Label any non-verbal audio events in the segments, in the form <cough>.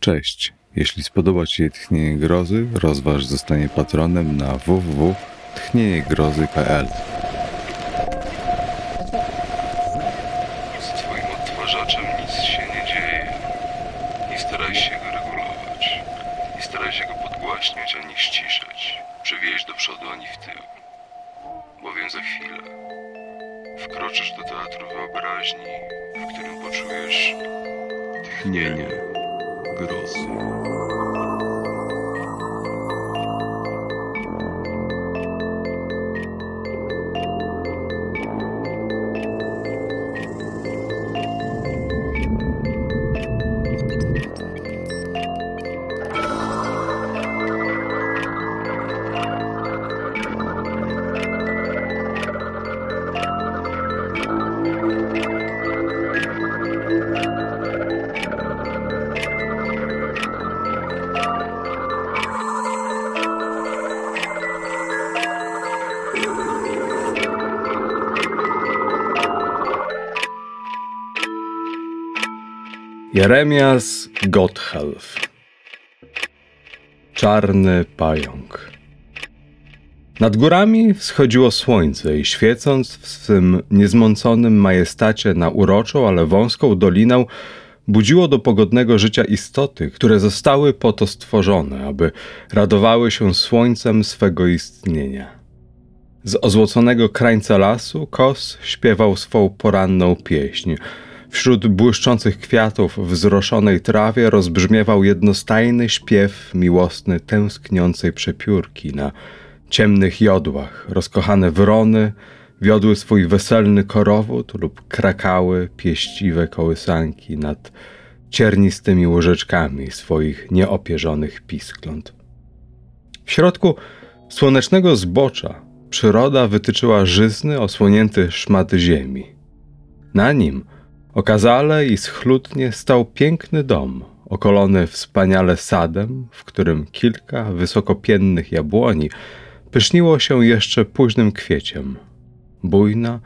Cześć. Jeśli spodoba Ci się Tchnienie Grozy, rozważ zostanie patronem na www.tchnieniegrozy.pl Z twoim odtwarzaczem nic się nie dzieje. Nie staraj się go regulować. Nie staraj się go podgłaśniać ani ściszać. Przewieźć do przodu ani w tył. Bowiem za chwilę wkroczysz do teatru wyobraźni, w którym poczujesz tchnienie Jeremias Gotthelf Czarny pająk Nad górami wschodziło słońce i świecąc w swym niezmąconym majestacie na uroczą, ale wąską dolinę, budziło do pogodnego życia istoty, które zostały po to stworzone, aby radowały się słońcem swego istnienia. Z ozłoconego krańca lasu kos śpiewał swą poranną pieśń. Wśród błyszczących kwiatów w trawie rozbrzmiewał jednostajny śpiew miłosny tęskniącej przepiórki. Na ciemnych jodłach rozkochane wrony wiodły swój weselny korowód lub krakały pieściwe kołysanki nad ciernistymi łyżeczkami swoich nieopierzonych piskląt. W środku słonecznego zbocza przyroda wytyczyła żyzny, osłonięty szmat ziemi. Na nim okazale i schludnie stał piękny dom, okolony wspaniale sadem, w którym kilka wysokopiennych jabłoni pyszniło się jeszcze późnym kwieciem. Bujna,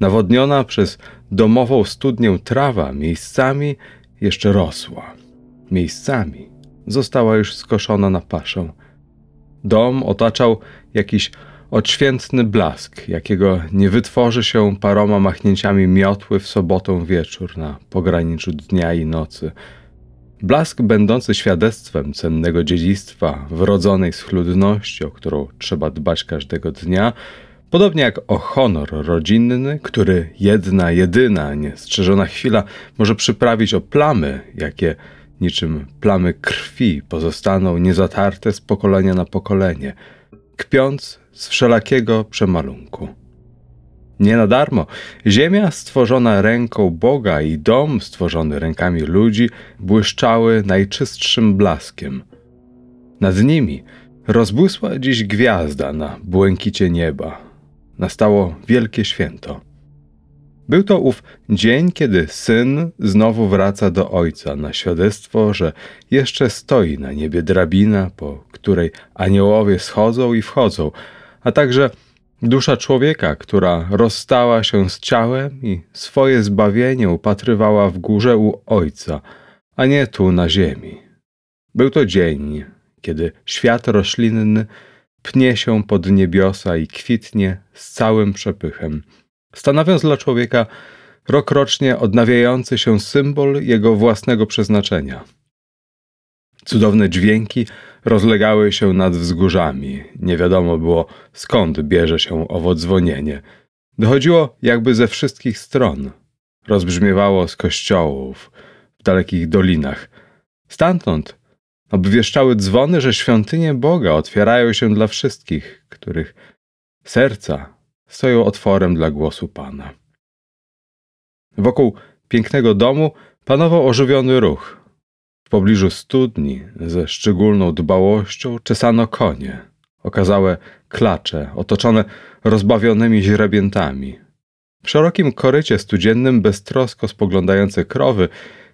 nawodniona przez domową studnię trawa miejscami jeszcze rosła. Miejscami została już skoszona na paszę. Dom otaczał jakiś odświętny blask, jakiego nie wytworzy się paroma machnięciami miotły w sobotę wieczór na pograniczu dnia i nocy. Blask będący świadectwem cennego dziedzictwa, wrodzonej schludności, o którą trzeba dbać każdego dnia, podobnie jak o honor rodzinny, który jedna, jedyna, niestrzeżona chwila może przyprawić o plamy, jakie niczym plamy krwi pozostaną niezatarte z pokolenia na pokolenie, kpiąc z wszelakiego przemalunku. Nie na darmo ziemia stworzona ręką Boga i dom stworzony rękami ludzi błyszczały najczystszym blaskiem. Nad nimi rozbłysła dziś gwiazda na błękicie nieba. Nastało wielkie święto. Był to ów dzień, kiedy syn znowu wraca do ojca na świadectwo, że jeszcze stoi na niebie drabina, po której aniołowie schodzą i wchodzą, a także dusza człowieka, która rozstała się z ciałem i swoje zbawienie upatrywała w górze u ojca, a nie tu na ziemi. Był to dzień, kiedy świat roślinny pnie się pod niebiosa i kwitnie z całym przepychem stanowiąc dla człowieka rokrocznie odnawiający się symbol jego własnego przeznaczenia. Cudowne dźwięki rozlegały się nad wzgórzami. Nie wiadomo było, skąd bierze się owo dzwonienie. Dochodziło jakby ze wszystkich stron. Rozbrzmiewało z kościołów, w dalekich dolinach. Stamtąd obwieszczały dzwony, że świątynie Boga otwierają się dla wszystkich, których serca stoją otworem dla głosu Pana. Wokół pięknego domu panował ożywiony ruch. W pobliżu studni ze szczególną dbałością czesano konie, okazałe klacze otoczone rozbawionymi źrebiętami. W szerokim korycie studziennym beztrosko spoglądające krowy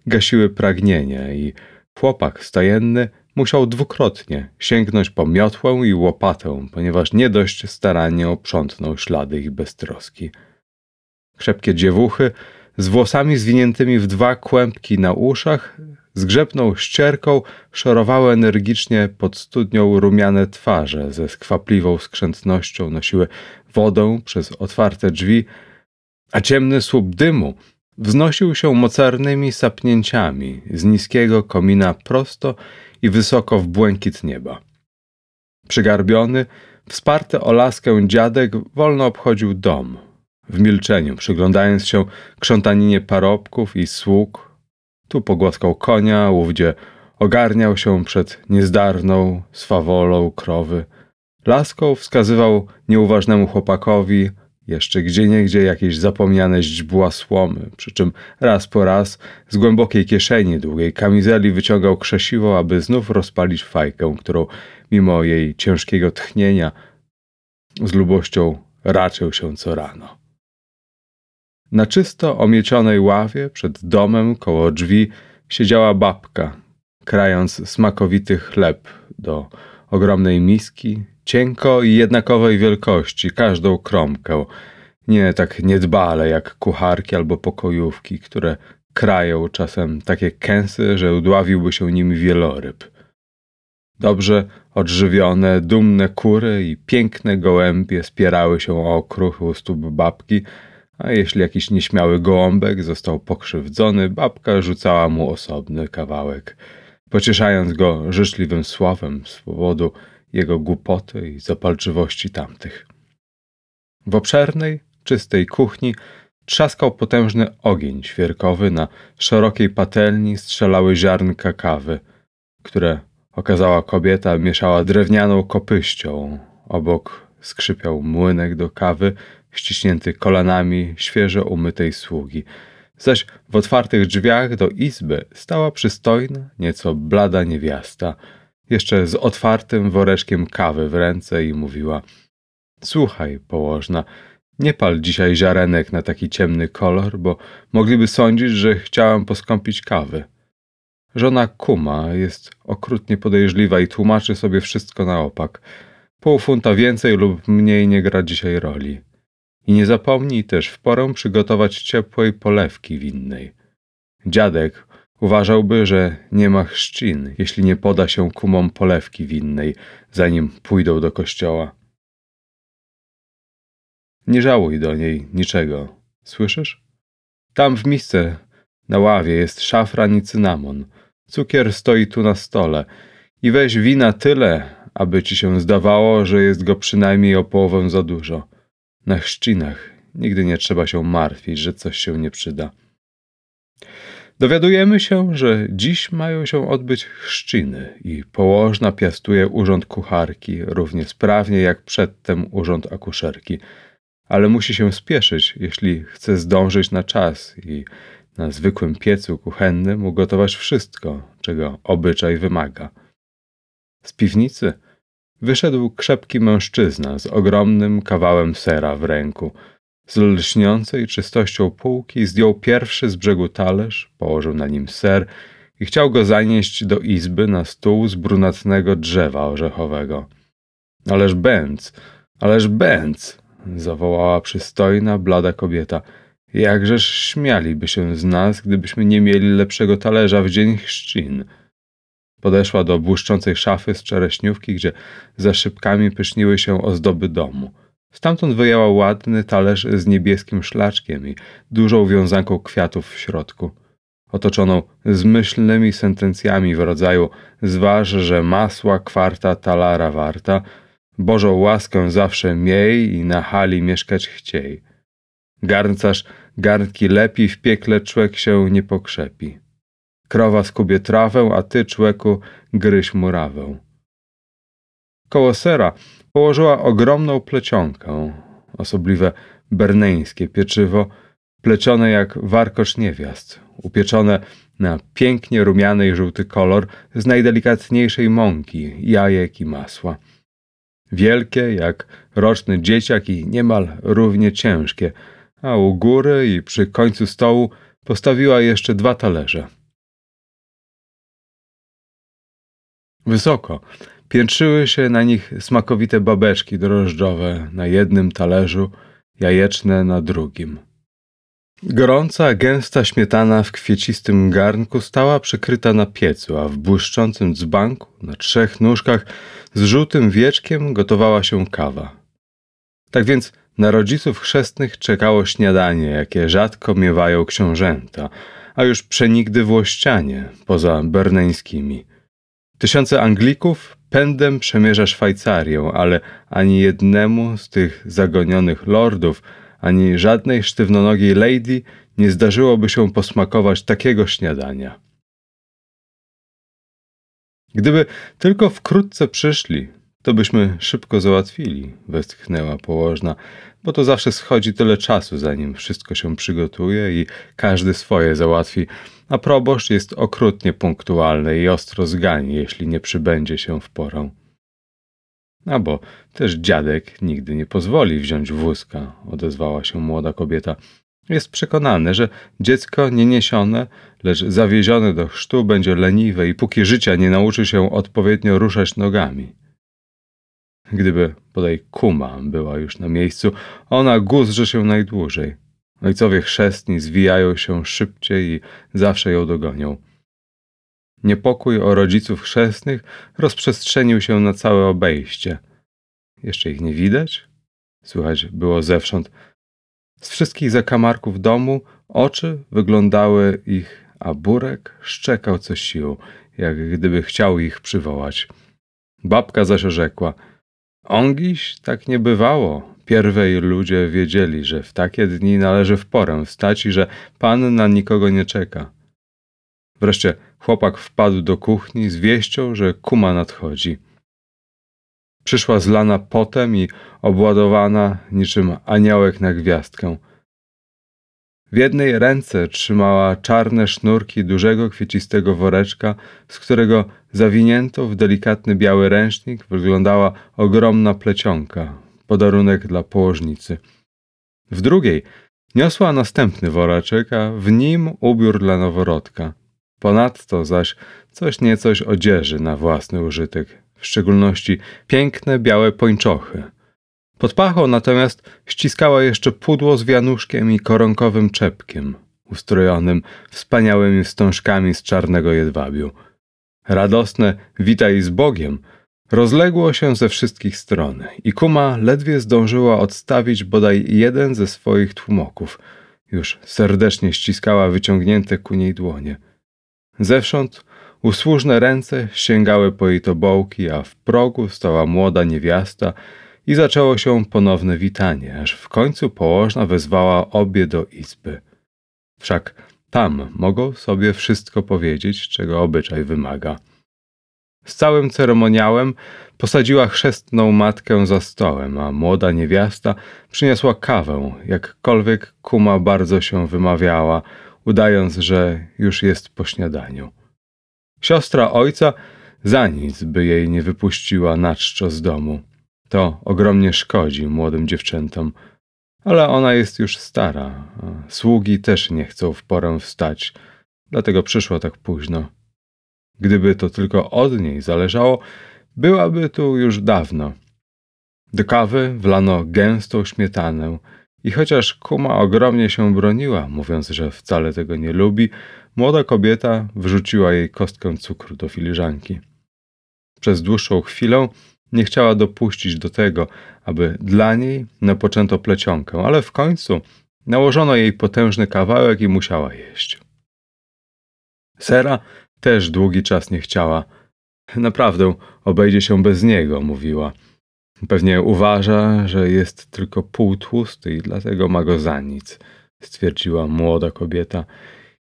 gasiły pragnienie i chłopak stajenny musiał dwukrotnie sięgnąć po miotłę i łopatę, ponieważ nie dość starannie oprzątnął ślady ich beztroski. Krzepkie dziewuchy z włosami zwiniętymi w dwa kłębki na uszach zgrzepną ścierką szorowały energicznie pod studnią rumiane twarze, ze skwapliwą skrzętnością nosiły wodę przez otwarte drzwi, a ciemny słup dymu wznosił się mocarnymi sapnięciami z niskiego komina prosto i wysoko w błękit nieba. Przygarbiony, wsparty o laskę dziadek wolno obchodził dom, w milczeniu, przyglądając się krzątaninie parobków i sług. Tu pogłaskał konia, ówdzie ogarniał się przed niezdarną swawolą krowy. Laską wskazywał nieuważnemu chłopakowi jeszcze gdzieniegdzie jakieś zapomniane źdźbła słomy, przy czym raz po raz z głębokiej kieszeni długiej kamizeli wyciągał krzesiwo, aby znów rozpalić fajkę, którą mimo jej ciężkiego tchnienia z lubością raczył się co rano. Na czysto omiecionej ławie przed domem koło drzwi siedziała babka, krając smakowity chleb do ogromnej miski, cienko i jednakowej wielkości, każdą kromkę, nie tak niedbale jak kucharki albo pokojówki, które krają czasem takie kęsy, że udławiłby się nimi wieloryb. Dobrze odżywione, dumne kury i piękne gołębie spierały się o okruchy u stóp babki, a jeśli jakiś nieśmiały gołąbek został pokrzywdzony, babka rzucała mu osobny kawałek, pocieszając go życzliwym słowem z powodu jego głupoty i zapalczywości tamtych. W obszernej, czystej kuchni trzaskał potężny ogień świerkowy, na szerokiej patelni strzelały ziarnka kawy, które okazała kobieta mieszała drewnianą kopyścią. Obok skrzypiał młynek do kawy, ściśnięty kolanami świeżo umytej sługi. Zaś w otwartych drzwiach do izby stała przystojna, nieco blada niewiasta, jeszcze z otwartym woreczkiem kawy w ręce i mówiła: Słuchaj, położna, nie pal dzisiaj ziarenek na taki ciemny kolor, bo mogliby sądzić, że chciałam poskąpić kawy. Żona Kuma jest okrutnie podejrzliwa i tłumaczy sobie wszystko na opak. Pół funta więcej lub mniej nie gra dzisiaj roli. I nie zapomnij też w porę przygotować ciepłej polewki winnej. Dziadek uważałby, że nie ma chrzcin, jeśli nie poda się kumom polewki winnej, zanim pójdą do kościoła. Nie żałuj do niej niczego, słyszysz? Tam w misce na ławie jest szafran i cynamon. Cukier stoi tu na stole. I weź wina tyle, aby ci się zdawało, że jest go przynajmniej o połowę za dużo. Na chrzcinach nigdy nie trzeba się martwić, że coś się nie przyda. Dowiadujemy się, że dziś mają się odbyć chrzciny i położna piastuje urząd kucharki równie sprawnie jak przedtem urząd akuszerki, ale musi się spieszyć, jeśli chce zdążyć na czas i na zwykłym piecu kuchennym ugotować wszystko, czego obyczaj wymaga. Z piwnicy wyszedł krzepki mężczyzna z ogromnym kawałem sera w ręku. Z lśniącej czystością półki zdjął pierwszy z brzegu talerz, położył na nim ser i chciał go zanieść do izby na stół z brunatnego drzewa orzechowego. Ależ bęc, ależ bęc, zawołała przystojna, blada kobieta. Jakżeż śmialiby się z nas, gdybyśmy nie mieli lepszego talerza w dzień chrzcin. Podeszła do błyszczącej szafy z czereśniówki, gdzie za szybkami pyszniły się ozdoby domu. Stamtąd wyjęła ładny talerz z niebieskim szlaczkiem i dużą wiązanką kwiatów w środku, otoczoną zmyślnymi sentencjami w rodzaju zważ, że masła kwarta talara warta, Bożą łaskę zawsze miej i na hali mieszkać chciej. Garncarz garnki lepi, w piekle człek się nie pokrzepi. Krowa skubie trawę, a ty, człeku, gryź murawę. Koło sera położyła ogromną plecionkę, osobliwe berneńskie pieczywo, plecione jak warkocz niewiast, upieczone na pięknie rumiany i żółty kolor z najdelikatniejszej mąki, jajek i masła. Wielkie jak roczny dzieciak i niemal równie ciężkie, a u góry i przy końcu stołu postawiła jeszcze dwa talerze. Wysoko piętrzyły się na nich smakowite babeczki drożdżowe na jednym talerzu, jajeczne na drugim. Gorąca, gęsta śmietana w kwiecistym garnku stała przykryta na piecu, a w błyszczącym dzbanku na trzech nóżkach z żółtym wieczkiem gotowała się kawa. Tak więc na rodziców chrzestnych czekało śniadanie, jakie rzadko miewają książęta, a już przenigdy włościanie, poza berneńskimi. Tysiące Anglików pędem przemierza Szwajcarię, ale ani jednemu z tych zagonionych lordów, ani żadnej sztywnonogiej lady nie zdarzyłoby się posmakować takiego śniadania. Gdyby tylko wkrótce przyszli, to byśmy szybko załatwili, westchnęła położna, bo to zawsze schodzi tyle czasu, zanim wszystko się przygotuje i każdy swoje załatwi, a proboszcz jest okrutnie punktualny i ostro zgani, jeśli nie przybędzie się w porę. A bo też dziadek nigdy nie pozwoli wziąć wózka, odezwała się młoda kobieta. Jest przekonany, że dziecko nieniesione, lecz zawiezione do chrztu będzie leniwe i póki życia nie nauczy się odpowiednio ruszać nogami. Gdyby bodaj kuma była już na miejscu, ona guzrze się najdłużej. Ojcowie chrzestni zwijają się szybciej i zawsze ją dogonią. Niepokój o rodziców chrzestnych rozprzestrzenił się na całe obejście. Jeszcze ich nie widać? Słychać było zewsząd. Z wszystkich zakamarków domu oczy wyglądały ich, a Burek szczekał co sił, jak gdyby chciał ich przywołać. Babka zaś rzekła – Ongiś tak nie bywało. Pierwej ludzie wiedzieli, że w takie dni należy w porę wstać i że pan na nikogo nie czeka. Wreszcie chłopak wpadł do kuchni z wieścią, że kuma nadchodzi. Przyszła zlana potem i obładowana niczym aniołek na gwiazdkę. W jednej ręce trzymała czarne sznurki dużego kwiecistego woreczka, z którego zawinięto w delikatny biały ręcznik wyglądała ogromna plecionka, podarunek dla położnicy. W drugiej niosła następny woreczek, a w nim ubiór dla noworodka. Ponadto zaś coś niecoś odzieży na własny użytek, w szczególności piękne białe pończochy – pod pachą natomiast ściskała jeszcze pudło z wianuszkiem i koronkowym czepkiem, ustrojonym wspaniałymi wstążkami z czarnego jedwabiu. Radosne witaj z Bogiem rozległo się ze wszystkich stron i kuma ledwie zdążyła odstawić bodaj jeden ze swoich tłumoków. Już serdecznie ściskała wyciągnięte ku niej dłonie. Zewsząd usłużne ręce sięgały po jej tobołki, a w progu stała młoda niewiasta, i zaczęło się ponowne witanie, aż w końcu położna wezwała obie do izby. Wszak tam mogą sobie wszystko powiedzieć, czego obyczaj wymaga. Z całym ceremoniałem posadziła chrzestną matkę za stołem, a młoda niewiasta przyniosła kawę, jakkolwiek kuma bardzo się wymawiała, udając, że już jest po śniadaniu. Siostra ojca za nic by jej nie wypuściła na czczo z domu. To ogromnie szkodzi młodym dziewczętom, ale ona jest już stara. Sługi też nie chcą w porę wstać, dlatego przyszła tak późno. Gdyby to tylko od niej zależało, byłaby tu już dawno. Do kawy wlano gęstą śmietanę i chociaż kuma ogromnie się broniła, mówiąc, że wcale tego nie lubi, młoda kobieta wrzuciła jej kostkę cukru do filiżanki. Przez dłuższą chwilę nie chciała dopuścić do tego, aby dla niej napoczęto plecionkę, ale w końcu nałożono jej potężny kawałek i musiała jeść. Sera też długi czas nie chciała. Naprawdę obejdzie się bez niego, mówiła. Pewnie uważa, że jest tylko półtłusty i dlatego ma go za nic, stwierdziła młoda kobieta.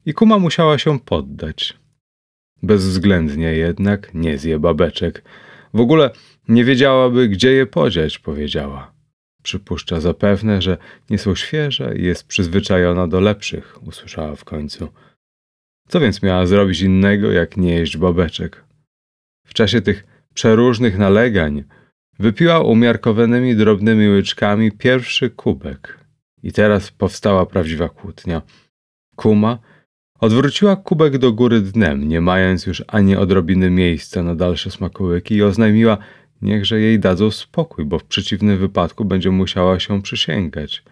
I kuma musiała się poddać. Bezwzględnie jednak nie zje babeczek. W ogóle nie wiedziałaby, gdzie je podziać, powiedziała. Przypuszcza zapewne, że nie są świeże i jest przyzwyczajona do lepszych, usłyszała w końcu. Co więc miała zrobić innego, jak nie jeść babeczek? W czasie tych przeróżnych nalegań wypiła umiarkowanymi drobnymi łyczkami pierwszy kubek. I teraz powstała prawdziwa kłótnia. Kuma odwróciła kubek do góry dnem, nie mając już ani odrobiny miejsca na dalsze smakołyki i oznajmiła, Niechże jej dadzą spokój, bo w przeciwnym wypadku będzie musiała się przysięgać.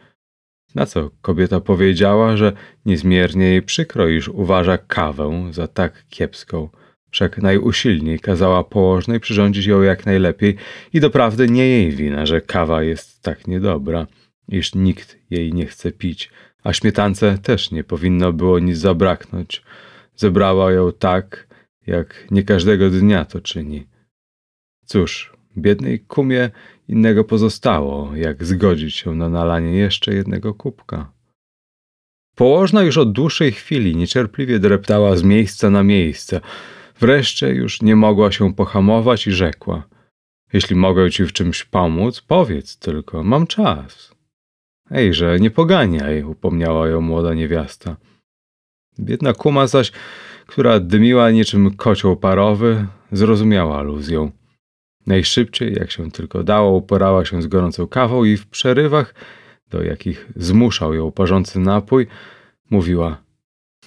Na co kobieta powiedziała, że niezmiernie jej przykro, iż uważa kawę za tak kiepską. Wszak najusilniej kazała położnej przyrządzić ją jak najlepiej i doprawdy nie jej wina, że kawa jest tak niedobra, iż nikt jej nie chce pić, a śmietance też nie powinno było nic zabraknąć. Zebrała ją tak, jak nie każdego dnia to czyni. Cóż, biednej kumie innego pozostało, jak zgodzić się na nalanie jeszcze jednego kubka. Położna już od dłuższej chwili niecierpliwie dreptała z miejsca na miejsce. Wreszcie już nie mogła się pohamować i rzekła: Jeśli mogę ci w czymś pomóc, powiedz tylko, mam czas. Ejże, nie poganiaj, upomniała ją młoda niewiasta. Biedna kuma zaś, która dymiła niczym kocioł parowy, zrozumiała aluzję. Najszybciej, jak się tylko dało, uporała się z gorącą kawą i w przerywach, do jakich zmuszał ją parzący napój, mówiła: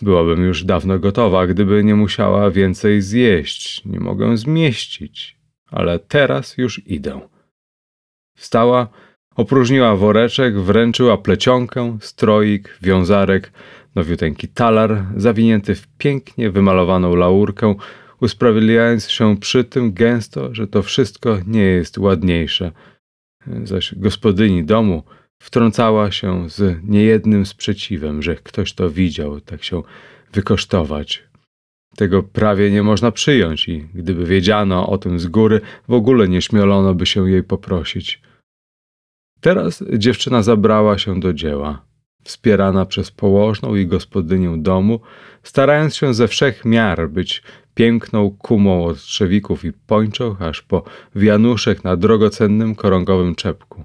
Byłabym już dawno gotowa, gdyby nie musiała więcej zjeść. Nie mogę zmieścić, ale teraz już idę. Wstała, opróżniła woreczek, wręczyła plecionkę, stroik, wiązarek, nowiuteńki talar, zawinięty w pięknie wymalowaną laurkę, usprawiedliwiając się przy tym gęsto, że to wszystko nie jest ładniejsze. Zaś gospodyni domu wtrącała się z niejednym sprzeciwem, że ktoś to widział, tak się wykosztować. Tego prawie nie można przyjąć i gdyby wiedziano o tym z góry, w ogóle nie śmielono by się jej poprosić. Teraz dziewczyna zabrała się do dzieła wspierana przez położną i gospodynię domu, starając się ze wszech miar być piękną kumą od trzewików i pończoch, aż po wianuszek na drogocennym korągowym czepku.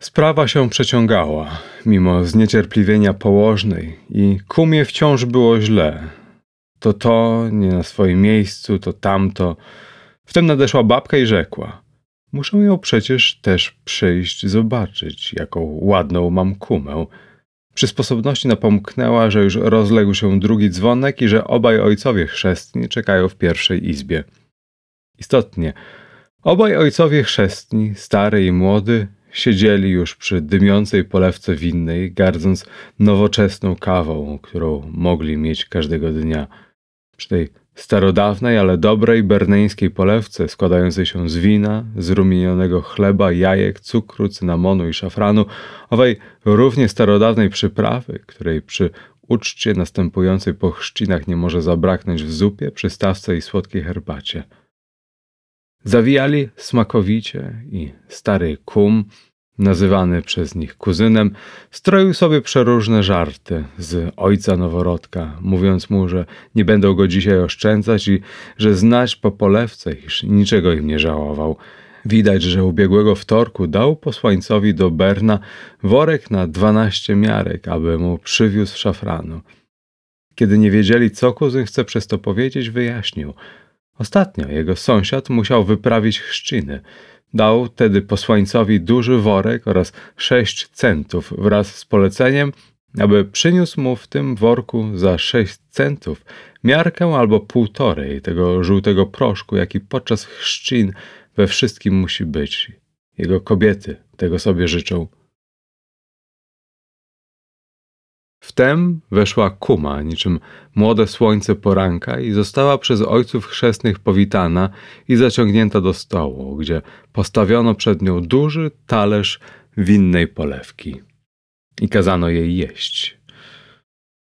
Sprawa się przeciągała, mimo zniecierpliwienia położnej i kumie wciąż było źle. To to, nie na swoim miejscu, to tamto. Wtem nadeszła babka i rzekła – Muszę ją przecież też przyjść zobaczyć, jaką ładną mam kumę. Przy sposobności napomknęła, że już rozległ się drugi dzwonek i że obaj ojcowie chrzestni czekają w pierwszej izbie. Istotnie, obaj ojcowie chrzestni, stary i młody, siedzieli już przy dymiącej polewce winnej, gardząc nowoczesną kawą, którą mogli mieć każdego dnia. Przy tej starodawnej, ale dobrej berneńskiej polewce składającej się z wina, zrumienionego chleba, jajek, cukru, cynamonu i szafranu, owej równie starodawnej przyprawy, której przy uczcie następującej po chrzcinach nie może zabraknąć w zupie, przystawce i słodkiej herbacie. Zawijali smakowicie i stary kum, nazywany przez nich kuzynem, stroił sobie przeróżne żarty z ojca noworodka, mówiąc mu, że nie będą go dzisiaj oszczędzać i że znać po polewce, iż niczego im nie żałował. Widać, że ubiegłego wtorku dał posłańcowi do Berna worek na dwanaście miarek, aby mu przywiózł szafranu. Kiedy nie wiedzieli, co kuzyn chce przez to powiedzieć, wyjaśnił. Ostatnio jego sąsiad musiał wyprawić chrzciny – Dał tedy posłańcowi duży worek oraz sześć centów wraz z poleceniem, aby przyniósł mu w tym worku za sześć centów miarkę albo półtorej tego żółtego proszku, jaki podczas chrzcin we wszystkim musi być. Jego kobiety tego sobie życzą. Wtem weszła kuma, niczym młode słońce poranka i została przez ojców chrzestnych powitana i zaciągnięta do stołu, gdzie postawiono przed nią duży talerz winnej polewki. I kazano jej jeść.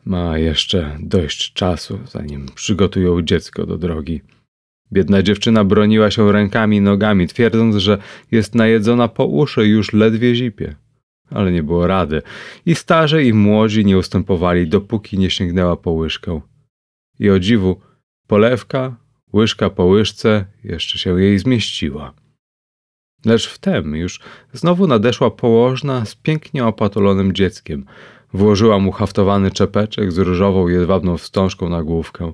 Ma jeszcze dość czasu, zanim przygotują dziecko do drogi. Biedna dziewczyna broniła się rękami i nogami, twierdząc, że jest najedzona po uszy i już ledwie zipie ale nie było rady. I starzy i młodzi nie ustępowali, dopóki nie sięgnęła po łyżkę. I o dziwu, polewka, łyżka po łyżce, jeszcze się jej zmieściła. Lecz wtem już znowu nadeszła położna z pięknie opatulonym dzieckiem. Włożyła mu haftowany czepeczek z różową jedwabną wstążką na główkę.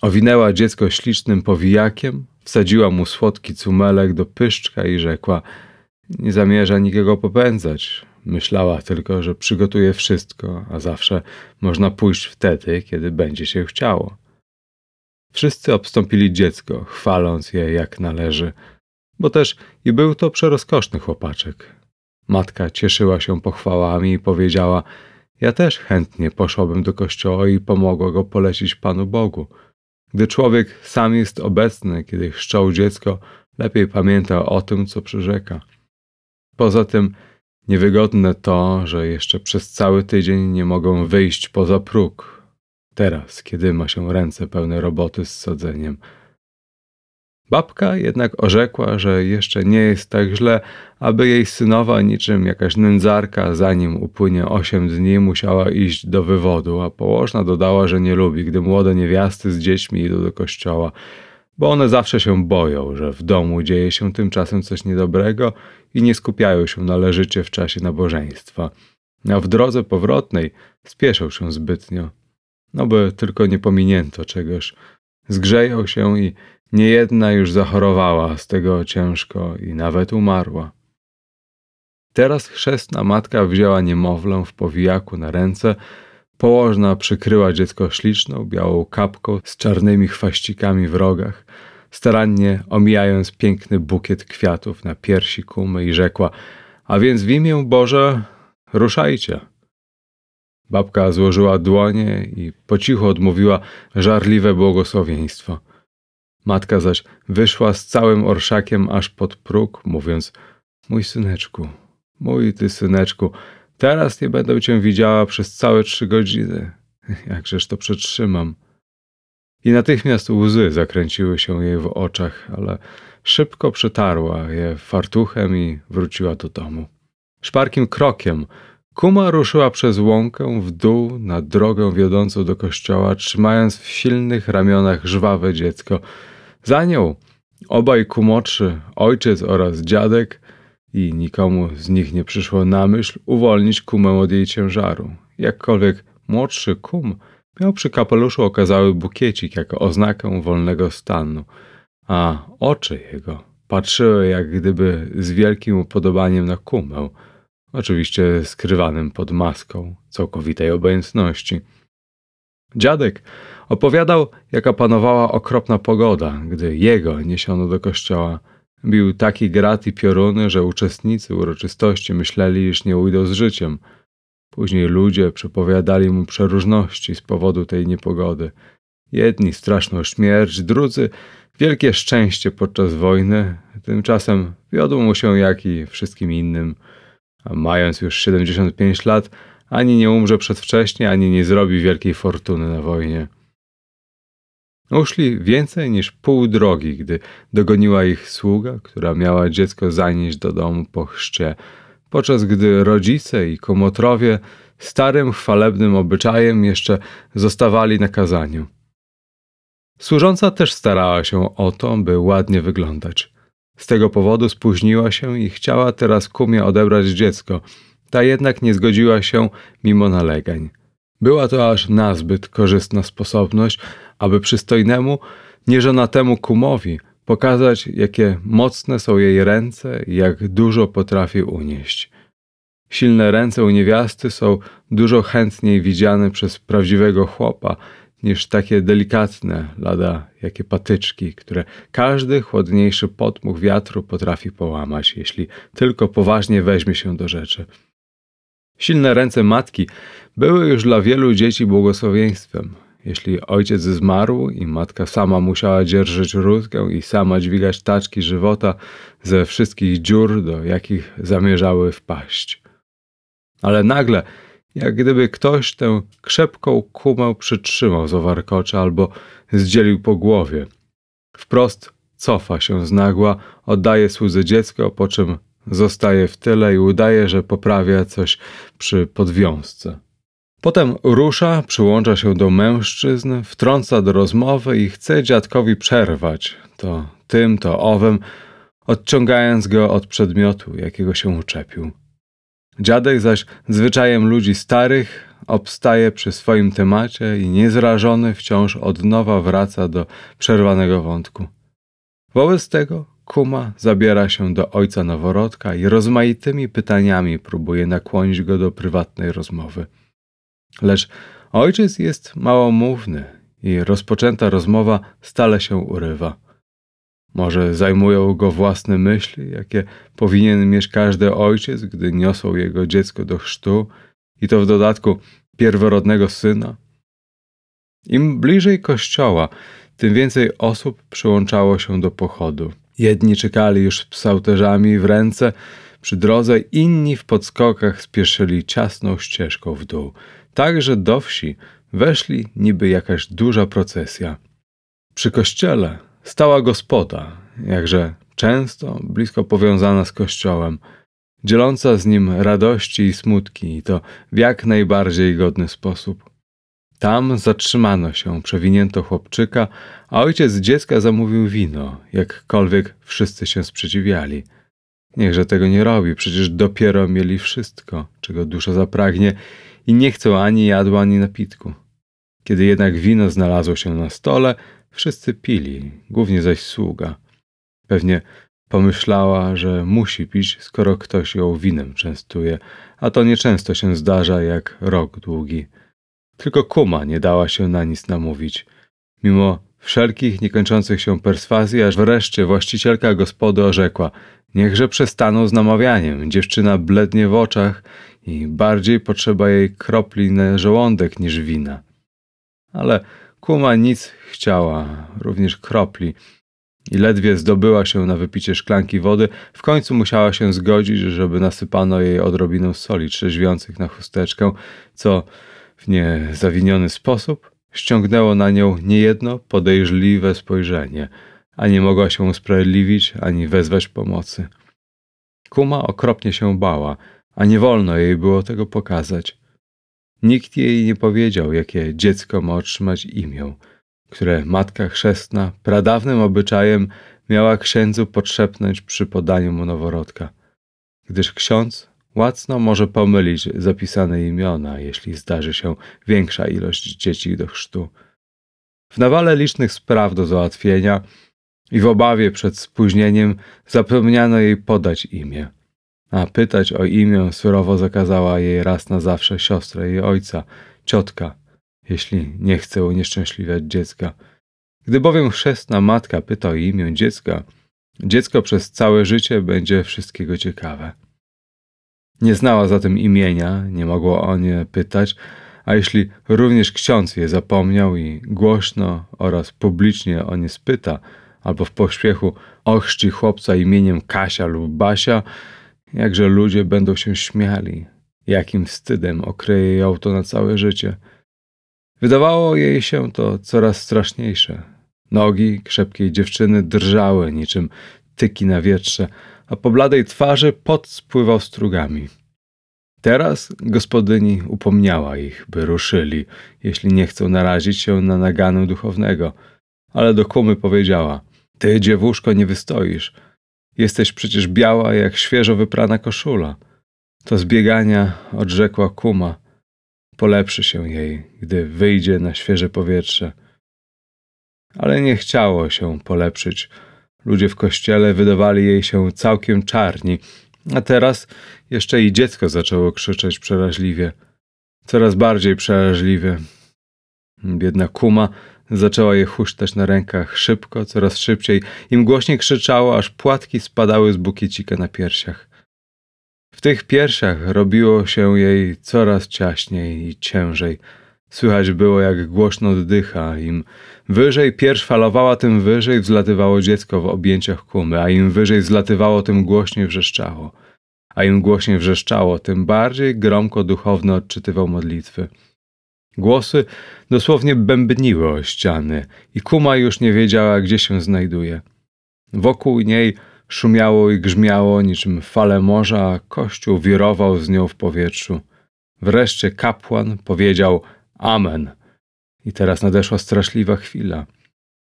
Owinęła dziecko ślicznym powijakiem, wsadziła mu słodki cumelek do pyszczka i rzekła – nie zamierza nikogo popędzać. Myślała tylko, że przygotuje wszystko, a zawsze można pójść wtedy, kiedy będzie się chciało. Wszyscy obstąpili dziecko, chwaląc je jak należy, bo też i był to przerozkoszny chłopaczek. Matka cieszyła się pochwałami i powiedziała – Ja też chętnie poszłabym do kościoła i pomogła go polecić Panu Bogu. Gdy człowiek sam jest obecny, kiedy chrzczał dziecko, lepiej pamięta o tym, co przyrzeka. Poza tym niewygodne to, że jeszcze przez cały tydzień nie mogą wyjść poza próg. Teraz, kiedy ma się ręce pełne roboty z sadzeniem. Babka jednak orzekła, że jeszcze nie jest tak źle, aby jej synowa niczym jakaś nędzarka, zanim upłynie osiem dni, musiała iść do wywodu, a położna dodała, że nie lubi, gdy młode niewiasty z dziećmi idą do kościoła, bo one zawsze się boją, że w domu dzieje się tymczasem coś niedobrego i nie skupiają się należycie w czasie nabożeństwa, a w drodze powrotnej spieszą się zbytnio, no by tylko nie pominięto czegoś. Zgrzeją się i Niejedna już zachorowała z tego ciężko i nawet umarła. Teraz chrzestna matka wzięła niemowlę w powijaku na ręce, położna przykryła dziecko śliczną, białą kapką z czarnymi chwaścikami w rogach, starannie omijając piękny bukiet kwiatów na piersi kumy i rzekła, a więc w imię Boże ruszajcie. Babka złożyła dłonie i po cichu odmówiła żarliwe błogosławieństwo. Matka zaś wyszła z całym orszakiem aż pod próg, mówiąc: Mój syneczku, mój ty syneczku, teraz nie będę cię widziała przez całe trzy godziny. <laughs> Jakżeż to przetrzymam. I natychmiast łzy zakręciły się jej w oczach, ale szybko przetarła je fartuchem i wróciła do domu. Szparkim krokiem Kuma ruszyła przez łąkę w dół na drogę wiodącą do kościoła, trzymając w silnych ramionach żwawe dziecko, za nią obaj kumoczy, ojciec oraz dziadek, i nikomu z nich nie przyszło na myśl uwolnić kumę od jej ciężaru. Jakkolwiek młodszy kum miał przy kapeluszu okazały bukiecik jako oznakę wolnego stanu, a oczy jego patrzyły jak gdyby z wielkim upodobaniem na kumę, oczywiście skrywanym pod maską całkowitej obojętności. Dziadek opowiadał, jaka panowała okropna pogoda, gdy jego niesiono do kościoła. Bił taki grat i pioruny, że uczestnicy uroczystości myśleli, iż nie ujdą z życiem. Później ludzie przepowiadali mu przeróżności z powodu tej niepogody. Jedni straszną śmierć, drudzy wielkie szczęście podczas wojny. Tymczasem wiodło mu się jak i wszystkim innym. A mając już 75 lat, ani nie umrze przedwcześnie, ani nie zrobi wielkiej fortuny na wojnie. Uszli więcej niż pół drogi, gdy dogoniła ich sługa, która miała dziecko zanieść do domu po chrzcie, podczas gdy rodzice i komotrowie starym chwalebnym obyczajem jeszcze zostawali na kazaniu. Służąca też starała się o to, by ładnie wyglądać. Z tego powodu spóźniła się i chciała teraz kumie odebrać dziecko – ta jednak nie zgodziła się mimo nalegań. Była to aż nazbyt korzystna sposobność, aby przystojnemu, nieżonatemu kumowi pokazać, jakie mocne są jej ręce i jak dużo potrafi unieść. Silne ręce u niewiasty są dużo chętniej widziane przez prawdziwego chłopa niż takie delikatne, lada jakie patyczki, które każdy chłodniejszy potmuch wiatru potrafi połamać, jeśli tylko poważnie weźmie się do rzeczy. Silne ręce matki były już dla wielu dzieci błogosławieństwem. Jeśli ojciec zmarł i matka sama musiała dzierżyć rózgę i sama dźwigać taczki żywota ze wszystkich dziur, do jakich zamierzały wpaść. Ale nagle, jak gdyby ktoś tę krzepką kumę przytrzymał z owarkocza albo zdzielił po głowie. Wprost cofa się z nagła, oddaje słudze dziecko, po czym Zostaje w tyle i udaje, że poprawia coś przy podwiązce. Potem rusza, przyłącza się do mężczyzn, wtrąca do rozmowy i chce dziadkowi przerwać, to tym, to owym, odciągając go od przedmiotu, jakiego się uczepił. Dziadek zaś zwyczajem ludzi starych obstaje przy swoim temacie i niezrażony wciąż od nowa wraca do przerwanego wątku. Wobec tego Kuma zabiera się do ojca noworodka i rozmaitymi pytaniami próbuje nakłonić go do prywatnej rozmowy. Lecz ojciec jest małomówny i rozpoczęta rozmowa stale się urywa. Może zajmują go własne myśli, jakie powinien mieć każdy ojciec, gdy niosą jego dziecko do chrztu i to w dodatku pierworodnego syna. Im bliżej kościoła, tym więcej osób przyłączało się do pochodu. Jedni czekali już z psałterzami w ręce przy drodze, inni w podskokach spieszyli ciasną ścieżką w dół. Tak, że do wsi weszli niby jakaś duża procesja. Przy kościele stała gospoda, jakże często blisko powiązana z kościołem, dzieląca z nim radości i smutki, i to w jak najbardziej godny sposób. Tam zatrzymano się, przewinięto chłopczyka, a ojciec dziecka zamówił wino, jakkolwiek wszyscy się sprzeciwiali. Niechże tego nie robi, przecież dopiero mieli wszystko, czego dusza zapragnie i nie chcą ani jadła, ani napitku. Kiedy jednak wino znalazło się na stole, wszyscy pili, głównie zaś sługa. Pewnie pomyślała, że musi pić, skoro ktoś ją winem częstuje, a to nieczęsto się zdarza jak rok długi. Tylko kuma nie dała się na nic namówić. Mimo wszelkich niekończących się perswazji, aż wreszcie właścicielka gospody orzekła: Niechże przestaną z namawianiem. Dziewczyna blednie w oczach i bardziej potrzeba jej kropli na żołądek niż wina. Ale kuma nic chciała, również kropli. I ledwie zdobyła się na wypicie szklanki wody, w końcu musiała się zgodzić, żeby nasypano jej odrobinę soli trzeźwiących na chusteczkę, co w niezawiniony sposób ściągnęło na nią niejedno podejrzliwe spojrzenie, a nie mogła się usprawiedliwić ani wezwać pomocy. Kuma okropnie się bała, a nie wolno jej było tego pokazać. Nikt jej nie powiedział, jakie dziecko ma otrzymać imię, które matka chrzestna pradawnym obyczajem miała księdzu podszepnąć przy podaniu mu noworodka, gdyż ksiądz Łacno może pomylić zapisane imiona, jeśli zdarzy się większa ilość dzieci do chrztu. W nawale licznych spraw do załatwienia i w obawie przed spóźnieniem zapomniano jej podać imię. A pytać o imię surowo zakazała jej raz na zawsze siostra jej ojca, ciotka, jeśli nie chce unieszczęśliwiać dziecka. Gdy bowiem chrzestna matka pyta o imię dziecka, dziecko przez całe życie będzie wszystkiego ciekawe. Nie znała zatem imienia, nie mogła o nie pytać, a jeśli również ksiądz je zapomniał i głośno oraz publicznie o nie spyta, albo w pośpiechu ochrzci chłopca imieniem Kasia lub Basia, jakże ludzie będą się śmiali, jakim wstydem okryje ją to na całe życie. Wydawało jej się to coraz straszniejsze. Nogi krzepkiej dziewczyny drżały niczym tyki na wietrze, a po bladej twarzy pot spływał strugami. Teraz gospodyni upomniała ich, by ruszyli, jeśli nie chcą narazić się na naganę duchownego, ale do kumy powiedziała: Ty, dziewuszko, nie wystoisz. Jesteś przecież biała jak świeżo wyprana koszula. To zbiegania, odrzekła kuma. Polepszy się jej, gdy wyjdzie na świeże powietrze. Ale nie chciało się polepszyć Ludzie w kościele wydawali jej się całkiem czarni, a teraz jeszcze i dziecko zaczęło krzyczeć przeraźliwie. Coraz bardziej przeraźliwie. Biedna kuma zaczęła je huśtać na rękach szybko, coraz szybciej. Im głośniej krzyczało, aż płatki spadały z bukiecika na piersiach. W tych piersiach robiło się jej coraz ciaśniej i ciężej. Słychać było, jak głośno oddycha. Im wyżej pierś falowała, tym wyżej wzlatywało dziecko w objęciach kumy, a im wyżej zlatywało, tym głośniej wrzeszczało. A im głośniej wrzeszczało, tym bardziej gromko duchowny odczytywał modlitwy. Głosy dosłownie bębniły o ściany i kuma już nie wiedziała, gdzie się znajduje. Wokół niej szumiało i grzmiało niczym fale morza, a kościół wirował z nią w powietrzu. Wreszcie kapłan powiedział – Amen. I teraz nadeszła straszliwa chwila.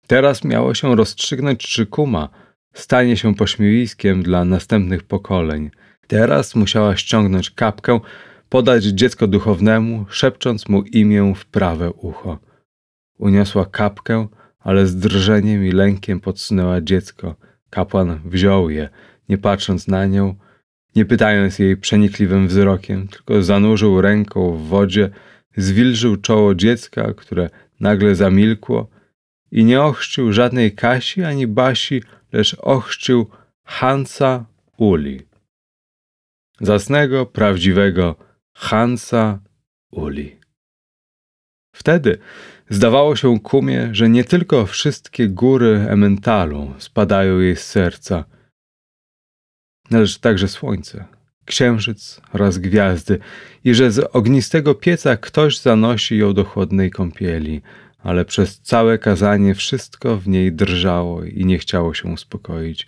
Teraz miało się rozstrzygnąć, czy kuma stanie się pośmiewiskiem dla następnych pokoleń. Teraz musiała ściągnąć kapkę, podać dziecko duchownemu, szepcząc mu imię w prawe ucho. Uniosła kapkę, ale z drżeniem i lękiem podsunęła dziecko. Kapłan wziął je, nie patrząc na nią, nie pytając jej przenikliwym wzrokiem, tylko zanurzył ręką w wodzie, zwilżył czoło dziecka, które nagle zamilkło i nie ochrzcił żadnej Kasi ani Basi, lecz ochrzcił Hansa Uli. Zasnego, prawdziwego Hansa Uli. Wtedy zdawało się kumie, że nie tylko wszystkie góry Ementalu spadają jej z serca, lecz także słońce, księżyc oraz gwiazdy i że z ognistego pieca ktoś zanosi ją do chłodnej kąpieli, ale przez całe kazanie wszystko w niej drżało i nie chciało się uspokoić.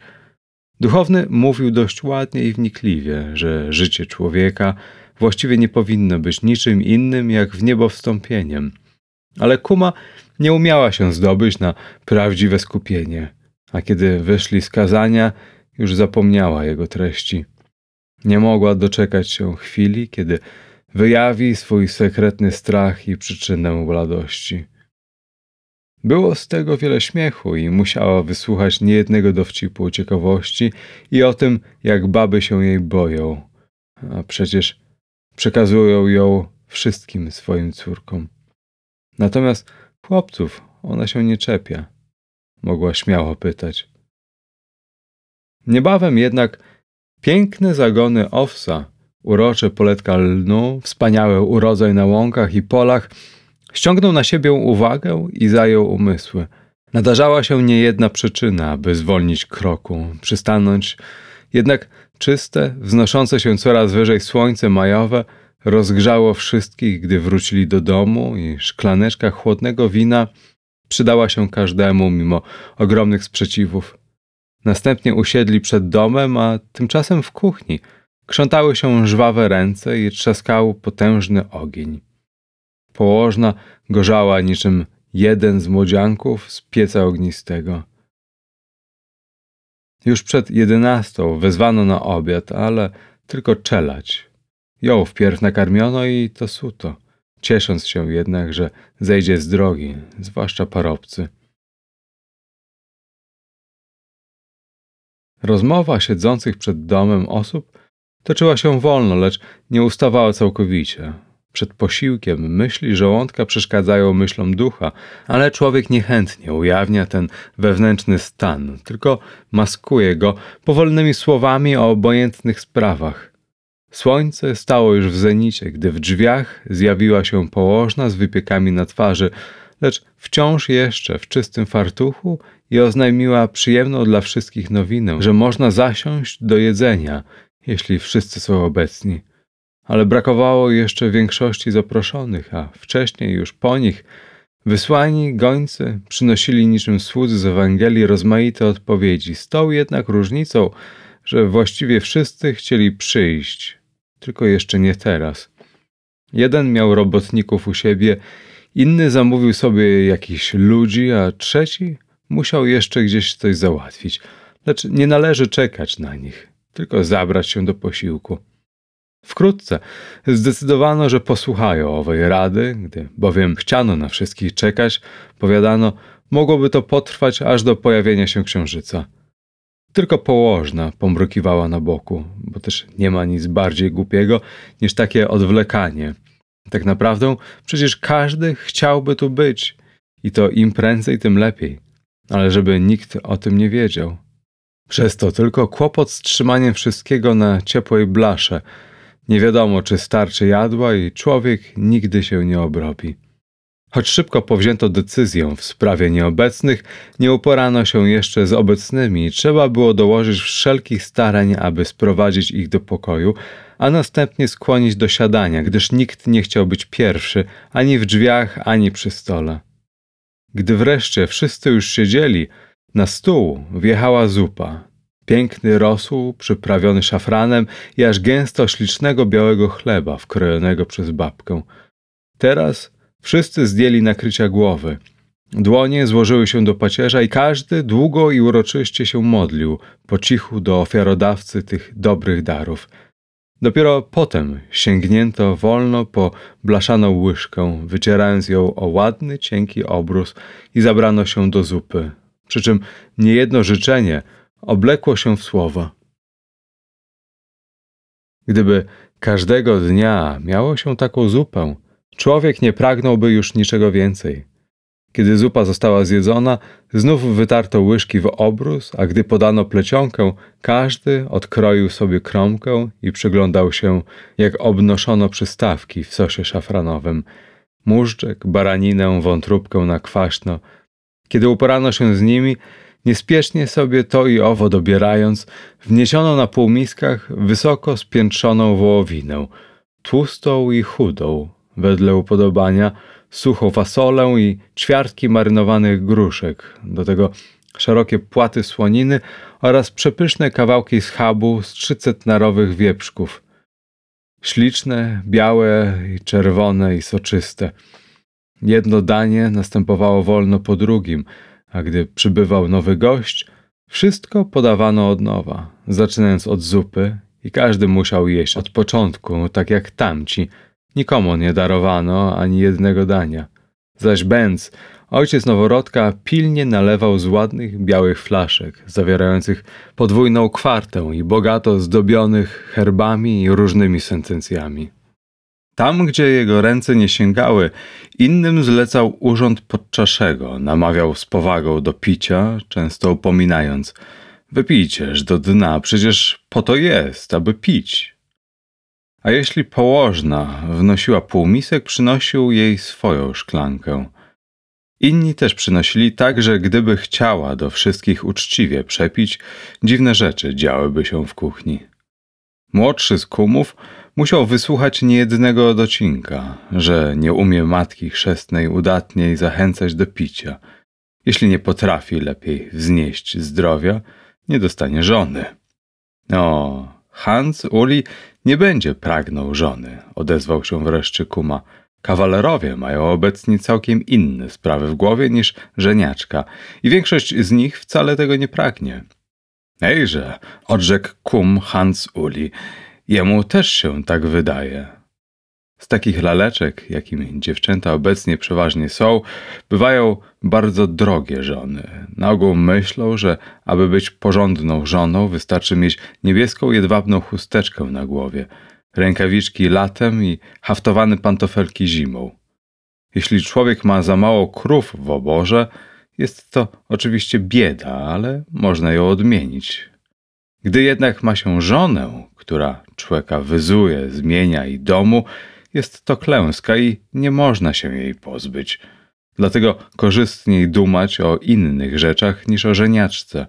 Duchowny mówił dość ładnie i wnikliwie, że życie człowieka właściwie nie powinno być niczym innym jak w niebo wstąpieniem. Ale Kuma nie umiała się zdobyć na prawdziwe skupienie, a kiedy wyszli z kazania, już zapomniała jego treści. Nie mogła doczekać się chwili, kiedy wyjawi swój sekretny strach i przyczynę bladości. Było z tego wiele śmiechu i musiała wysłuchać niejednego dowcipu ciekawości i o tym, jak baby się jej boją, a przecież przekazują ją wszystkim swoim córkom. Natomiast chłopców ona się nie czepia, mogła śmiało pytać. Niebawem jednak piękne zagony owsa, urocze poletka lnu, wspaniały urodzaj na łąkach i polach, ściągnął na siebie uwagę i zajął umysły. Nadarzała się niejedna przyczyna, aby zwolnić kroku, przystanąć, jednak czyste, wznoszące się coraz wyżej słońce majowe rozgrzało wszystkich, gdy wrócili do domu i szklaneczka chłodnego wina przydała się każdemu mimo ogromnych sprzeciwów. Następnie usiedli przed domem, a tymczasem w kuchni krzątały się żwawe ręce i trzaskał potężny ogień. Położna gorzała niczym jeden z młodzianków z pieca ognistego. Już przed jedenastą wezwano na obiad, ale tylko czelać. Ją wpierw nakarmiono i to suto, ciesząc się jednak, że zejdzie z drogi, zwłaszcza parobcy. Rozmowa siedzących przed domem osób toczyła się wolno, lecz nie ustawała całkowicie. Przed posiłkiem myśli żołądka przeszkadzają myślom ducha, ale człowiek niechętnie ujawnia ten wewnętrzny stan, tylko maskuje go powolnymi słowami o obojętnych sprawach. Słońce stało już w zenicie, gdy w drzwiach zjawiła się położna z wypiekami na twarzy, lecz wciąż jeszcze w czystym fartuchu i oznajmiła przyjemną dla wszystkich nowinę, że można zasiąść do jedzenia, jeśli wszyscy są obecni. Ale brakowało jeszcze większości zaproszonych, a wcześniej już po nich wysłani gońcy przynosili niczym słudzy z Ewangelii rozmaite odpowiedzi, z tą jednak różnicą, że właściwie wszyscy chcieli przyjść, tylko jeszcze nie teraz. Jeden miał robotników u siebie, inny zamówił sobie jakichś ludzi, a trzeci musiał jeszcze gdzieś coś załatwić. Lecz nie należy czekać na nich, tylko zabrać się do posiłku. Wkrótce zdecydowano, że posłuchają owej rady, gdy bowiem chciano na wszystkich czekać, powiadano, mogłoby to potrwać aż do pojawienia się księżyca. Tylko położna pomrukiwała na boku, bo też nie ma nic bardziej głupiego niż takie odwlekanie. Tak naprawdę przecież każdy chciałby tu być i to im prędzej, tym lepiej, ale żeby nikt o tym nie wiedział. Przez to tylko kłopot z trzymaniem wszystkiego na ciepłej blasze. Nie wiadomo, czy starczy jadła i człowiek nigdy się nie obrobi. Choć szybko powzięto decyzję w sprawie nieobecnych, nie uporano się jeszcze z obecnymi i trzeba było dołożyć wszelkich starań, aby sprowadzić ich do pokoju, a następnie skłonić do siadania, gdyż nikt nie chciał być pierwszy ani w drzwiach, ani przy stole. Gdy wreszcie wszyscy już siedzieli, na stół wjechała zupa. Piękny rosół, przyprawiony szafranem i aż gęsto ślicznego białego chleba, wkrojonego przez babkę. Teraz Wszyscy zdjęli nakrycia głowy. Dłonie złożyły się do pacierza i każdy długo i uroczyście się modlił po cichu do ofiarodawcy tych dobrych darów. Dopiero potem sięgnięto wolno po blaszaną łyżkę, wycierając ją o ładny, cienki obrus i zabrano się do zupy. Przy czym niejedno życzenie oblekło się w słowa. Gdyby każdego dnia miało się taką zupę, Człowiek nie pragnąłby już niczego więcej. Kiedy zupa została zjedzona, znów wytarto łyżki w obrus, a gdy podano plecionkę, każdy odkroił sobie kromkę i przyglądał się, jak obnoszono przystawki w sosie szafranowym. Móżdżek, baraninę, wątróbkę na kwaśno. Kiedy uporano się z nimi, niespiesznie sobie to i owo dobierając, wniesiono na półmiskach wysoko spiętrzoną wołowinę, tłustą i chudą, wedle upodobania, suchą fasolę i ćwiartki marynowanych gruszek, do tego szerokie płaty słoniny oraz przepyszne kawałki schabu z trzycetnarowych wieprzków. Śliczne, białe i czerwone i soczyste. Jedno danie następowało wolno po drugim, a gdy przybywał nowy gość, wszystko podawano od nowa, zaczynając od zupy i każdy musiał jeść od początku, tak jak tamci. Nikomu nie darowano ani jednego dania. Zaś Benz, ojciec noworodka, pilnie nalewał z ładnych białych flaszek, zawierających podwójną kwartę i bogato zdobionych herbami i różnymi sentencjami. Tam, gdzie jego ręce nie sięgały, innym zlecał urząd podczaszego, namawiał z powagą do picia, często upominając: Wypijcież do dna, przecież po to jest, aby pić. A jeśli położna wnosiła półmisek, przynosił jej swoją szklankę. Inni też przynosili tak, że gdyby chciała do wszystkich uczciwie przepić, dziwne rzeczy działyby się w kuchni. Młodszy z kumów musiał wysłuchać niejednego docinka, że nie umie matki chrzestnej udatniej zachęcać do picia. Jeśli nie potrafi lepiej wznieść zdrowia, nie dostanie żony. O, Hans Uli nie będzie pragnął żony, odezwał się wreszcie kuma. Kawalerowie mają obecnie całkiem inne sprawy w głowie niż żeniaczka i większość z nich wcale tego nie pragnie. Ejże, odrzekł kum Hans Uli, jemu też się tak wydaje. Z takich laleczek, jakimi dziewczęta obecnie przeważnie są, bywają bardzo drogie żony. Na ogół myślą, że aby być porządną żoną, wystarczy mieć niebieską jedwabną chusteczkę na głowie, rękawiczki latem i haftowane pantofelki zimą. Jeśli człowiek ma za mało krów w oborze, jest to oczywiście bieda, ale można ją odmienić. Gdy jednak ma się żonę, która człowieka wyzuje, zmienia i domu, jest to klęska i nie można się jej pozbyć. Dlatego korzystniej dumać o innych rzeczach niż o żeniaczce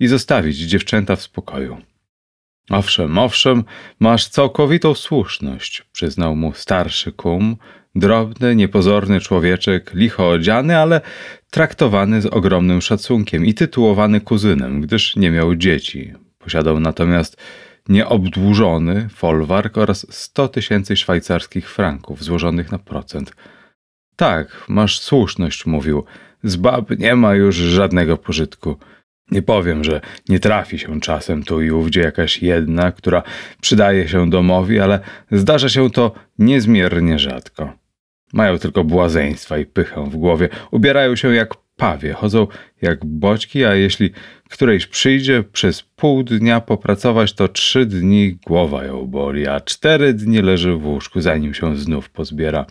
i zostawić dziewczęta w spokoju. Owszem, owszem, masz całkowitą słuszność, przyznał mu starszy kum, drobny, niepozorny człowieczek, licho odziany, ale traktowany z ogromnym szacunkiem i tytułowany kuzynem, gdyż nie miał dzieci. Posiadał natomiast nieobdłużony folwark oraz 100 tysięcy szwajcarskich franków złożonych na procent. Tak, masz słuszność, mówił. Z bab nie ma już żadnego pożytku. Nie powiem, że nie trafi się czasem tu i ówdzie jakaś jedna, która przydaje się domowi, ale zdarza się to niezmiernie rzadko. Mają tylko błazeństwa i pychę w głowie, ubierają się jak pawie, chodzą jak boćki, a jeśli którejś przyjdzie przez pół dnia popracować, to trzy dni głowa ją boli, a cztery dni leży w łóżku, zanim się znów pozbiera.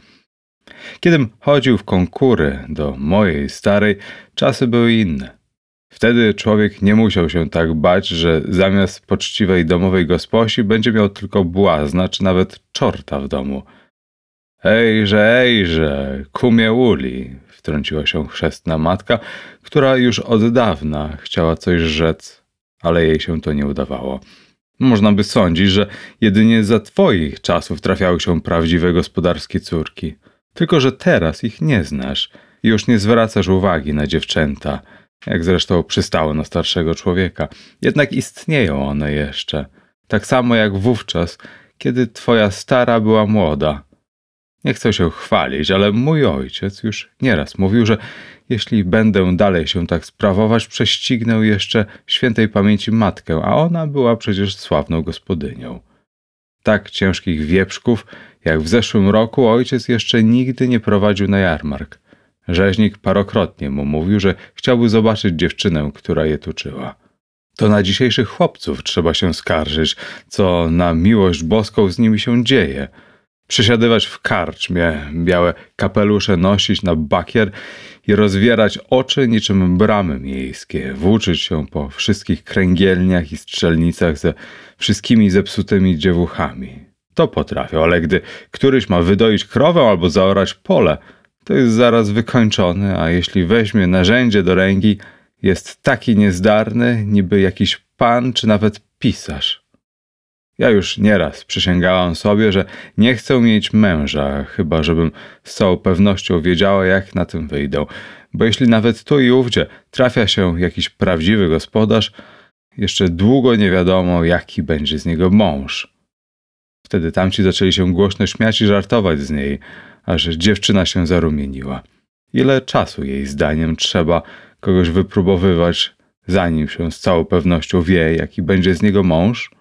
Kiedym chodził w konkury do mojej starej, czasy były inne. Wtedy człowiek nie musiał się tak bać, że zamiast poczciwej domowej gosposi będzie miał tylko błazna, czy nawet czorta w domu. Ejże, ejże, kumie uli, wtrąciła się chrzestna matka, która już od dawna chciała coś rzec, ale jej się to nie udawało. Można by sądzić, że jedynie za twoich czasów trafiały się prawdziwe gospodarskie córki. Tylko, że teraz ich nie znasz i już nie zwracasz uwagi na dziewczęta, jak zresztą przystało na starszego człowieka. Jednak istnieją one jeszcze, tak samo jak wówczas, kiedy twoja stara była młoda. Nie chcę się chwalić, ale mój ojciec już nieraz mówił, że jeśli będę dalej się tak sprawować, prześcignę jeszcze świętej pamięci matkę, a ona była przecież sławną gospodynią. Tak ciężkich wieprzków, jak w zeszłym roku, ojciec jeszcze nigdy nie prowadził na jarmark. Rzeźnik parokrotnie mu mówił, że chciałby zobaczyć dziewczynę, która je tuczyła. To na dzisiejszych chłopców trzeba się skarżyć, co na miłość boską z nimi się dzieje – Przysiadywać w karczmie, białe kapelusze nosić na bakier i rozwierać oczy niczym bramy miejskie, włóczyć się po wszystkich kręgielniach i strzelnicach ze wszystkimi zepsutymi dziewuchami. To potrafią, ale gdy któryś ma wydoić krowę albo zaorać pole, to jest zaraz wykończony, a jeśli weźmie narzędzie do ręki, jest taki niezdarny, niby jakiś pan czy nawet pisarz. Ja już nieraz przysięgałam sobie, że nie chcę mieć męża, chyba żebym z całą pewnością wiedziała, jak na tym wyjdę. Bo jeśli nawet tu i ówdzie trafia się jakiś prawdziwy gospodarz, jeszcze długo nie wiadomo, jaki będzie z niego mąż. Wtedy tamci zaczęli się głośno śmiać i żartować z niej, aż dziewczyna się zarumieniła. Ile czasu jej zdaniem trzeba kogoś wypróbowywać, zanim się z całą pewnością wie, jaki będzie z niego mąż?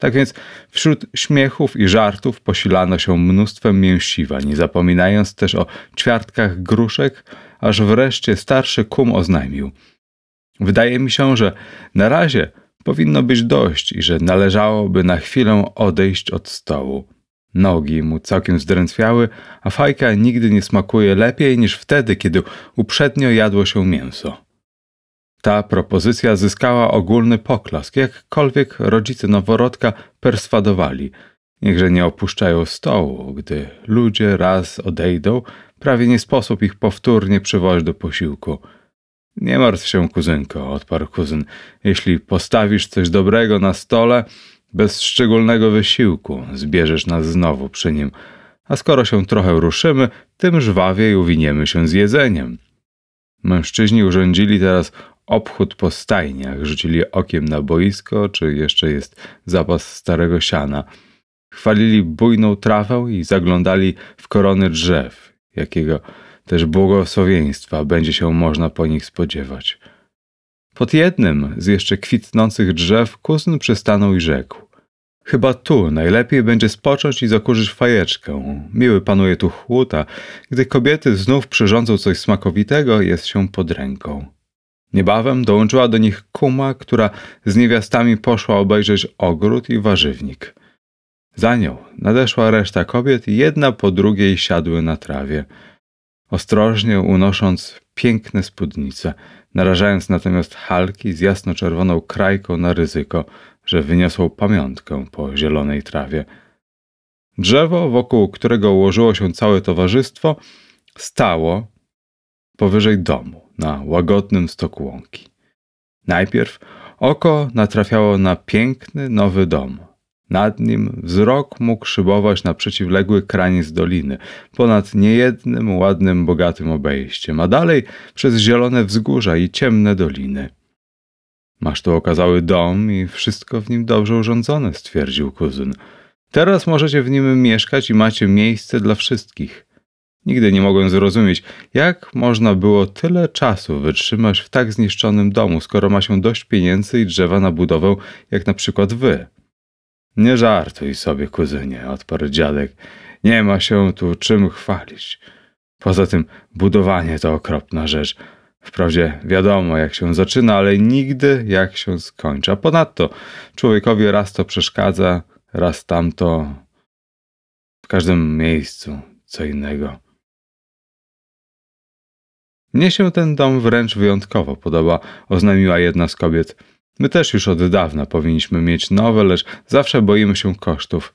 Tak więc wśród śmiechów i żartów posilano się mnóstwem mięsiwa, nie zapominając też o ćwiartkach gruszek, aż wreszcie starszy kum oznajmił. Wydaje mi się, że na razie powinno być dość i że należałoby na chwilę odejść od stołu. Nogi mu całkiem zdrętwiały, a fajka nigdy nie smakuje lepiej niż wtedy, kiedy uprzednio jadło się mięso. Ta propozycja zyskała ogólny poklask, jakkolwiek rodzice noworodka perswadowali. Niechże nie opuszczają stołu, gdy ludzie raz odejdą, prawie nie sposób ich powtórnie przywozić do posiłku. Nie martw się, kuzynko, odparł kuzyn. Jeśli postawisz coś dobrego na stole, bez szczególnego wysiłku zbierzesz nas znowu przy nim. A skoro się trochę ruszymy, tym żwawiej uwiniemy się z jedzeniem. Mężczyźni urządzili teraz obchód po stajniach, rzucili okiem na boisko, czy jeszcze jest zapas starego siana. Chwalili bujną trawę i zaglądali w korony drzew, jakiego też błogosławieństwa będzie się można po nich spodziewać. Pod jednym z jeszcze kwitnących drzew kuzyn przystanął i rzekł. Chyba tu najlepiej będzie spocząć i zakurzyć fajeczkę. Miły panuje tu chłód, gdy kobiety znów przyrządzą coś smakowitego, jest się pod ręką. Niebawem dołączyła do nich kuma, która z niewiastami poszła obejrzeć ogród i warzywnik. Za nią nadeszła reszta kobiet i jedna po drugiej siadły na trawie. Ostrożnie unosząc piękne spódnice, narażając natomiast halki z jasno-czerwoną krajką na ryzyko, że wyniosą pamiątkę po zielonej trawie. Drzewo, wokół którego ułożyło się całe towarzystwo, stało powyżej domu, na łagodnym stoku łąki. Najpierw oko natrafiało na piękny, nowy dom. Nad nim wzrok mógł szybować na przeciwległy kraniec doliny, ponad niejednym ładnym, bogatym obejściem, a dalej przez zielone wzgórza i ciemne doliny. Masz tu okazały dom i wszystko w nim dobrze urządzone, stwierdził kuzyn. Teraz możecie w nim mieszkać i macie miejsce dla wszystkich. Nigdy nie mogłem zrozumieć, jak można było tyle czasu wytrzymać w tak zniszczonym domu, skoro ma się dość pieniędzy i drzewa na budowę, jak na przykład wy. Nie żartuj sobie, kuzynie, odparł dziadek. Nie ma się tu czym chwalić. Poza tym budowanie to okropna rzecz. Wprawdzie wiadomo, jak się zaczyna, ale nigdy jak się skończy. A ponadto człowiekowi raz to przeszkadza, raz tamto. W każdym miejscu co innego. Mnie się ten dom wręcz wyjątkowo podoba, oznajmiła jedna z kobiet. My też już od dawna powinniśmy mieć nowe, lecz zawsze boimy się kosztów.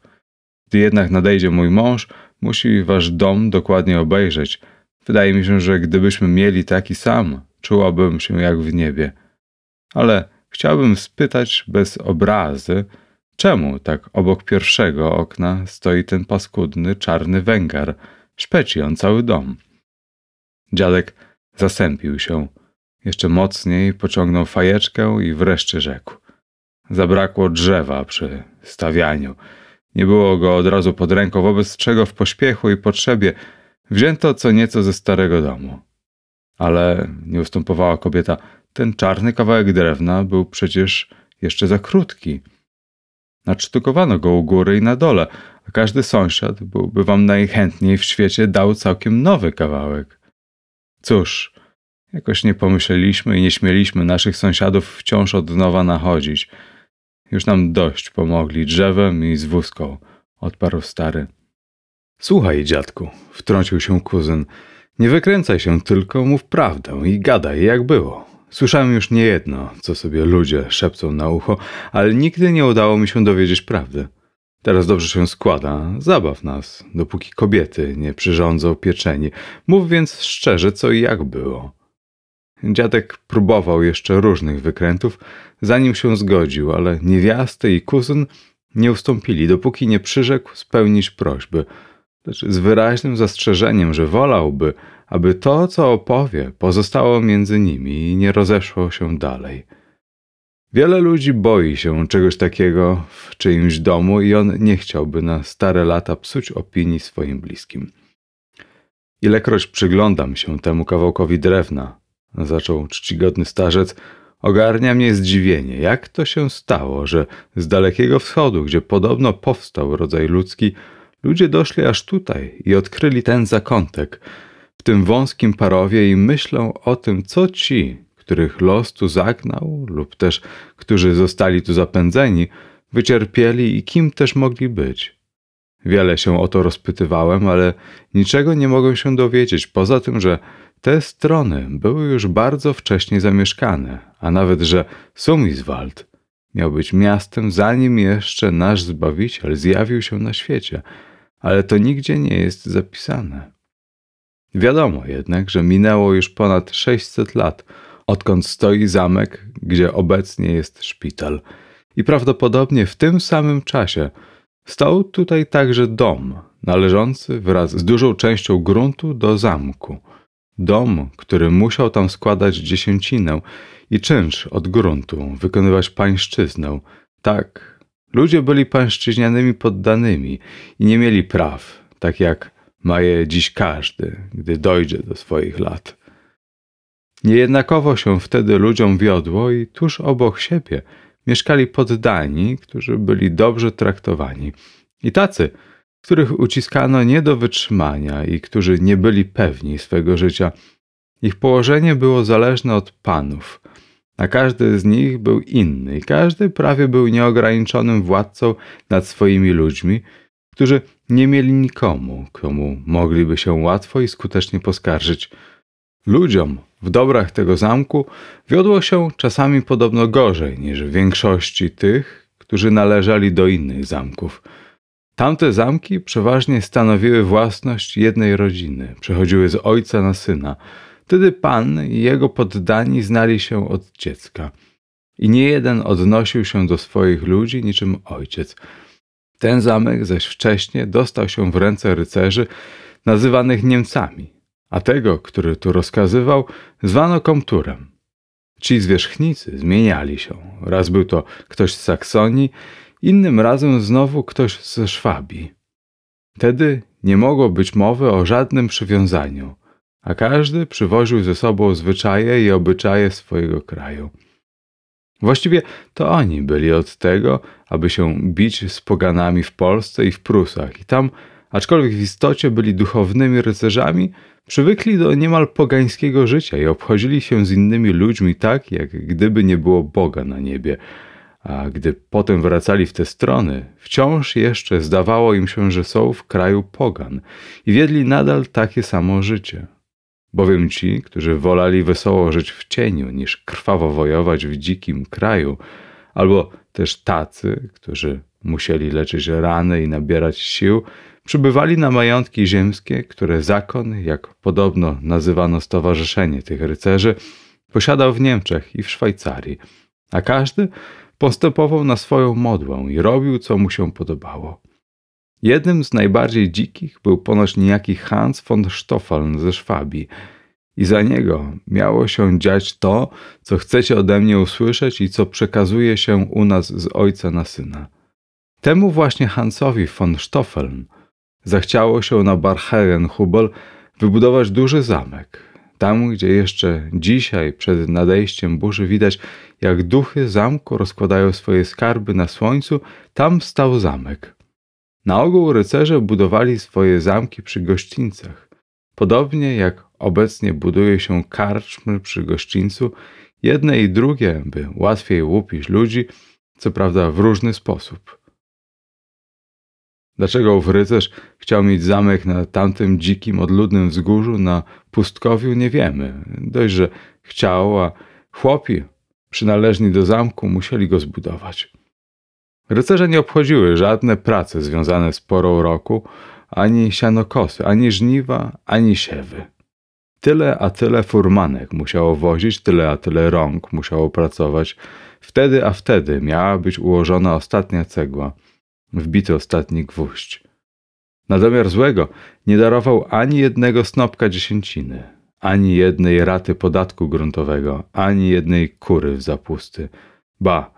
Gdy jednak nadejdzie mój mąż, musi wasz dom dokładnie obejrzeć. Wydaje mi się, że gdybyśmy mieli taki sam, czułabym się jak w niebie. Ale chciałbym spytać bez obrazy, czemu tak obok pierwszego okna stoi ten paskudny, czarny węgar? Szpeci on cały dom. Dziadek zasępił się. Jeszcze mocniej pociągnął fajeczkę i wreszcie rzekł. Zabrakło drzewa przy stawianiu. Nie było go od razu pod ręką, wobec czego w pośpiechu i potrzebie wzięto co nieco ze starego domu. Ale nie ustępowała kobieta. Ten czarny kawałek drewna był przecież jeszcze za krótki. Nadsztukowano go u góry i na dole, a każdy sąsiad byłby wam najchętniej w świecie dał całkiem nowy kawałek. Cóż, jakoś nie pomyśleliśmy i nie śmieliśmy naszych sąsiadów wciąż od nowa nachodzić. Już nam dość pomogli drzewem i z wózką, odparł stary. Słuchaj, dziadku, wtrącił się kuzyn. Nie wykręcaj się, tylko mów prawdę i gadaj, jak było. Słyszałem już niejedno, co sobie ludzie szepcą na ucho, ale nigdy nie udało mi się dowiedzieć prawdy. Teraz dobrze się składa, zabaw nas, dopóki kobiety nie przyrządzą pieczeni. Mów więc szczerze, co i jak było. Dziadek próbował jeszcze różnych wykrętów, zanim się zgodził, ale niewiasty i kuzyn nie ustąpili, dopóki nie przyrzekł spełnić prośby, lecz z wyraźnym zastrzeżeniem, że wolałby, aby to, co opowie, pozostało między nimi i nie rozeszło się dalej. Wiele ludzi boi się czegoś takiego w czyimś domu i on nie chciałby na stare lata psuć opinii swoim bliskim. Ilekroć przyglądam się temu kawałkowi drewna, zaczął czcigodny starzec, ogarnia mnie zdziwienie, jak to się stało, że z dalekiego wschodu, gdzie podobno powstał rodzaj ludzki, ludzie doszli aż tutaj i odkryli ten zakątek w tym wąskim parowie i myślą o tym, co ci, których los tu zagnał, lub też którzy zostali tu zapędzeni, wycierpieli i kim też mogli być. Wiele się o to rozpytywałem, ale niczego nie mogłem się dowiedzieć, poza tym, że te strony były już bardzo wcześnie zamieszkane, a nawet, że Sumiswald miał być miastem, zanim jeszcze nasz Zbawiciel zjawił się na świecie, ale to nigdzie nie jest zapisane. Wiadomo jednak, że minęło już ponad 600 lat, odkąd stoi zamek, gdzie obecnie jest szpital. I prawdopodobnie w tym samym czasie stał tutaj także dom, należący wraz z dużą częścią gruntu do zamku. Dom, który musiał tam składać dziesięcinę i czynsz od gruntu, wykonywać pańszczyznę. Tak, ludzie byli pańszczyźnianymi poddanymi i nie mieli praw, tak jak ma je dziś każdy, gdy dojdzie do swoich lat. Niejednakowo się wtedy ludziom wiodło i tuż obok siebie mieszkali poddani, którzy byli dobrze traktowani. I tacy, których uciskano nie do wytrzymania i którzy nie byli pewni swego życia. Ich położenie było zależne od panów, a każdy z nich był inny i każdy prawie był nieograniczonym władcą nad swoimi ludźmi, którzy nie mieli nikomu, komu mogliby się łatwo i skutecznie poskarżyć. Ludziom w dobrach tego zamku wiodło się czasami podobno gorzej niż w większości tych, którzy należeli do innych zamków. Tamte zamki przeważnie stanowiły własność jednej rodziny, przechodziły z ojca na syna. Wtedy pan i jego poddani znali się od dziecka. I nie jeden odnosił się do swoich ludzi niczym ojciec. Ten zamek zaś wcześniej dostał się w ręce rycerzy nazywanych Niemcami, a tego, który tu rozkazywał, zwano komturem. Ci zwierzchnicy zmieniali się. Raz był to ktoś z Saksonii, innym razem znowu ktoś ze Szwabii. Wtedy nie mogło być mowy o żadnym przywiązaniu, a każdy przywoził ze sobą zwyczaje i obyczaje swojego kraju. Właściwie to oni byli od tego, aby się bić z poganami w Polsce i w Prusach, i tam, aczkolwiek w istocie byli duchownymi rycerzami, przywykli do niemal pogańskiego życia i obchodzili się z innymi ludźmi tak, jak gdyby nie było Boga na niebie, a gdy potem wracali w te strony, wciąż jeszcze zdawało im się, że są w kraju pogan i wiedli nadal takie samo życie. Bowiem ci, którzy wolali wesoło żyć w cieniu, niż krwawo wojować w dzikim kraju, albo też tacy, którzy musieli leczyć rany i nabierać sił, przybywali na majątki ziemskie, które zakon, jak podobno nazywano stowarzyszenie tych rycerzy, posiadał w Niemczech i w Szwajcarii, a każdy postępował na swoją modłę i robił, co mu się podobało. Jednym z najbardziej dzikich był ponoć niejaki Hans von Stoffeln ze Szwabii i za niego miało się dziać to, co chcecie ode mnie usłyszeć i co przekazuje się u nas z ojca na syna. Temu właśnie Hansowi von Stoffeln zachciało się na Barherenhubel wybudować duży zamek, tam, gdzie jeszcze dzisiaj przed nadejściem burzy widać, jak duchy zamku rozkładają swoje skarby na słońcu, tam stał zamek. Na ogół rycerze budowali swoje zamki przy gościńcach. Podobnie jak obecnie buduje się karczmy przy gościńcu, jedne i drugie, by łatwiej łupić ludzi, co prawda w różny sposób. Dlaczego ów rycerz chciał mieć zamek na tamtym dzikim, odludnym wzgórzu na pustkowiu, nie wiemy. Dość, że chciał, a chłopi przynależni do zamku musieli go zbudować. Rycerze nie obchodziły żadne prace związane z porą roku, ani sianokosy, ani żniwa, ani siewy. Tyle a tyle furmanek musiało wozić, tyle a tyle rąk musiało pracować. Wtedy a wtedy miała być ułożona ostatnia cegła, wbity ostatni gwóźdź. Na domiar złego nie darował ani jednego snopka dziesięciny, ani jednej raty podatku gruntowego, ani jednej kury w zapusty. Ba,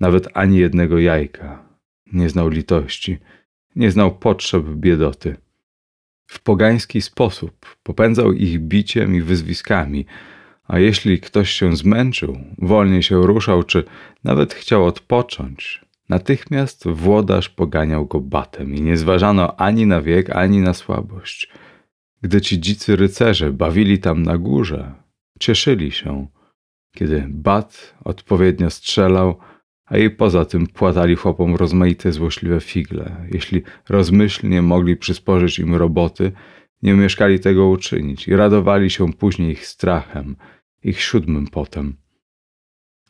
nawet ani jednego jajka. Nie znał litości, nie znał potrzeb biedoty. W pogański sposób popędzał ich biciem i wyzwiskami, a jeśli ktoś się zmęczył, wolniej się ruszał, czy nawet chciał odpocząć, natychmiast włodarz poganiał go batem i nie zważano ani na wiek, ani na słabość. Gdy ci dzicy rycerze bawili tam na górze, cieszyli się, kiedy bat odpowiednio strzelał, a i poza tym płatali chłopom rozmaite złośliwe figle. Jeśli rozmyślnie mogli przysporzyć im roboty, nie umieszkali tego uczynić i radowali się później ich strachem, ich siódmym potem.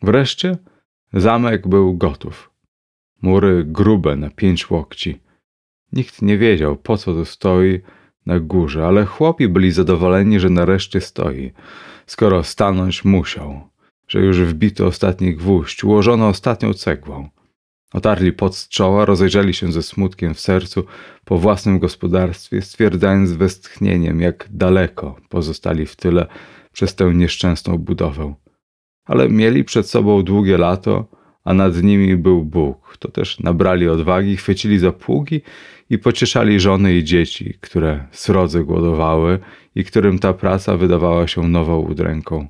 Wreszcie zamek był gotów. Mury grube na pięć łokci. Nikt nie wiedział, po co to stoi na górze, ale chłopi byli zadowoleni, że nareszcie stoi, skoro stanąć musiał że już wbito ostatni gwóźdź, ułożono ostatnią cegłą. Otarli pot z czoła, rozejrzeli się ze smutkiem w sercu po własnym gospodarstwie, stwierdzając westchnieniem, jak daleko pozostali w tyle przez tę nieszczęsną budowę. Ale mieli przed sobą długie lato, a nad nimi był Bóg. To też nabrali odwagi, chwycili za pługi i pocieszali żony i dzieci, które srodze głodowały i którym ta praca wydawała się nową udręką.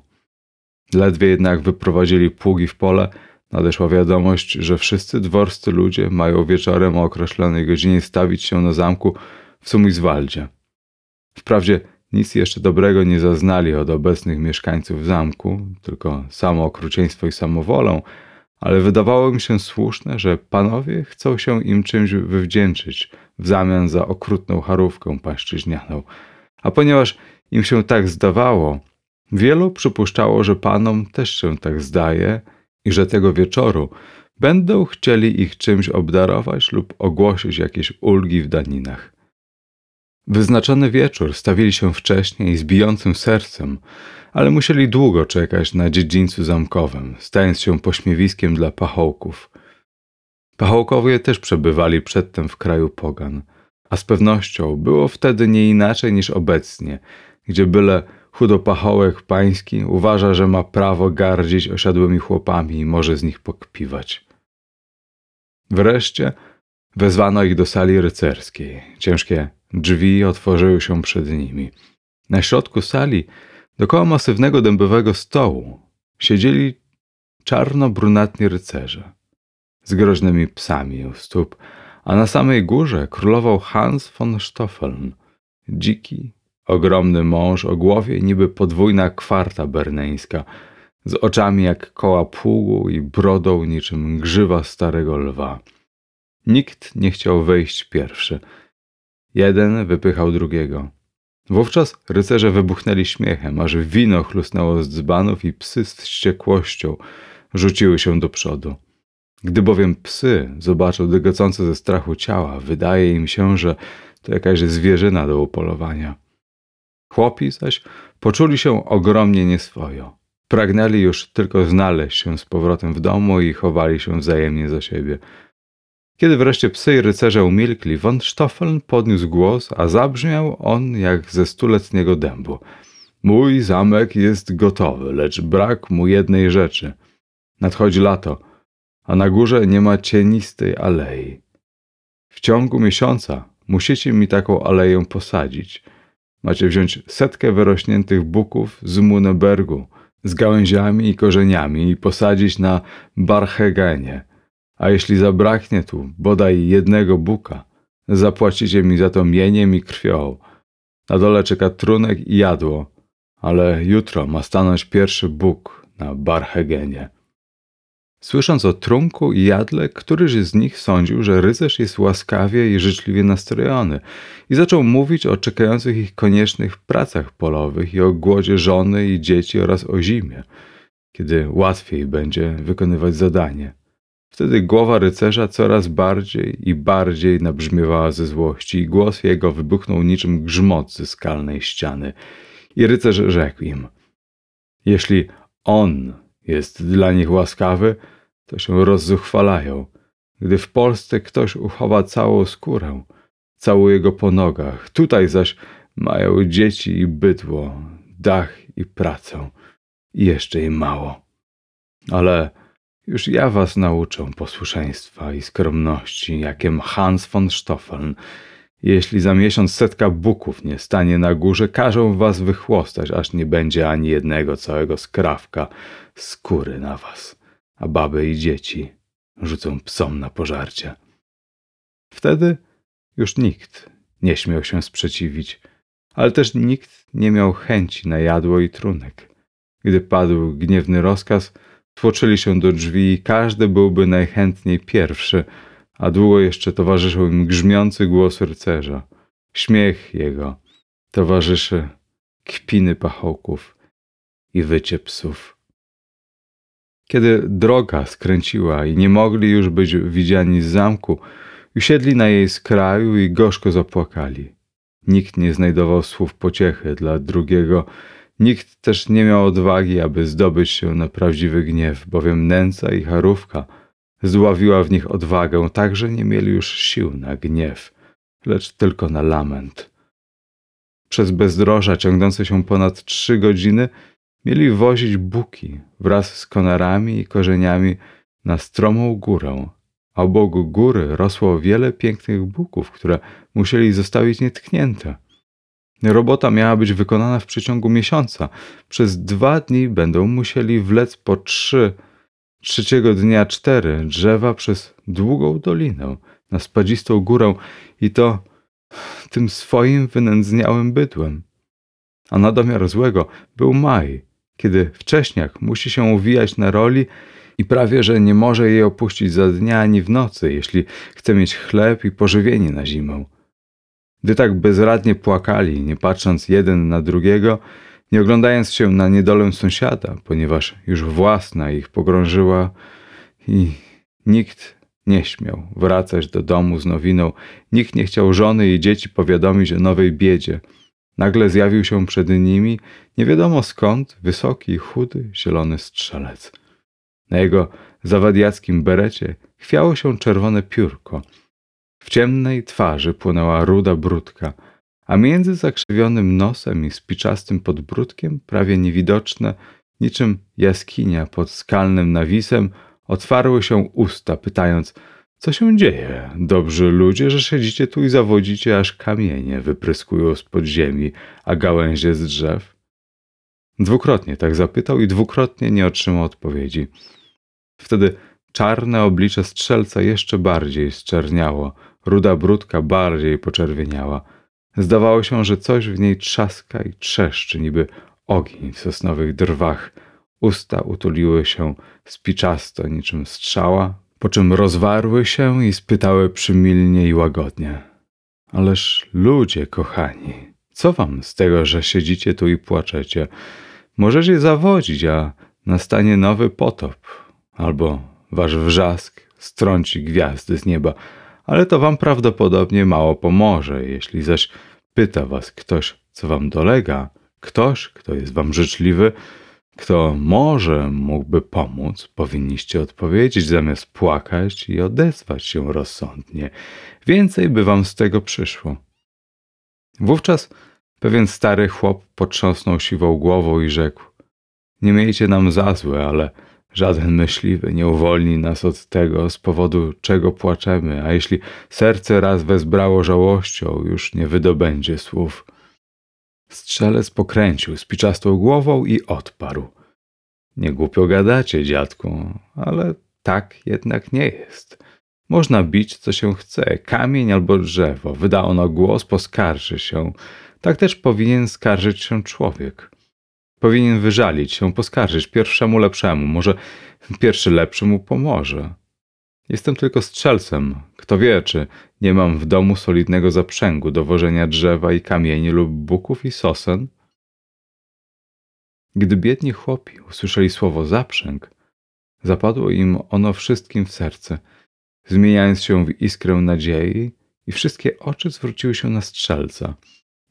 Ledwie jednak wyprowadzili pługi w pole, nadeszła wiadomość, że wszyscy dworscy ludzie mają wieczorem o określonej godzinie stawić się na zamku w Sumiswaldzie. Wprawdzie nic jeszcze dobrego nie zaznali od obecnych mieszkańców zamku, tylko samo okrucieństwo i samowolę, ale wydawało mi się słuszne, że panowie chcą się im czymś wywdzięczyć w zamian za okrutną charówkę pańszczyźnianą. A ponieważ im się tak zdawało, Wielu przypuszczało, że panom też się tak zdaje i że tego wieczoru będą chcieli ich czymś obdarować lub ogłosić jakieś ulgi w daninach. Wyznaczony wieczór stawili się wcześniej z bijącym sercem, ale musieli długo czekać na dziedzińcu zamkowym, stając się pośmiewiskiem dla pachołków. Pachołkowie też przebywali przedtem w kraju pogan, a z pewnością było wtedy nie inaczej niż obecnie, gdzie byle Chudopachołek pański uważa, że ma prawo gardzić osiadłymi chłopami i może z nich pokpiwać. Wreszcie wezwano ich do sali rycerskiej. Ciężkie drzwi otworzyły się przed nimi. Na środku sali, dokoła masywnego dębowego stołu, siedzieli czarno-brunatni rycerze z groźnymi psami u stóp, a na samej górze królował Hans von Stoffeln, dziki, Ogromny mąż o głowie niby podwójna kwarta berneńska, z oczami jak koła pługu i brodą niczym grzywa starego lwa. Nikt nie chciał wejść pierwszy. Jeden wypychał drugiego. Wówczas rycerze wybuchnęli śmiechem, aż wino chlusnęło z dzbanów i psy z wściekłością rzuciły się do przodu. Gdy bowiem psy zobaczą dygocące ze strachu ciała, wydaje im się, że to jakaś zwierzyna do upolowania. Chłopi zaś poczuli się ogromnie nieswojo. Pragnęli już tylko znaleźć się z powrotem w domu i chowali się wzajemnie za siebie. Kiedy wreszcie psy i rycerze umilkli, von Stoffeln podniósł głos, a zabrzmiał on jak ze stuletniego dębu. Mój zamek jest gotowy, lecz brak mu jednej rzeczy. Nadchodzi lato, a na górze nie ma cienistej alei. W ciągu miesiąca musicie mi taką aleję posadzić – Macie wziąć setkę wyrośniętych buków z Munebergu, z gałęziami i korzeniami i posadzić na Barhegenie. A jeśli zabraknie tu bodaj jednego buka, zapłacicie mi za to mieniem i krwią. Na dole czeka trunek i jadło, ale jutro ma stanąć pierwszy bóg na Barhegenie. Słysząc o trunku i jadle, któryś z nich sądził, że rycerz jest łaskawie i życzliwie nastrojony i zaczął mówić o czekających ich koniecznych pracach polowych i o głodzie żony i dzieci oraz o zimie, kiedy łatwiej będzie wykonywać zadanie. Wtedy głowa rycerza coraz bardziej i bardziej nabrzmiewała ze złości i głos jego wybuchnął niczym grzmot ze skalnej ściany. I rycerz rzekł im, jeśli on jest dla nich łaskawy, to się rozzuchwalają. Gdy w Polsce ktoś uchowa całą skórę, całuje go po nogach, tutaj zaś mają dzieci i bydło, dach i pracę. I jeszcze im mało. Ale już ja was nauczę posłuszeństwa i skromności, jakiem Hans von Stoffeln. Jeśli za miesiąc setka buków nie stanie na górze, każą was wychłostać, aż nie będzie ani jednego całego skrawka skóry na was, a baby i dzieci rzucą psom na pożarcie. Wtedy już nikt nie śmiał się sprzeciwić, ale też nikt nie miał chęci na jadło i trunek. Gdy padł gniewny rozkaz, tłoczyli się do drzwi i każdy byłby najchętniej pierwszy, a długo jeszcze towarzyszył im grzmiący głos rycerza. Śmiech jego towarzyszy kpiny pachołków i wycie psów. Kiedy droga skręciła i nie mogli już być widziani z zamku, usiedli na jej skraju i gorzko zapłakali. Nikt nie znajdował słów pociechy dla drugiego, nikt też nie miał odwagi, aby zdobyć się na prawdziwy gniew, bowiem nęca i charówka zdławiła w nich odwagę, tak że nie mieli już sił na gniew, lecz tylko na lament. Przez bezdroża ciągnące się ponad trzy godziny mieli wozić buki wraz z konarami i korzeniami na stromą górę, obok góry rosło wiele pięknych buków, które musieli zostawić nietknięte. Robota miała być wykonana w przeciągu miesiąca. Przez dwa dni będą musieli wlec po trzy, trzeciego dnia cztery drzewa przez długą dolinę, na spadzistą górę i to tym swoim wynędzniałym bydłem. A na domiar złego był maj, kiedy wcześniak musi się uwijać na roli i prawie że nie może jej opuścić za dnia ani w nocy, jeśli chce mieć chleb i pożywienie na zimę. Gdy tak bezradnie płakali, nie patrząc jeden na drugiego, nie oglądając się na niedolę sąsiada, ponieważ już własna ich pogrążyła i nikt nie śmiał wracać do domu z nowiną, nikt nie chciał żony i dzieci powiadomić o nowej biedzie. Nagle zjawił się przed nimi, nie wiadomo skąd, wysoki, chudy, zielony strzelec. Na jego zawadiackim berecie chwiało się czerwone piórko. W ciemnej twarzy płynęła ruda brudka, a między zakrzywionym nosem i spiczastym podbródkiem, prawie niewidoczne, niczym jaskinia pod skalnym nawisem, otwarły się usta, pytając, co się dzieje, dobrzy ludzie, że siedzicie tu i zawodzicie, aż kamienie wypryskują z podziemi, a gałęzie z drzew? Dwukrotnie tak zapytał i dwukrotnie nie otrzymał odpowiedzi. Wtedy czarne oblicze strzelca jeszcze bardziej zczerniało, ruda brudka bardziej poczerwieniała. Zdawało się, że coś w niej trzaska i trzeszczy, niby ogień w sosnowych drwach. Usta utuliły się spiczasto niczym strzała, po czym rozwarły się i spytały przymilnie i łagodnie. Ależ ludzie kochani, co wam z tego, że siedzicie tu i płaczecie? Możecie zawodzić, a nastanie nowy potop, albo wasz wrzask strąci gwiazdy z nieba, ale to wam prawdopodobnie mało pomoże. Jeśli zaś pyta was ktoś, co wam dolega, ktoś, kto jest wam życzliwy, kto może mógłby pomóc, powinniście odpowiedzieć zamiast płakać i odezwać się rozsądnie. Więcej by wam z tego przyszło. Wówczas pewien stary chłop potrząsnął siwą głową i rzekł: Nie miejcie nam za złe, ale żaden myśliwy nie uwolni nas od tego, z powodu czego płaczemy, a jeśli serce raz wezbrało żałością, już nie wydobędzie słów. Strzelec pokręcił spiczastą głową i odparł. Nie głupio gadacie, dziadku, ale tak jednak nie jest. Można bić, co się chce, kamień albo drzewo. Wyda ono głos, poskarży się. Tak też powinien skarżyć się człowiek. Powinien wyżalić się, poskarżyć pierwszemu lepszemu. Może pierwszy lepszy mu pomoże. Jestem tylko strzelcem. Kto wie, czy nie mam w domu solidnego zaprzęgu do wożenia drzewa i kamieni lub buków i sosen? Gdy biedni chłopi usłyszeli słowo zaprzęg, zapadło im ono wszystkim w serce, zmieniając się w iskrę nadziei i wszystkie oczy zwróciły się na strzelca,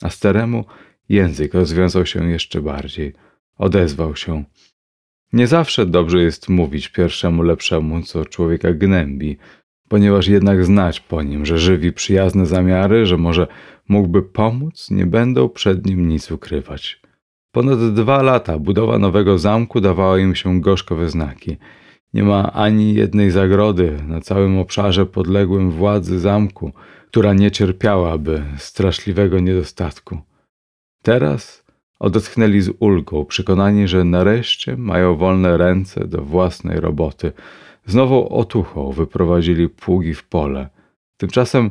a staremu język rozwiązał się jeszcze bardziej, odezwał się. Nie zawsze dobrze jest mówić pierwszemu lepszemu, co człowieka gnębi, ponieważ jednak znać po nim, że żywi przyjazne zamiary, że może mógłby pomóc, nie będą przed nim nic ukrywać. Ponad dwa lata budowa nowego zamku dawała im się gorzko znaki. Nie ma ani jednej zagrody na całym obszarze podległym władzy zamku, która nie cierpiałaby straszliwego niedostatku. Teraz odetchnęli z ulgą, przekonani, że nareszcie mają wolne ręce do własnej roboty. Z nową otuchą wyprowadzili pługi w pole. Tymczasem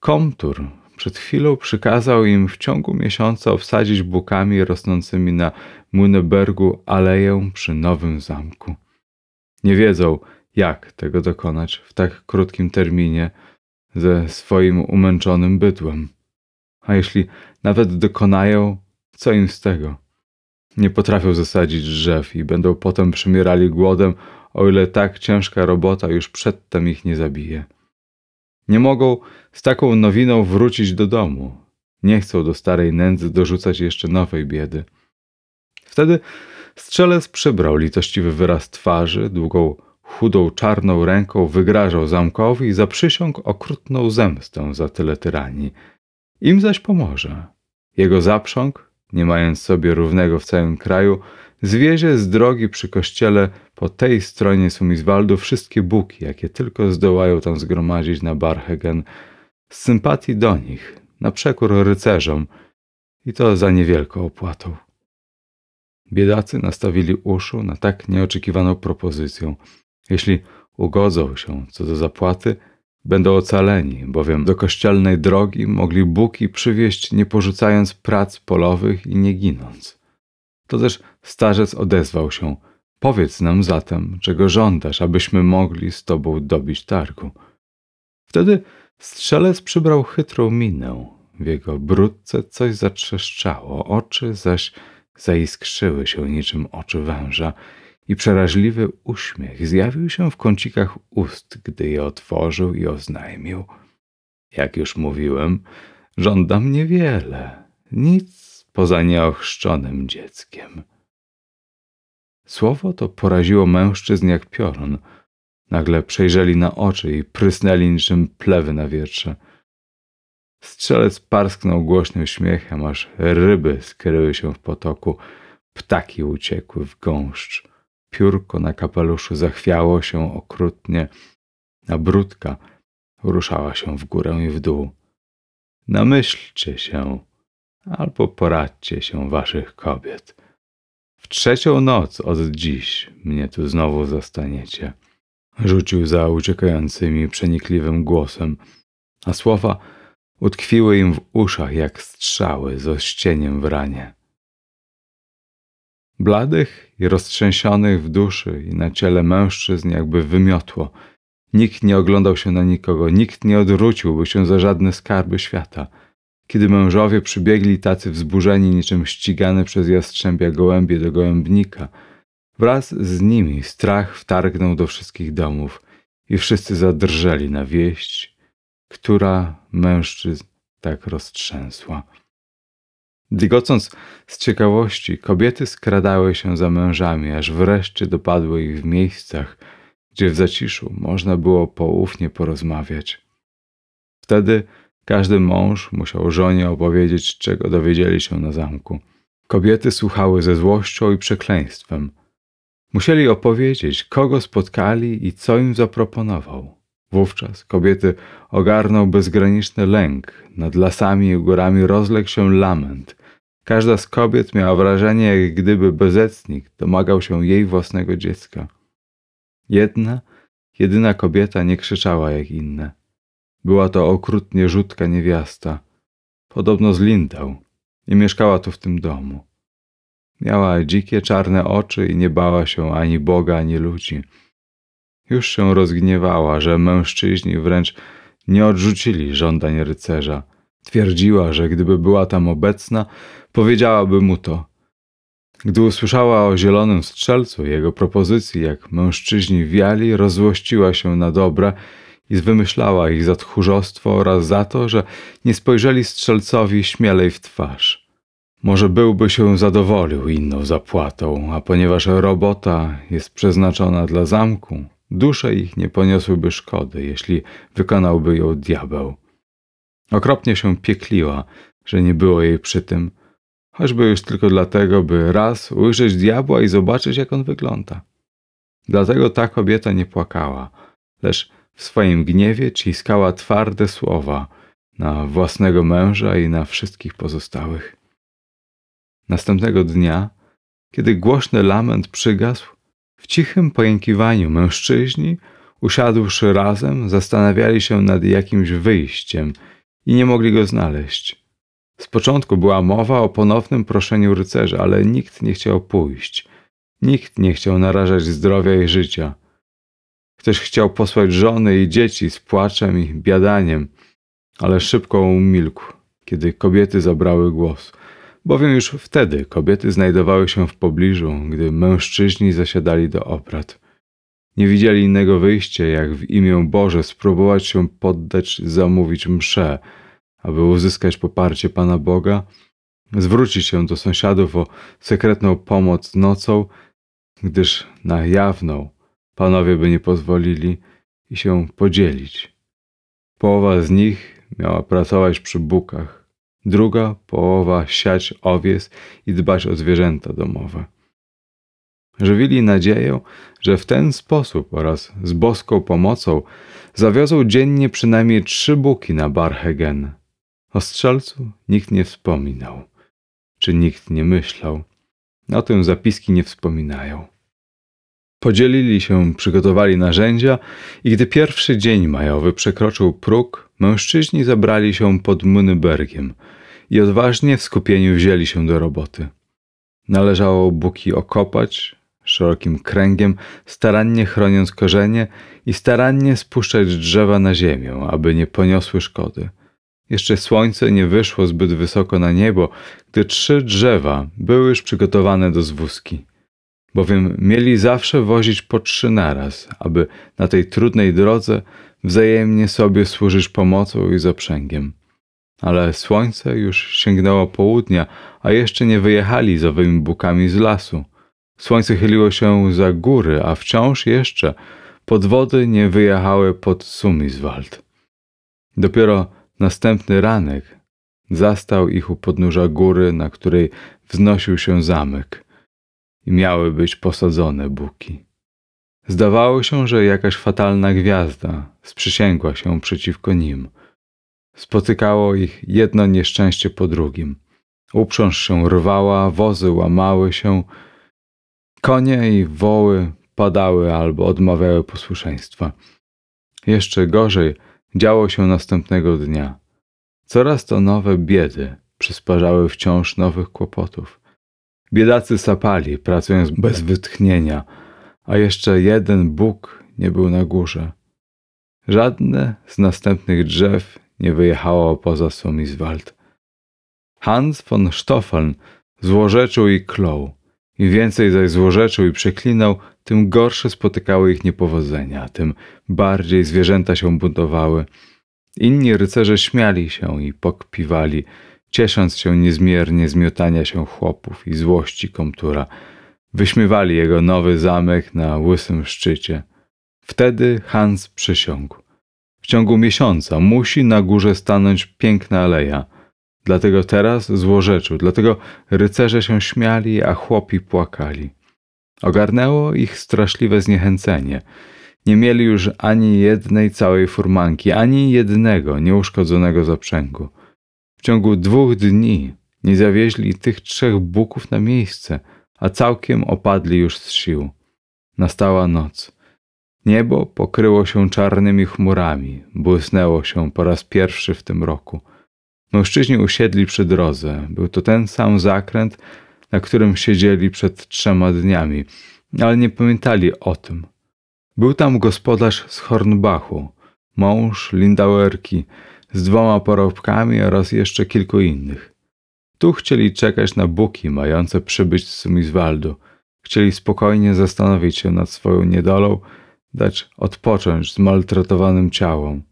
komtur przed chwilą przykazał im w ciągu miesiąca obsadzić bukami rosnącymi na Młynebergu aleję przy nowym zamku. Nie wiedzą, jak tego dokonać w tak krótkim terminie ze swoim umęczonym bydłem. A jeśli nawet dokonają, co im z tego? Nie potrafią zasadzić drzew i będą potem przymierali głodem, o ile tak ciężka robota już przedtem ich nie zabije. Nie mogą z taką nowiną wrócić do domu. Nie chcą do starej nędzy dorzucać jeszcze nowej biedy. Wtedy strzelec przybrał litościwy wyraz twarzy, długą, chudą, czarną ręką wygrażał zamkowi i zaprzysiągł okrutną zemstę za tyle tyranii. Im zaś pomoże. Jego zaprząg, nie mając sobie równego w całym kraju, zwiezie z drogi przy kościele po tej stronie Sumizwaldu wszystkie buki, jakie tylko zdołają tam zgromadzić na Barhegen, z sympatii do nich, na przekór rycerzom i to za niewielką opłatą. Biedacy nastawili uszu na tak nieoczekiwaną propozycję. Jeśli ugodzą się co do zapłaty, będą ocaleni, bowiem do kościelnej drogi mogli buki przywieźć nie porzucając prac polowych i nie ginąc. To też starzec odezwał się. Powiedz nam zatem, czego żądasz, abyśmy mogli z tobą dobić targu. Wtedy strzelec przybrał chytrą minę. W jego brudce coś zatrzeszczało, oczy zaś zaiskrzyły się niczym oczy węża i przeraźliwy uśmiech zjawił się w kącikach ust, gdy je otworzył i oznajmił. Jak już mówiłem, żądam niewiele, nic poza nieochrzczonym dzieckiem. Słowo to poraziło mężczyzn jak piorun. Nagle przejrzeli na oczy i prysnęli niczym plewy na wietrze. Strzelec parsknął głośnym śmiechem, aż ryby skryły się w potoku, ptaki uciekły w gąszcz. Piórko na kapeluszu zachwiało się okrutnie, a brudka ruszała się w górę i w dół. Namyślcie się, albo poradźcie się waszych kobiet. W trzecią noc od dziś mnie tu znowu zastaniecie. Rzucił za uciekającymi przenikliwym głosem, a słowa utkwiły im w uszach jak strzały z ościeniem w ranie. Bladych i roztrzęsionych w duszy i na ciele mężczyzn jakby wymiotło. Nikt nie oglądał się na nikogo, nikt nie odwróciłby się za żadne skarby świata. Kiedy mężowie przybiegli tacy wzburzeni niczym ścigane przez jastrzębia gołębie do gołębnika, wraz z nimi strach wtargnął do wszystkich domów i wszyscy zadrżeli na wieść, która mężczyzn tak roztrzęsła. Dygocąc z ciekawości, kobiety skradały się za mężami, aż wreszcie dopadły ich w miejscach, gdzie w zaciszu można było poufnie porozmawiać. Wtedy każdy mąż musiał żonie opowiedzieć, czego dowiedzieli się na zamku. Kobiety słuchały ze złością i przekleństwem. Musieli opowiedzieć, kogo spotkali i co im zaproponował. Wówczas kobiety ogarnął bezgraniczny lęk. Nad lasami i górami rozległ się lament. Każda z kobiet miała wrażenie, jak gdyby bezecnik domagał się jej własnego dziecka. Jedna, jedyna kobieta nie krzyczała jak inne. Była to okrutnie rzutka niewiasta, podobno z Lindau, i mieszkała tu w tym domu. Miała dzikie, czarne oczy i nie bała się ani Boga, ani ludzi. Już się rozgniewała, że mężczyźni wręcz nie odrzucili żądań rycerza. Twierdziła, że gdyby była tam obecna, powiedziałaby mu to. Gdy usłyszała o zielonym strzelcu i jego propozycji, jak mężczyźni wiali, rozłościła się na dobre i wymyślała ich za tchórzostwo oraz za to, że nie spojrzeli strzelcowi śmielej w twarz. Może byłby się zadowolił inną zapłatą, a ponieważ robota jest przeznaczona dla zamku, dusze ich nie poniosłyby szkody, jeśli wykonałby ją diabeł. Okropnie się piekliła, że nie było jej przy tym, choćby już tylko dlatego, by raz ujrzeć diabła i zobaczyć, jak on wygląda. Dlatego ta kobieta nie płakała, lecz w swoim gniewie ciskała twarde słowa na własnego męża i na wszystkich pozostałych. Następnego dnia, kiedy głośny lament przygasł, w cichym pojękiwaniu mężczyźni, usiadłszy razem, zastanawiali się nad jakimś wyjściem i nie mogli go znaleźć. Z początku była mowa o ponownym proszeniu rycerza, ale nikt nie chciał pójść. Nikt nie chciał narażać zdrowia i życia. Ktoś chciał posłać żony i dzieci z płaczem i biadaniem, ale szybko umilkł, kiedy kobiety zabrały głos, bowiem już wtedy kobiety znajdowały się w pobliżu, gdy mężczyźni zasiadali do obrad. Nie widzieli innego wyjścia, jak w imię Boże spróbować się poddać, zamówić mszę, aby uzyskać poparcie Pana Boga, zwrócić się do sąsiadów o sekretną pomoc nocą, gdyż na jawną panowie by nie pozwolili i się podzielić. Połowa z nich miała pracować przy bukach, druga połowa siać owiec i dbać o zwierzęta domowe. Żywili nadzieję, że w ten sposób oraz z boską pomocą zawiozą dziennie przynajmniej trzy buki na Barhegen. O strzelcu nikt nie wspominał, czy nikt nie myślał. O tym zapiski nie wspominają. Podzielili się, przygotowali narzędzia i gdy pierwszy dzień majowy przekroczył próg, mężczyźni zabrali się pod Mnybergiem i odważnie w skupieniu wzięli się do roboty. Należało buki okopać szerokim kręgiem, starannie chroniąc korzenie i starannie spuszczać drzewa na ziemię, aby nie poniosły szkody. Jeszcze słońce nie wyszło zbyt wysoko na niebo, gdy trzy drzewa były już przygotowane do zwózki. Bowiem mieli zawsze wozić po trzy naraz, aby na tej trudnej drodze wzajemnie sobie służyć pomocą i zaprzęgiem. Ale słońce już sięgnęło południa, a jeszcze nie wyjechali z owymi bukami z lasu. Słońce chyliło się za góry, a wciąż jeszcze podwody nie wyjechały pod Sumiswald. Dopiero następny ranek zastał ich u podnóża góry, na której wznosił się zamek i miały być posadzone buki. Zdawało się, że jakaś fatalna gwiazda sprzysięgła się przeciwko nim. Spotykało ich jedno nieszczęście po drugim. Uprząż się rwała, wozy łamały się, konie i woły padały albo odmawiały posłuszeństwa. Jeszcze gorzej działo się następnego dnia. Coraz to nowe biedy przysparzały wciąż nowych kłopotów. Biedacy sapali, pracując bez wytchnienia, a jeszcze jeden Bóg nie był na górze. Żadne z następnych drzew nie wyjechało poza Sumiswald. Hans von Stoffeln złorzeczył i klął. Im więcej zaś złorzeczył i przeklinał, tym gorsze spotykały ich niepowodzenia, tym bardziej zwierzęta się buntowały. Inni rycerze śmiali się i pokpiwali, ciesząc się niezmiernie z miotania się chłopów i złości komtura. Wyśmiewali jego nowy zamek na łysym szczycie. Wtedy Hans przysiągł. W ciągu miesiąca musi na górze stanąć piękna aleja. Dlatego teraz złorzeczył, dlatego rycerze się śmiali, a chłopi płakali. Ogarnęło ich straszliwe zniechęcenie. Nie mieli już ani jednej całej furmanki, ani jednego nieuszkodzonego zaprzęgu. W ciągu dwóch dni nie zawieźli tych trzech buków na miejsce, a całkiem opadli już z sił. Nastała noc. Niebo pokryło się czarnymi chmurami, błysnęło się po raz pierwszy w tym roku. Mężczyźni usiedli przy drodze. Był to ten sam zakręt, na którym siedzieli przed trzema dniami, ale nie pamiętali o tym. Był tam gospodarz z Hornbachu, mąż Lindauerki z dwoma porobkami oraz jeszcze kilku innych. Tu chcieli czekać na buki mające przybyć z Sumiswaldu. Chcieli spokojnie zastanowić się nad swoją niedolą, dać odpocząć zmaltretowanym ciałom.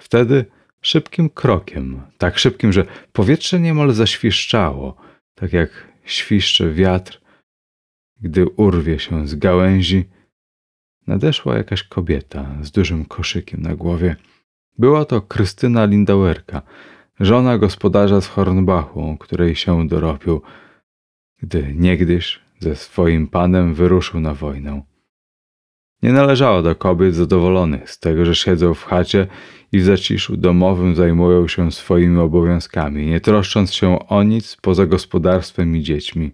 Wtedy szybkim krokiem, tak szybkim, że powietrze niemal zaświszczało, tak jak świszcze wiatr, gdy urwie się z gałęzi, nadeszła jakaś kobieta z dużym koszykiem na głowie. Była to Krystyna Lindauerka, żona gospodarza z Hornbachu, której się dorobił, gdy niegdyś ze swoim panem wyruszył na wojnę. Nie należało do kobiet zadowolonych z tego, że siedzą w chacie i w zaciszu domowym zajmują się swoimi obowiązkami, nie troszcząc się o nic poza gospodarstwem i dziećmi.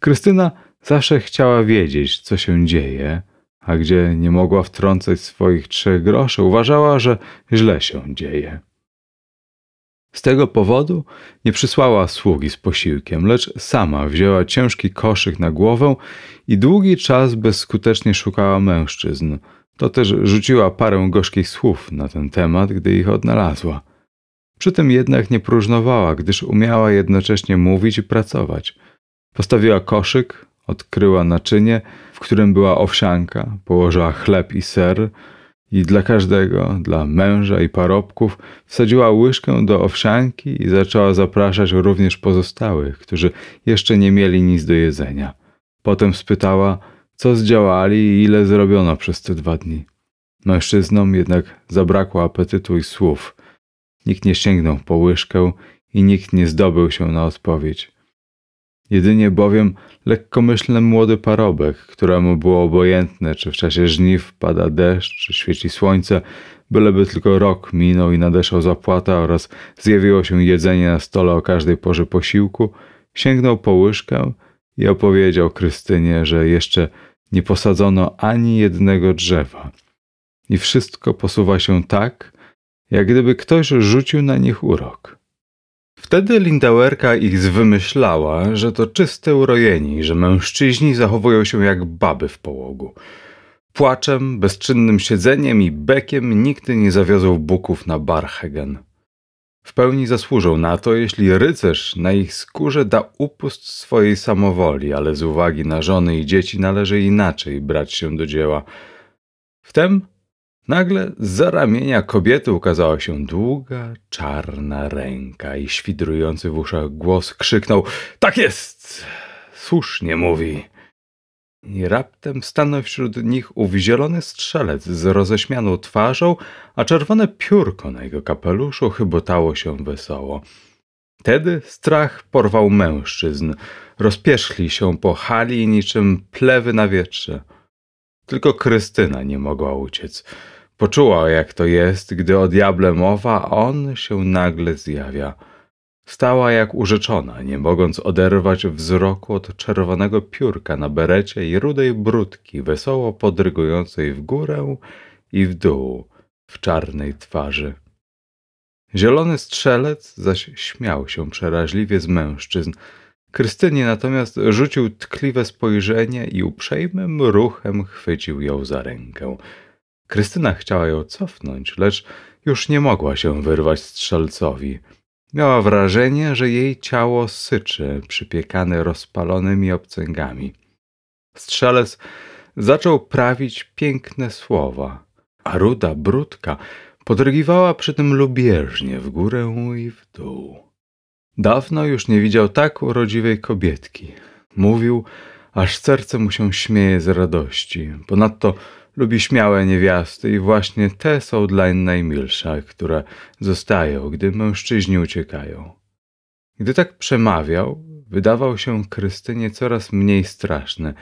Krystyna zawsze chciała wiedzieć, co się dzieje, a gdzie nie mogła wtrącać swoich trzech groszy, uważała, że źle się dzieje. Z tego powodu nie przysłała sługi z posiłkiem, lecz sama wzięła ciężki koszyk na głowę i długi czas bezskutecznie szukała mężczyzn. To też rzuciła parę gorzkich słów na ten temat, gdy ich odnalazła. Przy tym jednak nie próżnowała, gdyż umiała jednocześnie mówić i pracować. Postawiła koszyk, odkryła naczynie, w którym była owsianka, położyła chleb i ser, i dla każdego, dla męża i parobków, wsadziła łyżkę do owsianki i zaczęła zapraszać również pozostałych, którzy jeszcze nie mieli nic do jedzenia. Potem spytała, co zdziałali i ile zrobiono przez te dwa dni. Mężczyznom jednak zabrakło apetytu i słów. Nikt nie sięgnął po łyżkę i nikt nie zdobył się na odpowiedź. Jedynie bowiem lekkomyślny młody parobek, któremu było obojętne, czy w czasie żniw pada deszcz, czy świeci słońce, byleby tylko rok minął i nadeszła zapłata oraz zjawiło się jedzenie na stole o każdej porze posiłku, sięgnął po łyżkę i opowiedział Krystynie, że jeszcze nie posadzono ani jednego drzewa. I wszystko posuwa się tak, jak gdyby ktoś rzucił na nich urok. Wtedy Lindauerka ich zwymyślała, że to czyste urojeni, że mężczyźni zachowują się jak baby w połogu. Płaczem, bezczynnym siedzeniem i bekiem nigdy nie zawiozą buków na Barhegen. W pełni zasłużą na to, jeśli rycerz na ich skórze da upust swojej samowoli, ale z uwagi na żony i dzieci należy inaczej brać się do dzieła. Wtem Nagle za ramienia kobiety ukazała się długa, czarna ręka i świdrujący w uszach głos krzyknął: Tak jest! Słusznie mówi. I raptem stanął wśród nich ów zielony strzelec z roześmianą twarzą, a czerwone piórko na jego kapeluszu chybotało się wesoło. Wtedy strach porwał mężczyzn. Rozpierzchli się po hali niczym plewy na wietrze. Tylko Krystyna nie mogła uciec. Poczuła, jak to jest, gdy o diable mowa, on się nagle zjawia. Stała jak urzeczona, nie mogąc oderwać wzroku od czerwonego piórka na berecie i rudej brudki, wesoło podrygującej w górę i w dół w czarnej twarzy. Zielony strzelec zaś śmiał się przeraźliwie z mężczyzn. Krystynie natomiast rzucił tkliwe spojrzenie i uprzejmym ruchem chwycił ją za rękę. Krystyna chciała ją cofnąć, lecz już nie mogła się wyrwać strzelcowi. Miała wrażenie, że jej ciało syczy, przypiekane rozpalonymi obcęgami. Strzelec zaczął prawić piękne słowa, a ruda brudka podrygiwała przy tym lubieżnie w górę i w dół. Dawno już nie widział tak urodziwej kobietki. Mówił, aż serce mu się śmieje z radości. Ponadto lubi śmiałe niewiasty i właśnie te są dla najmilsze, które zostają, gdy mężczyźni uciekają. Gdy tak przemawiał, wydawał się Krystynie coraz mniej straszny.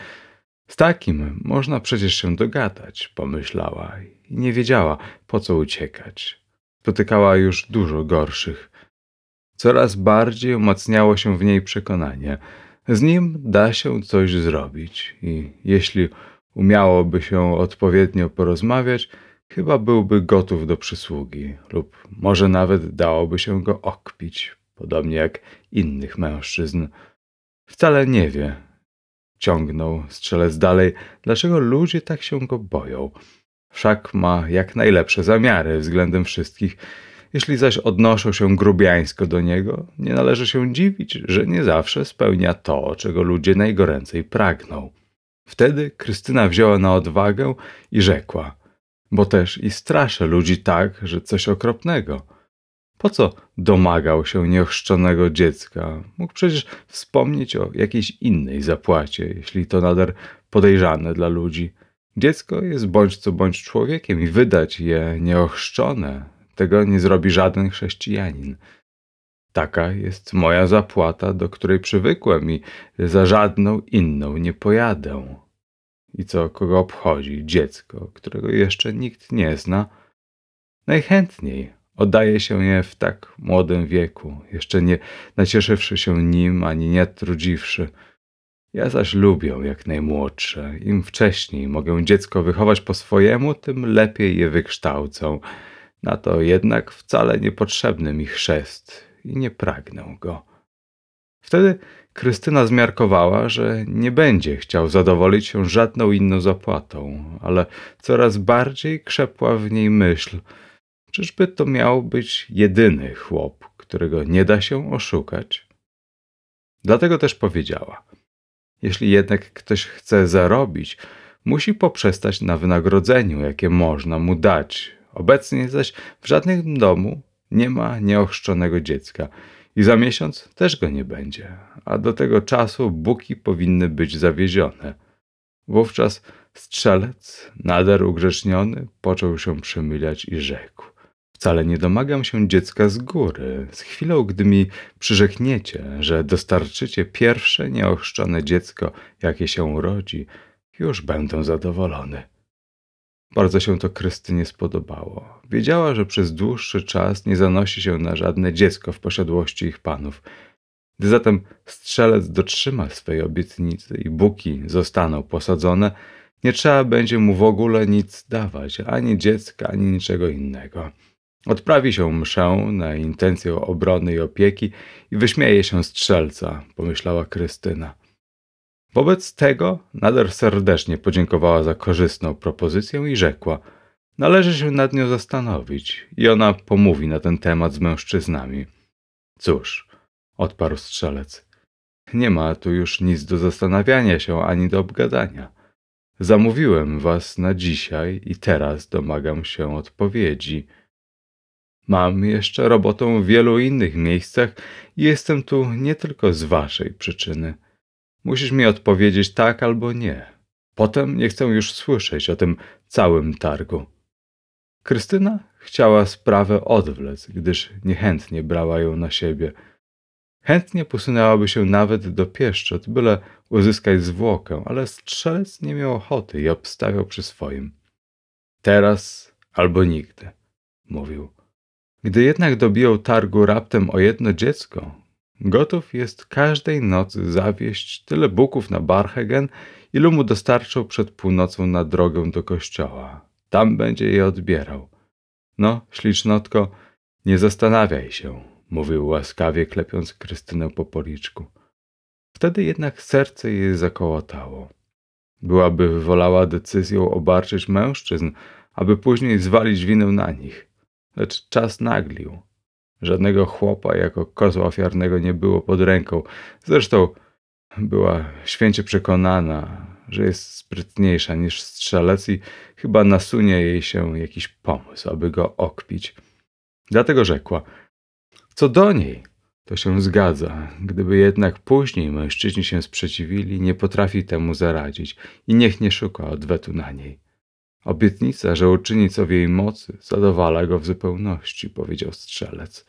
Z takim można przecież się dogadać, pomyślała i nie wiedziała, po co uciekać. Spotykała już dużo gorszych. Coraz bardziej umacniało się w niej przekonanie. Z nim da się coś zrobić i jeśli umiałoby się odpowiednio porozmawiać, chyba byłby gotów do przysługi, lub może nawet dałoby się go okpić, podobnie jak innych mężczyzn. Wcale nie wie, ciągnął strzelec dalej, dlaczego ludzie tak się go boją. Wszak ma jak najlepsze zamiary względem wszystkich. Jeśli zaś odnoszą się grubiańsko do niego, nie należy się dziwić, że nie zawsze spełnia to, czego ludzie najgoręcej pragną. Wtedy Krystyna wzięła na odwagę i rzekła: Bo też i straszę ludzi tak, że coś okropnego. Po co domagał się nieochrzczonego dziecka? Mógł przecież wspomnieć o jakiejś innej zapłacie, jeśli to nader podejrzane dla ludzi. Dziecko jest bądź co bądź człowiekiem i wydać je nieochrzczone, tego nie zrobi żaden chrześcijanin. Taka jest moja zapłata, do której przywykłem i za żadną inną nie pojadę. I co kogo obchodzi dziecko, którego jeszcze nikt nie zna? Najchętniej oddaje się je w tak młodym wieku, jeszcze nie nacieszywszy się nim ani nie trudziwszy. Ja zaś lubię jak najmłodsze. Im wcześniej mogę dziecko wychować po swojemu, tym lepiej je wykształcą. Na to jednak wcale niepotrzebny mi chrzest i nie pragnę go. Wtedy Krystyna zmiarkowała, że nie będzie chciał zadowolić się żadną inną zapłatą, ale coraz bardziej krzepła w niej myśl, czyżby to miał być jedyny chłop, którego nie da się oszukać. Dlatego też powiedziała: Jeśli jednak ktoś chce zarobić, musi poprzestać na wynagrodzeniu, jakie można mu dać. Obecnie zaś w żadnym domu nie ma nieochrzczonego dziecka i za miesiąc też go nie będzie, a do tego czasu buki powinny być zawiezione. Wówczas strzelec, nader ugrzeczniony, począł się przemyliać i rzekł. Wcale nie domagam się dziecka z góry. Z chwilą, gdy mi przyrzekniecie, że dostarczycie pierwsze nieochrzczone dziecko, jakie się urodzi, już będę zadowolony. Bardzo się to Krystynie spodobało. Wiedziała, że przez dłuższy czas nie zanosi się na żadne dziecko w posiadłości ich panów. Gdy zatem strzelec dotrzyma swej obietnicy i buki zostaną posadzone, nie trzeba będzie mu w ogóle nic dawać, ani dziecka, ani niczego innego. Odprawi się mszę na intencję obrony i opieki i wyśmieje się strzelca, pomyślała Krystyna. Wobec tego nader serdecznie podziękowała za korzystną propozycję i rzekła: Należy się nad nią zastanowić i ona pomówi na ten temat z mężczyznami. Cóż, odparł strzelec, nie ma tu już nic do zastanawiania się ani do obgadania. Zamówiłem was na dzisiaj i teraz domagam się odpowiedzi. Mam jeszcze robotę w wielu innych miejscach i jestem tu nie tylko z waszej przyczyny. Musisz mi odpowiedzieć tak albo nie. Potem nie chcę już słyszeć o tym całym targu. Krystyna chciała sprawę odwlec, gdyż niechętnie brała ją na siebie. Chętnie posunęłaby się nawet do pieszczot, byle uzyskać zwłokę, ale strzelec nie miał ochoty i obstawiał przy swoim. Teraz albo nigdy, mówił. Gdy jednak dobiją targu raptem o jedno dziecko, gotów jest każdej nocy zawieść tyle buków na Barhegen, ilu mu dostarczą przed północą na drogę do kościoła. Tam będzie je odbierał. No, ślicznotko, nie zastanawiaj się, mówił łaskawie, klepiąc Krystynę po policzku. Wtedy jednak serce jej zakołotało. Byłaby wolała decyzją obarczyć mężczyzn, aby później zwalić winę na nich. Lecz czas naglił. Żadnego chłopa jako kozła ofiarnego nie było pod ręką. Zresztą była święcie przekonana, że jest sprytniejsza niż strzelec i chyba nasunie jej się jakiś pomysł, aby go okpić. Dlatego rzekła: Co do niej, to się zgadza. Gdyby jednak później mężczyźni się sprzeciwili, nie potrafi temu zaradzić i niech nie szuka odwetu na niej. Obietnica, że uczyni co w jej mocy, zadowala go w zupełności, powiedział strzelec.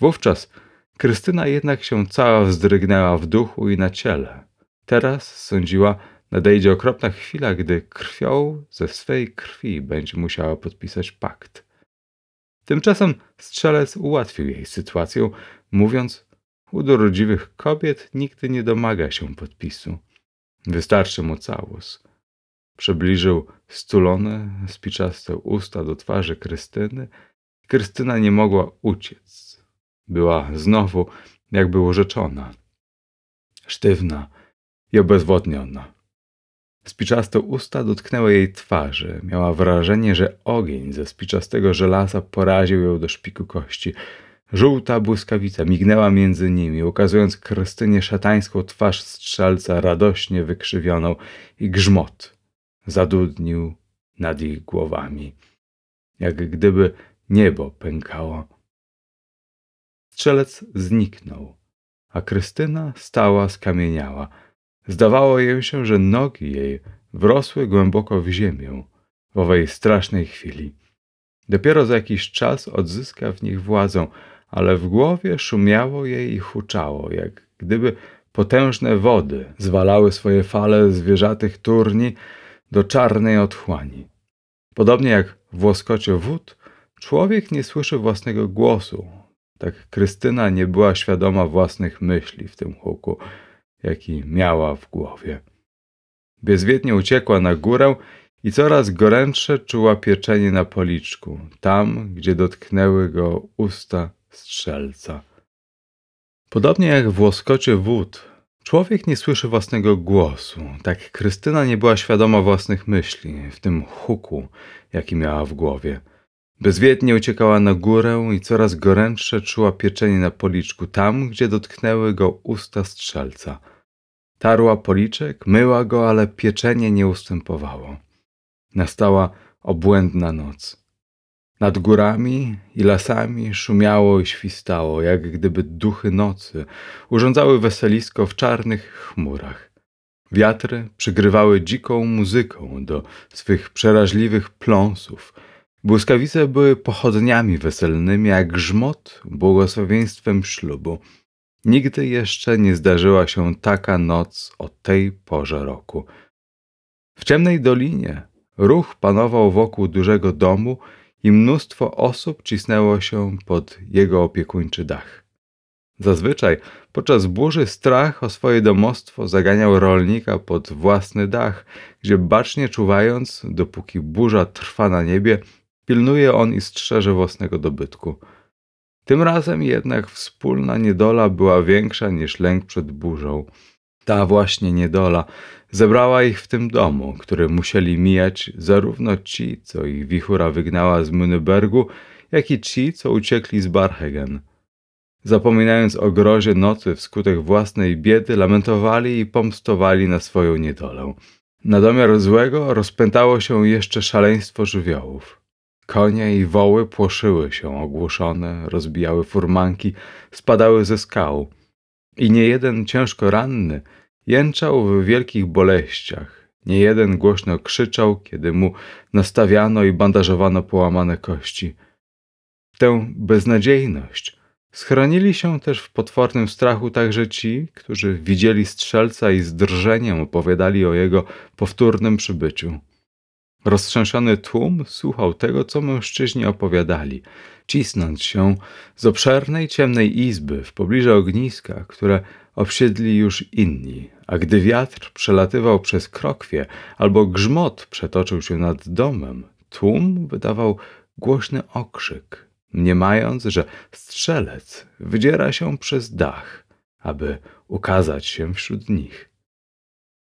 Wówczas Krystyna jednak się cała wzdrygnęła w duchu i na ciele. Teraz, sądziła, nadejdzie okropna chwila, gdy krwią ze swej krwi będzie musiała podpisać pakt. Tymczasem strzelec ułatwił jej sytuację, mówiąc: U dorodliwych kobiet nigdy nie domaga się podpisu. Wystarczy mu całus. Przybliżył stulone, spiczaste usta do twarzy Krystyny. Krystyna nie mogła uciec. Była znowu jakby urzeczona. sztywna i obezwładniona. Spiczaste usta dotknęły jej twarzy. Miała wrażenie, że ogień ze spiczastego żelaza poraził ją do szpiku kości. Żółta błyskawica mignęła między nimi, ukazując Krystynie szatańską twarz strzelca radośnie wykrzywioną i grzmot zadudnił nad ich głowami, jak gdyby niebo pękało. Strzelec zniknął, a Krystyna stała skamieniała. Zdawało jej się, że nogi jej wrosły głęboko w ziemię w owej strasznej chwili. Dopiero za jakiś czas odzyska w nich władzę, ale w głowie szumiało jej i huczało, jak gdyby potężne wody zwalały swoje fale zwierzatych turni do czarnej otchłani. Podobnie jak w łoskocie wód, człowiek nie słyszy własnego głosu. Tak Krystyna nie była świadoma własnych myśli w tym huku, jaki miała w głowie. Bezwiednie uciekła na górę i coraz gorętsze czuła pieczenie na policzku, tam, gdzie dotknęły go usta strzelca. Podobnie jak w łoskocie wód, człowiek nie słyszy własnego głosu. Tak Krystyna nie była świadoma własnych myśli, w tym huku, jaki miała w głowie. Bezwiednie uciekała na górę i coraz gorętsze czuła pieczenie na policzku, tam, gdzie dotknęły go usta strzelca. Tarła policzek, myła go, ale pieczenie nie ustępowało. Nastała obłędna noc. Nad górami i lasami szumiało i świstało, jak gdyby duchy nocy urządzały weselisko w czarnych chmurach. Wiatry przygrywały dziką muzyką do swych przeraźliwych pląsów. Błyskawice były pochodniami weselnymi, jak grzmot błogosławieństwem ślubu. Nigdy jeszcze nie zdarzyła się taka noc o tej porze roku. W ciemnej dolinie ruch panował wokół dużego domu i mnóstwo osób cisnęło się pod jego opiekuńczy dach. Zazwyczaj podczas burzy strach o swoje domostwo zaganiał rolnika pod własny dach, gdzie bacznie czuwając, dopóki burza trwa na niebie, pilnuje on i strzeże własnego dobytku. Tym razem jednak wspólna niedola była większa niż lęk przed burzą. Ta właśnie niedola zebrała ich w tym domu, który musieli mijać zarówno ci, co ich wichura wygnała z Münebergu, jak i ci, co uciekli z Barhegen. Zapominając o grozie nocy wskutek własnej biedy, lamentowali i pomstowali na swoją niedolę. Na domiar złego rozpętało się jeszcze szaleństwo żywiołów. Konie i woły płoszyły się ogłuszone, rozbijały furmanki, spadały ze skał. I niejeden ciężko ranny jęczał w wielkich boleściach. Niejeden głośno krzyczał, kiedy mu nastawiano i bandażowano połamane kości. Tę beznadziejność schronili się też w potwornym strachu także ci, którzy widzieli strzelca i z drżeniem opowiadali o jego powtórnym przybyciu. Roztrzęsiony tłum słuchał tego, co mężczyźni opowiadali, cisnąc się z obszernej, ciemnej izby w pobliżu ogniska, które obsiedli już inni, a gdy wiatr przelatywał przez krokwie albo grzmot przetoczył się nad domem, tłum wydawał głośny okrzyk, mniemając, że strzelec wydziera się przez dach, aby ukazać się wśród nich.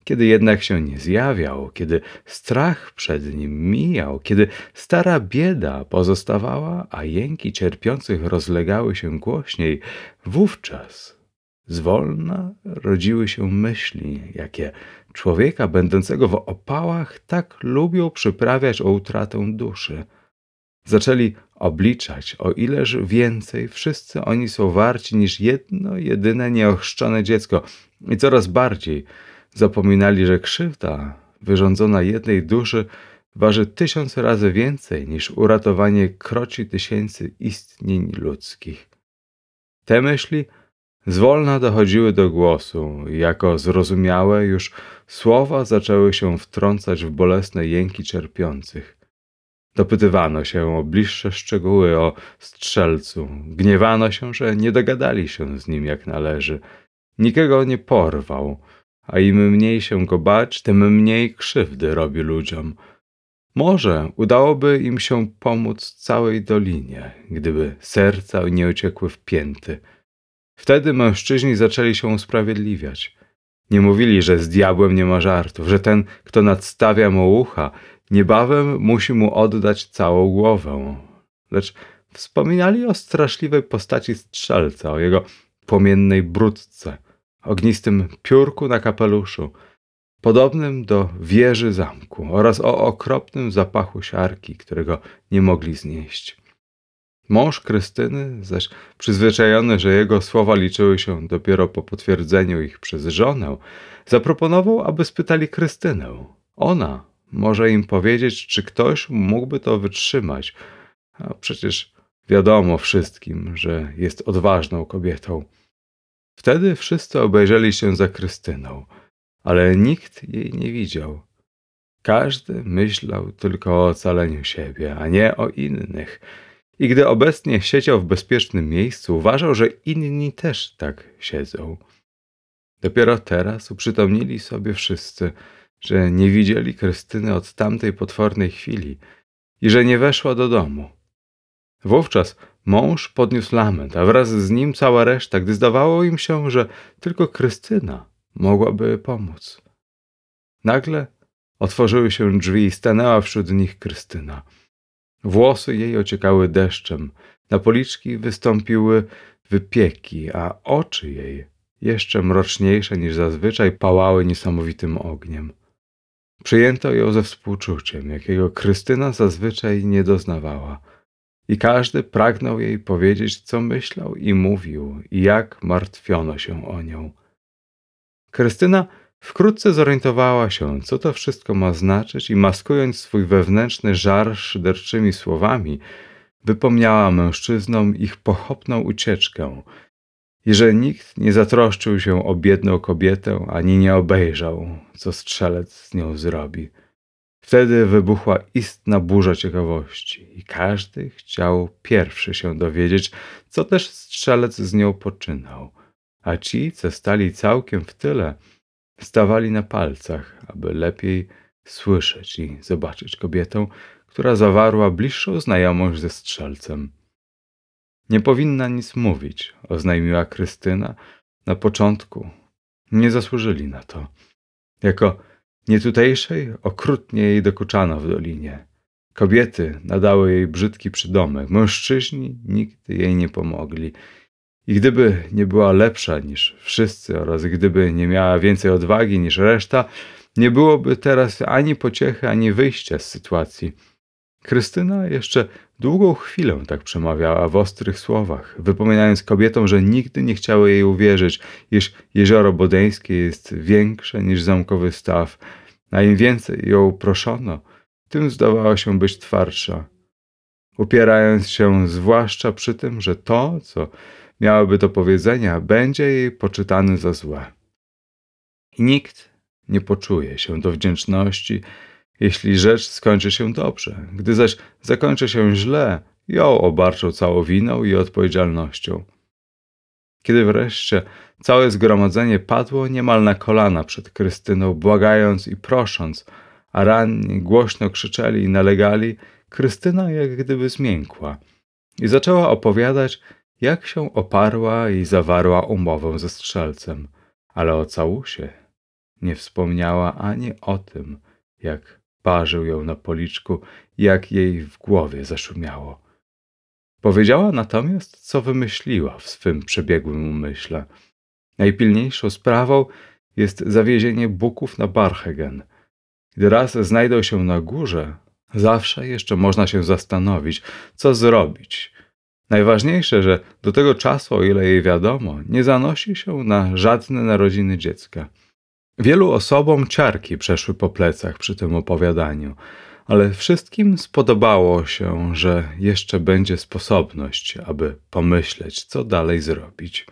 Kiedy jednak się nie zjawiał, kiedy strach przed nim mijał, kiedy stara bieda pozostawała, a jęki cierpiących rozlegały się głośniej, wówczas zwolna rodziły się myśli, jakie człowieka będącego w opałach tak lubią przyprawiać o utratę duszy. Zaczęli obliczać, o ileż więcej wszyscy oni są warci niż jedno jedyne nieochrzczone dziecko i coraz bardziej – Zapominali, że krzywda wyrządzona jednej duszy waży tysiąc razy więcej niż uratowanie kroci tysięcy istnień ludzkich. Te myśli zwolna dochodziły do głosu jako zrozumiałe już słowa zaczęły się wtrącać w bolesne jęki cierpiących. Dopytywano się o bliższe szczegóły o strzelcu, gniewano się, że nie dogadali się z nim jak należy. Nikogo nie porwał, a im mniej się go bać, tym mniej krzywdy robi ludziom. Może udałoby im się pomóc całej dolinie, gdyby serca nie uciekły w pięty. Wtedy mężczyźni zaczęli się usprawiedliwiać. Nie mówili, że z diabłem nie ma żartów, że ten, kto nadstawia mu ucha, niebawem musi mu oddać całą głowę. Lecz wspominali o straszliwej postaci strzelca, o jego płomiennej brudce, ognistym piórku na kapeluszu, podobnym do wieży zamku oraz o okropnym zapachu siarki, którego nie mogli znieść. Mąż Krystyny, zaś przyzwyczajony, że jego słowa liczyły się dopiero po potwierdzeniu ich przez żonę, zaproponował, aby spytali Krystynę. Ona może im powiedzieć, czy ktoś mógłby to wytrzymać, a przecież wiadomo wszystkim, że jest odważną kobietą. Wtedy wszyscy obejrzeli się za Krystyną, ale nikt jej nie widział. Każdy myślał tylko o ocaleniu siebie, a nie o innych. I gdy obecnie siedział w bezpiecznym miejscu, uważał, że inni też tak siedzą. Dopiero teraz uprzytomnili sobie wszyscy, że nie widzieli Krystyny od tamtej potwornej chwili i że nie weszła do domu. Wówczas mąż podniósł lament, a wraz z nim cała reszta, gdy zdawało im się, że tylko Krystyna mogłaby pomóc. Nagle otworzyły się drzwi i stanęła wśród nich Krystyna. Włosy jej ociekały deszczem, na policzki wystąpiły wypieki, a oczy jej, jeszcze mroczniejsze niż zazwyczaj, pałały niesamowitym ogniem. Przyjęto ją ze współczuciem, jakiego Krystyna zazwyczaj nie doznawała. I każdy pragnął jej powiedzieć, co myślał i mówił, i jak martwiono się o nią. Krystyna wkrótce zorientowała się, co to wszystko ma znaczyć, i maskując swój wewnętrzny żar szyderczymi słowami, wypomniała mężczyznom ich pochopną ucieczkę i że nikt nie zatroszczył się o biedną kobietę ani nie obejrzał, co strzelec z nią zrobi. Wtedy wybuchła istna burza ciekawości i każdy chciał pierwszy się dowiedzieć, co też strzelec z nią poczynał. A ci, co stali całkiem w tyle, stawali na palcach, aby lepiej słyszeć i zobaczyć kobietę, która zawarła bliższą znajomość ze strzelcem. Nie powinna nic mówić, oznajmiła Krystyna na początku. Nie zasłużyli na to. Jako nietutejszej okrutnie jej dokuczano w dolinie. Kobiety nadały jej brzydki przydomek, mężczyźni nigdy jej nie pomogli. I gdyby nie była lepsza niż wszyscy oraz gdyby nie miała więcej odwagi niż reszta, nie byłoby teraz ani pociechy, ani wyjścia z sytuacji. Krystyna jeszcze długą chwilę tak przemawiała w ostrych słowach, wypominając kobietom, że nigdy nie chciały jej uwierzyć, iż jezioro bodeńskie jest większe niż zamkowy staw, a im więcej ją proszono, tym zdawała się być twardsza. Upierając się zwłaszcza przy tym, że to, co miałaby do powiedzenia, będzie jej poczytane za złe. I nikt nie poczuje się do wdzięczności, jeśli rzecz skończy się dobrze. Gdy zaś zakończy się źle, ją obarczą całą winą i odpowiedzialnością. Kiedy wreszcie całe zgromadzenie padło niemal na kolana przed Krystyną, błagając i prosząc, a ranni głośno krzyczeli i nalegali, Krystyna jak gdyby zmiękła i zaczęła opowiadać, jak się oparła i zawarła umowę ze strzelcem, ale o całusie nie wspomniała ani o tym, jak parzył ją na policzku, jak jej w głowie zaszumiało. Powiedziała natomiast, co wymyśliła w swym przebiegłym umyśle. Najpilniejszą sprawą jest zawiezienie buków na Barhegen. Gdy raz znajdą się na górze, zawsze jeszcze można się zastanowić, co zrobić. Najważniejsze, że do tego czasu, o ile jej wiadomo, nie zanosi się na żadne narodziny dziecka. Wielu osobom ciarki przeszły po plecach przy tym opowiadaniu, ale wszystkim spodobało się, że jeszcze będzie sposobność, aby pomyśleć, co dalej zrobić.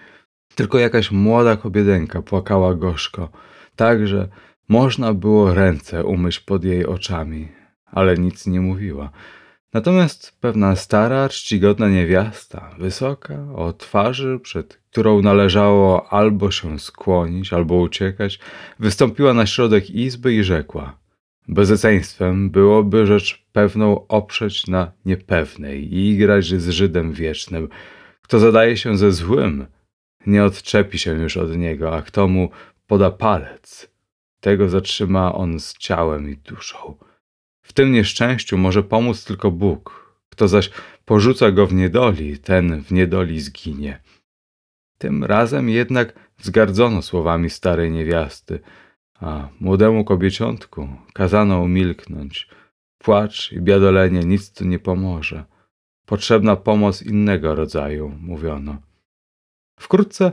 Tylko jakaś młoda kobiedenka płakała gorzko, tak że można było ręce umyć pod jej oczami, ale nic nie mówiła. Natomiast pewna stara, czcigodna niewiasta, wysoka, o twarzy, przed którą należało albo się skłonić, albo uciekać, wystąpiła na środek izby i rzekła: Bezeceństwem byłoby rzecz pewną oprzeć na niepewnej i igrać z Żydem wiecznym. Kto zadaje się ze złym, nie odczepi się już od niego, a kto mu poda palec, tego zatrzyma on z ciałem i duszą. W tym nieszczęściu może pomóc tylko Bóg. Kto zaś porzuca go w niedoli, ten w niedoli zginie. Tym razem jednak wzgardzono słowami starej niewiasty, a młodemu kobieciątku kazano umilknąć. Płacz i biadolenie nic tu nie pomoże. Potrzebna pomoc innego rodzaju, mówiono. Wkrótce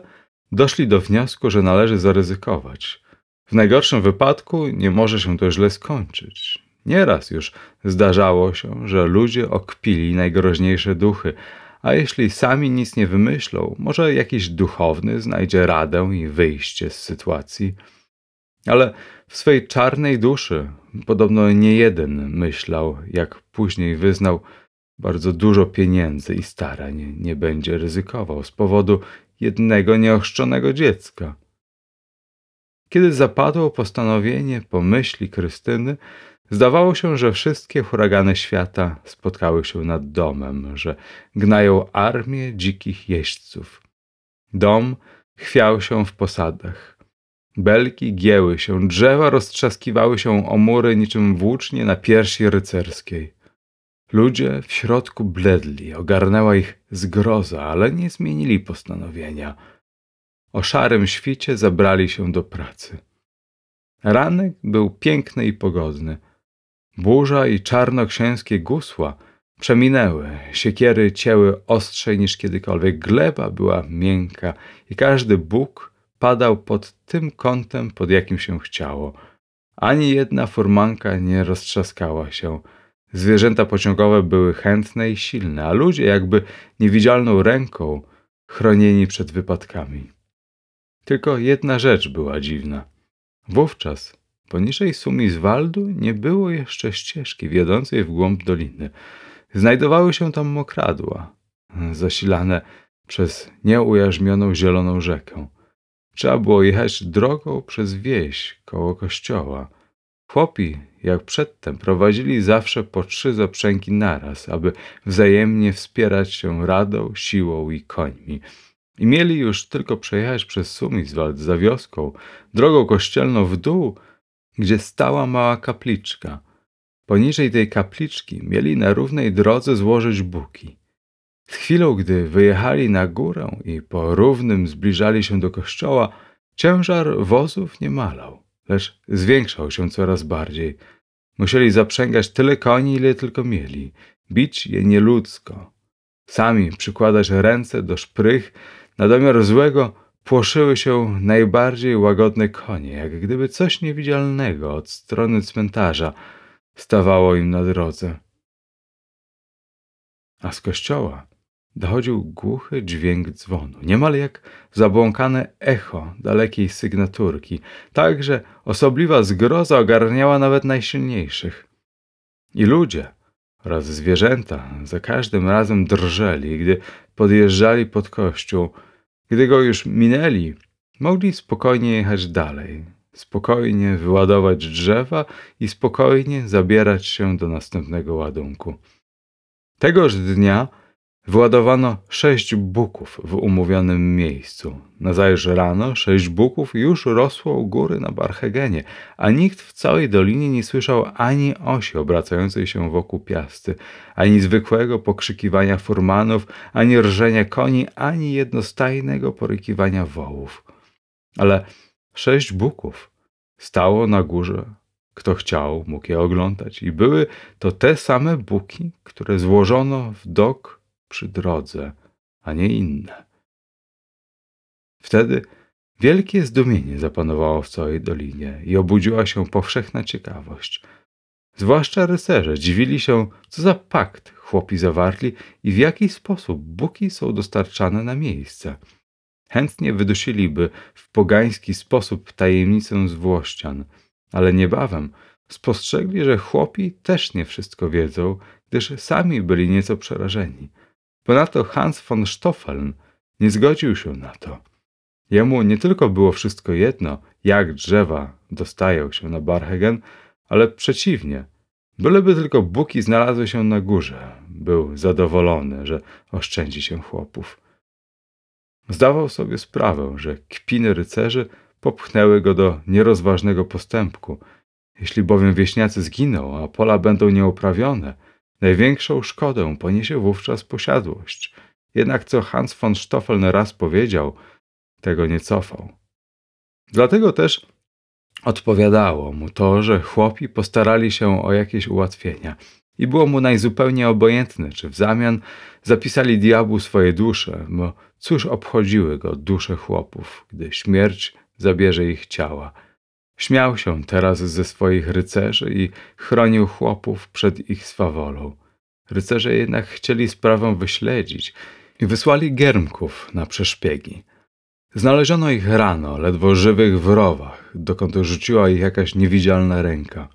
doszli do wniosku, że należy zaryzykować. W najgorszym wypadku nie może się to źle skończyć. Nieraz już zdarzało się, że ludzie okpili najgroźniejsze duchy, a jeśli sami nic nie wymyślą, może jakiś duchowny znajdzie radę i wyjście z sytuacji. Ale w swej czarnej duszy podobno nie jeden myślał, jak później wyznał, bardzo dużo pieniędzy i starań nie będzie ryzykował z powodu jednego nieochrzczonego dziecka. Kiedy zapadło postanowienie pomyśli Krystyny, zdawało się, że wszystkie huragany świata spotkały się nad domem, że gnają armię dzikich jeźdźców. Dom chwiał się w posadach. Belki gięły się, drzewa roztrzaskiwały się o mury niczym włócznie na piersi rycerskiej. Ludzie w środku bledli, ogarnęła ich zgroza, ale nie zmienili postanowienia. O szarym świcie zabrali się do pracy. Ranek był piękny i pogodny. Burza i czarnoksięskie gusła przeminęły, siekiery cięły ostrzej niż kiedykolwiek, gleba była miękka i każdy bóg padał pod tym kątem, pod jakim się chciało. Ani jedna furmanka nie roztrzaskała się. Zwierzęta pociągowe były chętne i silne, a ludzie jakby niewidzialną ręką chronieni przed wypadkami. Tylko jedna rzecz była dziwna. Wówczas poniżej Sumizwaldu nie było jeszcze ścieżki wiodącej w głąb doliny. Znajdowały się tam mokradła, zasilane przez nieujarzmioną zieloną rzekę. Trzeba było jechać drogą przez wieś koło kościoła. Chłopi, jak przedtem, prowadzili zawsze po trzy zaprzęgi naraz, aby wzajemnie wspierać się radą, siłą i końmi. I mieli już tylko przejechać przez Sumizwald za wioską, drogą kościelną w dół, gdzie stała mała kapliczka. Poniżej tej kapliczki mieli na równej drodze złożyć buki. Z chwilą, gdy wyjechali na górę i po równym zbliżali się do kościoła, ciężar wozów nie malał, lecz zwiększał się coraz bardziej. Musieli zaprzęgać tyle koni, ile tylko mieli, bić je nieludzko. Sami przykładać ręce do szprych, na domiar złego płoszyły się najbardziej łagodne konie, jak gdyby coś niewidzialnego od strony cmentarza stawało im na drodze. A z kościoła dochodził głuchy dźwięk dzwonu, niemal jak zabłąkane echo dalekiej sygnaturki, tak że osobliwa zgroza ogarniała nawet najsilniejszych. I ludzie oraz zwierzęta za każdym razem drżeli, gdy podjeżdżali pod kościół. Gdy go już minęli, mogli spokojnie jechać dalej, spokojnie wyładować drzewa i spokojnie zabierać się do następnego ładunku. Tegoż dnia Wyładowano sześć buków w umówionym miejscu. Nazajutrz rano sześć buków już rosło u góry na Barhegenie, a nikt w całej dolinie nie słyszał ani osi obracającej się wokół piasty, ani zwykłego pokrzykiwania furmanów, ani rżenia koni, ani jednostajnego porykiwania wołów. Ale sześć buków stało na górze. Kto chciał, mógł je oglądać i były to te same buki, które złożono w dok przy drodze, a nie inne. Wtedy wielkie zdumienie zapanowało w całej dolinie i obudziła się powszechna ciekawość. Zwłaszcza rycerze dziwili się, co za pakt chłopi zawarli i w jaki sposób buki są dostarczane na miejsce. Chętnie wydusiliby w pogański sposób tajemnicę Włościan, ale niebawem spostrzegli, że chłopi też nie wszystko wiedzą, gdyż sami byli nieco przerażeni. Ponadto Hans von Stoffeln nie zgodził się na to. Jemu nie tylko było wszystko jedno, jak drzewa dostają się na Barhegen, ale przeciwnie. Byleby tylko buki znalazły się na górze, był zadowolony, że oszczędzi się chłopów. Zdawał sobie sprawę, że kpiny rycerzy popchnęły go do nierozważnego postępku. Jeśli bowiem wieśniacy zginą, a pola będą nieuprawione, największą szkodę poniesie wówczas posiadłość. Jednak co Hans von Stoffel raz powiedział, tego nie cofał. Dlatego też odpowiadało mu to, że chłopi postarali się o jakieś ułatwienia i było mu najzupełnie obojętne, czy w zamian zapisali diabłu swoje dusze, bo cóż obchodziły go dusze chłopów, gdy śmierć zabierze ich ciała. Śmiał się teraz ze swoich rycerzy i chronił chłopów przed ich swawolą. Rycerze jednak chcieli sprawę wyśledzić i wysłali giermków na przeszpiegi. Znaleziono ich rano, ledwo żywych w rowach, dokąd rzuciła ich jakaś niewidzialna ręka.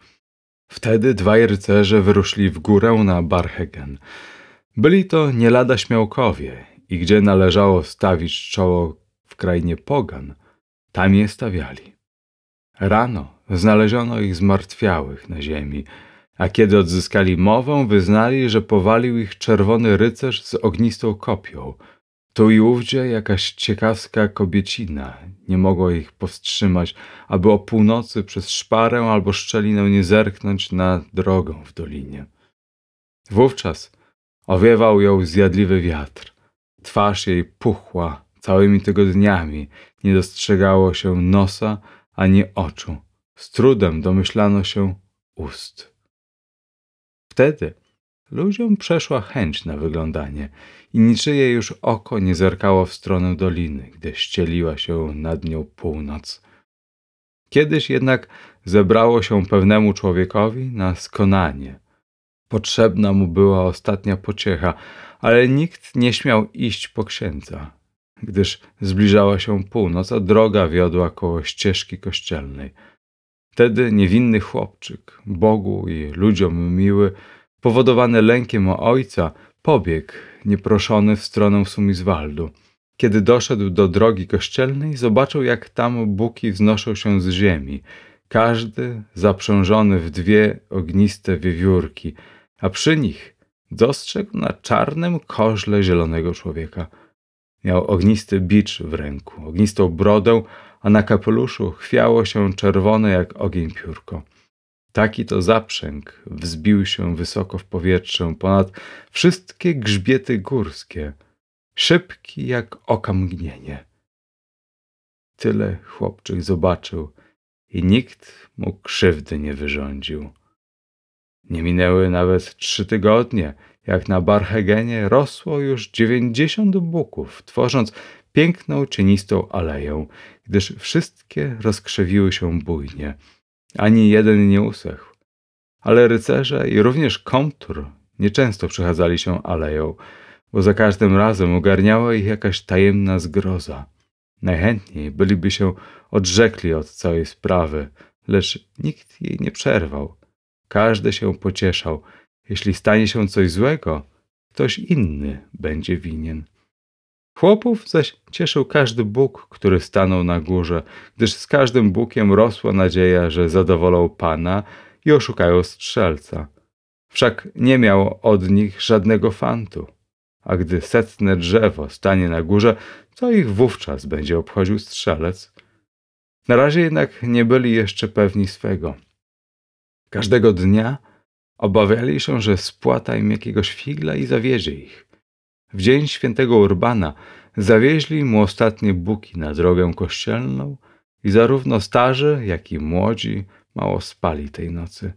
Wtedy dwaj rycerze wyruszyli w górę na Barhegen. Byli to nie lada śmiałkowie i gdzie należało stawić czoło w krainie pogan, tam je stawiali. Rano znaleziono ich zmartwiałych na ziemi, a kiedy odzyskali mowę, wyznali, że powalił ich czerwony rycerz z ognistą kopią. Tu i ówdzie jakaś ciekawska kobiecina nie mogła ich powstrzymać, aby o północy przez szparę albo szczelinę nie zerknąć na drogę w dolinie. Wówczas owiewał ją zjadliwy wiatr. Twarz jej puchła całymi tygodniami, nie dostrzegało się nosa ani oczu. Z trudem domyślano się ust. Wtedy ludziom przeszła chęć na wyglądanie i niczyje już oko nie zerkało w stronę doliny, gdy ścieliła się nad nią północ. Kiedyś jednak zebrało się pewnemu człowiekowi na skonanie. Potrzebna mu była ostatnia pociecha, ale nikt nie śmiał iść po księdza, gdyż zbliżała się północ, a droga wiodła koło ścieżki kościelnej. Wtedy niewinny chłopczyk, Bogu i ludziom miły, powodowany lękiem o ojca, pobiegł nieproszony w stronę Sumizwaldu. Kiedy doszedł do drogi kościelnej, zobaczył, jak tam buki wznoszą się z ziemi, każdy zaprzężony w dwie ogniste wiewiórki, a przy nich dostrzegł na czarnym koźle zielonego człowieka. Miał ognisty bicz w ręku, ognistą brodę, a na kapeluszu chwiało się czerwone jak ogień piórko. Taki to zaprzęg wzbił się wysoko w powietrze ponad wszystkie grzbiety górskie, szybki jak oka mgnienie. Tyle chłopczyk zobaczył i nikt mu krzywdy nie wyrządził. Nie minęły nawet trzy tygodnie, jak na Barhegenie rosło już dziewięćdziesiąt buków, tworząc piękną, cienistą aleję, gdyż wszystkie rozkrzewiły się bujnie. Ani jeden nie usechł. Ale rycerze i również komtur nieczęsto przechadzali się aleją, bo za każdym razem ogarniała ich jakaś tajemna zgroza. Najchętniej byliby się odrzekli od całej sprawy, lecz nikt jej nie przerwał. Każdy się pocieszał. Jeśli stanie się coś złego, ktoś inny będzie winien. Chłopów zaś cieszył każdy Bóg, który stanął na górze, gdyż z każdym Bógiem rosła nadzieja, że zadowolą Pana i oszukają strzelca. Wszak nie miał od nich żadnego fantu, a gdy setne drzewo stanie na górze, to ich wówczas będzie obchodził strzelec. Na razie jednak nie byli jeszcze pewni swego. Każdego dnia obawiali się, że spłata im jakiegoś figla i zawiezie ich. W dzień świętego Urbana zawieźli mu ostatnie buki na drogę kościelną i zarówno starzy, jak i młodzi mało spali tej nocy.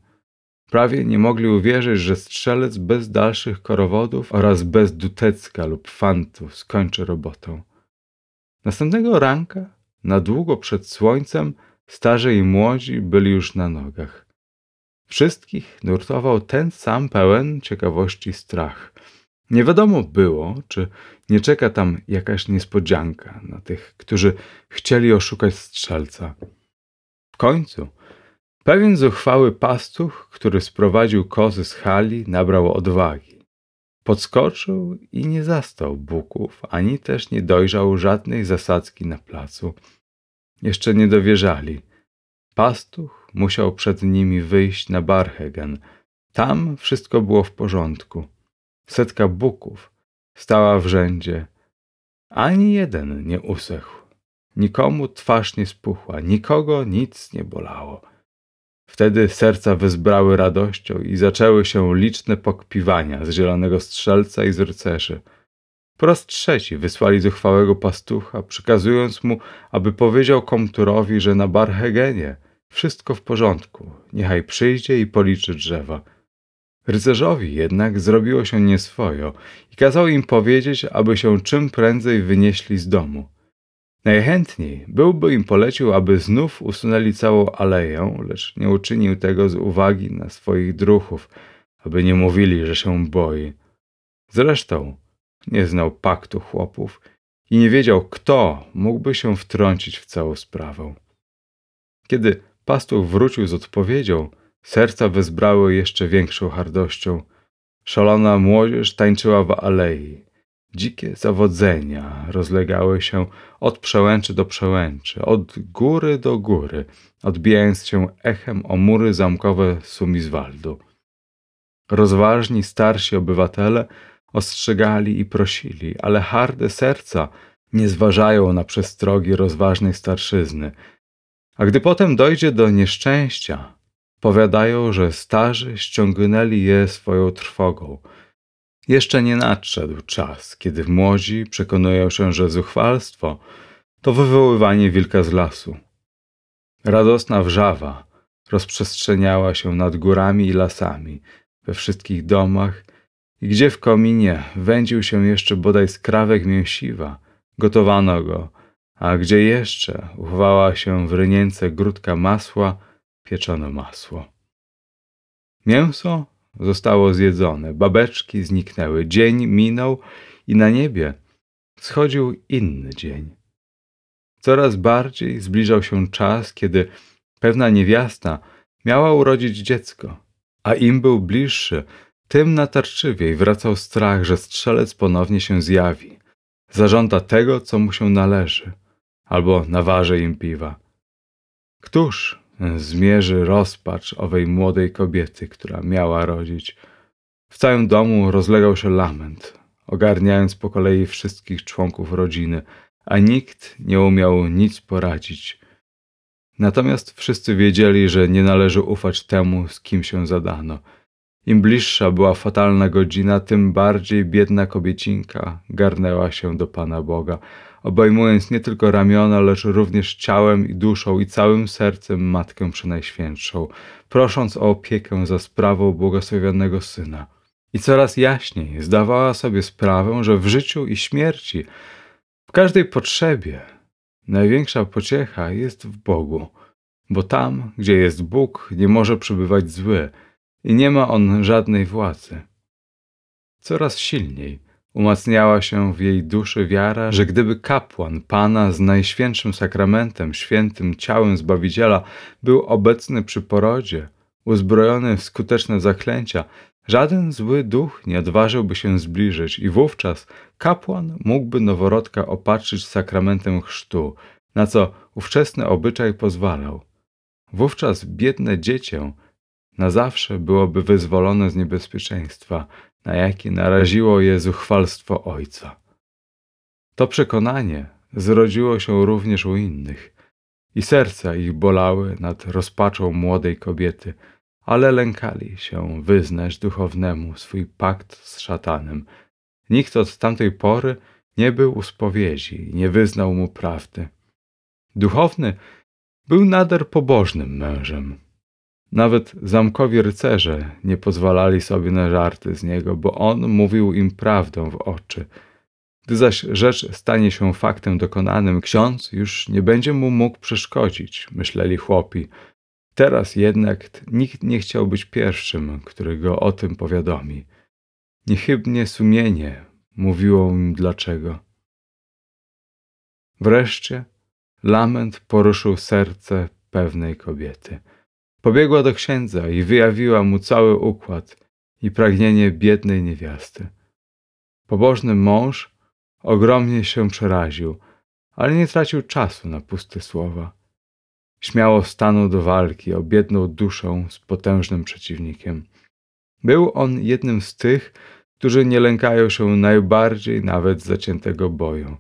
Prawie nie mogli uwierzyć, że strzelec bez dalszych korowodów oraz bez dutecka lub fantów skończy robotę. Następnego ranka, na długo przed słońcem, starzy i młodzi byli już na nogach. Wszystkich nurtował ten sam pełen ciekawości strach. Nie wiadomo było, czy nie czeka tam jakaś niespodzianka na tych, którzy chcieli oszukać strzelca. W końcu pewien zuchwały pastuch, który sprowadził kozy z hali, nabrał odwagi. Podskoczył i nie zastał buków, ani też nie dojrzał żadnej zasadzki na placu. Jeszcze nie dowierzali. Pastuch musiał przed nimi wyjść na Barhegen. Tam wszystko było w porządku. Setka buków stała w rzędzie. Ani jeden nie usechł. Nikomu twarz nie spuchła, nikogo nic nie bolało. Wtedy serca wezbrały radością i zaczęły się liczne pokpiwania z zielonego strzelca i z rycerzy. Po trzeci wysłali zuchwałego pastucha, przykazując mu, aby powiedział komturowi, że na Barhegenie wszystko w porządku, niechaj przyjdzie i policzy drzewa. Rycerzowi jednak zrobiło się nieswojo i kazał im powiedzieć, aby się czym prędzej wynieśli z domu. Najchętniej byłby im polecił, aby znów usunęli całą aleję, lecz nie uczynił tego z uwagi na swoich druchów, aby nie mówili, że się boi. Zresztą nie znał paktu chłopów i nie wiedział, kto mógłby się wtrącić w całą sprawę. Kiedy pastuch wrócił z odpowiedzią, serca wezbrały jeszcze większą hardością. Szalona młodzież tańczyła w alei. Dzikie zawodzenia rozlegały się od przełęczy do przełęczy, od góry do góry, odbijając się echem o mury zamkowe Sumizwaldu. Rozważni starsi obywatele ostrzegali i prosili, ale harde serca nie zważają na przestrogi rozważnej starszyzny. A gdy potem dojdzie do nieszczęścia, powiadają, że starzy ściągnęli je swoją trwogą. Jeszcze nie nadszedł czas, kiedy młodzi przekonują się, że zuchwalstwo to wywoływanie wilka z lasu. Radosna wrzawa rozprzestrzeniała się nad górami i lasami, we wszystkich domach i gdzie w kominie wędził się jeszcze bodaj skrawek mięsiwa, gotowano go, a gdzie jeszcze uchwała się w rynience grudka masła, pieczono masło. Mięso zostało zjedzone, babeczki zniknęły, dzień minął i na niebie schodził inny dzień. Coraz bardziej zbliżał się czas, kiedy pewna niewiasta miała urodzić dziecko, a im był bliższy, tym natarczywiej wracał strach, że strzelec ponownie się zjawi, zażąda tego, co mu się należy, albo naważy im piwa. Któż zmierzy rozpacz owej młodej kobiety, która miała rodzić? W całym domu rozlegał się lament, ogarniając po kolei wszystkich członków rodziny, a nikt nie umiał nic poradzić. Natomiast wszyscy wiedzieli, że nie należy ufać temu, z kim się zadano – im bliższa była fatalna godzina, tym bardziej biedna kobiecinka garnęła się do Pana Boga, obejmując nie tylko ramiona, lecz również ciałem i duszą i całym sercem Matkę Przenajświętszą, prosząc o opiekę za sprawą błogosławionego Syna. I coraz jaśniej zdawała sobie sprawę, że w życiu i śmierci, w każdej potrzebie, największa pociecha jest w Bogu, bo tam, gdzie jest Bóg, nie może przebywać zły – i nie ma on żadnej władzy. Coraz silniej umacniała się w jej duszy wiara, że gdyby kapłan Pana z najświętszym sakramentem, świętym ciałem Zbawiciela był obecny przy porodzie, uzbrojony w skuteczne zaklęcia, żaden zły duch nie odważyłby się zbliżyć i wówczas kapłan mógłby noworodka opatrzyć sakramentem chrztu, na co ówczesny obyczaj pozwalał. Wówczas biedne dziecię na zawsze byłoby wyzwolone z niebezpieczeństwa, na jakie naraziło je zuchwalstwo ojca. To przekonanie zrodziło się również u innych i serca ich bolały nad rozpaczą młodej kobiety, ale lękali się wyznać duchownemu swój pakt z szatanem. Nikt od tamtej pory nie był u spowiedzi i nie wyznał mu prawdy. Duchowny był nader pobożnym mężem, nawet zamkowi rycerze nie pozwalali sobie na żarty z niego, bo on mówił im prawdę w oczy. Gdy zaś rzecz stanie się faktem dokonanym, ksiądz już nie będzie mu mógł przeszkodzić, myśleli chłopi. Teraz jednak nikt nie chciał być pierwszym, który go o tym powiadomi. Niechybnie sumienie mówiło im dlaczego. Wreszcie lament poruszył serce pewnej kobiety. Pobiegła do księdza i wyjawiła mu cały układ i pragnienie biednej niewiasty. Pobożny mąż ogromnie się przeraził, ale nie tracił czasu na puste słowa. Śmiało stanął do walki o biedną duszę z potężnym przeciwnikiem. Był on jednym z tych, którzy nie lękają się najbardziej nawet zaciętego boju.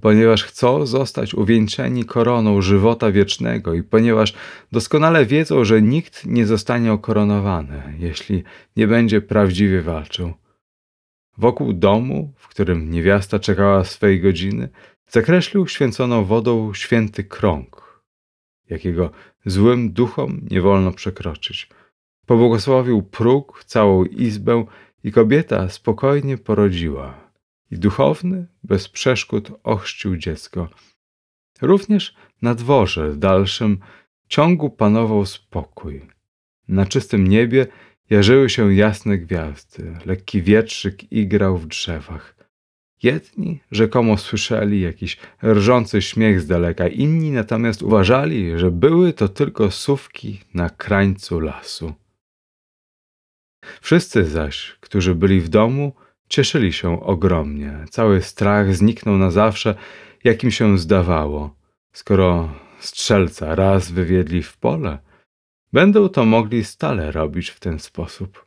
Ponieważ chcą zostać uwieńczeni koroną żywota wiecznego i ponieważ doskonale wiedzą, że nikt nie zostanie okoronowany, jeśli nie będzie prawdziwie walczył. Wokół domu, w którym niewiasta czekała swej godziny, zakreślił święconą wodą święty krąg, jakiego złym duchom nie wolno przekroczyć. Pobłogosławił próg, całą izbę i kobieta spokojnie porodziła. I duchowny bez przeszkód ochrzcił dziecko. Również na dworze w dalszym ciągu panował spokój. Na czystym niebie jarzyły się jasne gwiazdy, lekki wietrzyk igrał w drzewach. Jedni rzekomo słyszeli jakiś rżący śmiech z daleka, inni natomiast uważali, że były to tylko sówki na krańcu lasu. Wszyscy zaś, którzy byli w domu, cieszyli się ogromnie. Cały strach zniknął na zawsze, jakim się zdawało. Skoro strzelca raz wywiedli w pole, będą to mogli stale robić w ten sposób.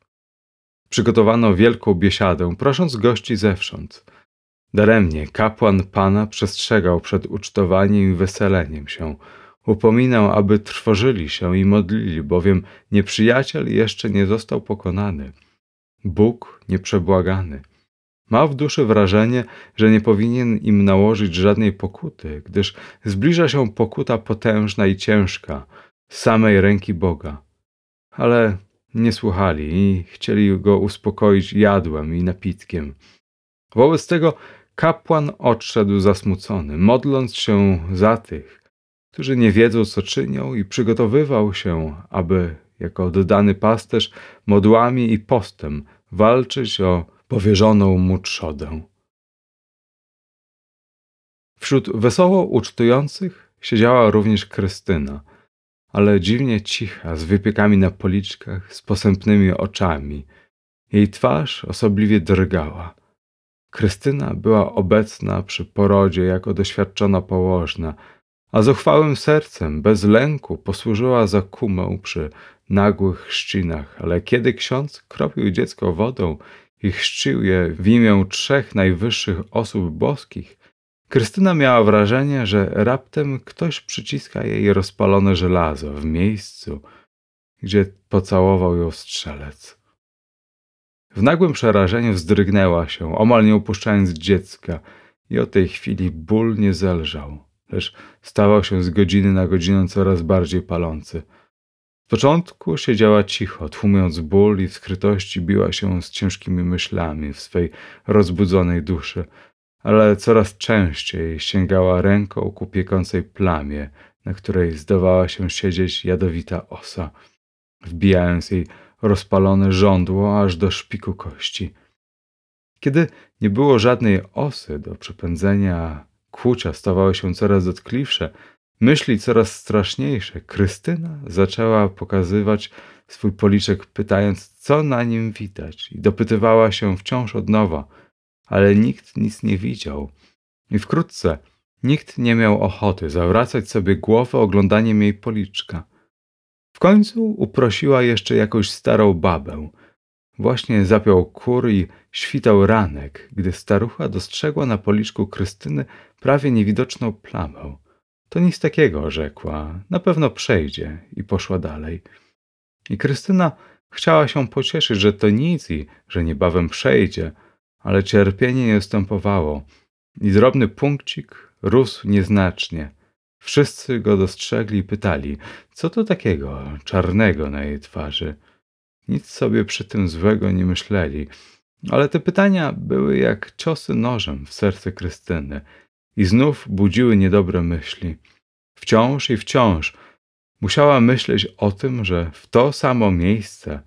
Przygotowano wielką biesiadę, prosząc gości zewsząd. Daremnie kapłan pana przestrzegał przed ucztowaniem i weseleniem się. Upominał, aby trwożyli się i modlili, bowiem nieprzyjaciel jeszcze nie został pokonany. Bóg nieprzebłagany. Ma w duszy wrażenie, że nie powinien im nałożyć żadnej pokuty, gdyż zbliża się pokuta potężna i ciężka z samej ręki Boga. Ale nie słuchali i chcieli go uspokoić jadłem i napitkiem. Wobec tego kapłan odszedł zasmucony, modląc się za tych, którzy nie wiedzą, co czynią, i przygotowywał się, aby jako oddany pasterz modłami i postem walczyć o powierzoną mu trzodę. Wśród wesoło ucztujących siedziała również Krystyna, ale dziwnie cicha, z wypiekami na policzkach, z posępnymi oczami. Jej twarz osobliwie drgała. Krystyna była obecna przy porodzie jako doświadczona położna, a zuchwałym sercem, bez lęku, posłużyła za kumę przy nagłych chrzcinach, ale kiedy ksiądz kropił dziecko wodą i chrzcił je w imię trzech najwyższych osób boskich, Krystyna miała wrażenie, że raptem ktoś przyciska jej rozpalone żelazo w miejscu, gdzie pocałował ją strzelec. W nagłym przerażeniu wzdrygnęła się, omal nie upuszczając dziecka, i o tej chwili ból nie zelżał, lecz stawał się z godziny na godzinę coraz bardziej palący. W początku siedziała cicho, tłumiąc ból i w skrytości biła się z ciężkimi myślami w swej rozbudzonej duszy, ale coraz częściej sięgała ręką ku piekącej plamie, na której zdawała się siedzieć jadowita osa, wbijając jej rozpalone żądło aż do szpiku kości. Kiedy nie było żadnej osy do przepędzenia, kłucia stawały się coraz dotkliwsze, myśli coraz straszniejsze, Krystyna zaczęła pokazywać swój policzek, pytając, co na nim widać, i dopytywała się wciąż od nowa, ale nikt nic nie widział. I wkrótce nikt nie miał ochoty zawracać sobie głowę oglądaniem jej policzka. W końcu uprosiła jeszcze jakąś starą babę. Właśnie zapiął kur i świtał ranek, gdy starucha dostrzegła na policzku Krystyny prawie niewidoczną plamę. To nic takiego, rzekła. Na pewno przejdzie i poszła dalej. I Krystyna chciała się pocieszyć, że to nic i że niebawem przejdzie, ale cierpienie nie ustępowało i drobny punkcik rósł nieznacznie. Wszyscy go dostrzegli i pytali, co to takiego czarnego na jej twarzy. Nic sobie przy tym złego nie myśleli, ale te pytania były jak ciosy nożem w serce Krystyny i znów budziły niedobre myśli. Wciąż i wciąż musiała myśleć o tym, że w to samo miejsce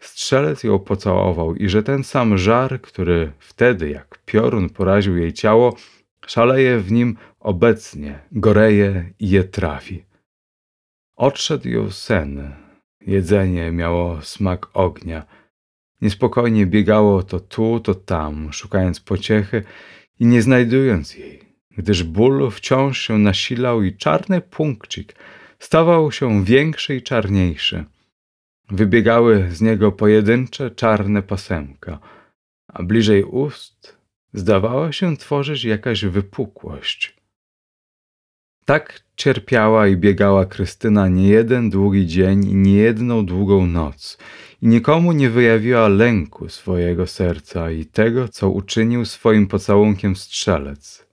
strzelec ją pocałował i że ten sam żar, który wtedy jak piorun poraził jej ciało, szaleje w nim obecnie, goreje i je trafi. Odszedł ją sen. Jedzenie miało smak ognia. Niespokojnie biegało to tu, to tam, szukając pociechy i nie znajdując jej, gdyż ból wciąż się nasilał i czarny punkcik stawał się większy i czarniejszy. Wybiegały z niego pojedyncze czarne pasemka, a bliżej ust zdawała się tworzyć jakaś wypukłość. Tak cierpiała i biegała Krystyna nie jeden długi dzień i nie jedną długą noc i nikomu nie wyjawiła lęku swojego serca i tego, co uczynił swoim pocałunkiem strzelec.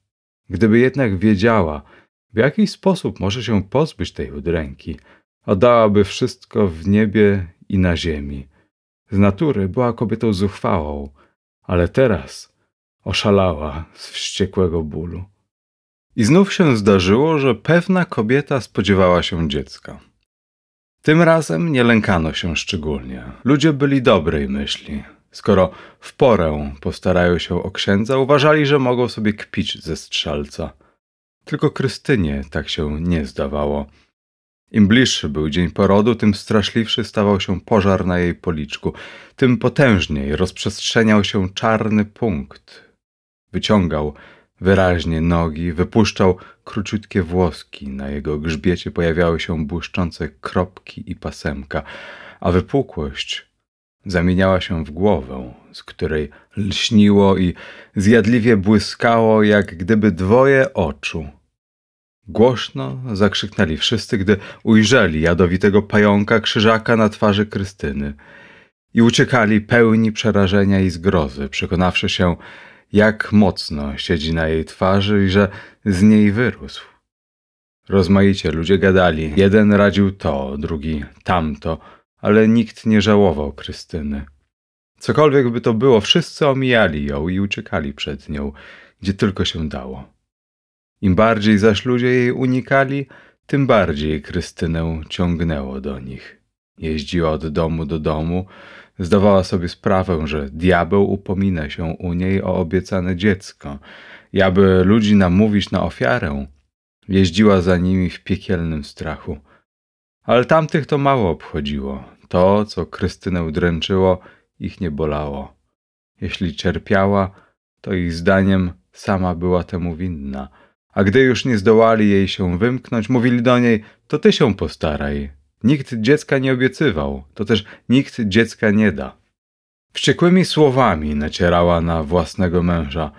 Gdyby jednak wiedziała, w jaki sposób może się pozbyć tej udręki, oddałaby wszystko w niebie i na ziemi. Z natury była kobietą zuchwałą, ale teraz oszalała z wściekłego bólu. I znów się zdarzyło, że pewna kobieta spodziewała się dziecka. Tym razem nie lękano się szczególnie. Ludzie byli dobrej myśli. Skoro w porę postarają się o księdza, uważali, że mogą sobie kpić ze strzelca. Tylko Krystynie tak się nie zdawało. Im bliższy był dzień porodu, tym straszliwszy stawał się pożar na jej policzku, tym potężniej rozprzestrzeniał się czarny punkt. Wyciągał wyraźnie nogi, wypuszczał króciutkie włoski, na jego grzbiecie pojawiały się błyszczące kropki i pasemka, a wypukłość zamieniała się w głowę, z której lśniło i zjadliwie błyskało, jak gdyby dwoje oczu. Głośno zakrzyknęli wszyscy, gdy ujrzeli jadowitego pająka krzyżaka na twarzy Krystyny i uciekali pełni przerażenia i zgrozy, przekonawszy się, jak mocno siedzi na jej twarzy i że z niej wyrósł. Rozmaicie ludzie gadali. Jeden radził to, drugi tamto, ale nikt nie żałował Krystyny. Cokolwiek by to było, wszyscy omijali ją i uciekali przed nią, gdzie tylko się dało. Im bardziej zaś ludzie jej unikali, tym bardziej Krystynę ciągnęło do nich. Jeździła od domu do domu, zdawała sobie sprawę, że diabeł upomina się u niej o obiecane dziecko i aby ludzi namówić na ofiarę, jeździła za nimi w piekielnym strachu. Ale tamtych to mało obchodziło. To, co Krystynę dręczyło, ich nie bolało. Jeśli cierpiała, to ich zdaniem sama była temu winna. A gdy już nie zdołali jej się wymknąć, mówili do niej: To ty się postaraj. Nikt dziecka nie obiecywał, to też nikt dziecka nie da. Wściekłymi słowami nacierała na własnego męża.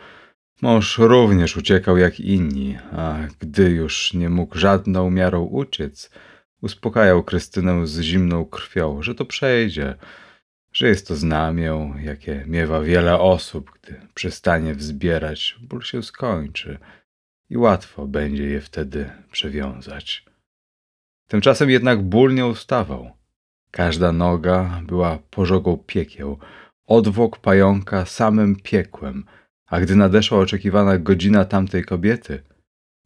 Mąż również uciekał jak inni, a gdy już nie mógł żadną miarą uciec, uspokajał Krystynę z zimną krwią, że to przejdzie, że jest to znamię, jakie miewa wiele osób, gdy przestanie wzbierać, ból się skończy i łatwo będzie je wtedy przewiązać. Tymczasem jednak ból nie ustawał. Każda noga była pożogą piekieł, odwłok pająka samym piekłem, a gdy nadeszła oczekiwana godzina tamtej kobiety,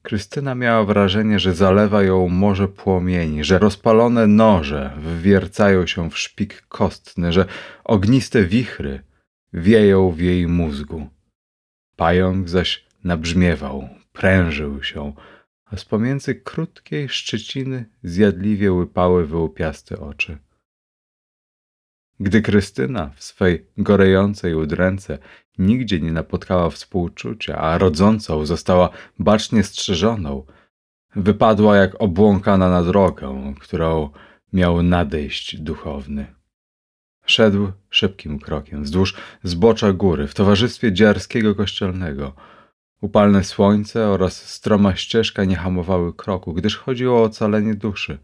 Krystyna miała wrażenie, że zalewa ją morze płomieni, że rozpalone noże wwiercają się w szpik kostny, że ogniste wichry wieją w jej mózgu. Pająk zaś nabrzmiewał, prężył się, a z pomiędzy krótkiej szczeciny zjadliwie łypały wyłupiaste oczy. Gdy Krystyna w swej gorejącej udręce nigdzie nie napotkała współczucia, a rodzącą została bacznie strzeżoną, wypadła jak obłąkana na drogę, którą miał nadejść duchowny. Szedł szybkim krokiem wzdłuż zbocza góry w towarzystwie dziarskiego kościelnego – Upalne słońce oraz stroma ścieżka nie hamowały kroku, gdyż chodziło o ocalenie duszy,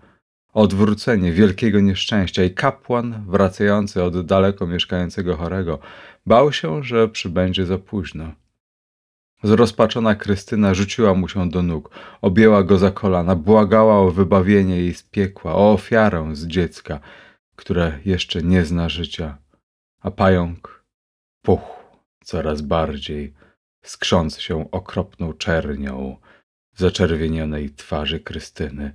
odwrócenie wielkiego nieszczęścia i kapłan, wracający od daleko mieszkającego chorego, bał się, że przybędzie za późno. Zrozpaczona Krystyna rzuciła mu się do nóg, objęła go za kolana, błagała o wybawienie jej z piekła, o ofiarę z dziecka, które jeszcze nie zna życia. A pająk puchł coraz bardziej skrząc się okropną czernią zaczerwienionej twarzy Krystyny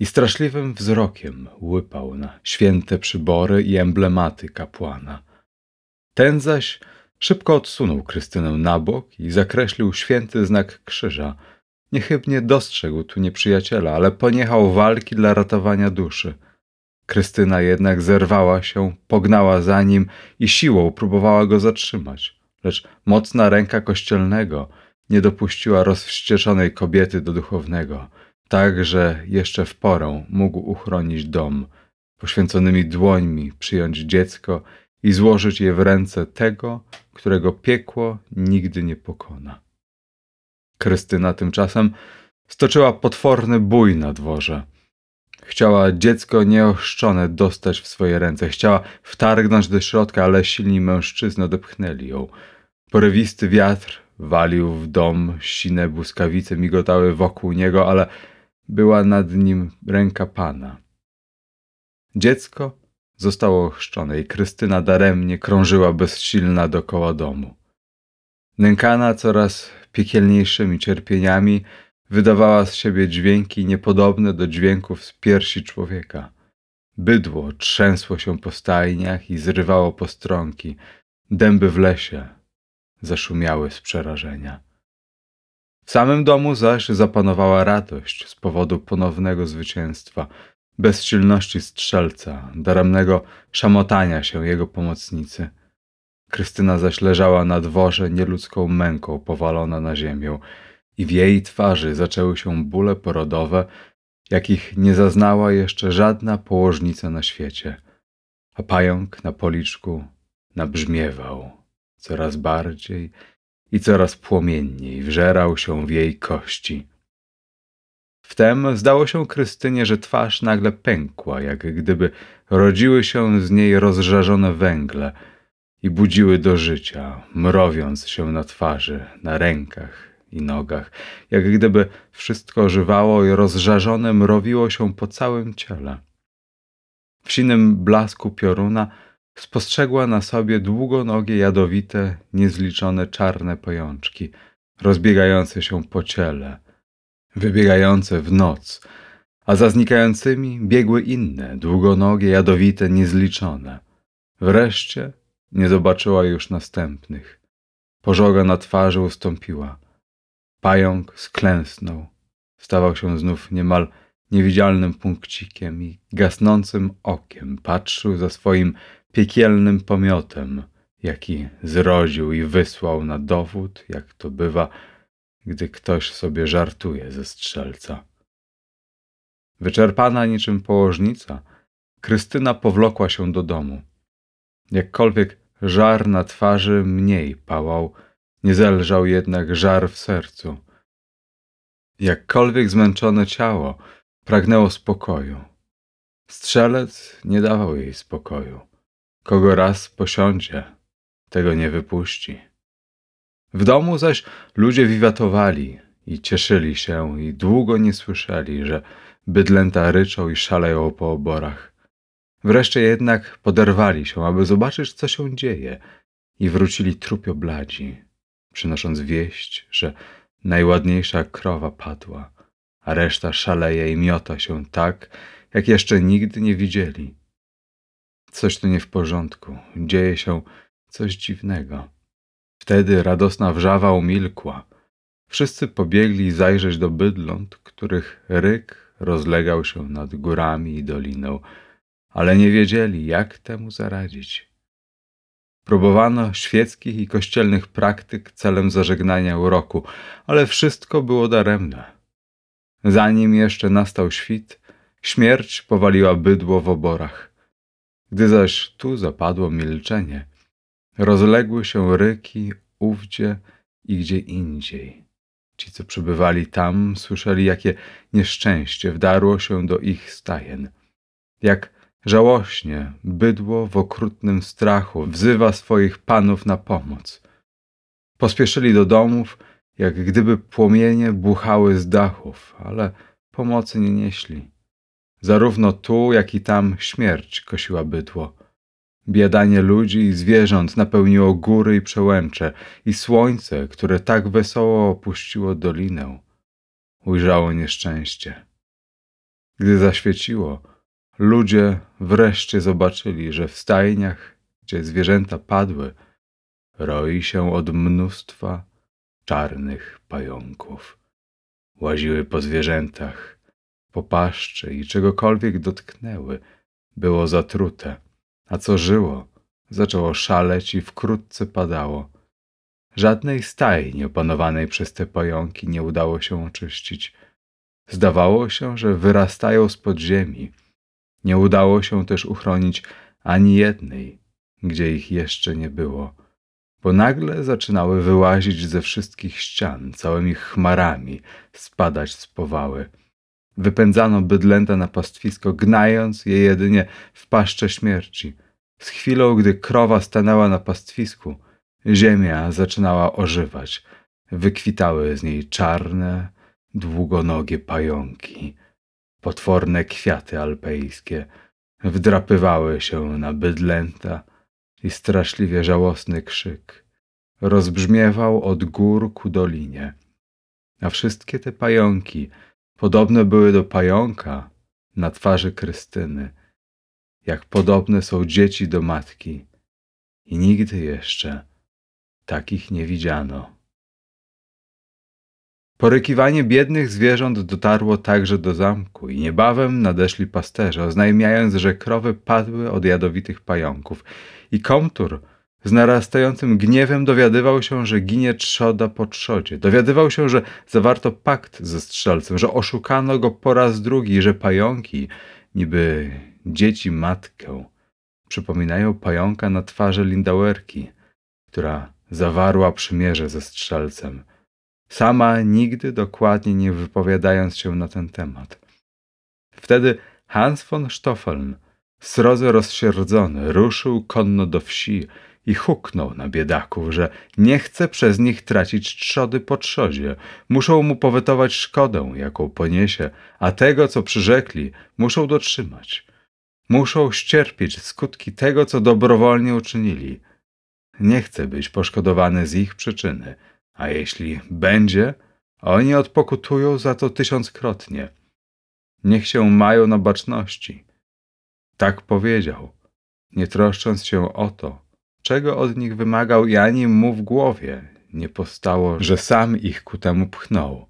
i straszliwym wzrokiem łypał na święte przybory i emblematy kapłana. Ten zaś szybko odsunął Krystynę na bok i zakreślił święty znak krzyża. Niechybnie dostrzegł tu nieprzyjaciela, ale poniechał walki dla ratowania duszy. Krystyna jednak zerwała się, pognała za nim i siłą próbowała go zatrzymać lecz mocna ręka kościelnego nie dopuściła rozwścieczonej kobiety do duchownego, tak że jeszcze w porę mógł uchronić dom, poświęconymi dłońmi przyjąć dziecko i złożyć je w ręce tego, którego piekło nigdy nie pokona. Krystyna tymczasem stoczyła potworny bój na dworze. Chciała dziecko nieochrzczone dostać w swoje ręce. Chciała wtargnąć do środka, ale silni mężczyzny odepchnęli ją. Porywisty wiatr walił w dom, sine błyskawice migotały wokół niego, ale była nad nim ręka pana. Dziecko zostało ochrzczone i Krystyna daremnie krążyła bezsilna dokoła domu. Nękana coraz piekielniejszymi cierpieniami, wydawała z siebie dźwięki niepodobne do dźwięków z piersi człowieka. Bydło trzęsło się po stajniach i zrywało postronki. Dęby w lesie zaszumiały z przerażenia. W samym domu zaś zapanowała radość z powodu ponownego zwycięstwa, bezsilności strzelca, daremnego szamotania się jego pomocnicy. Krystyna zaś leżała na dworze nieludzką męką powalona na ziemię i w jej twarzy zaczęły się bóle porodowe, jakich nie zaznała jeszcze żadna położnica na świecie. A pająk na policzku nabrzmiewał coraz bardziej i coraz płomienniej wżerał się w jej kości. Wtem zdało się Krystynie, że twarz nagle pękła, jak gdyby rodziły się z niej rozżarzone węgle i budziły do życia, mrowiąc się na twarzy, na rękach i nogach, jak gdyby wszystko ożywało i rozżarzone mrowiło się po całym ciele. W sinym blasku pioruna spostrzegła na sobie długonogie, jadowite, niezliczone czarne pajączki, rozbiegające się po ciele, wybiegające w noc, a za znikającymi biegły inne, długonogie, jadowite, niezliczone. Wreszcie nie zobaczyła już następnych. Pożoga na twarzy ustąpiła. Pająk sklęsnął. Stawał się znów niemal niewidzialnym punkcikiem i gasnącym okiem patrzył za swoim piekielnym pomiotem, jaki zrodził i wysłał na dowód, jak to bywa, gdy ktoś sobie żartuje ze strzelca. Wyczerpana niczym położnica, Krystyna powlokła się do domu. Jakkolwiek żar na twarzy mniej pałał, nie zelżał jednak żar w sercu. Jakkolwiek zmęczone ciało pragnęło spokoju. Strzelec nie dawał jej spokoju. Kogo raz posiądzie, tego nie wypuści. W domu zaś ludzie wiwatowali i cieszyli się i długo nie słyszeli, że bydlęta ryczą i szaleją po oborach. Wreszcie jednak poderwali się, aby zobaczyć, co się dzieje i wrócili trupio bladzi, przynosząc wieść, że najładniejsza krowa padła, a reszta szaleje i miota się tak, jak jeszcze nigdy nie widzieli. Coś tu nie w porządku, dzieje się coś dziwnego. Wtedy radosna wrzawa umilkła. Wszyscy pobiegli zajrzeć do bydląt, których ryk rozlegał się nad górami i doliną, ale nie wiedzieli, jak temu zaradzić. Próbowano świeckich i kościelnych praktyk celem zażegnania uroku, ale wszystko było daremne. Zanim jeszcze nastał świt, śmierć powaliła bydło w oborach. Gdy zaś tu zapadło milczenie, rozległy się ryki ówdzie i gdzie indziej. Ci, co przybywali tam, słyszeli, jakie nieszczęście wdarło się do ich stajen. Jak żałośnie bydło w okrutnym strachu wzywa swoich panów na pomoc. Pospieszyli do domów, jak gdyby płomienie buchały z dachów, ale pomocy nie nieśli. Zarówno tu, jak i tam śmierć kosiła bydło. Biadanie ludzi i zwierząt napełniło góry i przełęcze, i słońce, które tak wesoło opuściło dolinę, ujrzało nieszczęście. Gdy zaświeciło, ludzie wreszcie zobaczyli, że w stajniach, gdzie zwierzęta padły, roi się od mnóstwa czarnych pająków. Łaziły po zwierzętach, po i czegokolwiek dotknęły, było zatrute a co żyło, zaczęło szaleć i wkrótce padało. Żadnej stajni opanowanej przez te pająki nie udało się oczyścić. Zdawało się, że wyrastają z podziemi. Nie udało się też uchronić ani jednej, gdzie ich jeszcze nie było. bo nagle zaczynały wyłazić ze wszystkich ścian, całymi chmarami, spadać z powały. Wypędzano bydlęta na pastwisko, gnając je jedynie w paszcze śmierci. Z chwilą, gdy krowa stanęła na pastwisku, ziemia zaczynała ożywać. Wykwitały z niej czarne, długonogie pająki, potworne kwiaty alpejskie, wdrapywały się na bydlęta i straszliwie żałosny krzyk rozbrzmiewał od gór ku dolinie. A wszystkie te pająki podobne były do pająka na twarzy Krystyny, jak podobne są dzieci do matki i nigdy jeszcze takich nie widziano. Porykiwanie biednych zwierząt dotarło także do zamku i niebawem nadeszli pasterze, oznajmiając, że krowy padły od jadowitych pająków. I komtur z narastającym gniewem dowiadywał się, że ginie trzoda po trzodzie. Dowiadywał się, że zawarto pakt ze strzelcem, że oszukano go po raz drugi, że pająki, niby dzieci matkę, przypominają pająka na twarzy Lindauerki, która zawarła przymierze ze strzelcem sama nigdy dokładnie nie wypowiadając się na ten temat. Wtedy Hans von Stoffeln, srodze rozsierdzony, ruszył konno do wsi i huknął na biedaków, że nie chce przez nich tracić trzody po trzodzie. Muszą mu powetować szkodę, jaką poniesie, a tego, co przyrzekli, muszą dotrzymać. Muszą ścierpieć skutki tego, co dobrowolnie uczynili. Nie chce być poszkodowany z ich przyczyny – a jeśli będzie, oni odpokutują za to tysiąckrotnie. Niech się mają na baczności. Tak powiedział, nie troszcząc się o to, czego od nich wymagał i ani mu w głowie nie postało, że sam ich ku temu pchnął.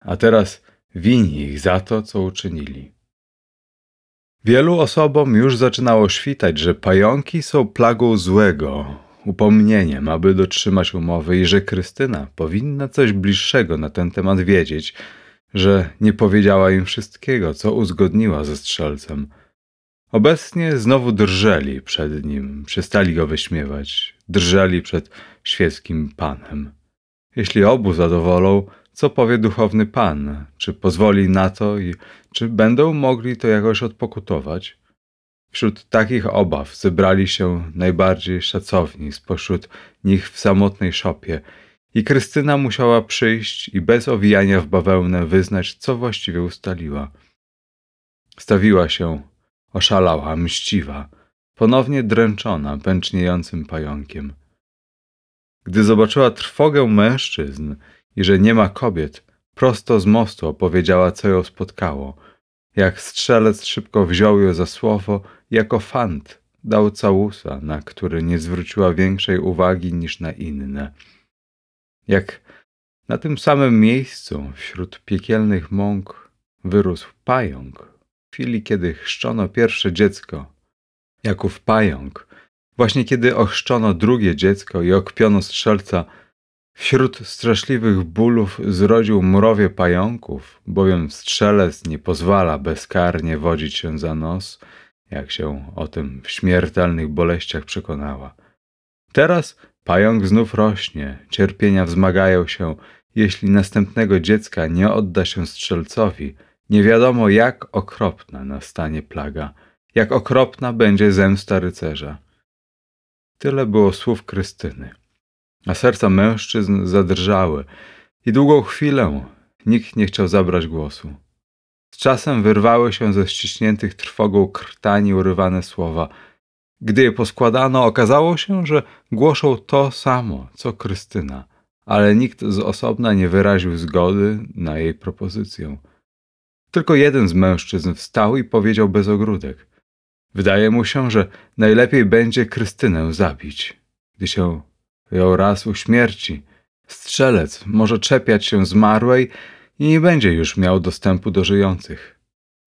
A teraz wini ich za to, co uczynili. Wielu osobom już zaczynało świtać, że pająki są plagą złego, upomnieniem, aby dotrzymać umowy i że Krystyna powinna coś bliższego na ten temat wiedzieć, że nie powiedziała im wszystkiego, co uzgodniła ze strzelcem. Obecnie znowu drżeli przed nim, przestali go wyśmiewać, drżeli przed świeckim panem. Jeśli obu zadowolą, co powie duchowny pan? Czy pozwoli na to i czy będą mogli to jakoś odpokutować? Wśród takich obaw zebrali się najbardziej szacowni spośród nich w samotnej szopie i Krystyna musiała przyjść i bez owijania w bawełnę wyznać, co właściwie ustaliła. Stawiła się, oszalała, mściwa, ponownie dręczona pęczniejącym pająkiem. Gdy zobaczyła trwogę mężczyzn i że nie ma kobiet, prosto z mostu opowiedziała, co ją spotkało – jak strzelec szybko wziął ją za słowo, jako fant dał całusa, na który nie zwróciła większej uwagi niż na inne. Jak na tym samym miejscu, wśród piekielnych mąk, wyrósł pająk, chwili kiedy chrzczono pierwsze dziecko. Jaków pająk, właśnie kiedy ochrzczono drugie dziecko i okpiono strzelca, Wśród straszliwych bólów zrodził mrowie pająków, bowiem strzelec nie pozwala bezkarnie wodzić się za nos, jak się o tym w śmiertelnych boleściach przekonała. Teraz pająk znów rośnie, cierpienia wzmagają się, jeśli następnego dziecka nie odda się strzelcowi, nie wiadomo jak okropna nastanie plaga, jak okropna będzie zemsta rycerza. Tyle było słów Krystyny a serca mężczyzn zadrżały i długą chwilę nikt nie chciał zabrać głosu. Z czasem wyrwały się ze ściśniętych trwogą krtani urywane słowa. Gdy je poskładano, okazało się, że głoszą to samo, co Krystyna, ale nikt z osobna nie wyraził zgody na jej propozycję. Tylko jeden z mężczyzn wstał i powiedział bez ogródek. Wydaje mu się, że najlepiej będzie Krystynę zabić. Gdy się ją raz u śmierci. Strzelec może czepiać się zmarłej i nie będzie już miał dostępu do żyjących.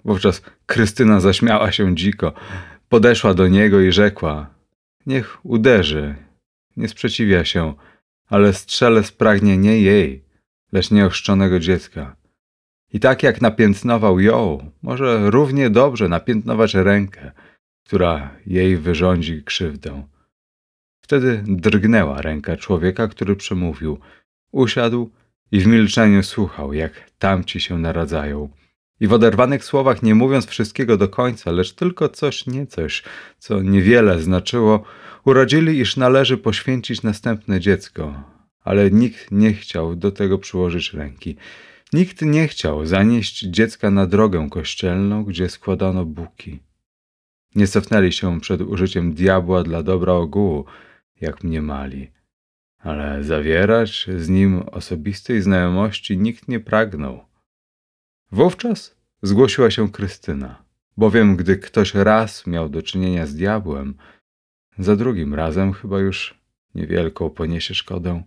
Wówczas Krystyna zaśmiała się dziko, podeszła do niego i rzekła: Niech uderzy, nie sprzeciwia się, ale strzelec pragnie nie jej, lecz nieochrzczonego dziecka. I tak jak napiętnował ją, może równie dobrze napiętnować rękę, która jej wyrządzi krzywdę. Wtedy drgnęła ręka człowieka, który przemówił. Usiadł i w milczeniu słuchał, jak tamci się naradzają. I w oderwanych słowach, nie mówiąc wszystkiego do końca, lecz tylko coś niecoś, co niewiele znaczyło, urodzili, iż należy poświęcić następne dziecko. Ale nikt nie chciał do tego przyłożyć ręki. Nikt nie chciał zanieść dziecka na drogę kościelną, gdzie składano buki. Nie cofnęli się przed użyciem diabła dla dobra ogółu, jak mniemali. Ale zawierać z nim osobistej znajomości nikt nie pragnął. Wówczas zgłosiła się Krystyna, bowiem gdy ktoś raz miał do czynienia z diabłem, za drugim razem chyba już niewielką poniesie szkodę.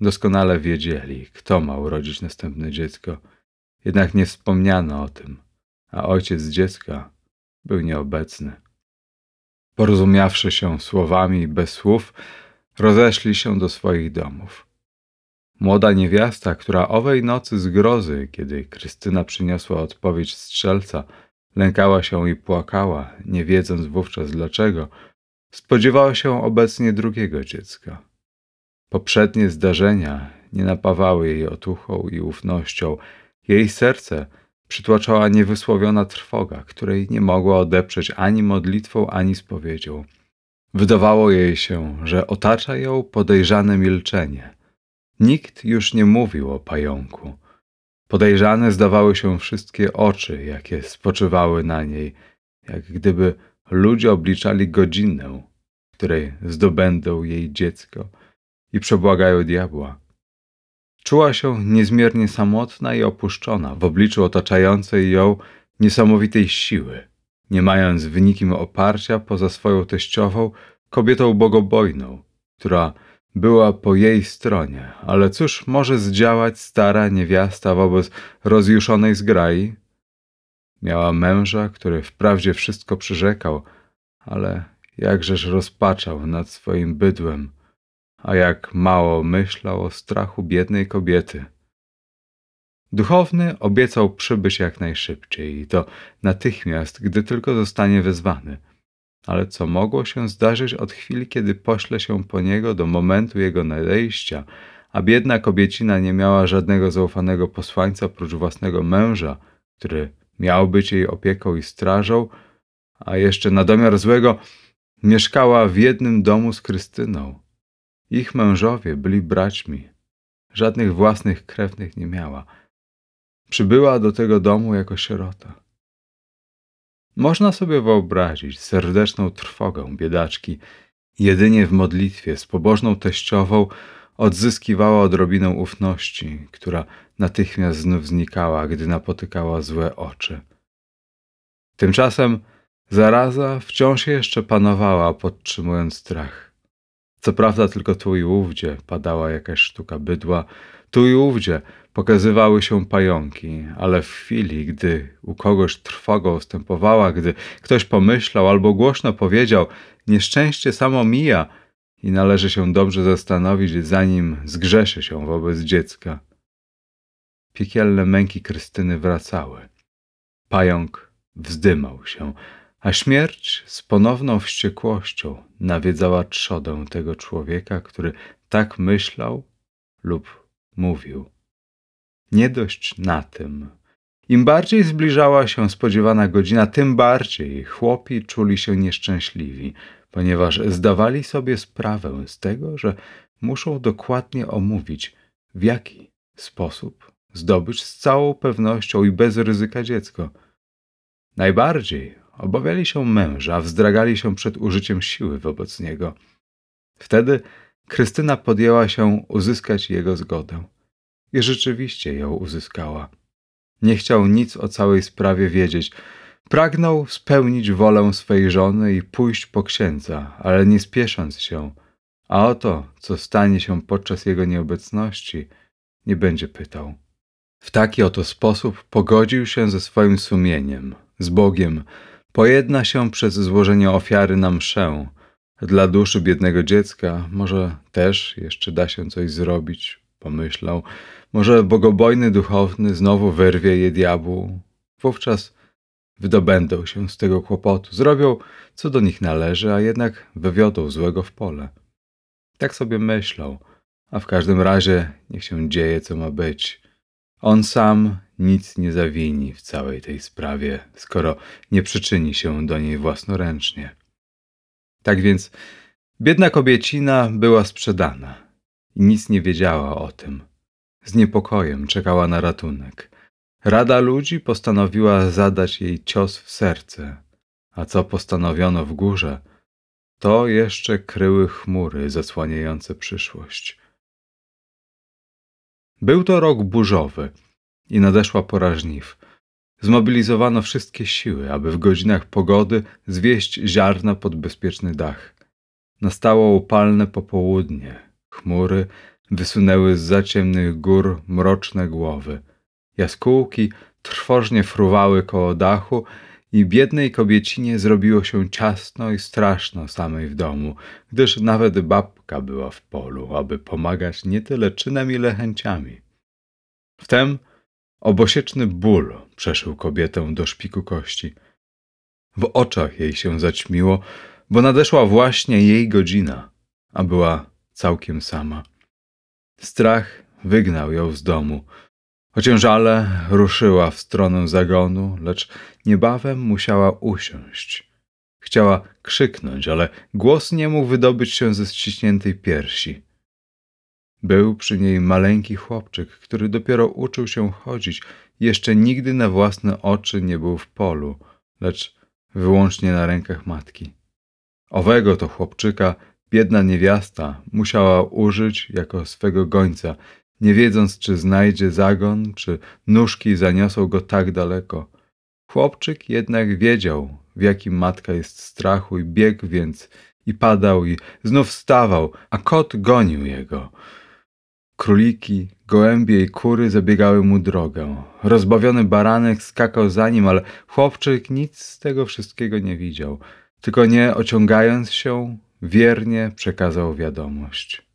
Doskonale wiedzieli, kto ma urodzić następne dziecko, jednak nie wspomniano o tym, a ojciec dziecka był nieobecny. Porozumiawszy się słowami bez słów, rozeszli się do swoich domów. Młoda niewiasta, która owej nocy z grozy, kiedy Krystyna przyniosła odpowiedź strzelca, lękała się i płakała, nie wiedząc wówczas dlaczego, spodziewała się obecnie drugiego dziecka. Poprzednie zdarzenia nie napawały jej otuchą i ufnością. Jej serce przytłaczała niewysłowiona trwoga, której nie mogła odeprzeć ani modlitwą, ani spowiedzią. Wydawało jej się, że otacza ją podejrzane milczenie. Nikt już nie mówił o pająku. Podejrzane zdawały się wszystkie oczy, jakie spoczywały na niej, jak gdyby ludzie obliczali godzinę, w której zdobędą jej dziecko i przebłagają diabła. Czuła się niezmiernie samotna i opuszczona w obliczu otaczającej ją niesamowitej siły, nie mając w nikim oparcia poza swoją teściową, kobietą bogobojną, która była po jej stronie, ale cóż może zdziałać stara niewiasta wobec rozjuszonej zgrai? Miała męża, który wprawdzie wszystko przyrzekał, ale jakżeż rozpaczał nad swoim bydłem, a jak mało myślał o strachu biednej kobiety. Duchowny obiecał przybyć jak najszybciej i to natychmiast, gdy tylko zostanie wezwany. Ale co mogło się zdarzyć od chwili, kiedy pośle się po niego do momentu jego nadejścia, a biedna kobiecina nie miała żadnego zaufanego posłańca prócz własnego męża, który miał być jej opieką i strażą, a jeszcze na domiar złego mieszkała w jednym domu z Krystyną. Ich mężowie byli braćmi, żadnych własnych krewnych nie miała. Przybyła do tego domu jako sierota. Można sobie wyobrazić serdeczną trwogę biedaczki. Jedynie w modlitwie z pobożną teściową odzyskiwała odrobinę ufności, która natychmiast znów znikała, gdy napotykała złe oczy. Tymczasem zaraza wciąż jeszcze panowała, podtrzymując strach. Co prawda tylko tu i ówdzie padała jakaś sztuka bydła, tu i ówdzie pokazywały się pająki, ale w chwili, gdy u kogoś trwoga ustępowała, gdy ktoś pomyślał albo głośno powiedział, nieszczęście samo mija i należy się dobrze zastanowić, zanim zgrzeszy się wobec dziecka. Piekielne męki Krystyny wracały. Pająk wzdymał się, a śmierć z ponowną wściekłością nawiedzała trzodę tego człowieka, który tak myślał lub mówił. Nie dość na tym. Im bardziej zbliżała się spodziewana godzina, tym bardziej chłopi czuli się nieszczęśliwi, ponieważ zdawali sobie sprawę z tego, że muszą dokładnie omówić, w jaki sposób zdobyć z całą pewnością i bez ryzyka dziecko. Najbardziej obawiali się męża, wzdragali się przed użyciem siły wobec niego. Wtedy Krystyna podjęła się uzyskać jego zgodę. I rzeczywiście ją uzyskała. Nie chciał nic o całej sprawie wiedzieć. Pragnął spełnić wolę swej żony i pójść po księdza, ale nie spiesząc się. A o to, co stanie się podczas jego nieobecności, nie będzie pytał. W taki oto sposób pogodził się ze swoim sumieniem, z Bogiem, pojedna się przez złożenie ofiary na mszę. Dla duszy biednego dziecka może też jeszcze da się coś zrobić, pomyślał. Może bogobojny duchowny znowu wyrwie je diabłu. Wówczas wydobędą się z tego kłopotu, zrobią, co do nich należy, a jednak wywiodą złego w pole. Tak sobie myślał, a w każdym razie niech się dzieje, co ma być. On sam nic nie zawini w całej tej sprawie, skoro nie przyczyni się do niej własnoręcznie. Tak więc biedna kobiecina była sprzedana i nic nie wiedziała o tym. Z niepokojem czekała na ratunek. Rada ludzi postanowiła zadać jej cios w serce, a co postanowiono w górze, to jeszcze kryły chmury zasłaniające przyszłość. Był to rok burzowy i nadeszła pora żniw. Zmobilizowano wszystkie siły, aby w godzinach pogody zwieść ziarna pod bezpieczny dach. Nastało upalne popołudnie. Chmury wysunęły z zaciemnych gór mroczne głowy. Jaskółki trwożnie fruwały koło dachu i biednej kobiecinie zrobiło się ciasno i straszno samej w domu, gdyż nawet babka była w polu, aby pomagać nie tyle czynem, ile chęciami. Wtem obosieczny ból przeszył kobietę do szpiku kości. W oczach jej się zaćmiło, bo nadeszła właśnie jej godzina, a była całkiem sama. Strach wygnał ją z domu. Ociężale ruszyła w stronę zagonu, lecz niebawem musiała usiąść. Chciała krzyknąć, ale głos nie mógł wydobyć się ze ściśniętej piersi. Był przy niej maleńki chłopczyk, który dopiero uczył się chodzić. Jeszcze nigdy na własne oczy nie był w polu, lecz wyłącznie na rękach matki. Owego to chłopczyka biedna niewiasta musiała użyć jako swego gońca, nie wiedząc, czy znajdzie zagon, czy nóżki zaniosą go tak daleko. Chłopczyk jednak wiedział, w jakim matka jest strachu i biegł więc i padał i znów wstawał, a kot gonił jego. Króliki, gołębie i kury zabiegały mu drogę. Rozbawiony baranek skakał za nim, ale chłopczyk nic z tego wszystkiego nie widział, tylko nie ociągając się, wiernie przekazał wiadomość.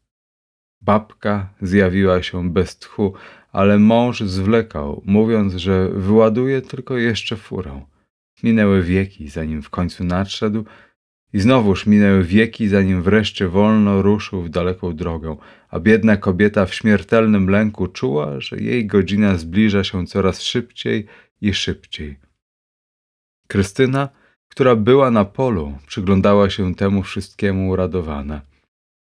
Babka zjawiła się bez tchu, ale mąż zwlekał, mówiąc, że wyładuje tylko jeszcze furę. Minęły wieki, zanim w końcu nadszedł, i znowuż minęły wieki, zanim wreszcie wolno ruszył w daleką drogę, a biedna kobieta w śmiertelnym lęku czuła, że jej godzina zbliża się coraz szybciej i szybciej. Krystyna, która była na polu, przyglądała się temu wszystkiemu uradowana.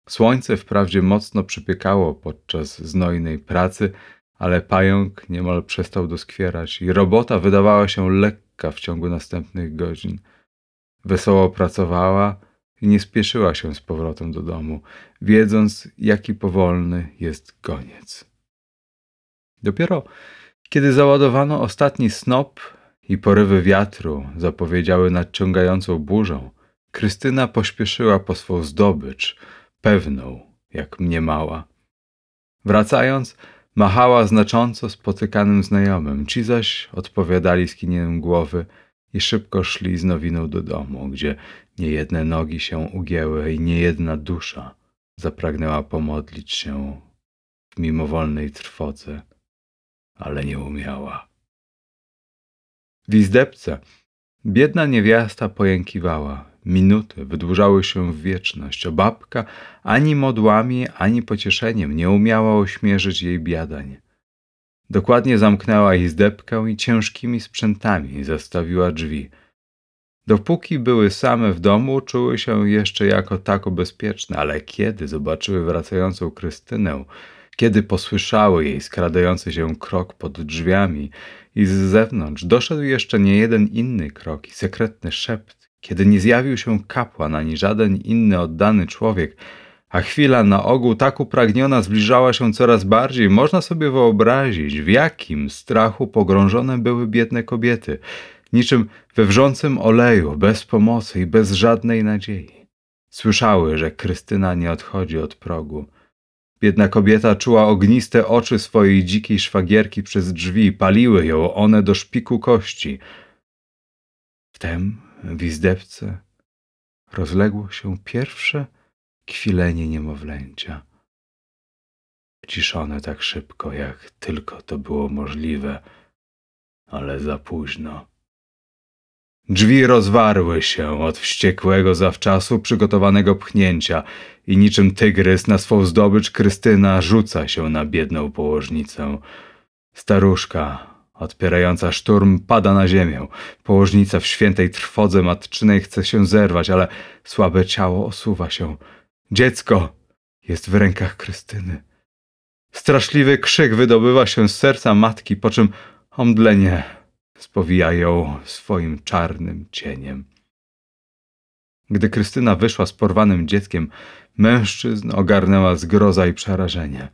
Słońce wprawdzie mocno przypiekało podczas znojnej pracy, ale pająk niemal przestał doskwierać i robota wydawała się lekka w ciągu następnych godzin. Wesoło pracowała i nie spieszyła się z powrotem do domu, wiedząc, jaki powolny jest koniec. Dopiero kiedy załadowano ostatni snop i porywy wiatru zapowiedziały nadciągającą burzę, Krystyna pośpieszyła po swą zdobycz, pewną, jak mniemała. Wracając, machała znacząco spotykanym znajomym, ci zaś odpowiadali skinieniem głowy i szybko szli z nowiną do domu, gdzie niejedne nogi się ugięły i niejedna dusza zapragnęła pomodlić się w mimowolnej trwodze, ale nie umiała. W izdebce biedna niewiasta pojękiwała. Minuty wydłużały się w wieczność, a babka ani modłami, ani pocieszeniem nie umiała ośmierzyć jej biadań. Dokładnie zamknęła izdebkę i ciężkimi sprzętami zastawiła drzwi. Dopóki były same w domu, czuły się jeszcze jako tako bezpieczne, ale kiedy zobaczyły wracającą Krystynę, kiedy posłyszały jej skradający się krok pod drzwiami i z zewnątrz doszedł jeszcze nie jeden inny krok i sekretny szept, kiedy nie zjawił się kapłan ani żaden inny oddany człowiek, a chwila na ogół tak upragniona zbliżała się coraz bardziej, można sobie wyobrazić, w jakim strachu pogrążone były biedne kobiety, niczym we wrzącym oleju, bez pomocy i bez żadnej nadziei. Słyszały, że Krystyna nie odchodzi od progu. Biedna kobieta czuła ogniste oczy swojej dzikiej szwagierki przez drzwi, paliły ją one do szpiku kości. Wtem w izdebce rozległo się pierwsze kwilenie niemowlęcia. Ciszone tak szybko, jak tylko to było możliwe, ale za późno. Drzwi rozwarły się od wściekłego zawczasu przygotowanego pchnięcia i niczym tygrys na swą zdobycz Krystyna rzuca się na biedną położnicę. Staruszka, odpierająca szturm, pada na ziemię. Położnica w świętej trwodze matczynej chce się zerwać, ale słabe ciało osuwa się. Dziecko jest w rękach Krystyny. Straszliwy krzyk wydobywa się z serca matki, po czym omdlenie spowija ją swoim czarnym cieniem. Gdy Krystyna wyszła z porwanym dzieckiem, mężczyzn ogarnęła zgroza i przerażenie.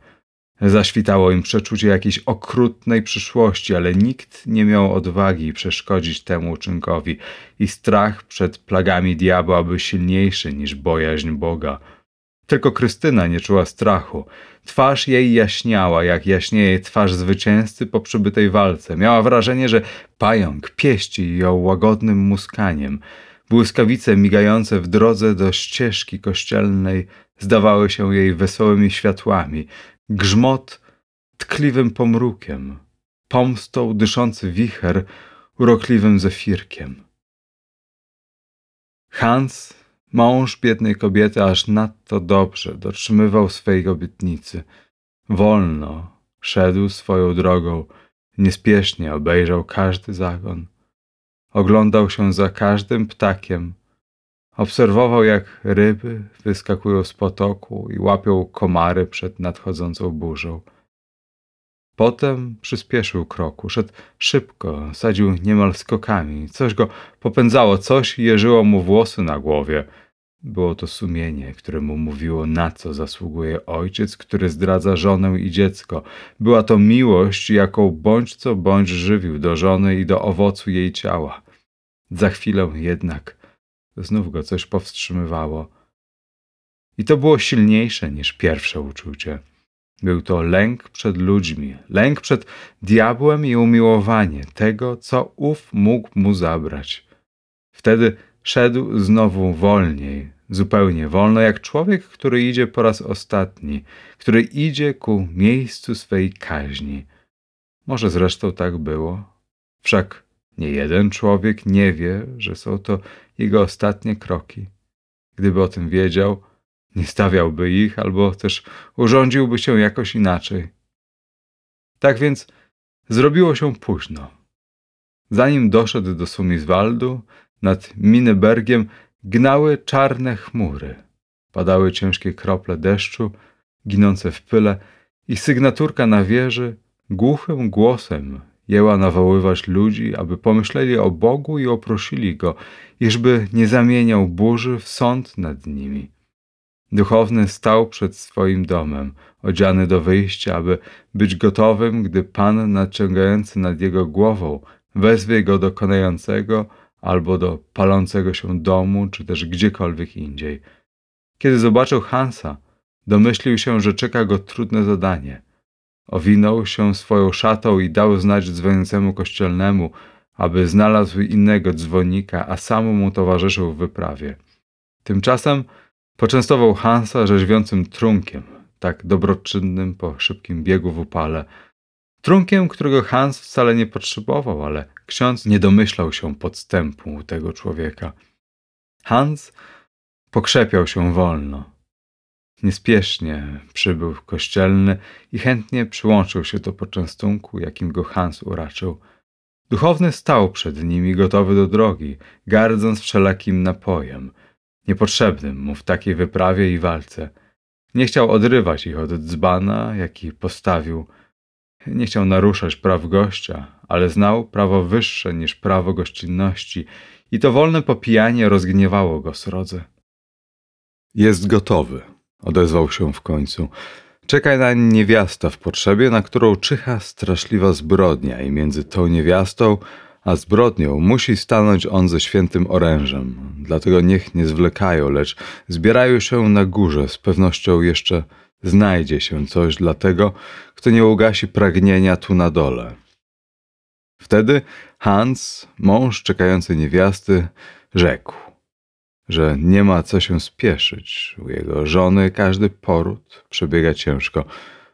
Zaświtało im przeczucie jakiejś okrutnej przyszłości, ale nikt nie miał odwagi przeszkodzić temu uczynkowi i strach przed plagami diabła był silniejszy niż bojaźń Boga. Tylko Krystyna nie czuła strachu. Twarz jej jaśniała, jak jaśnieje twarz zwycięzcy po przybytej walce. Miała wrażenie, że pająk pieści ją łagodnym muskaniem. Błyskawice migające w drodze do ścieżki kościelnej zdawały się jej wesołymi światłami. Grzmot tkliwym pomrukiem. Pomstą dyszący wicher urokliwym zefirkiem. Hans Mąż biednej kobiety aż nadto dobrze dotrzymywał swej obietnicy. Wolno szedł swoją drogą, niespiesznie obejrzał każdy zagon. Oglądał się za każdym ptakiem. Obserwował, jak ryby wyskakują z potoku i łapią komary przed nadchodzącą burzą. Potem przyspieszył kroku, szedł szybko, sadził niemal skokami. Coś go popędzało, coś jeżyło mu włosy na głowie. Było to sumienie, które mu mówiło, na co zasługuje ojciec, który zdradza żonę i dziecko. Była to miłość, jaką bądź co bądź żywił do żony i do owocu jej ciała. Za chwilę jednak znów go coś powstrzymywało. I to było silniejsze niż pierwsze uczucie. Był to lęk przed ludźmi, lęk przed diabłem i umiłowanie tego, co ów mógł mu zabrać. Wtedy szedł znowu wolniej, zupełnie wolno, jak człowiek, który idzie po raz ostatni, który idzie ku miejscu swej kaźni. Może zresztą tak było. Wszak nie jeden człowiek nie wie, że są to jego ostatnie kroki. Gdyby o tym wiedział, nie stawiałby ich, albo też urządziłby się jakoś inaczej. Tak więc zrobiło się późno. Zanim doszedł do Sumiswaldu, nad Minebergiem gnały czarne chmury. Padały ciężkie krople deszczu, ginące w pyle i sygnaturka na wieży głuchym głosem jęła nawoływać ludzi, aby pomyśleli o Bogu i oprosili Go, iżby nie zamieniał burzy w sąd nad nimi. Duchowny stał przed swoim domem, odziany do wyjścia, aby być gotowym, gdy Pan nadciągający nad jego głową wezwie go do konającego albo do palącego się domu, czy też gdziekolwiek indziej. Kiedy zobaczył Hansa, domyślił się, że czeka go trudne zadanie. Owinął się swoją szatą i dał znać dzwoniącemu kościelnemu, aby znalazł innego dzwonika, a sam mu towarzyszył w wyprawie. Tymczasem poczęstował Hansa rzeźwiącym trunkiem, tak dobroczynnym po szybkim biegu w upale. Trunkiem, którego Hans wcale nie potrzebował, ale ksiądz nie domyślał się podstępu tego człowieka. Hans pokrzepiał się wolno. Niespiesznie przybył kościelny i chętnie przyłączył się do poczęstunku, jakim go Hans uraczył. Duchowny stał przed nimi gotowy do drogi, gardząc wszelakim napojem, niepotrzebnym mu w takiej wyprawie i walce. Nie chciał odrywać ich od dzbana, jaki postawił. Nie chciał naruszać praw gościa, ale znał prawo wyższe niż prawo gościnności i to wolne popijanie rozgniewało go srodze. Jest gotowy, odezwał się w końcu. Czekaj na niewiasta w potrzebie, na którą czyha straszliwa zbrodnia i między tą niewiastą a zbrodnią musi stanąć on ze świętym orężem. Dlatego niech nie zwlekają, lecz zbierają się na górze, z pewnością jeszcze znajdzie się coś dla tego, kto nie ugasi pragnienia tu na dole. Wtedy Hans, mąż czekający niewiasty, rzekł, że nie ma co się spieszyć. U jego żony każdy poród przebiega ciężko.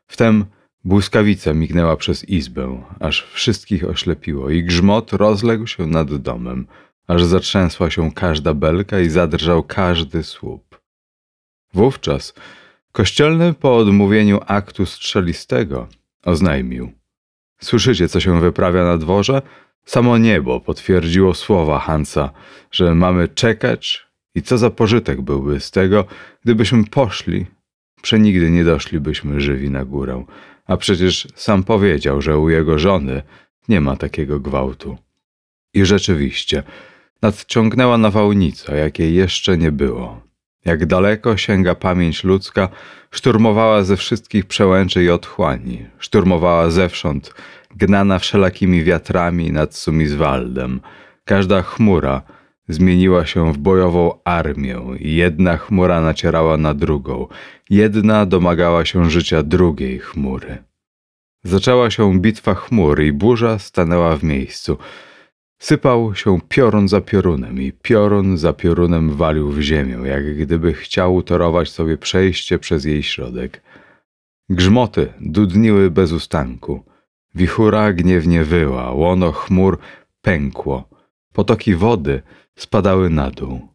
Wtem błyskawica mignęła przez izbę, aż wszystkich oślepiło i grzmot rozległ się nad domem. aż zatrzęsła się każda belka i zadrżał każdy słup. Wówczas kościelny po odmówieniu aktu strzelistego oznajmił: Słyszycie, co się wyprawia na dworze? Samo niebo potwierdziło słowa Hansa, że mamy czekać i co za pożytek byłby z tego, gdybyśmy poszli, przenigdy nie doszlibyśmy żywi na górę, a przecież sam powiedział, że u jego żony nie ma takiego gwałtu. I rzeczywiście, nadciągnęła nawałnica, jakiej jeszcze nie było. Jak daleko sięga pamięć ludzka, szturmowała ze wszystkich przełęczy i otchłani, szturmowała zewsząd, gnana wszelakimi wiatrami nad Sumizwaldem. Każda chmura zmieniła się w bojową armię i jedna chmura nacierała na drugą, jedna domagała się życia drugiej chmury. Zaczęła się bitwa chmur i burza stanęła w miejscu. Sypał się piorun za piorunem i piorun za piorunem walił w ziemię, jak gdyby chciał utorować sobie przejście przez jej środek. Grzmoty dudniły bez ustanku. Wichura gniewnie wyła, łono chmur pękło. Potoki wody spadały na dół.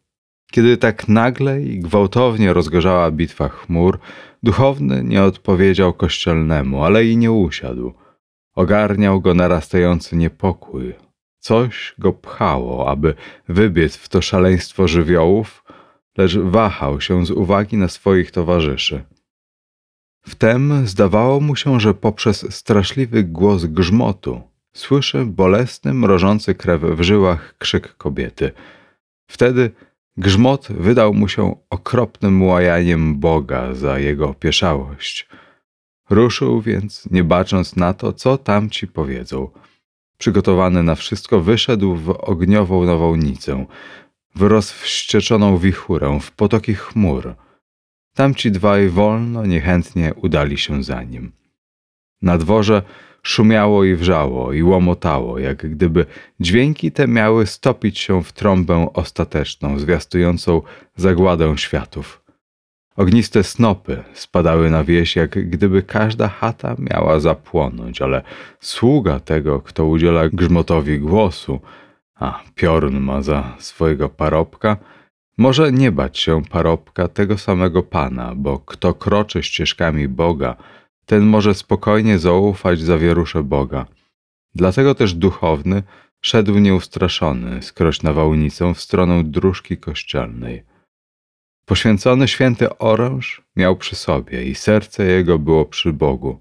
Kiedy tak nagle i gwałtownie rozgorzała bitwa chmur, duchowny nie odpowiedział kościelnemu, ale i nie usiadł. Ogarniał go narastający niepokój. Coś go pchało, aby wybiec w to szaleństwo żywiołów, lecz wahał się z uwagi na swoich towarzyszy. Wtem zdawało mu się, że poprzez straszliwy głos grzmotu słyszy bolesny, mrożący krew w żyłach krzyk kobiety. Wtedy grzmot wydał mu się okropnym łajaniem Boga za jego opieszałość. Ruszył więc, nie bacząc na to, co tamci powiedzą. Przygotowany na wszystko, wyszedł w ogniową nawałnicę, w rozwścieczoną wichurę, w potoki chmur. Tamci dwaj wolno, niechętnie udali się za nim. Na dworze szumiało i wrzało i łomotało, jak gdyby dźwięki te miały stopić się w trąbę ostateczną, zwiastującą zagładę światów. Ogniste snopy spadały na wieś, jak gdyby każda chata miała zapłonąć, ale sługa tego, kto udziela grzmotowi głosu, a piorun ma za swojego parobka, może nie bać się parobka tego samego Pana, bo kto kroczy ścieżkami Boga, ten może spokojnie zaufać zawierusze Boga. Dlatego też duchowny szedł nieustraszony, skroś nawałnicą w stronę dróżki kościelnej. Poświęcony święty oręż miał przy sobie i serce jego było przy Bogu.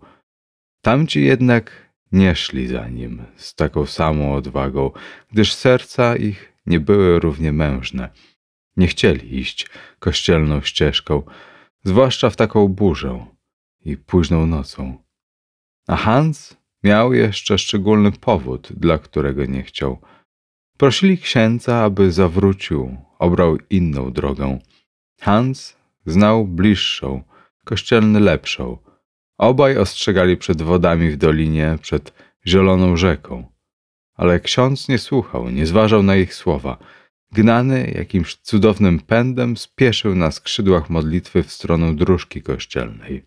Tamci jednak nie szli za nim z taką samą odwagą, gdyż serca ich nie były równie mężne. Nie chcieli iść kościelną ścieżką, zwłaszcza w taką burzę i późną nocą. A Hans miał jeszcze szczególny powód, dla którego nie chciał. Prosili księdza, aby zawrócił, obrał inną drogę. Hans znał bliższą, kościelny lepszą. Obaj ostrzegali przed wodami w dolinie, przed zieloną rzeką. Ale ksiądz nie słuchał, nie zważał na ich słowa. Gnany jakimś cudownym pędem spieszył na skrzydłach modlitwy w stronę dróżki kościelnej.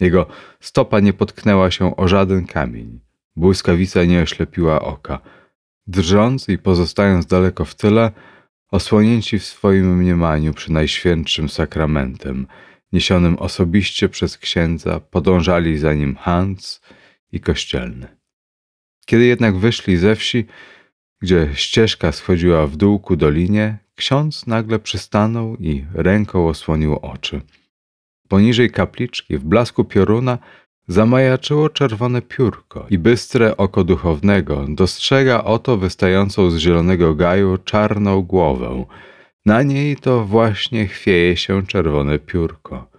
Jego stopa nie potknęła się o żaden kamień. Błyskawica nie oślepiła oka. Drżąc i pozostając daleko w tyle, osłonięci w swoim mniemaniu przy najświętszym sakramentem, niesionym osobiście przez księdza, podążali za nim Hans i kościelny. Kiedy jednak wyszli ze wsi, gdzie ścieżka schodziła w dół ku dolinie, ksiądz nagle przystanął i ręką osłonił oczy. Poniżej kapliczki, w blasku pioruna, zamajaczyło czerwone piórko i bystre oko duchownego dostrzega oto wystającą z zielonego gaju czarną głowę. Na niej to właśnie chwieje się czerwone piórko.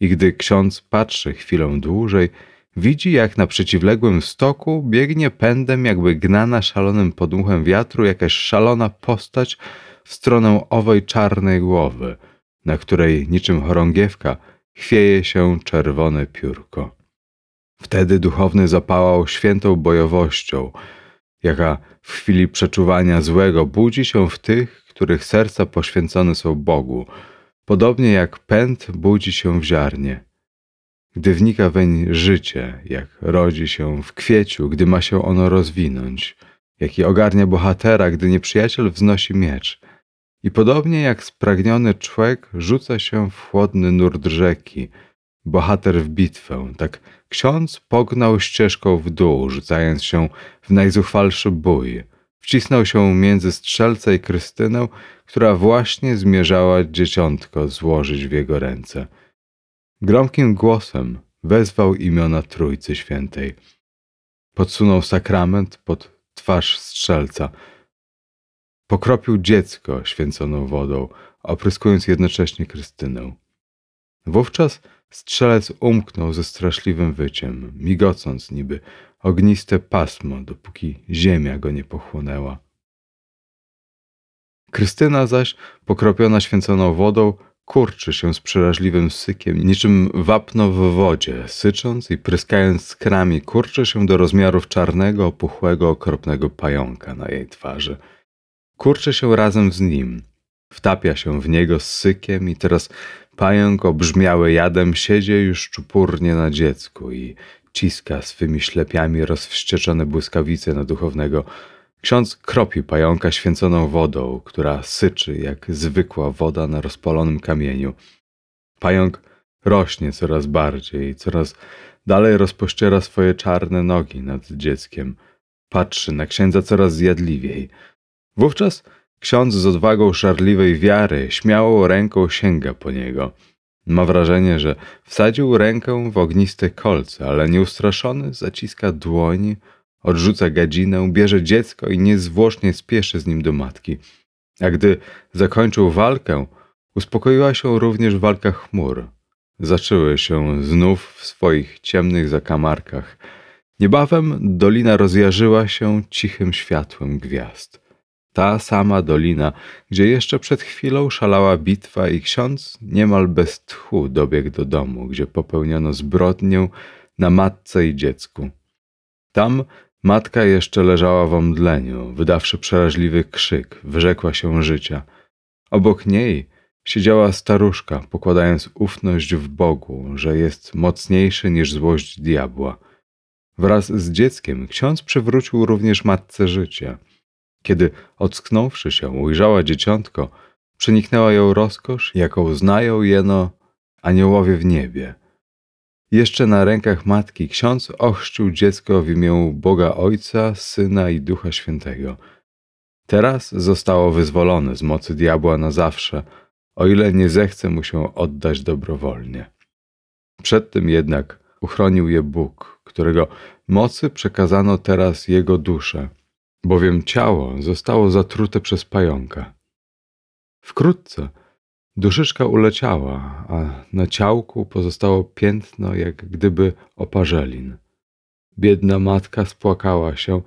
I gdy ksiądz patrzy chwilę dłużej, widzi jak na przeciwległym stoku biegnie pędem jakby gnana szalonym podmuchem wiatru jakaś szalona postać w stronę owej czarnej głowy, na której niczym chorągiewka chwieje się czerwone piórko. Wtedy duchowny zapałał świętą bojowością, jaka w chwili przeczuwania złego budzi się w tych, których serca poświęcone są Bogu, podobnie jak pęd budzi się w ziarnie. Gdy wnika weń życie, jak rodzi się w kwieciu, gdy ma się ono rozwinąć, jaki ogarnia bohatera, gdy nieprzyjaciel wznosi miecz. I podobnie jak spragniony człowiek rzuca się w chłodny nurt rzeki, bohater w bitwę, tak ksiądz pognał ścieżką w dół, rzucając się w najzuchwalszy bój. Wcisnął się między strzelca i Krystynę, która właśnie zmierzała dzieciątko złożyć w jego ręce. Gromkim głosem wezwał imiona Trójcy Świętej. Podsunął sakrament pod twarz strzelca. Pokropił dziecko święconą wodą, opryskując jednocześnie Krystynę. Wówczas strzelec umknął ze straszliwym wyciem, migocąc niby ogniste pasmo, dopóki ziemia go nie pochłonęła. Krystyna zaś, pokropiona święconą wodą, kurczy się z przeraźliwym sykiem, niczym wapno w wodzie, sycząc i pryskając skrami, kurczy się do rozmiarów czarnego, opuchłego, okropnego pająka na jej twarzy. Kurczy się razem z nim, wtapia się w niego z sykiem i teraz pająk obrzmiały jadem siedzi już czupurnie na dziecku i ciska swymi ślepiami rozwścieczone błyskawice na duchownego. Ksiądz kropi pająka święconą wodą, która syczy jak zwykła woda na rozpalonym kamieniu. Pająk rośnie coraz bardziej, coraz dalej rozpościera swoje czarne nogi nad dzieckiem. Patrzy na księdza coraz zjadliwiej. Wówczas ksiądz z odwagą szarliwej wiary śmiałą ręką sięga po niego. Ma wrażenie, że wsadził rękę w ogniste kolce, ale nieustraszony zaciska dłoń, odrzuca gadzinę, bierze dziecko i niezwłocznie spieszy z nim do matki. A gdy zakończył walkę, uspokoiła się również walka chmur. Zaczęły się znów w swoich ciemnych zakamarkach. Niebawem dolina rozjarzyła się cichym światłem gwiazd. Ta sama dolina, gdzie jeszcze przed chwilą szalała bitwa i ksiądz niemal bez tchu dobiegł do domu, gdzie popełniono zbrodnię na matce i dziecku. Tam matka jeszcze leżała w omdleniu, wydawszy przeraźliwy krzyk, wyrzekła się życia. Obok niej siedziała staruszka, pokładając ufność w Bogu, że jest mocniejszy niż złość diabła. Wraz z dzieckiem ksiądz przywrócił również matce życie – kiedy, ocknąwszy się, ujrzała dzieciątko, przeniknęła ją rozkosz, jaką znają jeno aniołowie w niebie. Jeszcze na rękach matki ksiądz ochrzcił dziecko w imię Boga Ojca, Syna i Ducha Świętego. Teraz zostało wyzwolone z mocy diabła na zawsze, o ile nie zechce mu się oddać dobrowolnie. Przed tym jednak uchronił je Bóg, którego mocy przekazano teraz jego duszę, bowiem ciało zostało zatrute przez pająka. Wkrótce duszyczka uleciała, a na ciałku pozostało piętno, jak gdyby oparzelin. Biedna matka spłakała się,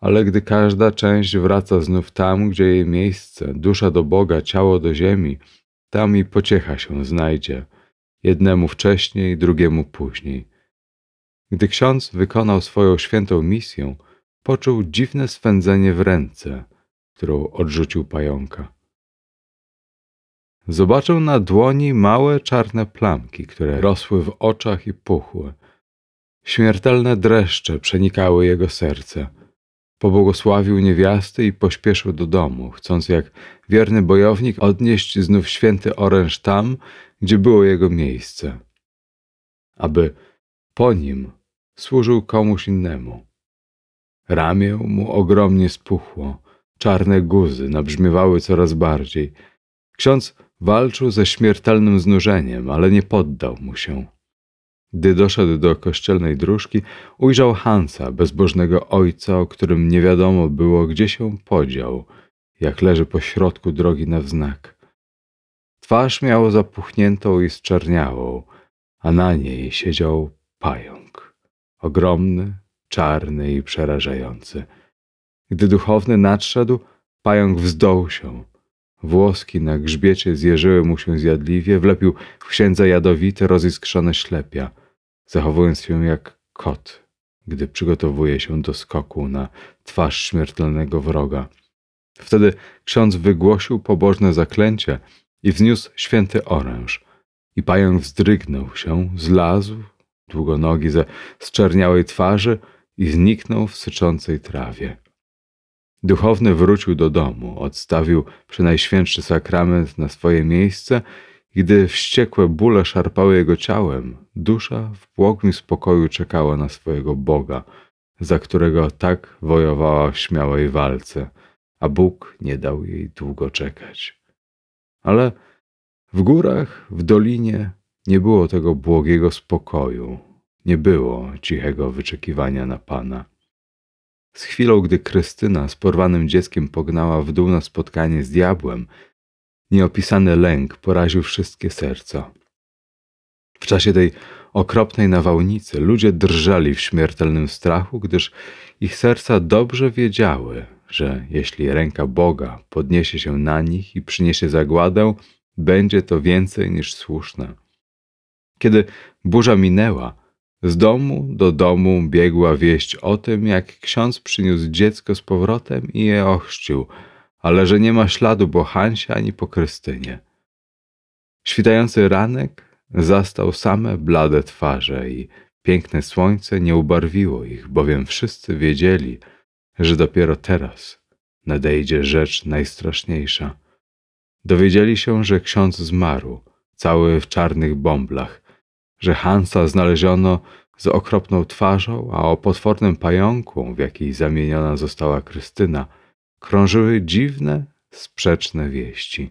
ale gdy każda część wraca znów tam, gdzie jej miejsce, dusza do Boga, ciało do ziemi, tam i pociecha się znajdzie, jednemu wcześniej, drugiemu później. Gdy ksiądz wykonał swoją świętą misję, poczuł dziwne swędzenie w ręce, którą odrzucił pająka. Zobaczył na dłoni małe czarne plamki, które rosły w oczach i puchły. Śmiertelne dreszcze przenikały jego serce. Pobłogosławił niewiasty i pośpieszył do domu, chcąc jak wierny bojownik odnieść znów święty oręż tam, gdzie było jego miejsce, aby po nim służył komuś innemu. Ramię mu ogromnie spuchło, czarne guzy nabrzmiewały coraz bardziej. Ksiądz walczył ze śmiertelnym znużeniem, ale nie poddał mu się. Gdy doszedł do kościelnej dróżki, ujrzał Hansa, bezbożnego ojca, o którym nie wiadomo było, gdzie się podział, jak leży po środku drogi na wznak. Twarz miał zapuchniętą i zczerniałą, a na niej siedział pająk. Ogromny, czarny i przerażający. Gdy duchowny nadszedł, pająk wzdął się. Włoski na grzbiecie zjeżyły mu się zjadliwie, wlepił w księdza jadowite, roziskrzone ślepia, zachowując się jak kot, gdy przygotowuje się do skoku na twarz śmiertelnego wroga. Wtedy ksiądz wygłosił pobożne zaklęcie i wzniósł święty oręż. I pająk wzdrygnął się, zlazł, długonogi ze zczerniałej twarzy, i zniknął w syczącej trawie. Duchowny wrócił do domu, odstawił przynajświętszy sakrament na swoje miejsce gdy wściekłe bóle szarpały jego ciałem, dusza w błogim spokoju czekała na swojego Boga, za którego tak wojowała w śmiałej walce, a Bóg nie dał jej długo czekać. Ale w górach, w dolinie nie było tego błogiego spokoju, nie było cichego wyczekiwania na Pana. Z chwilą, gdy Krystyna z porwanym dzieckiem pognała w dół na spotkanie z diabłem, nieopisany lęk poraził wszystkie serca. W czasie tej okropnej nawałnicy ludzie drżeli w śmiertelnym strachu, gdyż ich serca dobrze wiedziały, że jeśli ręka Boga podniesie się na nich i przyniesie zagładę, będzie to więcej niż słuszne. Kiedy burza minęła, z domu do domu biegła wieść o tym, jak ksiądz przyniósł dziecko z powrotem i je ochrzcił, ale że nie ma śladu po Hansie ani po Krystynie. Świtający ranek zastał same blade twarze i piękne słońce nie ubarwiło ich, bowiem wszyscy wiedzieli, że dopiero teraz nadejdzie rzecz najstraszniejsza. Dowiedzieli się, że ksiądz zmarł, cały w czarnych bąblach, że Hansa znaleziono z okropną twarzą, a o potwornym pająku, w jaki zamieniona została Krystyna, krążyły dziwne, sprzeczne wieści.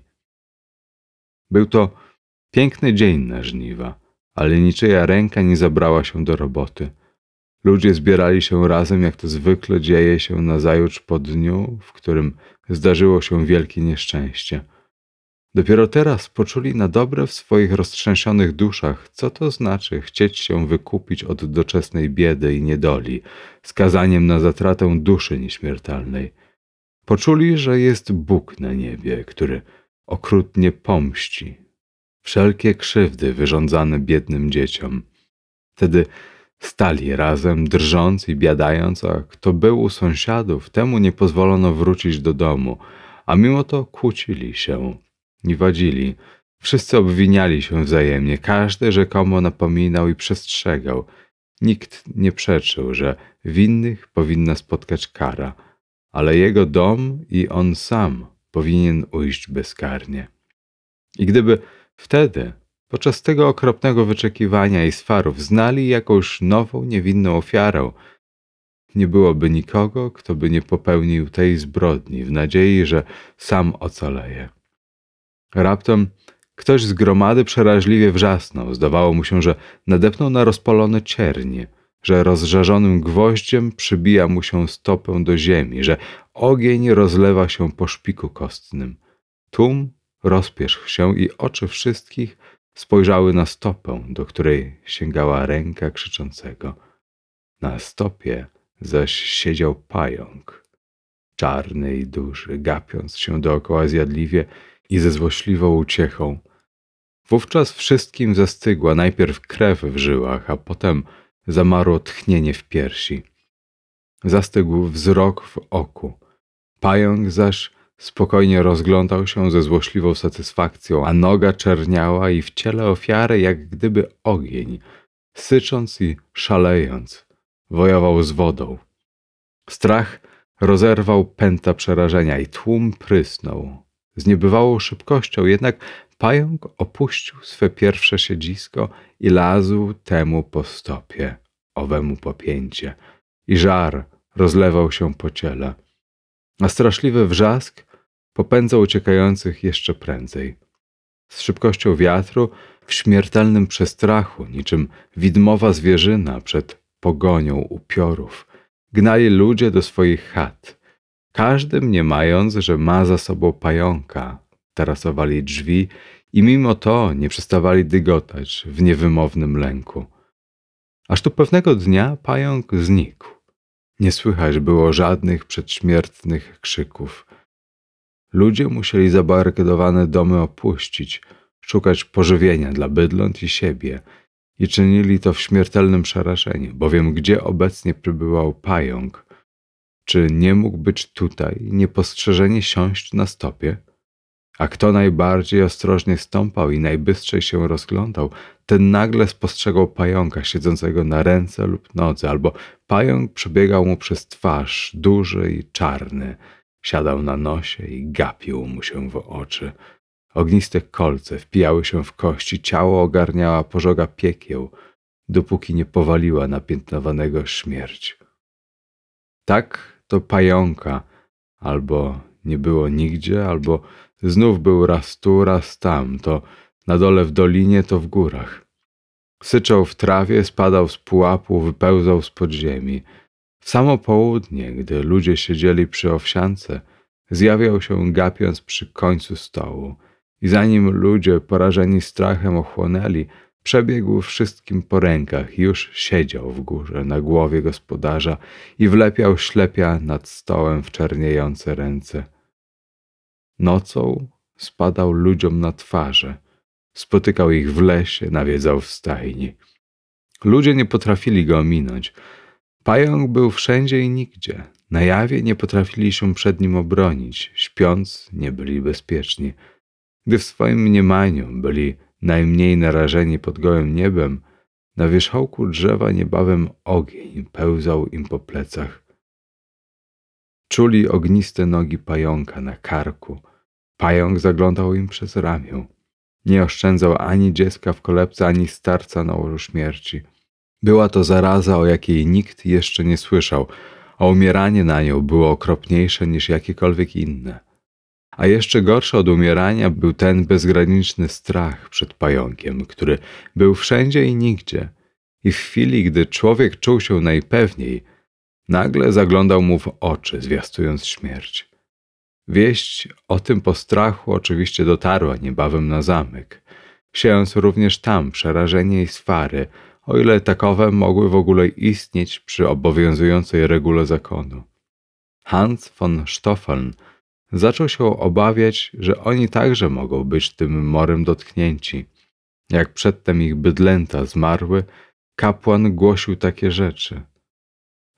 Był to piękny dzień na żniwa, ale niczyja ręka nie zabrała się do roboty. Ludzie zbierali się razem, jak to zwykle dzieje się nazajutrz po dniu, w którym zdarzyło się wielkie nieszczęście – Dopiero teraz poczuli na dobre w swoich roztrzęsionych duszach, co to znaczy chcieć się wykupić od doczesnej biedy i niedoli, skazaniem na zatratę duszy nieśmiertelnej. Poczuli, że jest Bóg na niebie, który okrutnie pomści wszelkie krzywdy wyrządzane biednym dzieciom. Wtedy stali razem, drżąc i biadając, a kto był u sąsiadów, temu nie pozwolono wrócić do domu, a mimo to kłócili się i wadzili. Wszyscy obwiniali się wzajemnie, każdy rzekomo napominał i przestrzegał. Nikt nie przeczył, że winnych powinna spotkać kara, ale jego dom i on sam powinien ujść bezkarnie. I gdyby wtedy, podczas tego okropnego wyczekiwania i swarów, znali jakąś nową, niewinną ofiarę, nie byłoby nikogo, kto by nie popełnił tej zbrodni w nadziei, że sam ocaleje. Raptem ktoś z gromady przeraźliwie wrzasnął. Zdawało mu się, że nadepnął na rozpalone ciernie, że rozżarzonym gwoździem przybija mu się stopę do ziemi, że ogień rozlewa się po szpiku kostnym. Tłum rozpierzchł się i oczy wszystkich spojrzały na stopę, do której sięgała ręka krzyczącego. Na stopie zaś siedział pająk, czarny i duży, gapiąc się dookoła zjadliwie i ze złośliwą uciechą. Wówczas wszystkim zastygła najpierw krew w żyłach, a potem zamarło tchnienie w piersi. Zastygł wzrok w oku. Pająk zaś spokojnie rozglądał się ze złośliwą satysfakcją, a noga czerniała i w ciele ofiary jak gdyby ogień, sycząc i szalejąc, wojował z wodą. Strach rozerwał pęta przerażenia i tłum prysnął, z niebywałą szybkością, jednak pająk opuścił swe pierwsze siedzisko i lazł temu po stopie, owemu popięcie, i żar rozlewał się po ciele. A straszliwy wrzask popędzał uciekających jeszcze prędzej. Z szybkością wiatru, w śmiertelnym przestrachu, niczym widmowa zwierzyna przed pogonią upiorów, gnali ludzie do swoich chat, każdy mniemając, że ma za sobą pająka, tarasowali drzwi i mimo to nie przestawali dygotać w niewymownym lęku. Aż tu pewnego dnia pająk znikł. Nie słychać było żadnych przedśmiertnych krzyków. Ludzie musieli zabarykadowane domy opuścić, szukać pożywienia dla bydląt i siebie i czynili to w śmiertelnym przerażeniu, bowiem gdzie obecnie przybywał pająk, czy nie mógł być tutaj niepostrzeżenie siąść na stopie? A kto najbardziej ostrożnie stąpał i najbystrzej się rozglądał, ten nagle spostrzegał pająka siedzącego na ręce lub nodze, albo pająk przebiegał mu przez twarz, duży i czarny, Siadał na nosie i gapił mu się w oczy. Ogniste kolce wpijały się w kości, ciało ogarniała pożoga piekieł, dopóki nie powaliła napiętnowanego śmierć. Tak to pająka, albo nie było nigdzie, albo znów był raz tu, raz tam, to na dole w dolinie, to w górach. Syczał w trawie, spadał z pułapu, wypełzał z podziemi. W samo południe, gdy ludzie siedzieli przy owsiance, zjawiał się gapiąc przy końcu stołu i zanim ludzie porażeni strachem ochłonęli, przebiegł wszystkim po rękach już siedział w górze na głowie gospodarza i wlepiał ślepia nad stołem w czerniejące ręce. Nocą spadał ludziom na twarze, spotykał ich w lesie, nawiedzał w stajni. Ludzie nie potrafili go ominąć. Pająk był wszędzie i nigdzie. Na jawie nie potrafili się przed nim obronić, śpiąc nie byli bezpieczni. Gdy w swoim mniemaniu byli najmniej narażeni pod gołym niebem, na wierzchołku drzewa niebawem ogień pełzał im po plecach. Czuli ogniste nogi pająka na karku. Pająk zaglądał im przez ramię. Nie oszczędzał ani dziecka w kolebce, ani starca na łożu śmierci. Była to zaraza, o jakiej nikt jeszcze nie słyszał, a umieranie na nią było okropniejsze niż jakiekolwiek inne. A jeszcze gorszy od umierania był ten bezgraniczny strach przed pająkiem, który był wszędzie i nigdzie. I w chwili, gdy człowiek czuł się najpewniej, nagle zaglądał mu w oczy, zwiastując śmierć. Wieść o tym postrachu oczywiście dotarła niebawem na zamek, siejąc również tam przerażenie i swary, o ile takowe mogły w ogóle istnieć przy obowiązującej regule zakonu. Hans von Stoffeln zaczął się obawiać, że oni także mogą być tym morem dotknięci. Jak przedtem ich bydlęta zmarły, kapłan głosił takie rzeczy,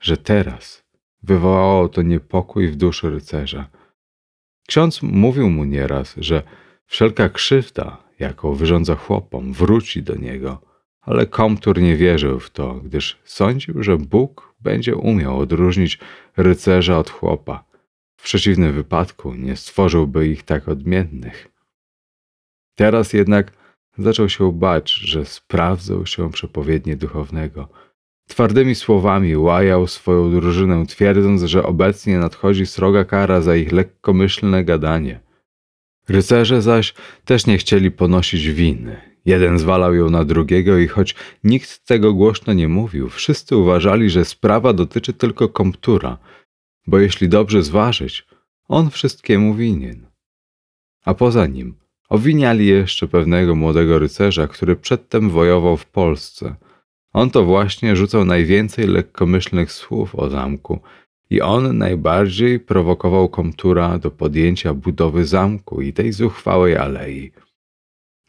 że teraz wywołało to niepokój w duszy rycerza. Ksiądz mówił mu nieraz, że wszelka krzywda, jaką wyrządza chłopom, wróci do niego, ale Komtur nie wierzył w to, gdyż sądził, że Bóg będzie umiał odróżnić rycerza od chłopa. W przeciwnym wypadku nie stworzyłby ich tak odmiennych. Teraz jednak zaczął się bać, że sprawdzą się przepowiednie duchownego. Twardymi słowami łajał swoją drużynę, twierdząc, że obecnie nadchodzi sroga kara za ich lekkomyślne gadanie. Rycerze zaś też nie chcieli ponosić winy. Jeden zwalał ją na drugiego i choć nikt tego głośno nie mówił, wszyscy uważali, że sprawa dotyczy tylko komptura – bo jeśli dobrze zważyć, on wszystkiemu winien. A poza nim owiniali jeszcze pewnego młodego rycerza, który przedtem wojował w Polsce. On to właśnie rzucał najwięcej lekkomyślnych słów o zamku i on najbardziej prowokował Komtura do podjęcia budowy zamku i tej zuchwałej alei.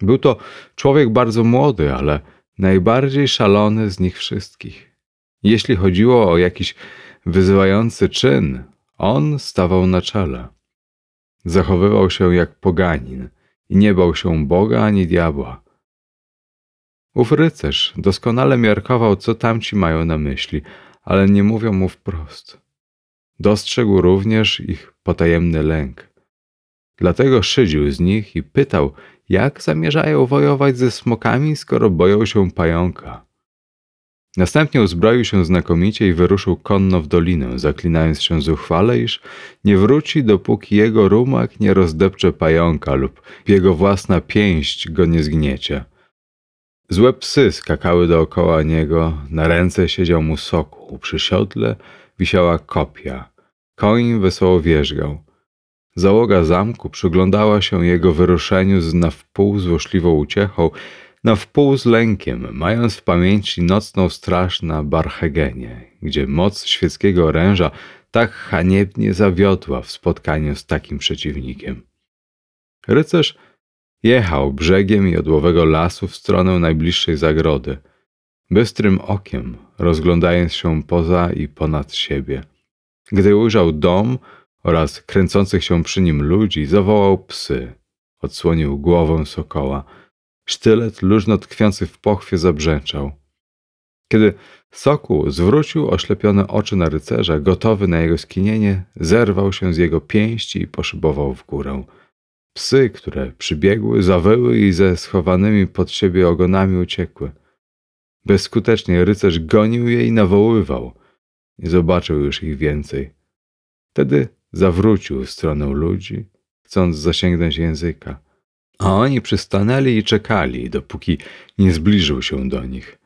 Był to człowiek bardzo młody, ale najbardziej szalony z nich wszystkich. Jeśli chodziło o jakiś wyzywający czyn, on stawał na czele. Zachowywał się jak poganin i nie bał się Boga ani diabła. Ów rycerz doskonale miarkował, co tamci mają na myśli, ale nie mówią mu wprost. Dostrzegł również ich potajemny lęk. Dlatego szydził z nich i pytał, jak zamierzają wojować ze smokami, skoro boją się pająka. Następnie uzbroił się znakomicie i wyruszył konno w dolinę, zaklinając się zuchwale, iż nie wróci, dopóki jego rumak nie rozdepcze pająka lub jego własna pięść go nie zgniecie. Złe psy skakały dookoła niego, na ręce siedział mu soku, przy siodle wisiała kopia. Koń wesoło wierzgał. Załoga zamku przyglądała się jego wyruszeniu z na wpół złośliwą uciechą, na wpół z lękiem, mając w pamięci nocną straż na Barhegenie, gdzie moc świeckiego oręża tak haniebnie zawiodła w spotkaniu z takim przeciwnikiem. Rycerz jechał brzegiem jodłowego lasu w stronę najbliższej zagrody, bystrym okiem rozglądając się poza i ponad siebie. Gdy ujrzał dom oraz kręcących się przy nim ludzi, zawołał psy, odsłonił głowę sokoła – Sztylet luźno tkwiący w pochwie zabrzęczał. Kiedy Sokół zwrócił oślepione oczy na rycerza, gotowy na jego skinienie, zerwał się z jego pięści i poszybował w górę. Psy, które przybiegły, zawyły i ze schowanymi pod siebie ogonami uciekły. Bezskutecznie rycerz gonił je i nawoływał. Nie zobaczył już ich więcej. Wtedy zawrócił w stronę ludzi, chcąc zasięgnąć języka. A oni przystanęli i czekali, dopóki nie zbliżył się do nich.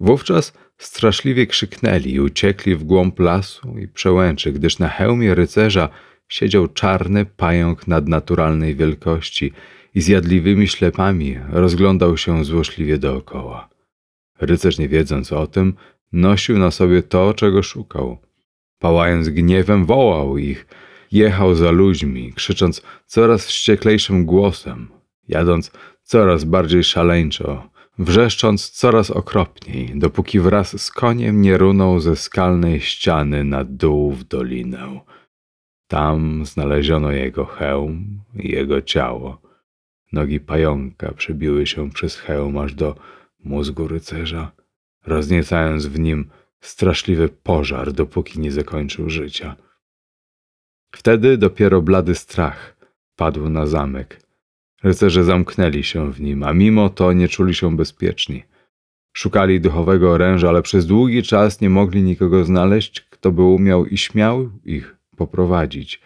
Wówczas straszliwie krzyknęli i uciekli w głąb lasu i przełęczy, gdyż na hełmie rycerza siedział czarny pająk nadnaturalnej wielkości i zjadliwymi ślepami rozglądał się złośliwie dookoła. Rycerz, nie wiedząc o tym, nosił na sobie to, czego szukał. Pałając gniewem, wołał ich, jechał za ludźmi, krzycząc coraz wścieklejszym głosem, jadąc coraz bardziej szaleńczo, wrzeszcząc coraz okropniej, dopóki wraz z koniem nie runął ze skalnej ściany na dół w dolinę. Tam znaleziono jego hełm i jego ciało. Nogi pająka przebiły się przez hełm aż do mózgu rycerza, rozniecając w nim straszliwy pożar, dopóki nie zakończył życia. Wtedy dopiero blady strach padł na zamek. Rycerze zamknęli się w nim, a mimo to nie czuli się bezpieczni. Szukali duchowego oręża, ale przez długi czas nie mogli nikogo znaleźć, kto by umiał i śmiał ich poprowadzić.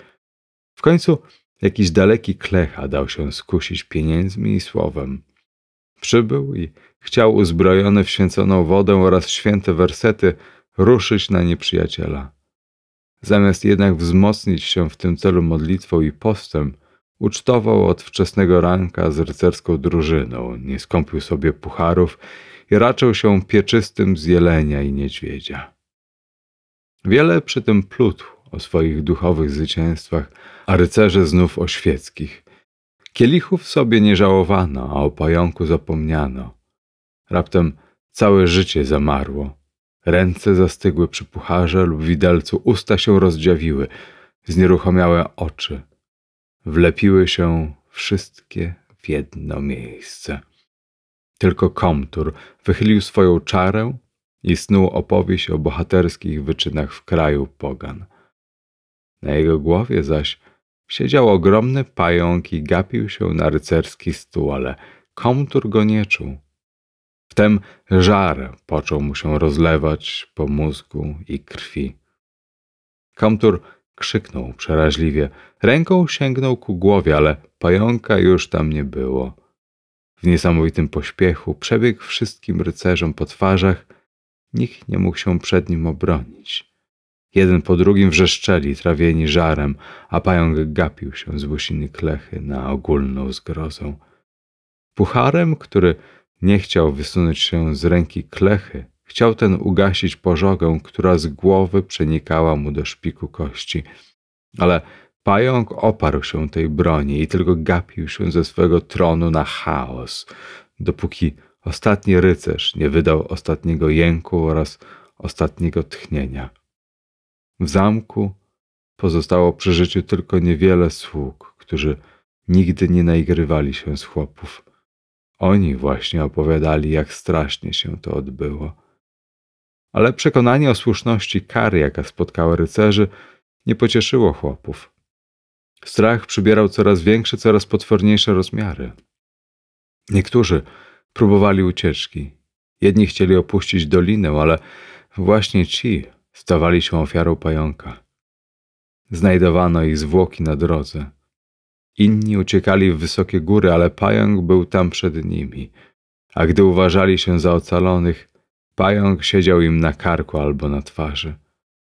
W końcu jakiś daleki klecha dał się skusić pieniędzmi i słowem. Przybył i chciał uzbrojony w święconą wodę oraz święte wersety ruszyć na nieprzyjaciela. Zamiast jednak wzmocnić się w tym celu modlitwą i postem, ucztował od wczesnego ranka z rycerską drużyną, nie skąpił sobie pucharów i raczył się pieczystym z jelenia i niedźwiedzia. Wiele przy tym plutł o swoich duchowych zwycięstwach, a rycerze znów o świeckich. Kielichów sobie nie żałowano, a o pająku zapomniano. Raptem całe życie zamarło. Ręce zastygły przy pucharze lub widelcu, usta się rozdziawiły, znieruchomiałe oczy. Wlepiły się wszystkie w jedno miejsce. Tylko komtur wychylił swoją czarę i snuł opowieść o bohaterskich wyczynach w kraju pogan. Na jego głowie zaś siedział ogromny pająk i gapił się na rycerski stół, ale komtur go nie czuł. Wtem żar począł mu się rozlewać po mózgu i krwi. Komtur krzyknął przeraźliwie. Ręką sięgnął ku głowie, ale pająka już tam nie było. W niesamowitym pośpiechu przebiegł wszystkim rycerzom po twarzach. Nikt nie mógł się przed nim obronić. Jeden po drugim wrzeszczeli, trawieni żarem, a pająk gapił się z łysiny klechy na ogólną zgrozą. Pucharem, który nie chciał wysunąć się z ręki klechy, chciał ten ugasić pożogę, która z głowy przenikała mu do szpiku kości. Ale pająk oparł się tej broni i tylko gapił się ze swego tronu na chaos, dopóki ostatni rycerz nie wydał ostatniego jęku oraz ostatniego tchnienia. W zamku pozostało przy życiu tylko niewiele sług, którzy nigdy nie naigrywali się z chłopów. Oni właśnie opowiadali, jak strasznie się to odbyło. Ale przekonanie o słuszności kary, jaka spotkała rycerzy, nie pocieszyło chłopów. Strach przybierał coraz większe, coraz potworniejsze rozmiary. Niektórzy próbowali ucieczki. Jedni chcieli opuścić dolinę, ale właśnie ci stawali się ofiarą pająka. Znajdowano ich zwłoki na drodze. Inni uciekali w wysokie góry, ale pająk był tam przed nimi. A gdy uważali się za ocalonych, pająk siedział im na karku albo na twarzy.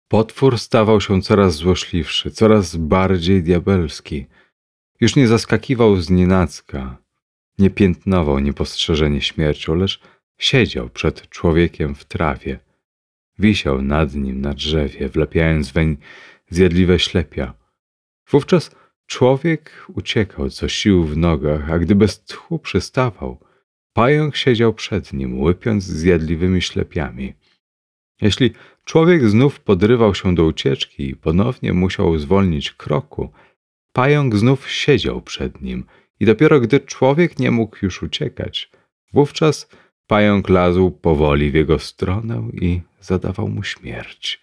Potwór stawał się coraz złośliwszy, coraz bardziej diabelski. Już nie zaskakiwał z nienacka, nie piętnował niepostrzeżenie śmiercią, lecz siedział przed człowiekiem w trawie. Wisiał nad nim na drzewie, wlepiając weń zjadliwe ślepia. Wówczas Człowiek uciekał co sił w nogach, a gdy bez tchu przystawał, pająk siedział przed nim, łypiąc zjadliwymi ślepiami. Jeśli człowiek znów podrywał się do ucieczki i ponownie musiał zwolnić kroku, pająk znów siedział przed nim i dopiero gdy człowiek nie mógł już uciekać, wówczas Pająk lazł powoli w jego stronę i zadawał mu śmierć.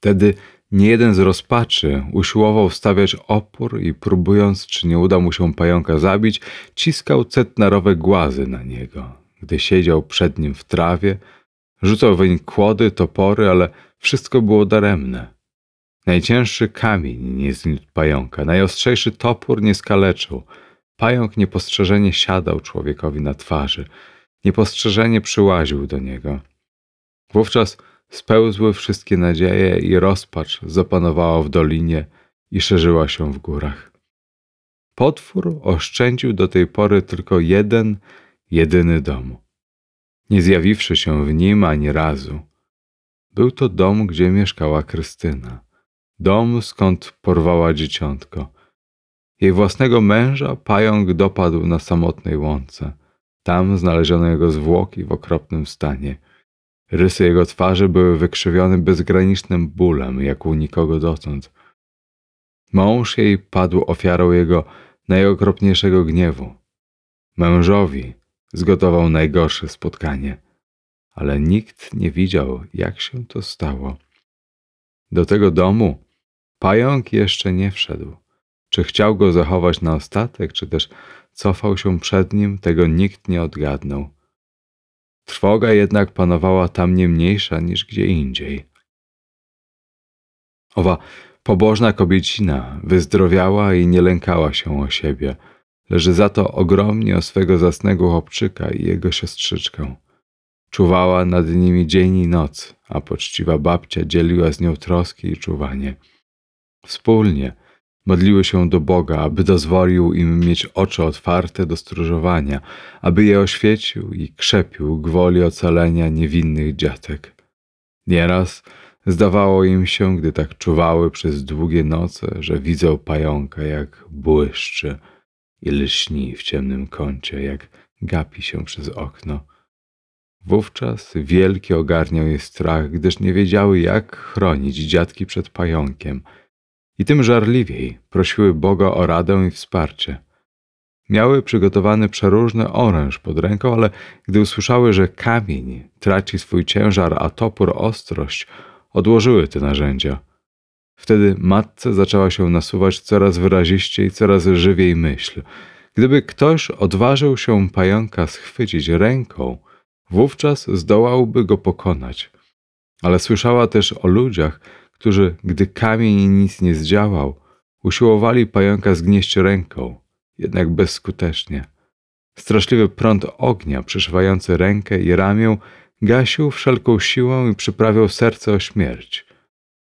Wtedy niejeden z rozpaczy usiłował stawiać opór i próbując, czy nie uda mu się pająka zabić, ciskał cetnarowe głazy na niego. Gdy siedział przed nim w trawie, rzucał weń kłody, topory, ale wszystko było daremne. Najcięższy kamień nie zniósł pająka, najostrzejszy topór nie skaleczył. Pająk niepostrzeżenie siadał człowiekowi na twarzy, niepostrzeżenie przyłaził do niego. Wówczas spełzły wszystkie nadzieje i rozpacz zapanowała w dolinie i szerzyła się w górach. Potwór oszczędził do tej pory tylko jeden, jedyny dom. Nie zjawiwszy się w nim ani razu. Był to dom, gdzie mieszkała Krystyna. Dom, skąd porwała dzieciątko. Jej własnego męża pająk dopadł na samotnej łące. Tam znaleziono jego zwłoki w okropnym stanie. Rysy jego twarzy były wykrzywione bezgranicznym bólem, jak u nikogo dotąd. Mąż jej padł ofiarą jego najokropniejszego gniewu. Mężowi zgotował najgorsze spotkanie, ale nikt nie widział, jak się to stało. Do tego domu pająk jeszcze nie wszedł. Czy chciał go zachować na ostatek, czy też cofał się przed nim, tego nikt nie odgadnął. Trwoga jednak panowała tam nie mniejsza niż gdzie indziej. Owa pobożna kobiecina wyzdrowiała i nie lękała się o siebie, leży za to ogromnie o swego zasnego chłopczyka i jego siostrzyczkę. Czuwała nad nimi dzień i noc, a poczciwa babcia dzieliła z nią troski i czuwanie. Wspólnie modliły się do Boga, aby dozwolił im mieć oczy otwarte do stróżowania, aby je oświecił i krzepił gwoli ocalenia niewinnych dziatek. Nieraz zdawało im się, gdy tak czuwały przez długie noce, że widzą pająka, jak błyszczy i lśni w ciemnym kącie, jak gapi się przez okno. Wówczas wielki ogarniał je strach, gdyż nie wiedziały, jak chronić dziadki przed pająkiem – i tym żarliwiej prosiły Boga o radę i wsparcie. Miały przygotowany przeróżny oręż pod ręką, ale gdy usłyszały, że kamień traci swój ciężar, a topór ostrość, odłożyły te narzędzia. Wtedy matce zaczęła się nasuwać coraz wyraziściej, coraz żywiej myśl. Gdyby ktoś odważył się pająka schwycić ręką, wówczas zdołałby go pokonać. Ale słyszała też o ludziach, którzy, gdy kamień nic nie zdziałał, usiłowali pająka zgnieść ręką, jednak bezskutecznie. Straszliwy prąd ognia przyszywający rękę i ramię gasił wszelką siłą i przyprawiał serce o śmierć.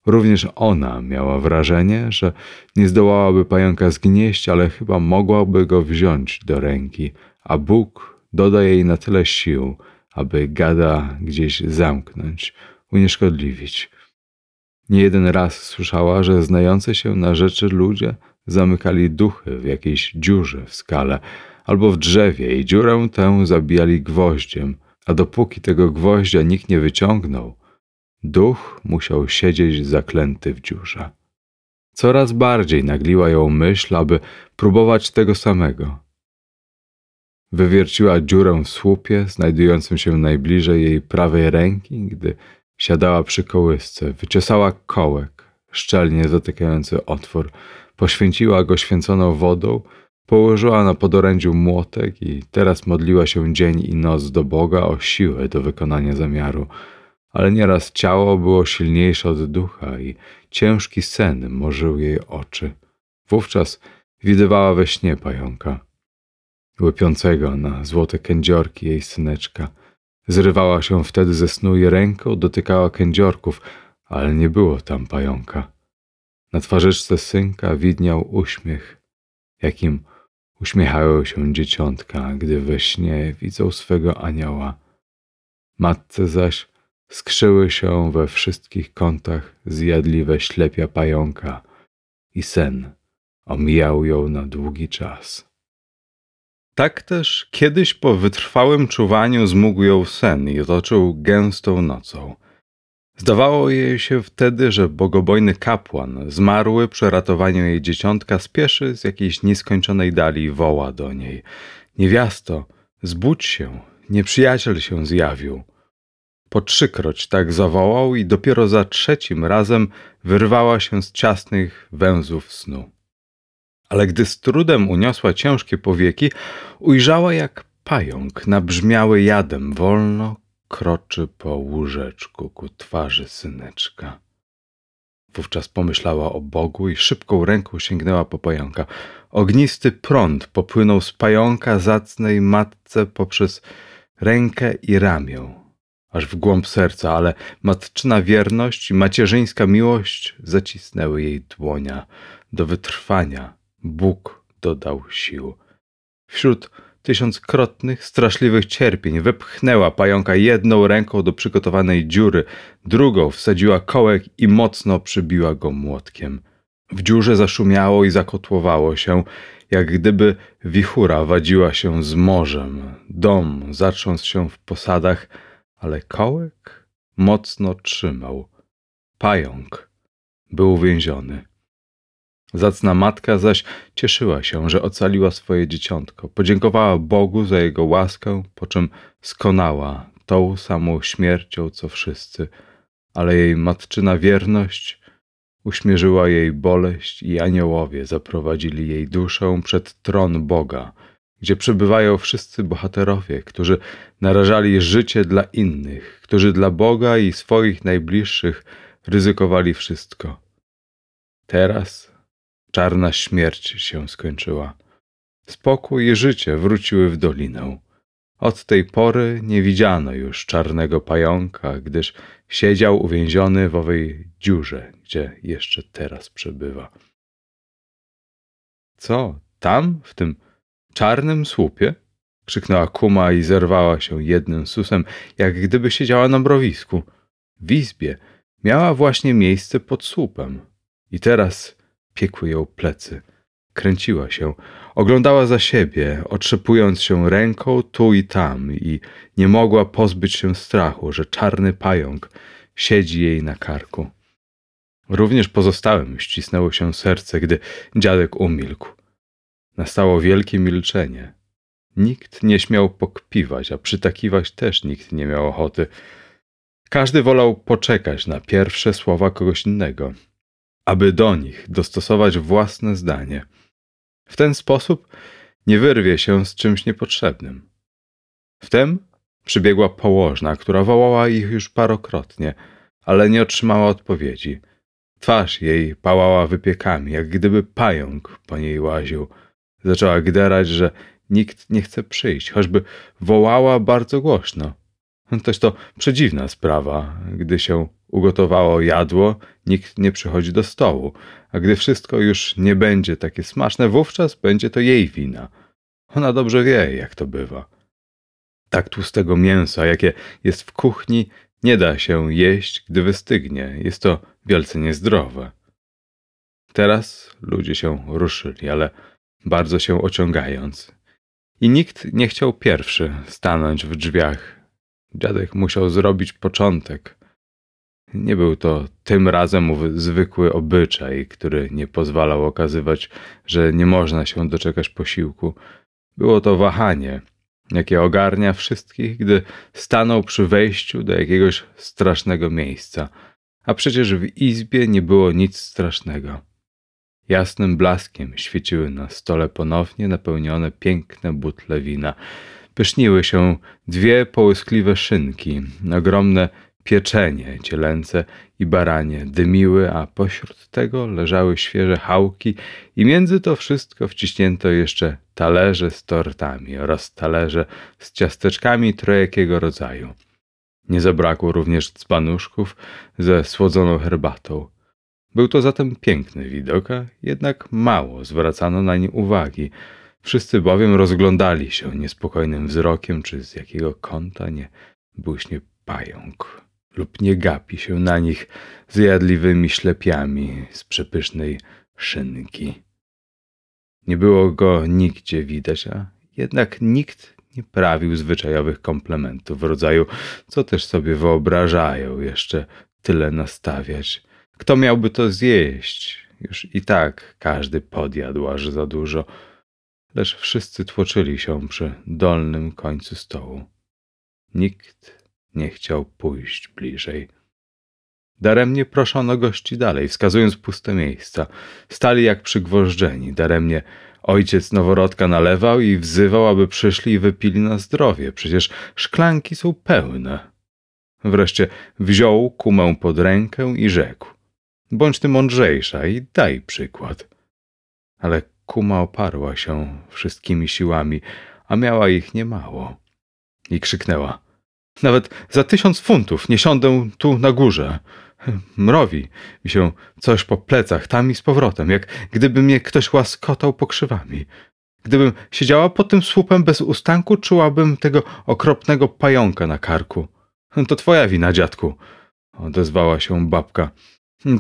Również ona miała wrażenie, że nie zdołałaby pająka zgnieść, ale chyba mogłaby go wziąć do ręki, a Bóg doda jej na tyle sił, aby gada gdzieś zamknąć, unieszkodliwić. Nie jeden raz słyszała, że znające się na rzeczy ludzie zamykali duchy w jakiejś dziurze w skale albo w drzewie i dziurę tę zabijali gwoździem, a dopóki tego gwoździa nikt nie wyciągnął, duch musiał siedzieć zaklęty w dziurze. Coraz bardziej nagliła ją myśl, aby próbować tego samego. Wywierciła dziurę w słupie, znajdującym się najbliżej jej prawej ręki, gdy Siadała przy kołysce, wyciosała kołek, szczelnie zatykający otwór, poświęciła go święconą wodą, położyła na podorędziu młotek i teraz modliła się dzień i noc do Boga o siłę do wykonania zamiaru. Ale nieraz ciało było silniejsze od ducha i ciężki sen morzył jej oczy. Wówczas widywała we śnie pająka, łypiącego na złote kędziorki jej syneczka – Zrywała się wtedy ze snu i ręką dotykała kędziorków, ale nie było tam pająka. Na twarzyczce synka widniał uśmiech, jakim uśmiechają się dzieciątka, gdy we śnie widzą swego anioła. Matce zaś skrzyły się we wszystkich kątach zjadliwe ślepia pająka i sen omijał ją na długi czas. Tak też kiedyś po wytrwałym czuwaniu zmógł ją sen i otoczył gęstą nocą. Zdawało jej się wtedy, że bogobojny kapłan, zmarły przy ratowaniu jej dzieciątka, spieszy z jakiejś nieskończonej dali woła do niej. Niewiasto, zbudź się, nieprzyjaciel się zjawił. Po trzykroć tak zawołał i dopiero za trzecim razem wyrwała się z ciasnych węzłów snu. Ale gdy z trudem uniosła ciężkie powieki, ujrzała jak pająk nabrzmiały jadem wolno kroczy po łóżeczku ku twarzy syneczka. Wówczas pomyślała o Bogu i szybką ręką sięgnęła po pająka. Ognisty prąd popłynął z pająka zacnej matce poprzez rękę i ramię, aż w głąb serca, ale matczyna wierność i macierzyńska miłość zacisnęły jej dłonia. Do wytrwania Bóg dodał sił. Wśród tysiąckrotnych, straszliwych cierpień wepchnęła pająka jedną ręką do przygotowanej dziury, drugą wsadziła kołek i mocno przybiła go młotkiem. W dziurze zaszumiało i zakotłowało się, jak gdyby wichura wadziła się z morzem. Dom zatrząsł się w posadach, ale kołek mocno trzymał. Pająk był uwięziony. Zacna matka zaś cieszyła się, że ocaliła swoje dzieciątko. Podziękowała Bogu za jego łaskę, po czym skonała tą samą śmiercią co wszyscy, ale jej matczyna wierność uśmierzyła jej boleść i aniołowie zaprowadzili jej duszę przed tron Boga, gdzie przebywają wszyscy bohaterowie, którzy narażali życie dla innych, którzy dla Boga i swoich najbliższych ryzykowali wszystko. Teraz Czarna śmierć się skończyła. Spokój i życie wróciły w dolinę. Od tej pory nie widziano już czarnego pająka, gdyż siedział uwięziony w owej dziurze, gdzie jeszcze teraz przebywa. Co, tam, w tym czarnym słupie? krzyknęła kuma i zerwała się jednym susem, jak gdyby siedziała na mrowisku. W izbie miała właśnie miejsce pod słupem. I teraz piekły ją plecy. Kręciła się, oglądała za siebie, otrzepując się ręką tu i tam i nie mogła pozbyć się strachu, że czarny pająk siedzi jej na karku. Również pozostałym ścisnęło się serce, gdy dziadek umilkł. Nastało wielkie milczenie. Nikt nie śmiał pokpiwać, a przytakiwać też nikt nie miał ochoty. Każdy wolał poczekać na pierwsze słowa kogoś innego aby do nich dostosować własne zdanie. W ten sposób nie wyrwie się z czymś niepotrzebnym. Wtem przybiegła położna, która wołała ich już parokrotnie, ale nie otrzymała odpowiedzi. Twarz jej pałała wypiekami, jak gdyby pająk po niej łaził. Zaczęła gderać, że nikt nie chce przyjść, choćby wołała bardzo głośno. Toś to przedziwna sprawa, gdy się ugotowało jadło, nikt nie przychodzi do stołu, a gdy wszystko już nie będzie takie smaczne, wówczas będzie to jej wina. Ona dobrze wie, jak to bywa. Tak tłustego mięsa, jakie jest w kuchni, nie da się jeść, gdy wystygnie. Jest to wielce niezdrowe. Teraz ludzie się ruszyli, ale bardzo się ociągając. I nikt nie chciał pierwszy stanąć w drzwiach. Dziadek musiał zrobić początek. Nie był to tym razem ów zwykły obyczaj, który nie pozwalał okazywać, że nie można się doczekać posiłku. Było to wahanie, jakie ogarnia wszystkich, gdy stanął przy wejściu do jakiegoś strasznego miejsca. A przecież w izbie nie było nic strasznego. Jasnym blaskiem świeciły na stole ponownie napełnione piękne butle wina. Pyszniły się dwie połyskliwe szynki, ogromne pieczenie cielęce i baranie dymiły, a pośród tego leżały świeże chałki i między to wszystko wciśnięto jeszcze talerze z tortami oraz talerze z ciasteczkami trojakiego rodzaju. Nie zabrakło również dzbanuszków ze słodzoną herbatą. Był to zatem piękny widok, a jednak mało zwracano na nie uwagi. Wszyscy bowiem rozglądali się niespokojnym wzrokiem, czy z jakiego kąta nie błyśnie pająk lub nie gapi się na nich zjadliwymi ślepiami z przepysznej szynki. Nie było go nigdzie widać, a jednak nikt nie prawił zwyczajowych komplementów w rodzaju, co też sobie wyobrażają jeszcze tyle nastawiać. Kto miałby to zjeść? Już i tak każdy podjadł aż za dużo, lecz wszyscy tłoczyli się przy dolnym końcu stołu. Nikt nie chciał pójść bliżej. Daremnie proszono gości dalej, wskazując puste miejsca. Stali jak przygwożdżeni. Daremnie ojciec noworodka nalewał i wzywał, aby przyszli i wypili na zdrowie. Przecież szklanki są pełne. Wreszcie wziął kumę pod rękę i rzekł: Bądź ty mądrzejsza i daj przykład. Ale kuma oparła się wszystkimi siłami, a miała ich niemało. I krzyknęła: Nawet za tysiąc funtów nie siądę tu na górze. Mrowi mi się coś po plecach, tam i z powrotem, jak gdyby mnie ktoś łaskotał pokrzywami. Gdybym siedziała pod tym słupem bez ustanku, czułabym tego okropnego pająka na karku. To twoja wina, dziadku, odezwała się babka.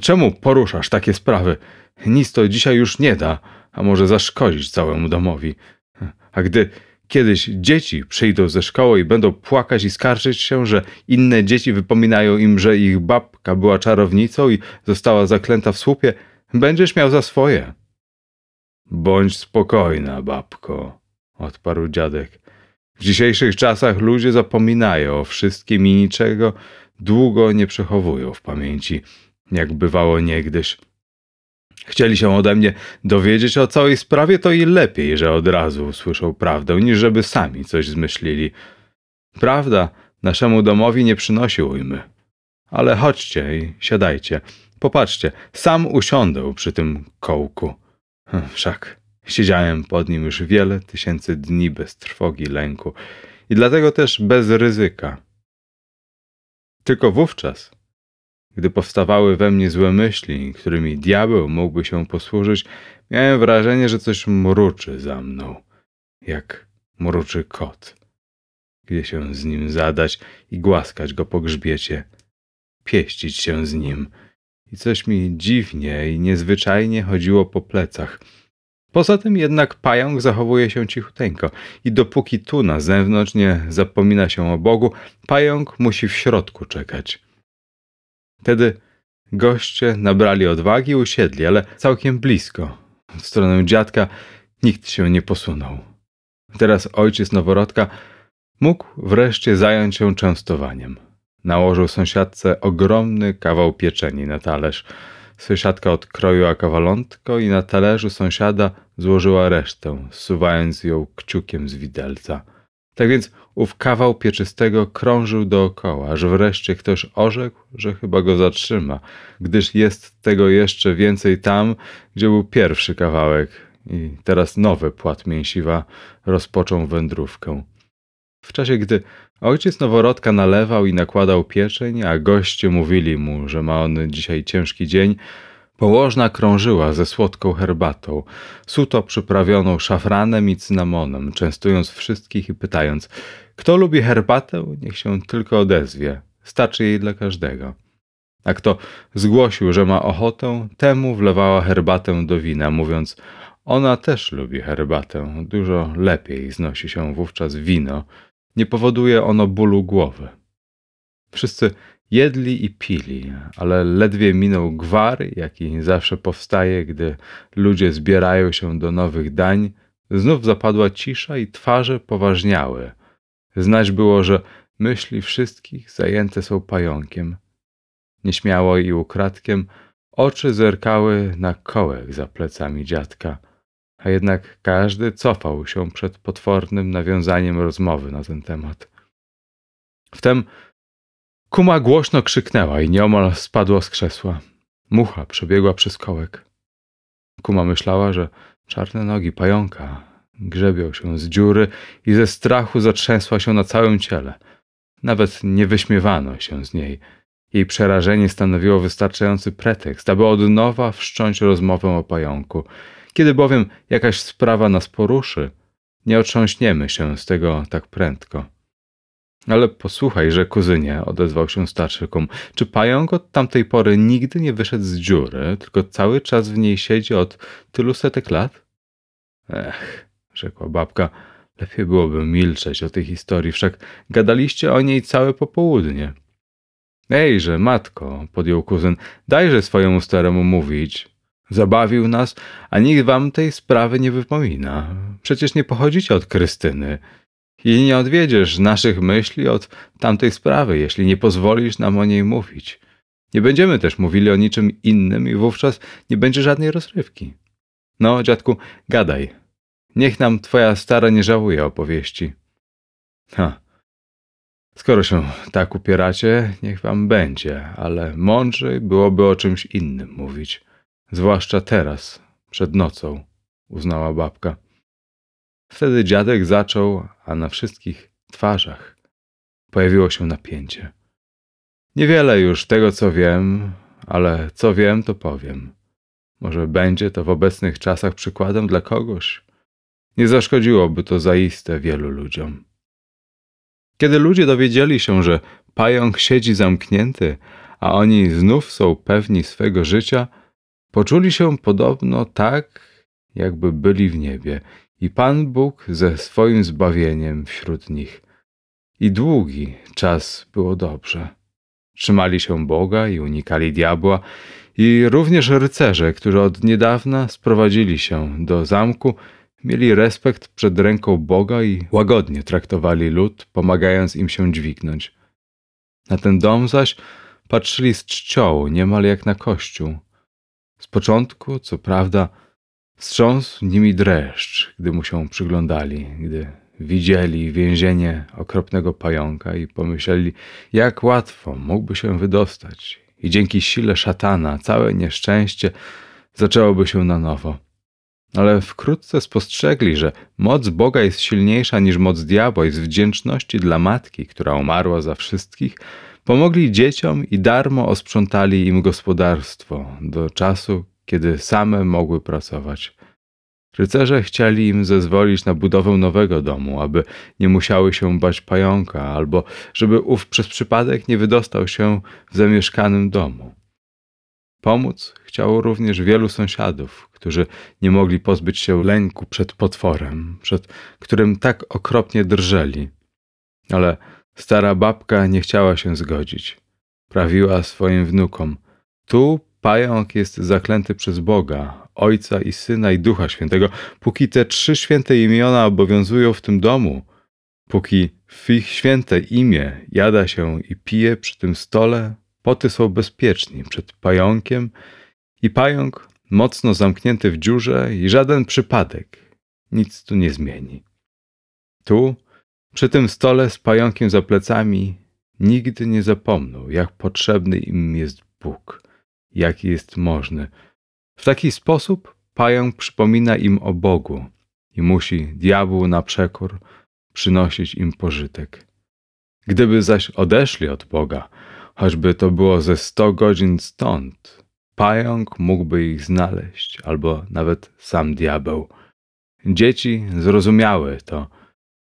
Czemu poruszasz takie sprawy? Nic to dzisiaj już nie da, a może zaszkodzić całemu domowi. A gdy kiedyś dzieci przyjdą ze szkoły i będą płakać i skarżyć się, że inne dzieci wypominają im, że ich babka była czarownicą i została zaklęta w słupie, będziesz miał za swoje. Bądź spokojna, babko, odparł dziadek. W dzisiejszych czasach ludzie zapominają o wszystkim i niczego długo nie przechowują w pamięci, jak bywało niegdyś. Chcieli się ode mnie dowiedzieć o całej sprawie, to i lepiej, że od razu usłyszą prawdę, niż żeby sami coś zmyślili. Prawda naszemu domowi nie przynosi ujmy. Ale chodźcie i siadajcie. Popatrzcie, sam usiądę przy tym kołku. Wszak siedziałem pod nim już wiele tysięcy dni bez trwogi, lęku i dlatego też bez ryzyka. Tylko wówczas, gdy powstawały we mnie złe myśli, którymi diabeł mógłby się posłużyć, miałem wrażenie, że coś mruczy za mną, jak mruczy kot. Gdzie się z nim zadać i głaskać go po grzbiecie, pieścić się z nim. I coś mi dziwnie i niezwyczajnie chodziło po plecach. Poza tym jednak pająk zachowuje się cichuteńko i dopóki tu na zewnątrz nie zapomina się o Bogu, pająk musi w środku czekać. Wtedy goście nabrali odwagi i usiedli, ale całkiem blisko. W stronę dziadka nikt się nie posunął. Teraz ojciec noworodka mógł wreszcie zająć się częstowaniem. Nałożył sąsiadce ogromny kawał pieczeni na talerz. Sąsiadka odkroiła kawalątko i na talerzu sąsiada złożyła resztę, zsuwając ją kciukiem z widelca. Tak więc ów kawał pieczystego krążył dookoła, aż wreszcie ktoś orzekł, że chyba go zatrzyma, gdyż jest tego jeszcze więcej tam, gdzie był pierwszy kawałek i teraz nowy płat mięsiwa rozpoczął wędrówkę. W czasie, gdy ojciec noworodka nalewał i nakładał pieczeń, a goście mówili mu, że ma on dzisiaj ciężki dzień, Położna krążyła ze słodką herbatą, suto przyprawioną szafranem i cynamonem, częstując wszystkich i pytając, kto lubi herbatę, niech się tylko odezwie, starczy jej dla każdego. A kto zgłosił, że ma ochotę, temu wlewała herbatę do wina, mówiąc, ona też lubi herbatę, dużo lepiej znosi się wówczas wino, nie powoduje ono bólu głowy. Wszyscy Jedli i pili, ale ledwie minął gwar, jaki zawsze powstaje, gdy ludzie zbierają się do nowych dań, znów zapadła cisza i twarze poważniały. Znać było, że myśli wszystkich zajęte są pająkiem. Nieśmiało i ukradkiem oczy zerkały na kołek za plecami dziadka, a jednak każdy cofał się przed potwornym nawiązaniem rozmowy na ten temat. Wtem Kuma głośno krzyknęła i nieomal spadła z krzesła. Mucha przebiegła przez kołek. Kuma myślała, że czarne nogi pająka grzebią się z dziury i ze strachu zatrzęsła się na całym ciele. Nawet nie wyśmiewano się z niej. Jej przerażenie stanowiło wystarczający pretekst, aby od nowa wszcząć rozmowę o pająku. Kiedy bowiem jakaś sprawa nas poruszy, nie otrząśniemy się z tego tak prędko. Ale posłuchaj, że kuzynie, odezwał się starszy kum, czy pająk od tamtej pory nigdy nie wyszedł z dziury, tylko cały czas w niej siedzi od tylu setek lat? Ech, rzekła babka, lepiej byłoby milczeć o tej historii, wszak gadaliście o niej całe popołudnie. Ejże, matko, podjął kuzyn, dajże swojemu staremu mówić. Zabawił nas, a nikt wam tej sprawy nie wypomina. Przecież nie pochodzicie od Krystyny. I nie odwiedziesz naszych myśli od tamtej sprawy, jeśli nie pozwolisz nam o niej mówić. Nie będziemy też mówili o niczym innym i wówczas nie będzie żadnej rozrywki. No, dziadku, gadaj. Niech nam twoja stara nie żałuje opowieści. Ha. Skoro się tak upieracie, niech wam będzie, ale mądrzej byłoby o czymś innym mówić. Zwłaszcza teraz, przed nocą, uznała babka. Wtedy dziadek zaczął, a na wszystkich twarzach pojawiło się napięcie. Niewiele już tego, co wiem, ale co wiem, to powiem. Może będzie to w obecnych czasach przykładem dla kogoś. Nie zaszkodziłoby to zaiste wielu ludziom. Kiedy ludzie dowiedzieli się, że pająk siedzi zamknięty, a oni znów są pewni swego życia, poczuli się podobno tak, jakby byli w niebie i Pan Bóg ze swoim zbawieniem wśród nich. I długi czas było dobrze. Trzymali się Boga i unikali diabła, i również rycerze, którzy od niedawna sprowadzili się do zamku, mieli respekt przed ręką Boga i łagodnie traktowali lud, pomagając im się dźwignąć. Na ten dom zaś patrzyli z czcią, niemal jak na kościół. Z początku, co prawda, wstrząsł nimi dreszcz, gdy mu się przyglądali, gdy widzieli więzienie okropnego pająka i pomyśleli, jak łatwo mógłby się wydostać. I dzięki sile szatana całe nieszczęście zaczęłoby się na nowo. Ale wkrótce spostrzegli, że moc Boga jest silniejsza niż moc diabła i z wdzięczności dla matki, która umarła za wszystkich, pomogli dzieciom i darmo osprzątali im gospodarstwo do czasu, kiedy same mogły pracować. Rycerze chcieli im zezwolić na budowę nowego domu, aby nie musiały się bać pająka, albo żeby ów przez przypadek nie wydostał się w zamieszkanym domu. Pomóc chciało również wielu sąsiadów, którzy nie mogli pozbyć się lęku przed potworem, przed którym tak okropnie drżeli. Ale stara babka nie chciała się zgodzić. Prawiła swoim wnukom: Tu pająk jest zaklęty przez Boga, Ojca i Syna i Ducha Świętego, póki te trzy święte imiona obowiązują w tym domu, póki w ich święte imię jada się i pije przy tym stole, poty są bezpieczni przed pająkiem i pająk mocno zamknięty w dziurze i żaden przypadek nic tu nie zmieni. Tu, przy tym stole z pająkiem za plecami, nigdy nie zapomną, jak potrzebny im jest Bóg, jaki jest możny. W taki sposób pająk przypomina im o Bogu i musi diabłu na przekór przynosić im pożytek. Gdyby zaś odeszli od Boga, choćby to było ze sto godzin stąd, pająk mógłby ich znaleźć, albo nawet sam diabeł. Dzieci zrozumiały to,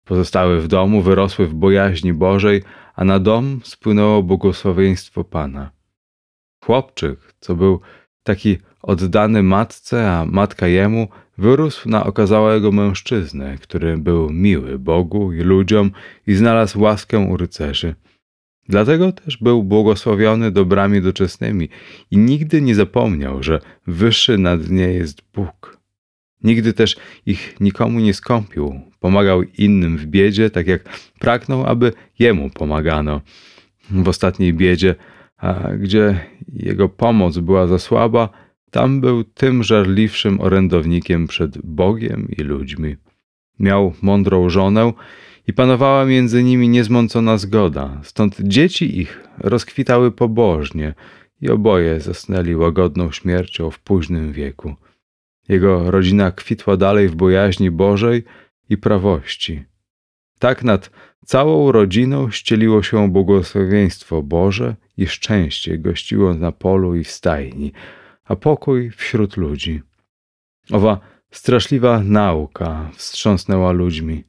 pozostały w domu, wyrosły w bojaźni Bożej, a na dom spłynęło błogosławieństwo Pana. Chłopczyk, co był taki oddany matce, a matka jemu, wyrósł na okazałego mężczyznę, który był miły Bogu i ludziom i znalazł łaskę u rycerzy. Dlatego też był błogosławiony dobrami doczesnymi i nigdy nie zapomniał, że wyższy nad nie jest Bóg. Nigdy też ich nikomu nie skąpił, pomagał innym w biedzie, tak jak pragnął, aby jemu pomagano. W ostatniej biedzie, a gdzie jego pomoc była za słaba, tam był tym żarliwszym orędownikiem przed Bogiem i ludźmi. Miał mądrą żonę i panowała między nimi niezmącona zgoda, stąd dzieci ich rozkwitały pobożnie i oboje zasnęli łagodną śmiercią w późnym wieku. Jego rodzina kwitła dalej w bojaźni Bożej i prawości. Tak nad całą rodziną ścieliło się błogosławieństwo Boże i szczęście gościło na polu i w stajni, a pokój wśród ludzi. Owa straszliwa nauka wstrząsnęła ludźmi.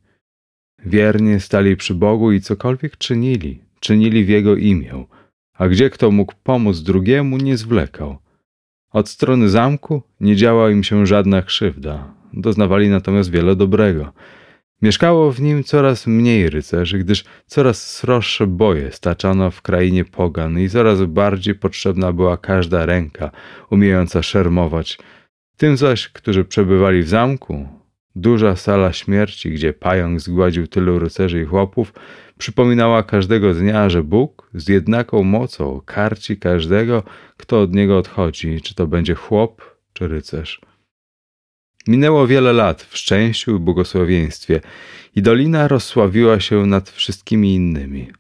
Wiernie stali przy Bogu i cokolwiek czynili, czynili w Jego imię, a gdzie kto mógł pomóc drugiemu, nie zwlekał. Od strony zamku nie działa im się żadna krzywda, doznawali natomiast wiele dobrego. Mieszkało w nim coraz mniej rycerzy, gdyż coraz sroższe boje staczano w krainie pogan i coraz bardziej potrzebna była każda ręka umiejąca szermować. Tym zaś, którzy przebywali w zamku, Duża sala śmierci, gdzie pająk zgładził tylu rycerzy i chłopów, przypominała każdego dnia, że Bóg z jednaką mocą karci każdego, kto od niego odchodzi, czy to będzie chłop, czy rycerz. Minęło wiele lat w szczęściu i błogosławieństwie i dolina rozsławiła się nad wszystkimi innymi.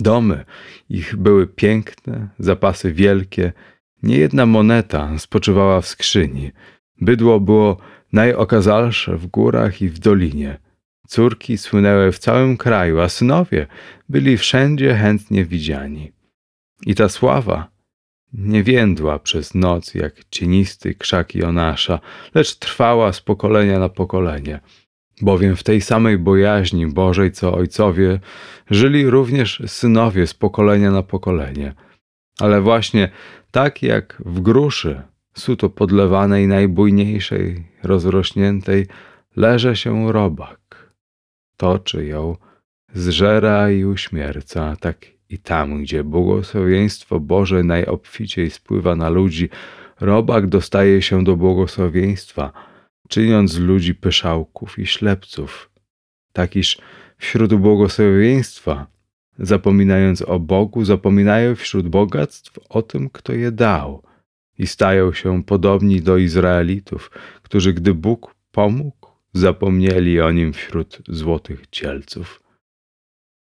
Domy ich były piękne, zapasy wielkie, niejedna moneta spoczywała w skrzyni. Bydło było najokazalsze w górach i w dolinie. Córki słynęły w całym kraju, a synowie byli wszędzie chętnie widziani. I ta sława nie więdła przez noc jak cienisty krzak Jonasza, lecz trwała z pokolenia na pokolenie. Bowiem w tej samej bojaźni Bożej, co ojcowie, żyli również synowie z pokolenia na pokolenie. Ale właśnie tak jak w gruszy, suto podlewanej, najbujniejszej, rozrośniętej, leże się robak. Toczy ją, zżera i uśmierca, tak i tam, gdzie błogosławieństwo Boże najobficiej spływa na ludzi, robak dostaje się do błogosławieństwa, czyniąc z ludzi pyszałków i ślepców. Tak iż wśród błogosławieństwa, zapominając o Bogu, zapominają wśród bogactw o tym, kto je dał i stają się podobni do Izraelitów, którzy gdy Bóg pomógł, zapomnieli o nim wśród złotych cielców.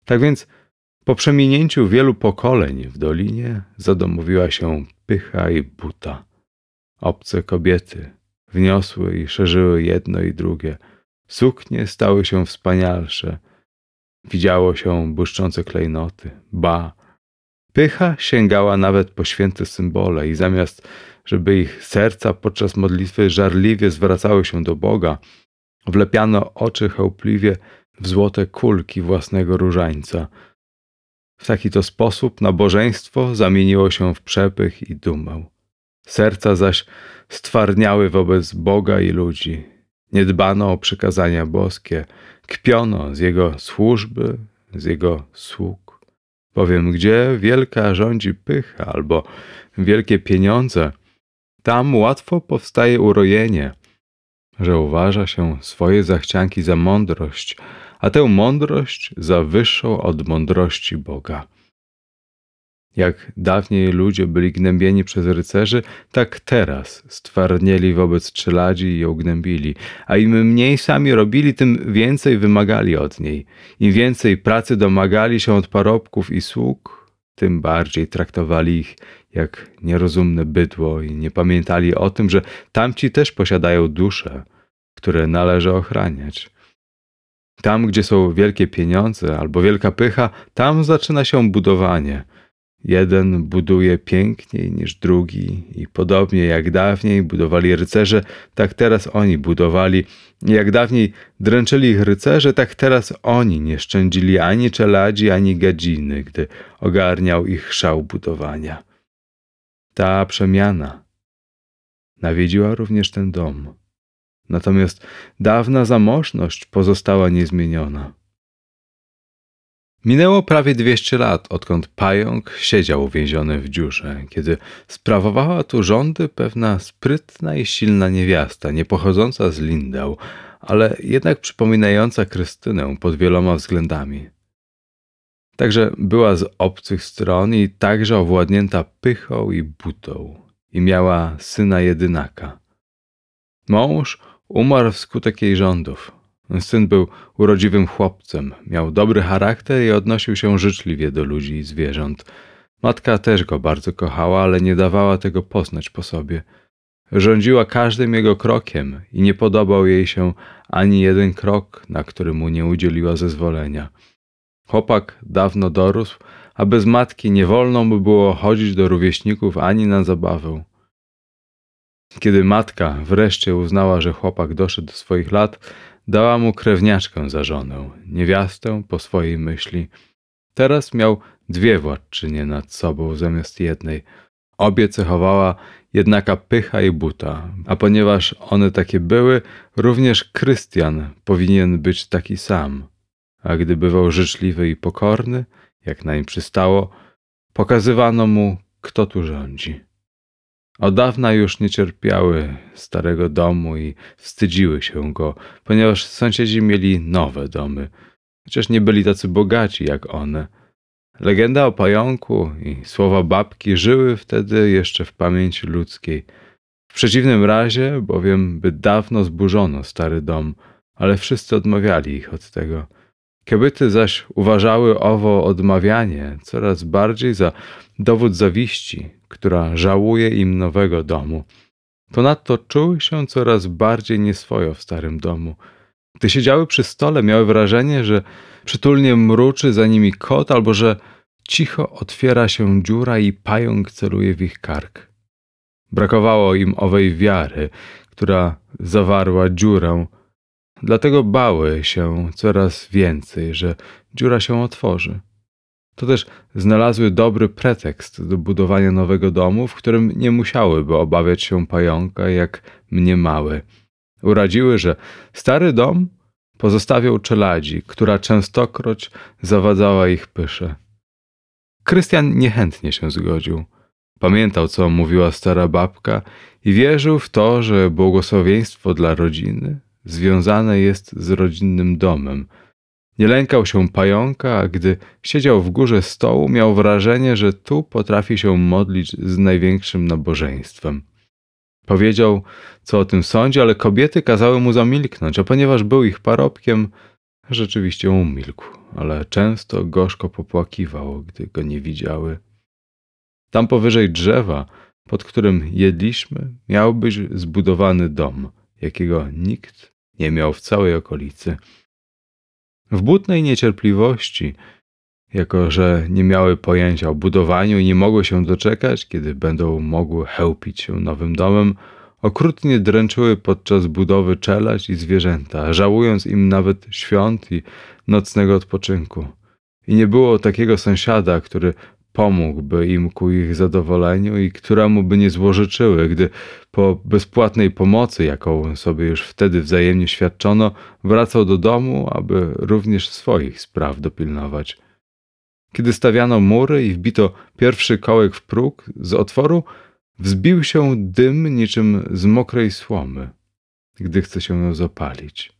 Tak więc po przeminięciu wielu pokoleń w dolinie zadomowiła się pycha i buta. Obce kobiety wniosły i szerzyły jedno i drugie. Suknie stały się wspanialsze. Widziało się błyszczące klejnoty, ba. Pycha sięgała nawet po święte symbole i zamiast, żeby ich serca podczas modlitwy żarliwie zwracały się do Boga, wlepiano oczy chełpliwie w złote kulki własnego różańca – w taki to sposób nabożeństwo zamieniło się w przepych i dumę. Serca zaś stwarniały wobec Boga i ludzi. Nie dbano o przykazania boskie, kpiono z Jego służby, z Jego sług. Bowiem gdzie wielka rządzi pycha albo wielkie pieniądze, tam łatwo powstaje urojenie, że uważa się swoje zachcianki za mądrość, a tę mądrość za wyższą od mądrości Boga. Jak dawniej ludzie byli gnębieni przez rycerzy, tak teraz stwarnieli wobec czeladzi i ją gnębili, a im mniej sami robili, tym więcej wymagali od niej. Im więcej pracy domagali się od parobków i sług, tym bardziej traktowali ich jak nierozumne bydło i nie pamiętali o tym, że tamci też posiadają dusze, które należy ochraniać. Tam, gdzie są wielkie pieniądze albo wielka pycha, tam zaczyna się budowanie. Jeden buduje piękniej niż drugi, i podobnie jak dawniej budowali rycerze, tak teraz oni budowali. Jak dawniej dręczyli ich rycerze, tak teraz oni nie szczędzili ani czeladzi, ani gadziny, gdy ogarniał ich szał budowania. Ta przemiana nawiedziła również ten dom natomiast dawna zamożność pozostała niezmieniona. Minęło prawie dwieście lat, odkąd pająk siedział uwięziony w dziurze, kiedy sprawowała tu rządy pewna sprytna i silna niewiasta, nie pochodząca z Lindau, ale jednak przypominająca Krystynę pod wieloma względami. Także była z obcych stron i także owładnięta pychą i butą i miała syna jedynaka. Mąż Umarł wskutek jej rządów. Syn był urodziwym chłopcem, miał dobry charakter i odnosił się życzliwie do ludzi i zwierząt. Matka też go bardzo kochała, ale nie dawała tego poznać po sobie. Rządziła każdym jego krokiem i nie podobał jej się ani jeden krok, na który mu nie udzieliła zezwolenia. Chłopak dawno dorósł, a bez matki nie wolno mu było chodzić do rówieśników ani na zabawę. Kiedy matka wreszcie uznała, że chłopak doszedł do swoich lat, dała mu krewniaczkę za żonę, niewiastę po swojej myśli. Teraz miał dwie władczynie nad sobą zamiast jednej. Obie cechowała jednaka pycha i buta, a ponieważ one takie były, również Krystian powinien być taki sam. A gdy bywał życzliwy i pokorny, jak nań przystało, pokazywano mu, kto tu rządzi Od dawna już nie cierpiały starego domu i wstydziły się go, ponieważ sąsiedzi mieli nowe domy, chociaż nie byli tacy bogaci jak one. Legenda o pająku i słowa babki żyły wtedy jeszcze w pamięci ludzkiej. W przeciwnym razie, bowiem, by dawno zburzono stary dom, ale wszyscy odmawiali ich od tego. Kobiety zaś uważały owo odmawianie coraz bardziej za dowód zawiści, która żałuje im nowego domu. Ponadto czuły się coraz bardziej nieswojo w starym domu. Gdy siedziały przy stole, miały wrażenie, że przytulnie mruczy za nimi kot, albo że cicho otwiera się dziura i pająk celuje w ich kark. Brakowało im owej wiary, która zawarła dziurę, dlatego bały się coraz więcej, że dziura się otworzy. To też znalazły dobry pretekst do budowania nowego domu, w którym nie musiałyby obawiać się pająka, jak mnie małe. Uradziły, że stary dom pozostawiał czeladzi, która częstokroć zawadzała ich pysze. Krystian niechętnie się zgodził. Pamiętał, co mówiła stara babka i wierzył w to, że błogosławieństwo dla rodziny związane jest z rodzinnym domem. Nie lękał się pająka, a gdy siedział w górze stołu, miał wrażenie, że tu potrafi się modlić z największym nabożeństwem. Powiedział, co o tym sądzi, ale kobiety kazały mu zamilknąć, a ponieważ był ich parobkiem, rzeczywiście umilkł, ale często gorzko popłakiwał, gdy go nie widziały. Tam powyżej drzewa, pod którym jedliśmy, miał być zbudowany dom, jakiego nikt nie miał w całej okolicy. W butnej niecierpliwości, jako że nie miały pojęcia o budowaniu i nie mogły się doczekać, kiedy będą mogły chełpić się nowym domem, okrutnie dręczyły podczas budowy czelać i zwierzęta, żałując im nawet świąt i nocnego odpoczynku. I nie było takiego sąsiada, który pomógłby im ku ich zadowoleniu i któremu by nie złożyczyły, gdy po bezpłatnej pomocy, jaką sobie już wtedy wzajemnie świadczono, wracał do domu, aby również swoich spraw dopilnować. Kiedy stawiano mury i wbito pierwszy kołek w próg, z otworu wzbił się dym niczym z mokrej słomy, gdy chce się ją zapalić.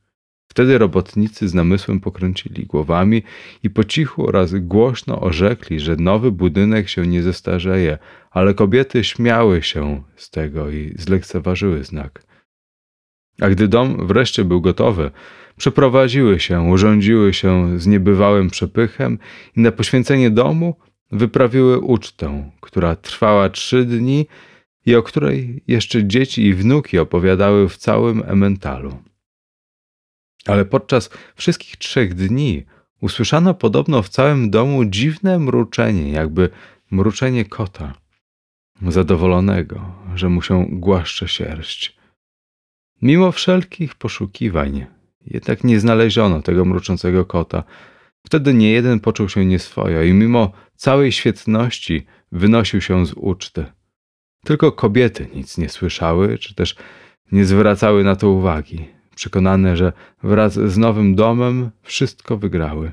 Wtedy robotnicy z namysłem pokręcili głowami i po cichu oraz głośno orzekli, że nowy budynek się nie zestarzeje, ale kobiety śmiały się z tego i zlekceważyły znak. A gdy dom wreszcie był gotowy, przeprowadziły się, urządziły się z niebywałym przepychem i na poświęcenie domu wyprawiły ucztę, która trwała trzy dni i o której jeszcze dzieci i wnuki opowiadały w całym ementalu. Ale podczas wszystkich trzech dni usłyszano podobno w całym domu dziwne mruczenie, jakby mruczenie kota, zadowolonego, że mu się głaszcze sierść. Mimo wszelkich poszukiwań, jednak nie znaleziono tego mruczącego kota. Wtedy nie jeden poczuł się nieswojo i mimo całej świetności wynosił się z uczty. Tylko kobiety nic nie słyszały, czy też nie zwracały na to uwagi przekonane, że wraz z nowym domem wszystko wygrały.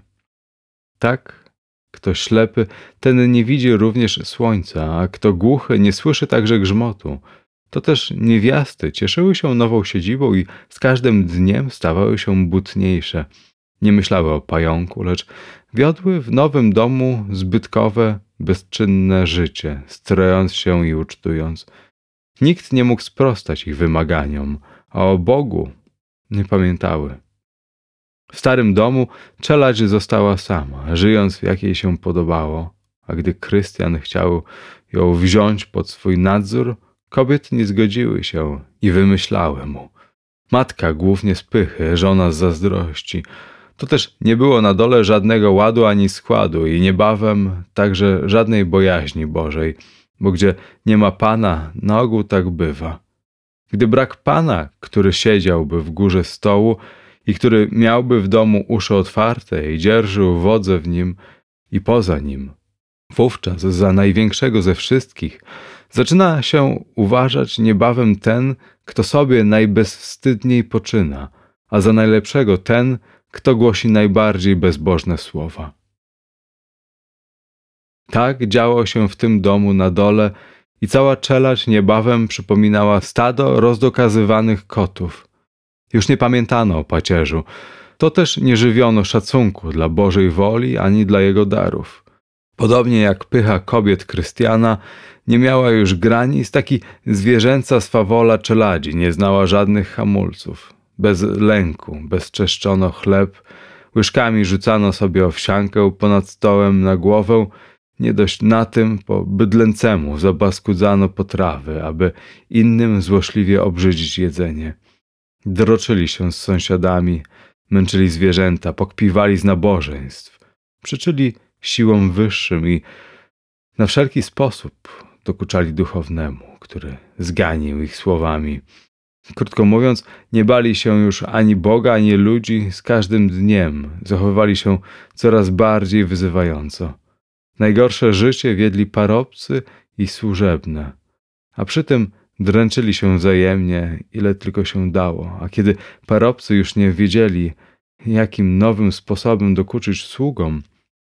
Tak, kto ślepy, ten nie widzi również słońca, a kto głuchy nie słyszy także grzmotu. To też niewiasty cieszyły się nową siedzibą i z każdym dniem stawały się butniejsze. Nie myślały o pająku, lecz wiodły w nowym domu zbytkowe, bezczynne życie, strojąc się i ucztując. Nikt nie mógł sprostać ich wymaganiom, a o Bogu nie pamiętały. W starym domu czelać została sama, żyjąc jak jej się podobało, a gdy Krystian chciał ją wziąć pod swój nadzór, kobiety nie zgodziły się i wymyślały mu. Matka głównie z pychy, żona z zazdrości. To też nie było na dole żadnego ładu ani składu i niebawem także żadnej bojaźni Bożej, bo gdzie nie ma Pana, na ogół tak bywa. Gdy brak pana, który siedziałby w górze stołu i który miałby w domu uszy otwarte i dzierżył wodze w nim i poza nim, wówczas za największego ze wszystkich zaczyna się uważać niebawem ten, kto sobie najbezwstydniej poczyna, a za najlepszego ten, kto głosi najbardziej bezbożne słowa. Tak działo się w tym domu na dole i cała czelać niebawem przypominała stado rozdokazywanych kotów. Już nie pamiętano o pacierzu. To też nie żywiono szacunku dla Bożej woli ani dla jego darów. Podobnie jak pycha kobiet Krystiana nie miała już granic, taki zwierzęca swawola czeladzi nie znała żadnych hamulców. Bez lęku bezczeszczono chleb, łyżkami rzucano sobie owsiankę ponad stołem na głowę, nie dość na tym, po bydlęcemu zabaskudzano potrawy, aby innym złośliwie obrzydzić jedzenie. Droczyli się z sąsiadami, męczyli zwierzęta, pokpiwali z nabożeństw, przyczyli siłom wyższym i na wszelki sposób dokuczali duchownemu, który zganił ich słowami. Krótko mówiąc, nie bali się już ani Boga, ani ludzi, z każdym dniem zachowywali się coraz bardziej wyzywająco. Najgorsze życie wiedli parobcy i służebne, a przy tym dręczyli się wzajemnie, ile tylko się dało, a kiedy parobcy już nie wiedzieli, jakim nowym sposobem dokuczyć sługom,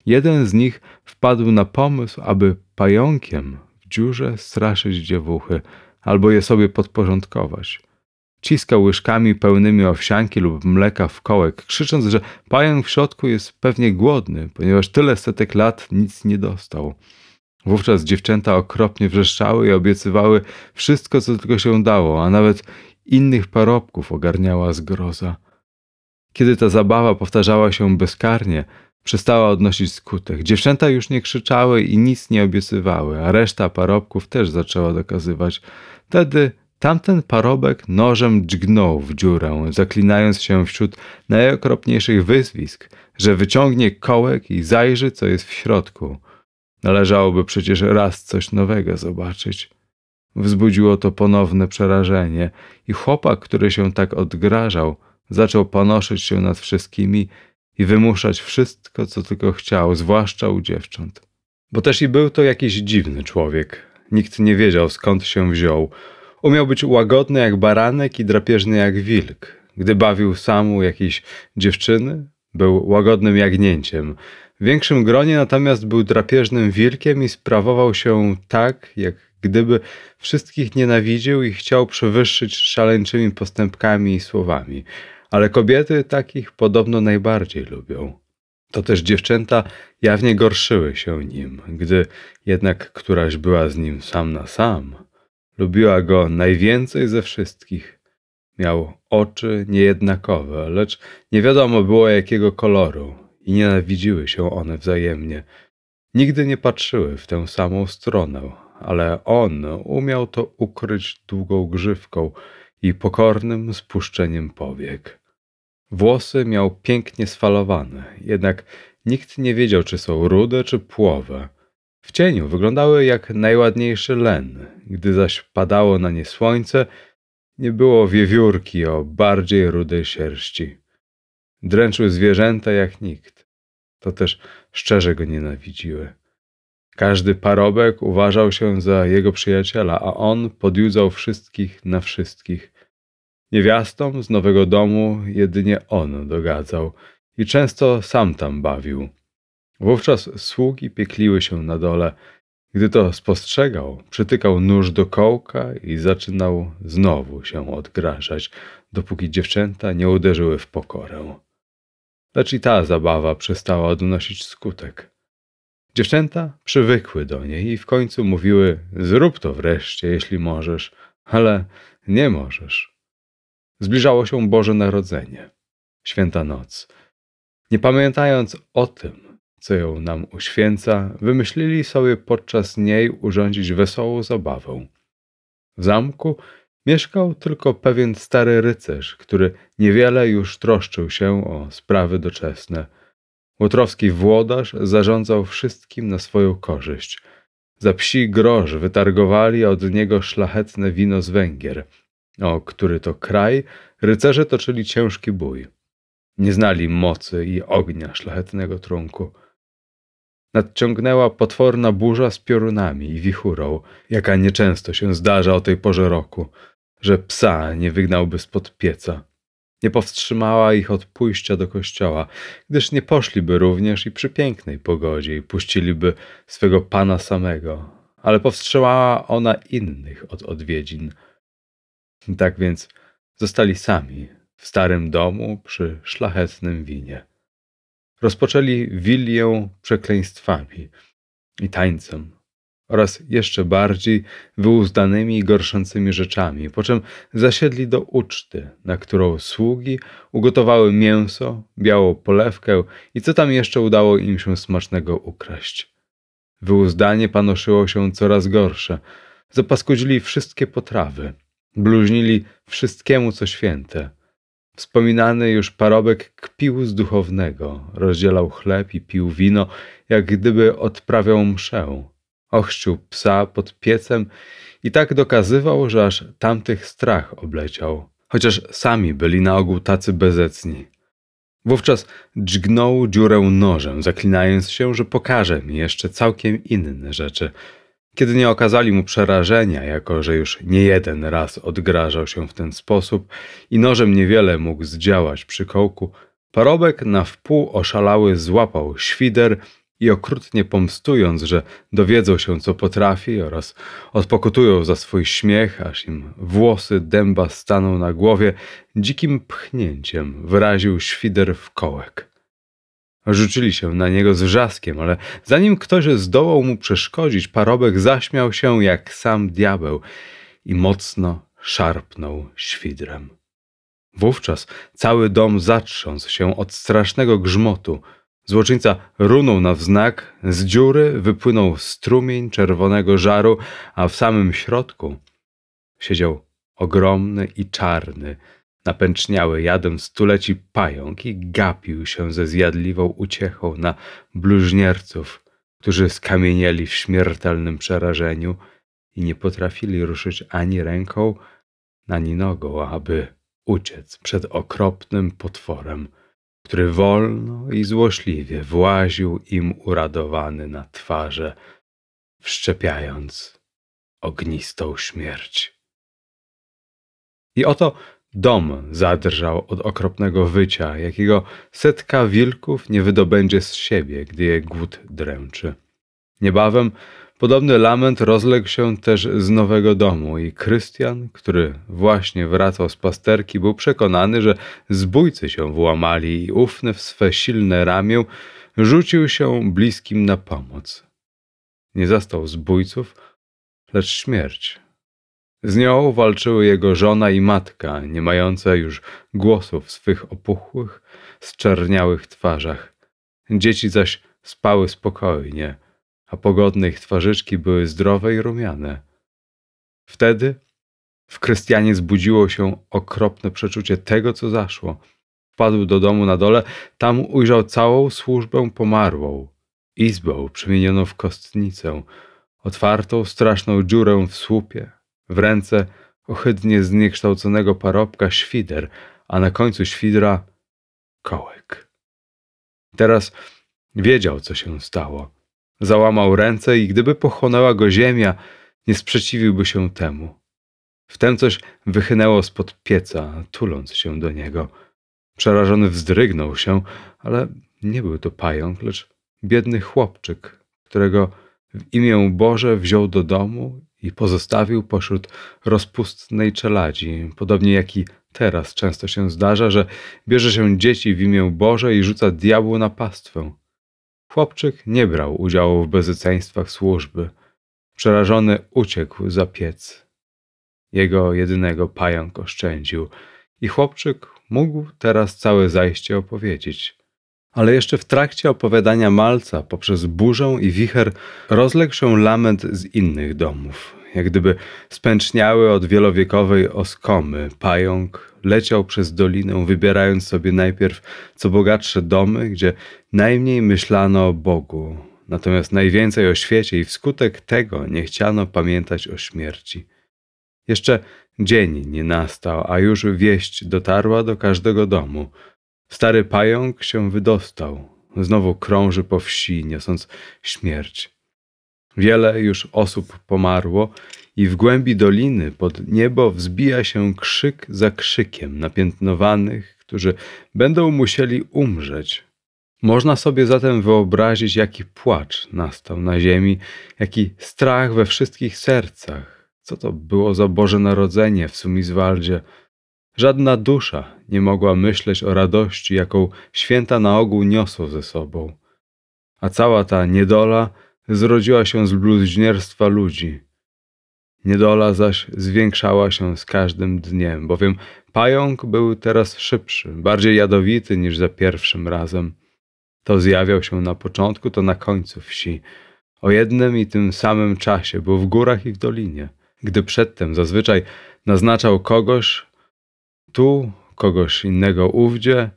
jeden z nich wpadł na pomysł, aby pająkiem w dziurze straszyć dziewuchy albo je sobie podporządkować. Ciskał łyżkami pełnymi owsianki lub mleka w kołek, krzycząc, że pająk w środku jest pewnie głodny, ponieważ tyle setek lat nic nie dostał. Wówczas dziewczęta okropnie wrzeszczały i obiecywały wszystko, co tylko się dało, a nawet innych parobków ogarniała zgroza. Kiedy ta zabawa powtarzała się bezkarnie, przestała odnosić skutek. Dziewczęta już nie krzyczały i nic nie obiecywały, a reszta parobków też zaczęła dokazywać. Wtedy tamten parobek nożem dźgnął w dziurę, zaklinając się wśród najokropniejszych wyzwisk, że wyciągnie kołek i zajrzy, co jest w środku. Należałoby przecież raz coś nowego zobaczyć. Wzbudziło to ponowne przerażenie i chłopak, który się tak odgrażał, zaczął panoszyć się nad wszystkimi i wymuszać wszystko, co tylko chciał, zwłaszcza u dziewcząt. Bo też i był to jakiś dziwny człowiek. Nikt nie wiedział, skąd się wziął. Umiał być łagodny jak baranek i drapieżny jak wilk. Gdy bawił sam u jakiejś dziewczyny, był łagodnym jagnięciem. W większym gronie natomiast był drapieżnym wilkiem i sprawował się tak, jak gdyby wszystkich nienawidził i chciał przewyższyć szaleńczymi postępkami i słowami ale kobiety takich podobno najbardziej lubią. To też dziewczęta jawnie gorszyły się nim, gdy jednak któraś była z nim sam na sam. Lubiła go najwięcej ze wszystkich. Miał oczy niejednakowe, lecz nie wiadomo było jakiego koloru i nienawidziły się one wzajemnie. Nigdy nie patrzyły w tę samą stronę, ale on umiał to ukryć długą grzywką, i pokornym spuszczeniem powiek. Włosy miał pięknie sfalowane, jednak nikt nie wiedział, czy są rude, czy płowe. W cieniu wyglądały jak najładniejszy len, gdy zaś padało na nie słońce, nie było wiewiórki o bardziej rudej sierści. Dręczył zwierzęta jak nikt. To też szczerze go nienawidziły. Każdy parobek uważał się za jego przyjaciela, a on podjudzał wszystkich na wszystkich. Niewiastom z nowego domu jedynie on dogadzał i często sam tam bawił. Wówczas sługi piekliły się na dole. Gdy to spostrzegał, przytykał nóż do kołka i zaczynał znowu się odgrażać, dopóki dziewczęta nie uderzyły w pokorę. Lecz i ta zabawa przestała odnosić skutek. Dziewczęta przywykły do niej i w końcu mówiły: Zrób to wreszcie, jeśli możesz, ale nie możesz. Zbliżało się Boże Narodzenie, święta noc. Nie pamiętając o tym, co ją nam uświęca, wymyślili sobie podczas niej urządzić wesołą zabawę. W zamku mieszkał tylko pewien stary rycerz, który niewiele już troszczył się o sprawy doczesne. Łotrowski włodarz zarządzał wszystkim na swoją korzyść. Za psi grosz wytargowali od niego szlachetne wino z Węgier, o który to kraj rycerze toczyli ciężki bój. Nie znali mocy i ognia szlachetnego trunku. Nadciągnęła potworna burza z piorunami i wichurą, jaka nieczęsto się zdarza o tej porze roku, że psa nie wygnałby spod pieca nie powstrzymała ich od pójścia do kościoła, gdyż nie poszliby również i przy pięknej pogodzie i puściliby swego Pana samego, ale powstrzymała ona innych od odwiedzin. Tak więc zostali sami w starym domu przy szlachetnym winie. Rozpoczęli wilię przekleństwami i tańcem oraz jeszcze bardziej wyuzdanymi i gorszącymi rzeczami, po czym zasiedli do uczty, na którą sługi ugotowały mięso, białą polewkę i co tam jeszcze udało im się smacznego ukraść. Wyuzdanie panoszyło się coraz gorsze. Zapaskudzili wszystkie potrawy, bluźnili wszystkiemu, co święte. Wspominany już parobek kpił z duchownego, rozdzielał chleb i pił wino, jak gdyby odprawiał mszę. Ochrzcił psa pod piecem i tak dokazywał, że aż tamtych strach obleciał, chociaż sami byli na ogół tacy bezecni. Wówczas dźgnął dziurę nożem, zaklinając się, że pokaże mi jeszcze całkiem inne rzeczy. Kiedy nie okazali mu przerażenia, jako że już nie jeden raz odgrażał się w ten sposób i nożem niewiele mógł zdziałać przy kołku, parobek na wpół oszalały złapał świder i okrutnie pomstując, że dowiedzą się, co potrafi oraz odpokutują za swój śmiech, aż im włosy dęba staną na głowie, dzikim pchnięciem wyraził świder w kołek. Rzucili się na niego z wrzaskiem, ale zanim ktoś zdołał mu przeszkodzić, parobek zaśmiał się jak sam diabeł i mocno szarpnął świdrem. Wówczas cały dom zatrząsł się od strasznego grzmotu, Złoczyńca runął na wznak, z dziury wypłynął strumień czerwonego żaru, a w samym środku siedział ogromny i czarny, napęczniały jadem stuleci pająk i gapił się ze zjadliwą uciechą na bluźnierców, którzy skamienieli w śmiertelnym przerażeniu i nie potrafili ruszyć ani ręką, ani nogą, aby uciec przed okropnym potworem który wolno i złośliwie właził im uradowany na twarze, wszczepiając ognistą śmierć. I oto dom zadrżał od okropnego wycia, jakiego setka wilków nie wydobędzie z siebie, gdy je głód dręczy. Niebawem Podobny lament rozległ się też z nowego domu i Krystian, który właśnie wracał z pasterki, był przekonany, że zbójcy się włamali i ufny w swe silne ramię rzucił się bliskim na pomoc. Nie zastał zbójców, lecz śmierć. Z nią walczyły jego żona i matka, nie mające już głosów w swych opuchłych, zczerniałych twarzach. Dzieci zaś spały spokojnie – a pogodne ich twarzyczki były zdrowe i rumiane. Wtedy w Krystianie zbudziło się okropne przeczucie tego, co zaszło. Wpadł do domu na dole, tam ujrzał całą służbę pomarłą, izbę przemienioną w kostnicę, otwartą straszną dziurę w słupie, w ręce ohydnie zniekształconego parobka świder, a na końcu świdra kołek. Teraz wiedział, co się stało. Załamał ręce i gdyby pochłonęła go ziemia, nie sprzeciwiłby się temu. Wtem coś wychynęło spod pieca, tuląc się do niego. Przerażony wzdrygnął się, ale nie był to pająk, lecz biedny chłopczyk, którego w imię Boże wziął do domu i pozostawił pośród rozpustnej czeladzi, podobnie jak i teraz często się zdarza, że bierze się dzieci w imię Boże i rzuca diabłu na pastwę. Chłopczyk nie brał udziału w bezeceństwach służby. Przerażony uciekł za piec. Jego jedynego pająk oszczędził i chłopczyk mógł teraz całe zajście opowiedzieć. Ale jeszcze w trakcie opowiadania Malca poprzez burzę i wicher rozległ się lament z innych domów. Jak gdyby spęczniały od wielowiekowej oskomy, pająk leciał przez dolinę, wybierając sobie najpierw co bogatsze domy, gdzie najmniej myślano o Bogu, natomiast najwięcej o świecie i wskutek tego nie chciano pamiętać o śmierci. Jeszcze dzień nie nastał, a już wieść dotarła do każdego domu. Stary pająk się wydostał, znowu krąży po wsi, niosąc śmierć. Wiele już osób pomarło i w głębi doliny pod niebo wzbija się krzyk za krzykiem napiętnowanych, którzy będą musieli umrzeć, Można sobie zatem wyobrazić, jaki płacz nastał na ziemi, jaki strach we wszystkich sercach. Co to było za Boże Narodzenie w Sumizwaldzie? Żadna dusza nie mogła myśleć o radości, jaką święta na ogół niosą ze sobą. A cała ta niedola zrodziła się z bluźnierstwa ludzi. Niedola zaś zwiększała się z każdym dniem, bowiem pająk był teraz szybszy, bardziej jadowity niż za pierwszym razem. To zjawiał się na początku, to na końcu wsi. O jednym i tym samym czasie był w górach i w dolinie. Gdy przedtem zazwyczaj naznaczał kogoś tu, kogoś innego ówdzie,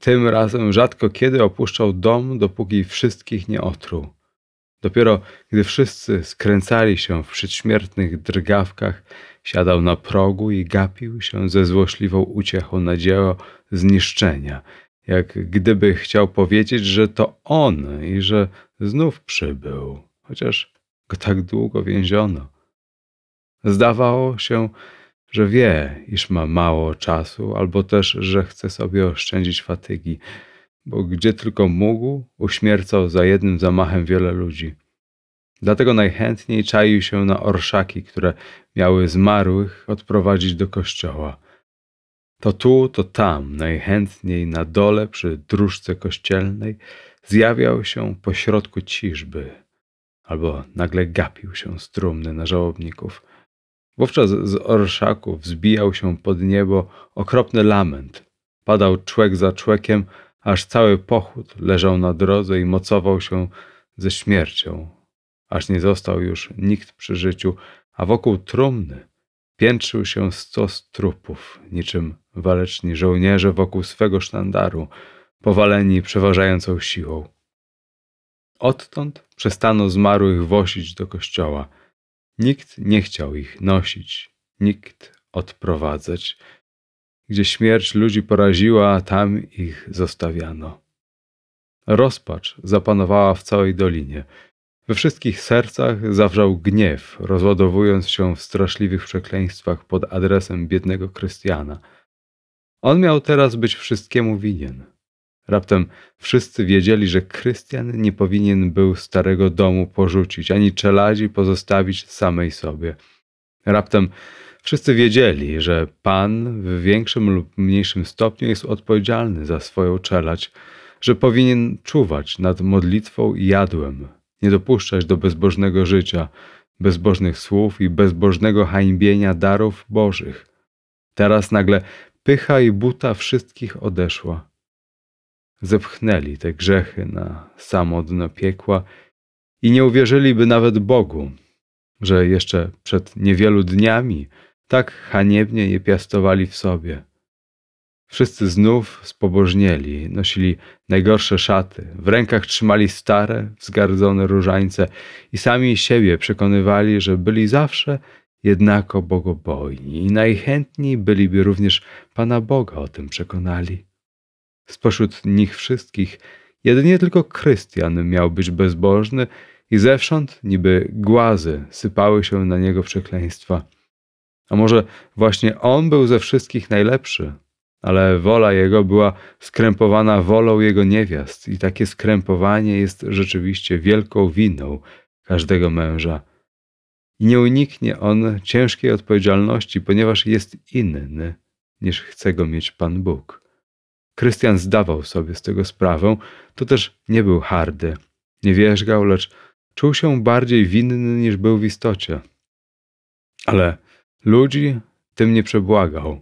tym razem rzadko kiedy opuszczał dom, dopóki wszystkich nie otruł. Dopiero gdy wszyscy skręcali się w przedśmiertnych drgawkach, siadał na progu i gapił się ze złośliwą uciechą na dzieło zniszczenia, jak gdyby chciał powiedzieć, że to on i że znów przybył, chociaż go tak długo więziono. Zdawało się, że wie, iż ma mało czasu, albo też, że chce sobie oszczędzić fatygi, bo gdzie tylko mógł, uśmiercał za jednym zamachem wiele ludzi. Dlatego najchętniej czaił się na orszaki, które miały zmarłych odprowadzić do kościoła. To tu, to tam, najchętniej na dole przy dróżce kościelnej zjawiał się pośrodku ciżby, albo nagle gapił się strumny na żałobników. Wówczas z orszaków wzbijał się pod niebo okropny lament. Padał człek za człekiem, aż cały pochód leżał na drodze i mocował się ze śmiercią, aż nie został już nikt przy życiu, a wokół trumny piętrzył się stos trupów, niczym waleczni żołnierze wokół swego sztandaru, powaleni przeważającą siłą. Odtąd przestano zmarłych wosić do kościoła. Nikt nie chciał ich nosić, nikt odprowadzać. Gdzie śmierć ludzi poraziła, tam ich zostawiano. Rozpacz zapanowała w całej dolinie. We wszystkich sercach zawrzał gniew, rozładowując się w straszliwych przekleństwach pod adresem biednego Krystiana. On miał teraz być wszystkiemu winien. Raptem wszyscy wiedzieli, że Krystian nie powinien był starego domu porzucić, ani czeladzi pozostawić samej sobie. Raptem wszyscy wiedzieli, że Pan w większym lub mniejszym stopniu jest odpowiedzialny za swoją czeladź, że powinien czuwać nad modlitwą i jadłem, nie dopuszczać do bezbożnego życia, bezbożnych słów i bezbożnego hańbienia darów bożych. Teraz nagle pycha i buta wszystkich odeszła. Zepchnęli te grzechy na samo dno piekła i nie uwierzyliby nawet Bogu, że jeszcze przed niewielu dniami tak haniebnie je piastowali w sobie. Wszyscy znów spobożnieli, nosili najgorsze szaty, w rękach trzymali stare, wzgardzone różańce i sami siebie przekonywali, że byli zawsze jednako bogobojni i najchętniej byliby również Pana Boga o tym przekonali. Spośród nich wszystkich jedynie tylko Krystian miał być bezbożny i zewsząd niby głazy sypały się na niego przekleństwa. A może właśnie on był ze wszystkich najlepszy, ale wola jego była skrępowana wolą jego niewiast i takie skrępowanie jest rzeczywiście wielką winą każdego męża. I nie uniknie on ciężkiej odpowiedzialności, ponieważ jest inny, niż chce go mieć Pan Bóg. Krystian zdawał sobie z tego sprawę, to też nie był hardy, nie wierzgał, lecz czuł się bardziej winny niż był w istocie. Ale ludzi tym nie przebłagał.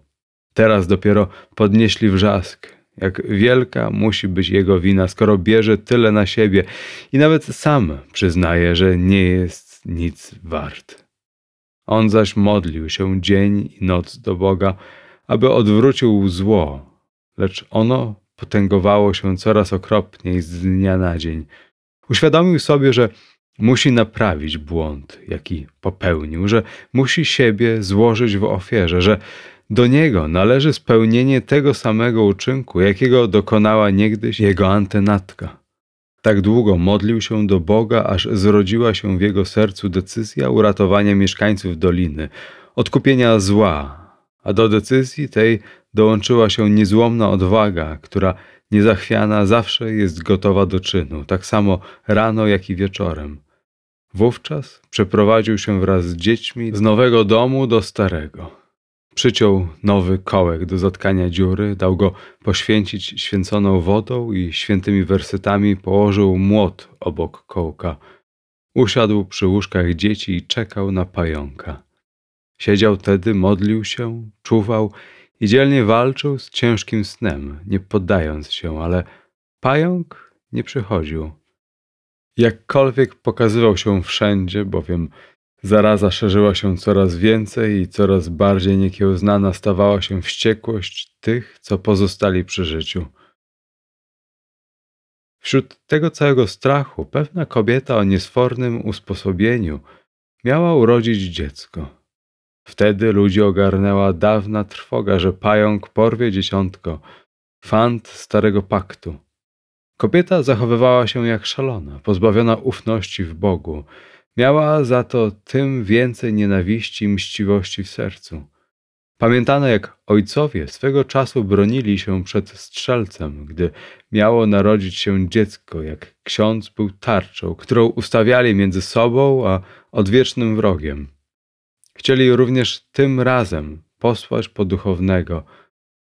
Teraz dopiero podnieśli wrzask, jak wielka musi być jego wina, skoro bierze tyle na siebie i nawet sam przyznaje, że nie jest nic wart. On zaś modlił się dzień i noc do Boga, aby odwrócił zło, lecz ono potęgowało się coraz okropniej z dnia na dzień. Uświadomił sobie, że musi naprawić błąd, jaki popełnił, że musi siebie złożyć w ofierze, że do niego należy spełnienie tego samego uczynku, jakiego dokonała niegdyś jego antenatka. Tak długo modlił się do Boga, aż zrodziła się w jego sercu decyzja uratowania mieszkańców doliny, odkupienia zła, a do decyzji tej dołączyła się niezłomna odwaga, która niezachwiana zawsze jest gotowa do czynu, tak samo rano, jak i wieczorem. Wówczas przeprowadził się wraz z dziećmi z nowego domu do starego. Przyciął nowy kołek do zatkania dziury, dał go poświęcić święconą wodą i świętymi wersetami położył młot obok kołka. Usiadł przy łóżkach dzieci i czekał na pająka. Siedział tedy, modlił się, czuwał i dzielnie walczył z ciężkim snem, nie poddając się, ale pająk nie przychodził. Jakkolwiek pokazywał się wszędzie, bowiem zaraza szerzyła się coraz więcej i coraz bardziej niekiełznana stawała się wściekłość tych, co pozostali przy życiu. Wśród tego całego strachu pewna kobieta o niesfornym usposobieniu miała urodzić dziecko. Wtedy ludzi ogarnęła dawna trwoga, że pająk porwie dzieciątko, fant starego paktu. Kobieta zachowywała się jak szalona, pozbawiona ufności w Bogu. Miała za to tym więcej nienawiści i mściwości w sercu. Pamiętano, jak ojcowie swego czasu bronili się przed strzelcem, gdy miało narodzić się dziecko, jak ksiądz był tarczą, którą ustawiali między sobą a odwiecznym wrogiem. Chcieli również tym razem posłać po duchownego,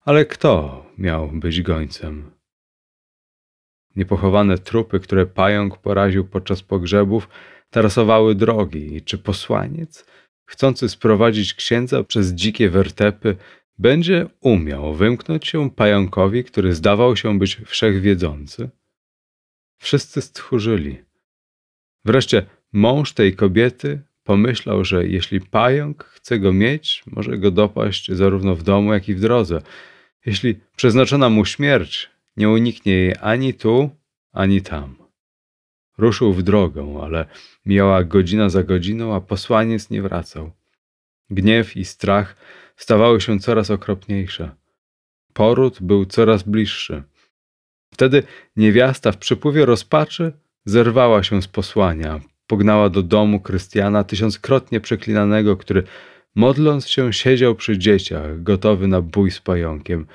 ale kto miał być gońcem? Niepochowane trupy, które pająk poraził podczas pogrzebów, tarasowały drogi. I czy posłaniec, chcący sprowadzić księdza przez dzikie wertepy, będzie umiał wymknąć się pająkowi, który zdawał się być wszechwiedzący? Wszyscy stchórzyli. Wreszcie mąż tej kobiety pomyślał, że jeśli pająk chce go mieć, może go dopaść zarówno w domu, jak i w drodze. Jeśli przeznaczona mu śmierć, nie uniknie jej ani tu, ani tam. Ruszył w drogę, ale mijała godzina za godziną, a posłaniec nie wracał. Gniew i strach stawały się coraz okropniejsze. Poród był coraz bliższy. Wtedy niewiasta w przypływie rozpaczy zerwała się z posłania, pognała do domu Krystiana, tysiąckrotnie przeklinanego, który modląc się siedział przy dzieciach, gotowy na bój z pająkiem.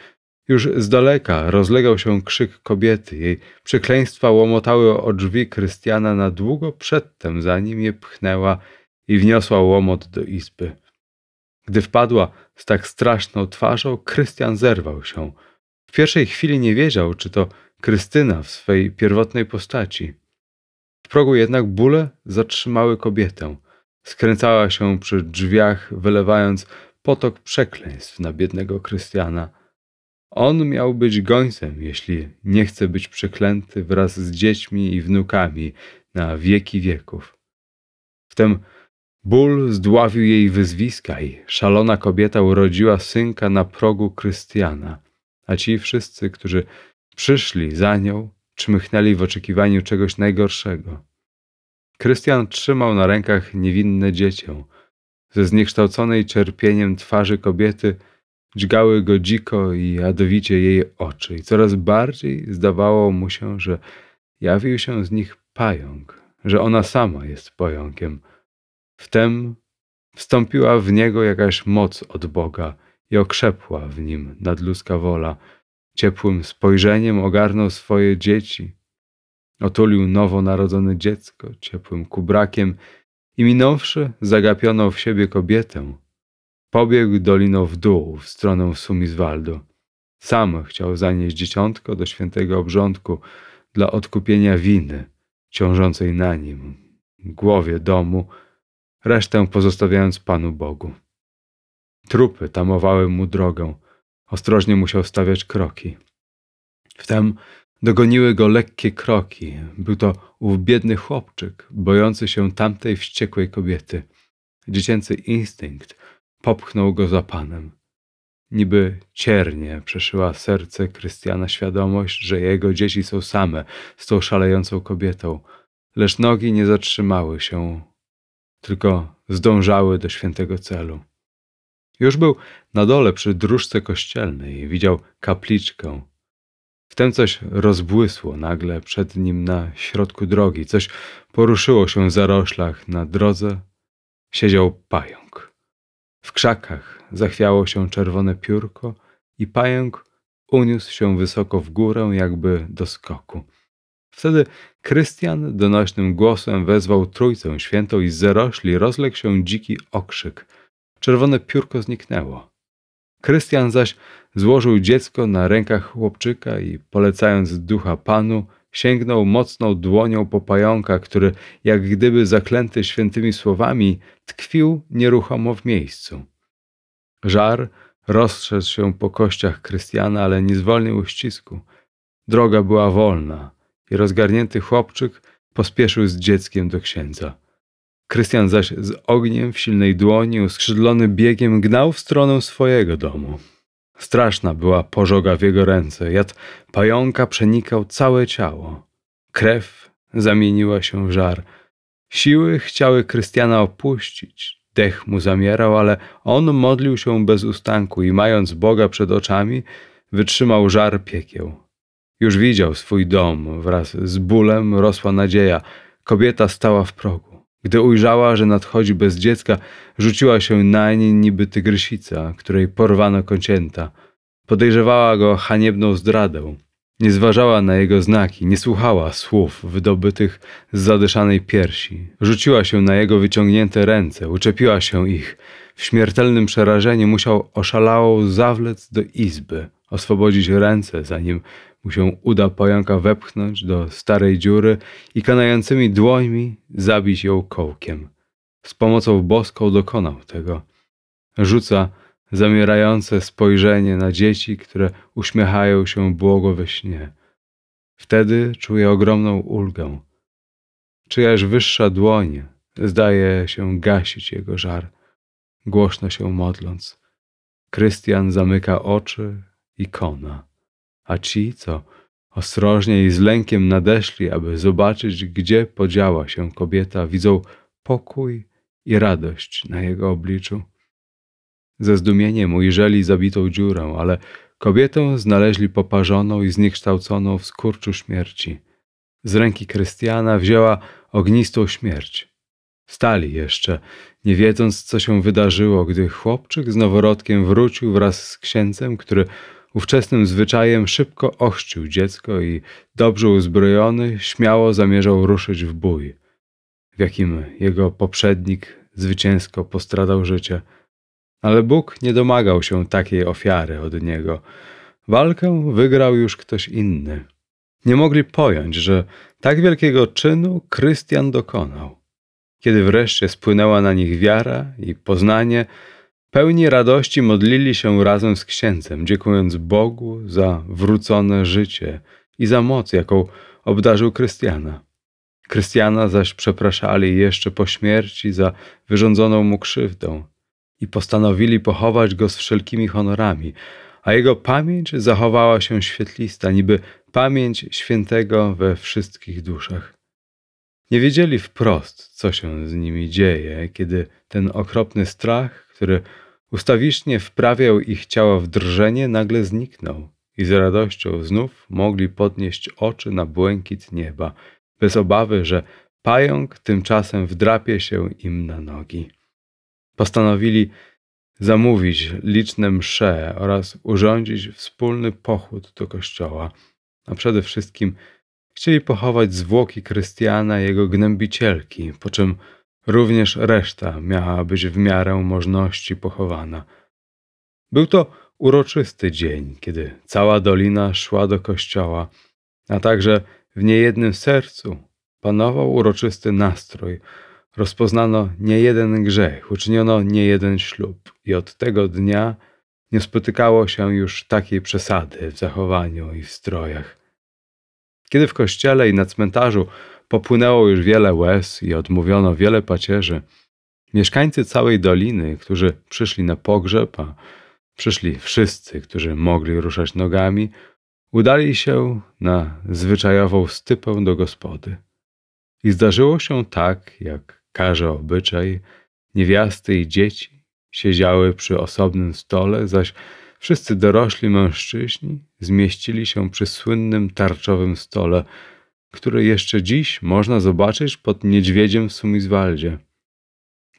Już z daleka rozlegał się krzyk kobiety. Jej przekleństwa łomotały o drzwi Krystiana na długo przedtem, zanim je pchnęła i wniosła łomot do izby. Gdy wpadła z tak straszną twarzą, Krystian zerwał się. W pierwszej chwili nie wiedział, czy to Krystyna w swej pierwotnej postaci. W progu jednak bóle zatrzymały kobietę. Skręcała się przy drzwiach, wylewając potok przekleństw na biednego Krystiana. On miał być gońcem, jeśli nie chce być przeklęty wraz z dziećmi i wnukami na wieki wieków. Wtem ból zdławił jej wyzwiska i szalona kobieta urodziła synka na progu Krystiana, a ci wszyscy, którzy przyszli za nią, czmychnęli w oczekiwaniu czegoś najgorszego. Krystian trzymał na rękach niewinne dziecię. Ze zniekształconej cierpieniem twarzy kobiety dźgały go dziko i jadowicie jej oczy, i coraz bardziej zdawało mu się, że jawił się z nich pająk, że ona sama jest pająkiem. Wtem wstąpiła w niego jakaś moc od Boga i okrzepła w nim nadludzka wola. Ciepłym spojrzeniem ogarnął swoje dzieci, otulił nowonarodzone dziecko ciepłym kubrakiem i minąwszy zagapioną w siebie kobietę, pobiegł doliną w dół w stronę Sumizwaldu. Sam chciał zanieść dzieciątko do świętego obrządku dla odkupienia winy ciążącej na nim, głowie domu, resztę pozostawiając Panu Bogu. Trupy tamowały mu drogę, Ostrożnie musiał stawiać kroki. Wtem dogoniły go lekkie kroki. Był to ów biedny chłopczyk, bojący się tamtej wściekłej kobiety. Dziecięcy instynkt popchnął go za panem. Niby ciernie przeszyła serce Krystiana świadomość, że jego dzieci są same z tą szalejącą kobietą, lecz nogi nie zatrzymały się, tylko zdążały do świętego celu. Już był na dole przy dróżce kościelnej i widział kapliczkę. Wtem coś rozbłysło nagle przed nim na środku drogi, coś poruszyło się w zaroślach na drodze. Siedział pająk. W krzakach zachwiało się czerwone piórko i pająk uniósł się wysoko w górę, jakby do skoku. Wtedy Krystian donośnym głosem wezwał Trójcę Świętą i z zarośli rozległ się dziki okrzyk. Czerwone piórko zniknęło. Krystian zaś złożył dziecko na rękach chłopczyka i polecając ducha panu, sięgnął mocną dłonią po pająka, który, jak gdyby zaklęty świętymi słowami, tkwił nieruchomo w miejscu. Żar rozszedł się po kościach Krystiana, ale nie zwolnił uścisku. Droga była wolna i rozgarnięty chłopczyk pospieszył z dzieckiem do księdza. Krystian zaś z ogniem w silnej dłoni, uskrzydlony biegiem, gnał w stronę swojego domu. Straszna była pożoga w jego ręce, jad pająka przenikał całe ciało. Krew zamieniła się w żar. Siły chciały Krystiana opuścić, dech mu zamierał, ale on modlił się bez ustanku i mając Boga przed oczami, wytrzymał żar piekieł. Już widział swój dom, wraz z bólem rosła nadzieja. Kobieta stała w progu. Gdy ujrzała, że nadchodzi bez dziecka, rzuciła się nań niby tygrysica, której porwano kocięta. Podejrzewała go haniebną zdradę. Nie zważała na jego znaki, nie słuchała słów wydobytych z zadyszanej piersi. Rzuciła się na jego wyciągnięte ręce, uczepiła się ich. W śmiertelnym przerażeniu musiał oszalało zawlec do izby, oswobodzić ręce, zanim mu się uda pająka wepchnąć do starej dziury i kanającymi dłońmi zabić ją kołkiem. Z pomocą boską dokonał tego. Rzuca zamierające spojrzenie na dzieci, które uśmiechają się błogo we śnie. Wtedy czuje ogromną ulgę. Czyjaś wyższa dłoń zdaje się gasić jego żar, głośno się modląc. Krystian zamyka oczy i kona a ci, co ostrożnie i z lękiem nadeszli, aby zobaczyć, gdzie podziała się kobieta, widzą pokój i radość na jego obliczu. Ze zdumieniem ujrzeli zabitą dziurę, ale kobietę znaleźli poparzoną i zniekształconą w skurczu śmierci. Z ręki Krystiana wzięła ognistą śmierć. Stali jeszcze, nie wiedząc, co się wydarzyło, gdy chłopczyk z noworodkiem wrócił wraz z księdzem, który ówczesnym zwyczajem szybko ochrzcił dziecko i dobrze uzbrojony śmiało zamierzał ruszyć w bój, w jakim jego poprzednik zwycięsko postradał życie. Ale Bóg nie domagał się takiej ofiary od niego. Walkę wygrał już ktoś inny. Nie mogli pojąć, że tak wielkiego czynu Krystian dokonał. Kiedy wreszcie spłynęła na nich wiara i poznanie, Pełni radości modlili się razem z księdzem, dziękując Bogu za wrócone życie i za moc, jaką obdarzył Krystiana. Krystiana zaś przepraszali jeszcze po śmierci za wyrządzoną mu krzywdę i postanowili pochować go z wszelkimi honorami, a jego pamięć zachowała się świetlista, niby pamięć świętego we wszystkich duszach. Nie wiedzieli wprost, co się z nimi dzieje, kiedy ten okropny strach, który Ustawicznie wprawiał ich ciała w drżenie, nagle zniknął i z radością znów mogli podnieść oczy na błękit nieba, bez obawy, że pająk tymczasem wdrapie się im na nogi. Postanowili zamówić liczne msze oraz urządzić wspólny pochód do kościoła, a przede wszystkim chcieli pochować zwłoki Krystiana jego gnębicielki, po czym Również reszta miała być w miarę możności pochowana. Był to uroczysty dzień, kiedy cała dolina szła do kościoła, a także w niejednym sercu panował uroczysty nastrój. Rozpoznano niejeden grzech, uczyniono niejeden ślub i od tego dnia nie spotykało się już takiej przesady w zachowaniu i w strojach. Kiedy w kościele i na cmentarzu Popłynęło już wiele łez i odmówiono wiele pacierzy. Mieszkańcy całej doliny, którzy przyszli na pogrzeb, a przyszli wszyscy, którzy mogli ruszać nogami, udali się na zwyczajową stypę do gospody. I zdarzyło się tak, jak każe obyczaj, niewiasty i dzieci siedziały przy osobnym stole, zaś wszyscy dorośli mężczyźni zmieścili się przy słynnym tarczowym stole, które jeszcze dziś można zobaczyć pod niedźwiedziem w Sumizwaldzie.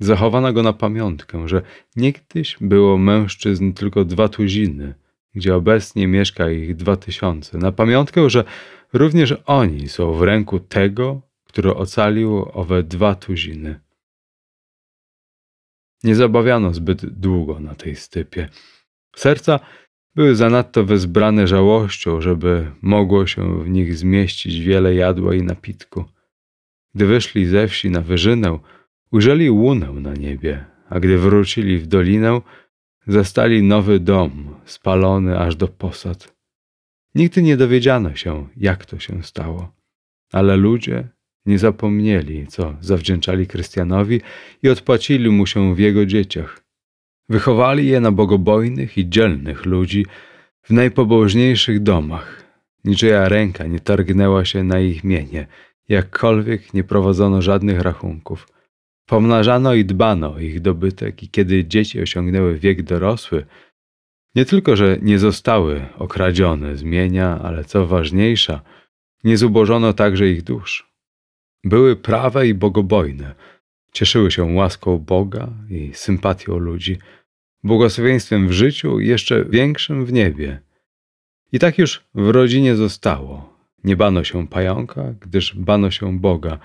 Zachowano go na pamiątkę, że niegdyś było mężczyzn tylko dwa tuziny gdzie obecnie mieszka ich dwa tysiące, na pamiątkę, że również oni są w ręku tego, który ocalił owe dwa tuziny. Nie zabawiano zbyt długo na tej stypie. Serca były zanadto wezbrane żałością, żeby mogło się w nich zmieścić wiele jadła i napitku. Gdy wyszli ze wsi na wyżynę, ujrzeli łunę na niebie, a gdy wrócili w dolinę, zastali nowy dom, spalony aż do posad. Nigdy nie dowiedziano się, jak to się stało, ale ludzie nie zapomnieli, co zawdzięczali Krystianowi i odpłacili mu się w jego dzieciach. Wychowali je na bogobojnych i dzielnych ludzi w najpobożniejszych domach. Niczyja ręka nie targnęła się na ich mienie, jakkolwiek nie prowadzono żadnych rachunków. Pomnażano i dbano o ich dobytek i kiedy dzieci osiągnęły wiek dorosły, nie tylko, że nie zostały okradzione z mienia, ale co ważniejsza, nie zubożono także ich dusz. Były prawe i bogobojne, cieszyły się łaską Boga i sympatią ludzi, błogosławieństwem w życiu i jeszcze większym w niebie. I tak już w rodzinie zostało. Nie bano się pająka, gdyż bano się Boga.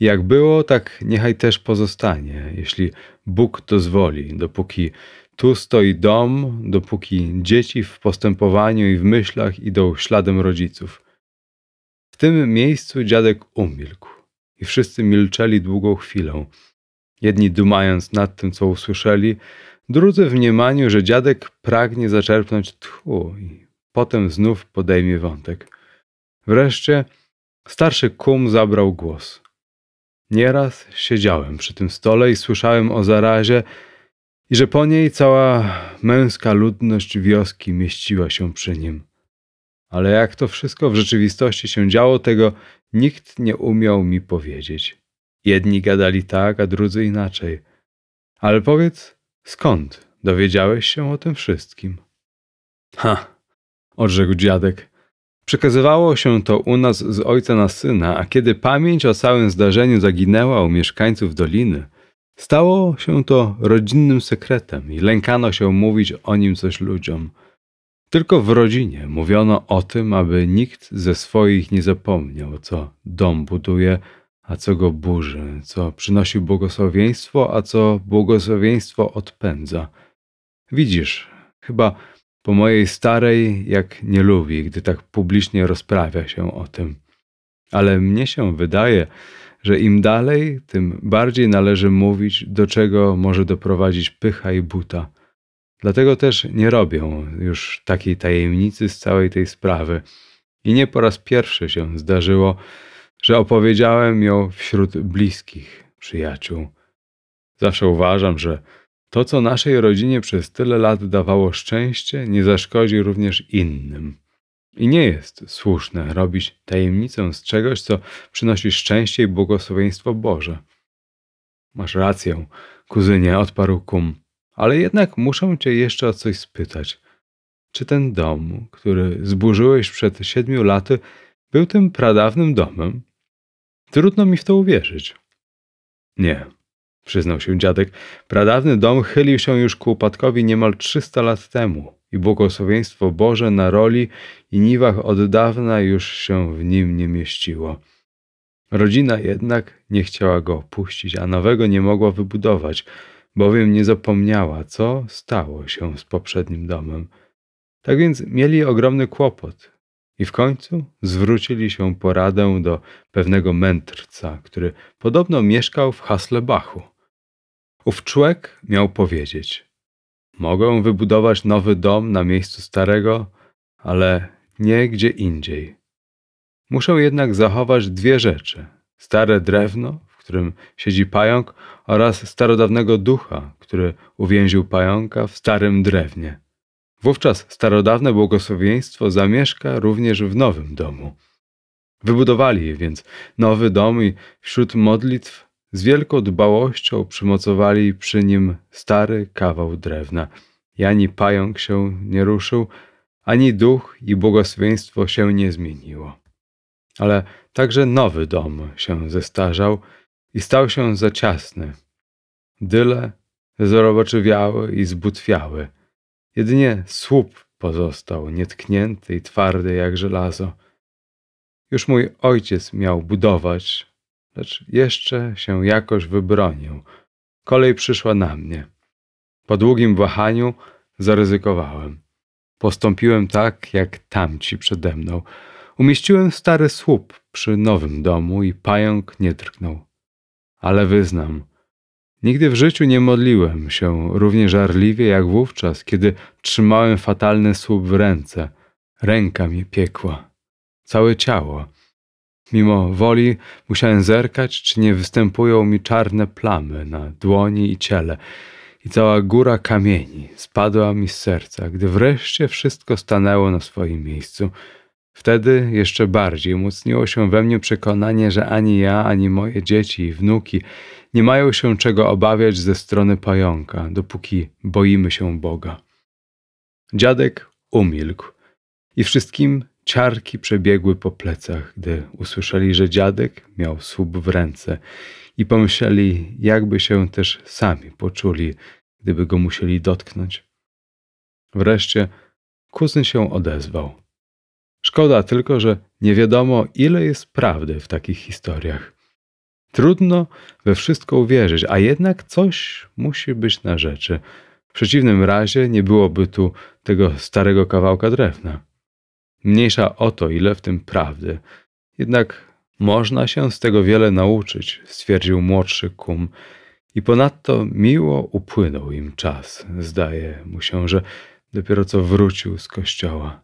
Jak było, tak niechaj też pozostanie, jeśli Bóg dozwoli, dopóki tu stoi dom, dopóki dzieci w postępowaniu i w myślach idą śladem rodziców. W tym miejscu dziadek umilkł i wszyscy milczeli długą chwilę. Jedni dumając nad tym, co usłyszeli, drudzy w mniemaniu, że dziadek pragnie zaczerpnąć tchu i potem znów podejmie wątek. Wreszcie starszy kum zabrał głos. Nieraz siedziałem przy tym stole i słyszałem o zarazie i że po niej cała męska ludność wioski mieściła się przy nim. Ale jak to wszystko w rzeczywistości się działo, tego nikt nie umiał mi powiedzieć. Jedni gadali tak, a drudzy inaczej. Ale powiedz, skąd dowiedziałeś się o tym wszystkim? Ha, odrzekł dziadek. Przekazywało się to u nas z ojca na syna, a kiedy pamięć o całym zdarzeniu zaginęła u mieszkańców doliny, stało się to rodzinnym sekretem i lękano się mówić o nim coś ludziom. Tylko w rodzinie mówiono o tym, aby nikt ze swoich nie zapomniał, co dom buduje, a co go burzy, co przynosi błogosławieństwo, a co błogosławieństwo odpędza. Widzisz, chyba po mojej starej, jak nie lubi, gdy tak publicznie rozprawia się o tym. Ale mnie się wydaje, że im dalej, tym bardziej należy mówić, do czego może doprowadzić pycha i buta. Dlatego też nie robią już takiej tajemnicy z całej tej sprawy. I nie po raz pierwszy się zdarzyło, że opowiedziałem ją wśród bliskich przyjaciół. Zawsze uważam, że to, co naszej rodzinie przez tyle lat dawało szczęście, nie zaszkodzi również innym. I nie jest słuszne robić tajemnicę z czegoś, co przynosi szczęście i błogosławieństwo Boże. Masz rację, kuzynie, odparł kum, ale jednak muszę cię jeszcze o coś spytać. Czy ten dom, który zburzyłeś przed siedmiu laty, był tym pradawnym domem? Trudno mi w to uwierzyć. Nie, przyznał się dziadek. Pradawny dom chylił się już ku upadkowi niemal trzysta lat temu i błogosławieństwo Boże na roli i niwach od dawna już się w nim nie mieściło. Rodzina jednak nie chciała go opuścić, a nowego nie mogła wybudować, bowiem nie zapomniała, co stało się z poprzednim domem. Tak więc mieli ogromny kłopot i w końcu zwrócili się po radę do pewnego mędrca, który podobno mieszkał w Haslebachu. Ów człowiek miał powiedzieć: Mogę wybudować nowy dom na miejscu starego, ale nie gdzie indziej. Muszę jednak zachować dwie rzeczy: stare drewno, którym siedzi pająk, oraz starodawnego ducha, który uwięził pająka w starym drewnie. Wówczas starodawne błogosławieństwo zamieszka również w nowym domu. Wybudowali więc nowy dom i wśród modlitw z wielką dbałością przymocowali przy nim stary kawał drewna. I ani pająk się nie ruszył, ani duch i błogosławieństwo się nie zmieniło. Ale także nowy dom się zestarzał i stał się za ciasny. Dyle zroboczywiały i zbutwiały. Jedynie słup pozostał nietknięty i twardy jak żelazo. Już mój ojciec miał budować, lecz jeszcze się jakoś wybronił. Kolej przyszła na mnie. Po długim wahaniu zaryzykowałem. Postąpiłem tak, jak tamci przede mną. Umieściłem stary słup przy nowym domu i pająk nie drgnął. Ale wyznam, nigdy w życiu nie modliłem się równie żarliwie jak wówczas, kiedy trzymałem fatalny słup w ręce. Ręka mnie piekła, całe ciało. Mimo woli musiałem zerkać, czy nie występują mi czarne plamy na dłoni i ciele. I cała góra kamieni spadła mi z serca, gdy wreszcie wszystko stanęło na swoim miejscu. Wtedy jeszcze bardziej umocniło się we mnie przekonanie, że ani ja, ani moje dzieci i wnuki nie mają się czego obawiać ze strony pająka, dopóki boimy się Boga. Dziadek umilkł i wszystkim ciarki przebiegły po plecach, gdy usłyszeli, że dziadek miał słup w ręce i pomyśleli, jakby się też sami poczuli, gdyby go musieli dotknąć. Wreszcie kuzyn się odezwał. Szkoda tylko, że nie wiadomo, ile jest prawdy w takich historiach. Trudno we wszystko uwierzyć, a jednak coś musi być na rzeczy. W przeciwnym razie nie byłoby tu tego starego kawałka drewna. Mniejsza o to, ile w tym prawdy. Jednak można się z tego wiele nauczyć, stwierdził młodszy kum. I ponadto miło upłynął im czas. Zdaje mu się, że dopiero co wrócił z kościoła.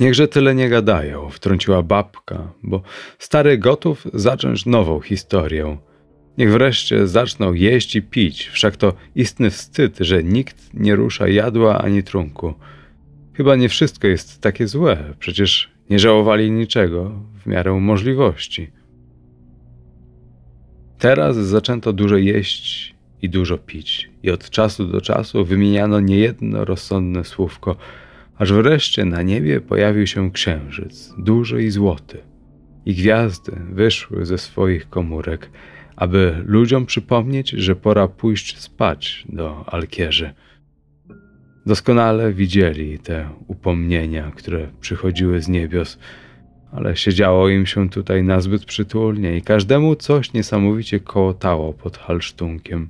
Niechże tyle nie gadają, wtrąciła babka, bo stary gotów zacząć nową historię. Niech wreszcie zaczną jeść i pić, wszak to istny wstyd, że nikt nie rusza jadła ani trunku. Chyba nie wszystko jest takie złe, przecież nie żałowali niczego w miarę możliwości. Teraz zaczęto dużo jeść i dużo pić, i od czasu do czasu wymieniano niejedno rozsądne słówko – aż wreszcie na niebie pojawił się księżyc, duży i złoty, i gwiazdy wyszły ze swoich komórek, aby ludziom przypomnieć, że pora pójść spać do alkierzy. Doskonale widzieli te upomnienia, które przychodziły z niebios, ale siedziało im się tutaj nazbyt przytulnie i każdemu coś niesamowicie kołotało pod halsztunkiem.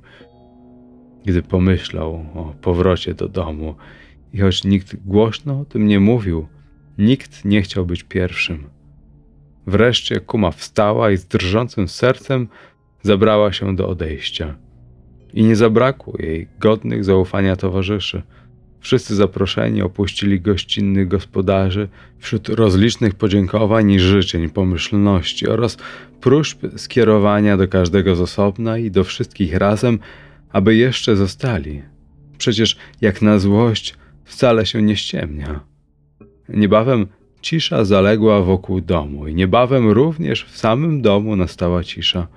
Gdy pomyślał o powrocie do domu i choć nikt głośno o tym nie mówił, nikt nie chciał być pierwszym. Wreszcie kuma wstała i z drżącym sercem zabrała się do odejścia. I nie zabrakło jej godnych zaufania towarzyszy. Wszyscy zaproszeni opuścili gościnnych gospodarzy wśród rozlicznych podziękowań i życzeń, pomyślności oraz próśb skierowania do każdego z osobna i do wszystkich razem, aby jeszcze zostali. Przecież jak na złość wcale się nie ściemnia. Niebawem cisza zaległa wokół domu i niebawem również w samym domu nastała cisza.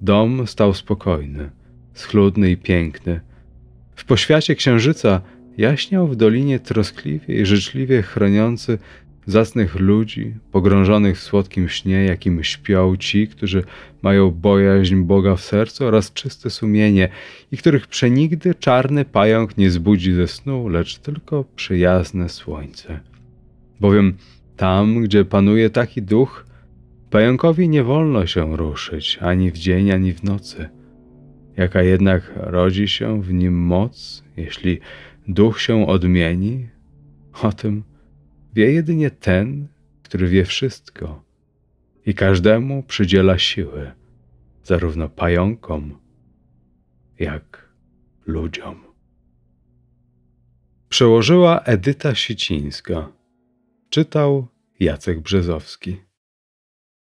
Dom stał spokojny, schludny i piękny. W poświacie księżyca jaśniał w dolinie troskliwie i życzliwie chroniący zacnych ludzi, pogrążonych w słodkim śnie, jakim śpią ci, którzy mają bojaźń Boga w sercu oraz czyste sumienie i których przenigdy czarny pająk nie zbudzi ze snu, lecz tylko przyjazne słońce. Bowiem tam, gdzie panuje taki duch, pająkowi nie wolno się ruszyć ani w dzień, ani w nocy. Jaka jednak rodzi się w nim moc, jeśli duch się odmieni, o tym Wie jedynie ten, który wie wszystko i każdemu przydziela siły, zarówno pająkom, jak ludziom. Przełożyła Edyta Sicińska. Czytał Jacek Brzezowski.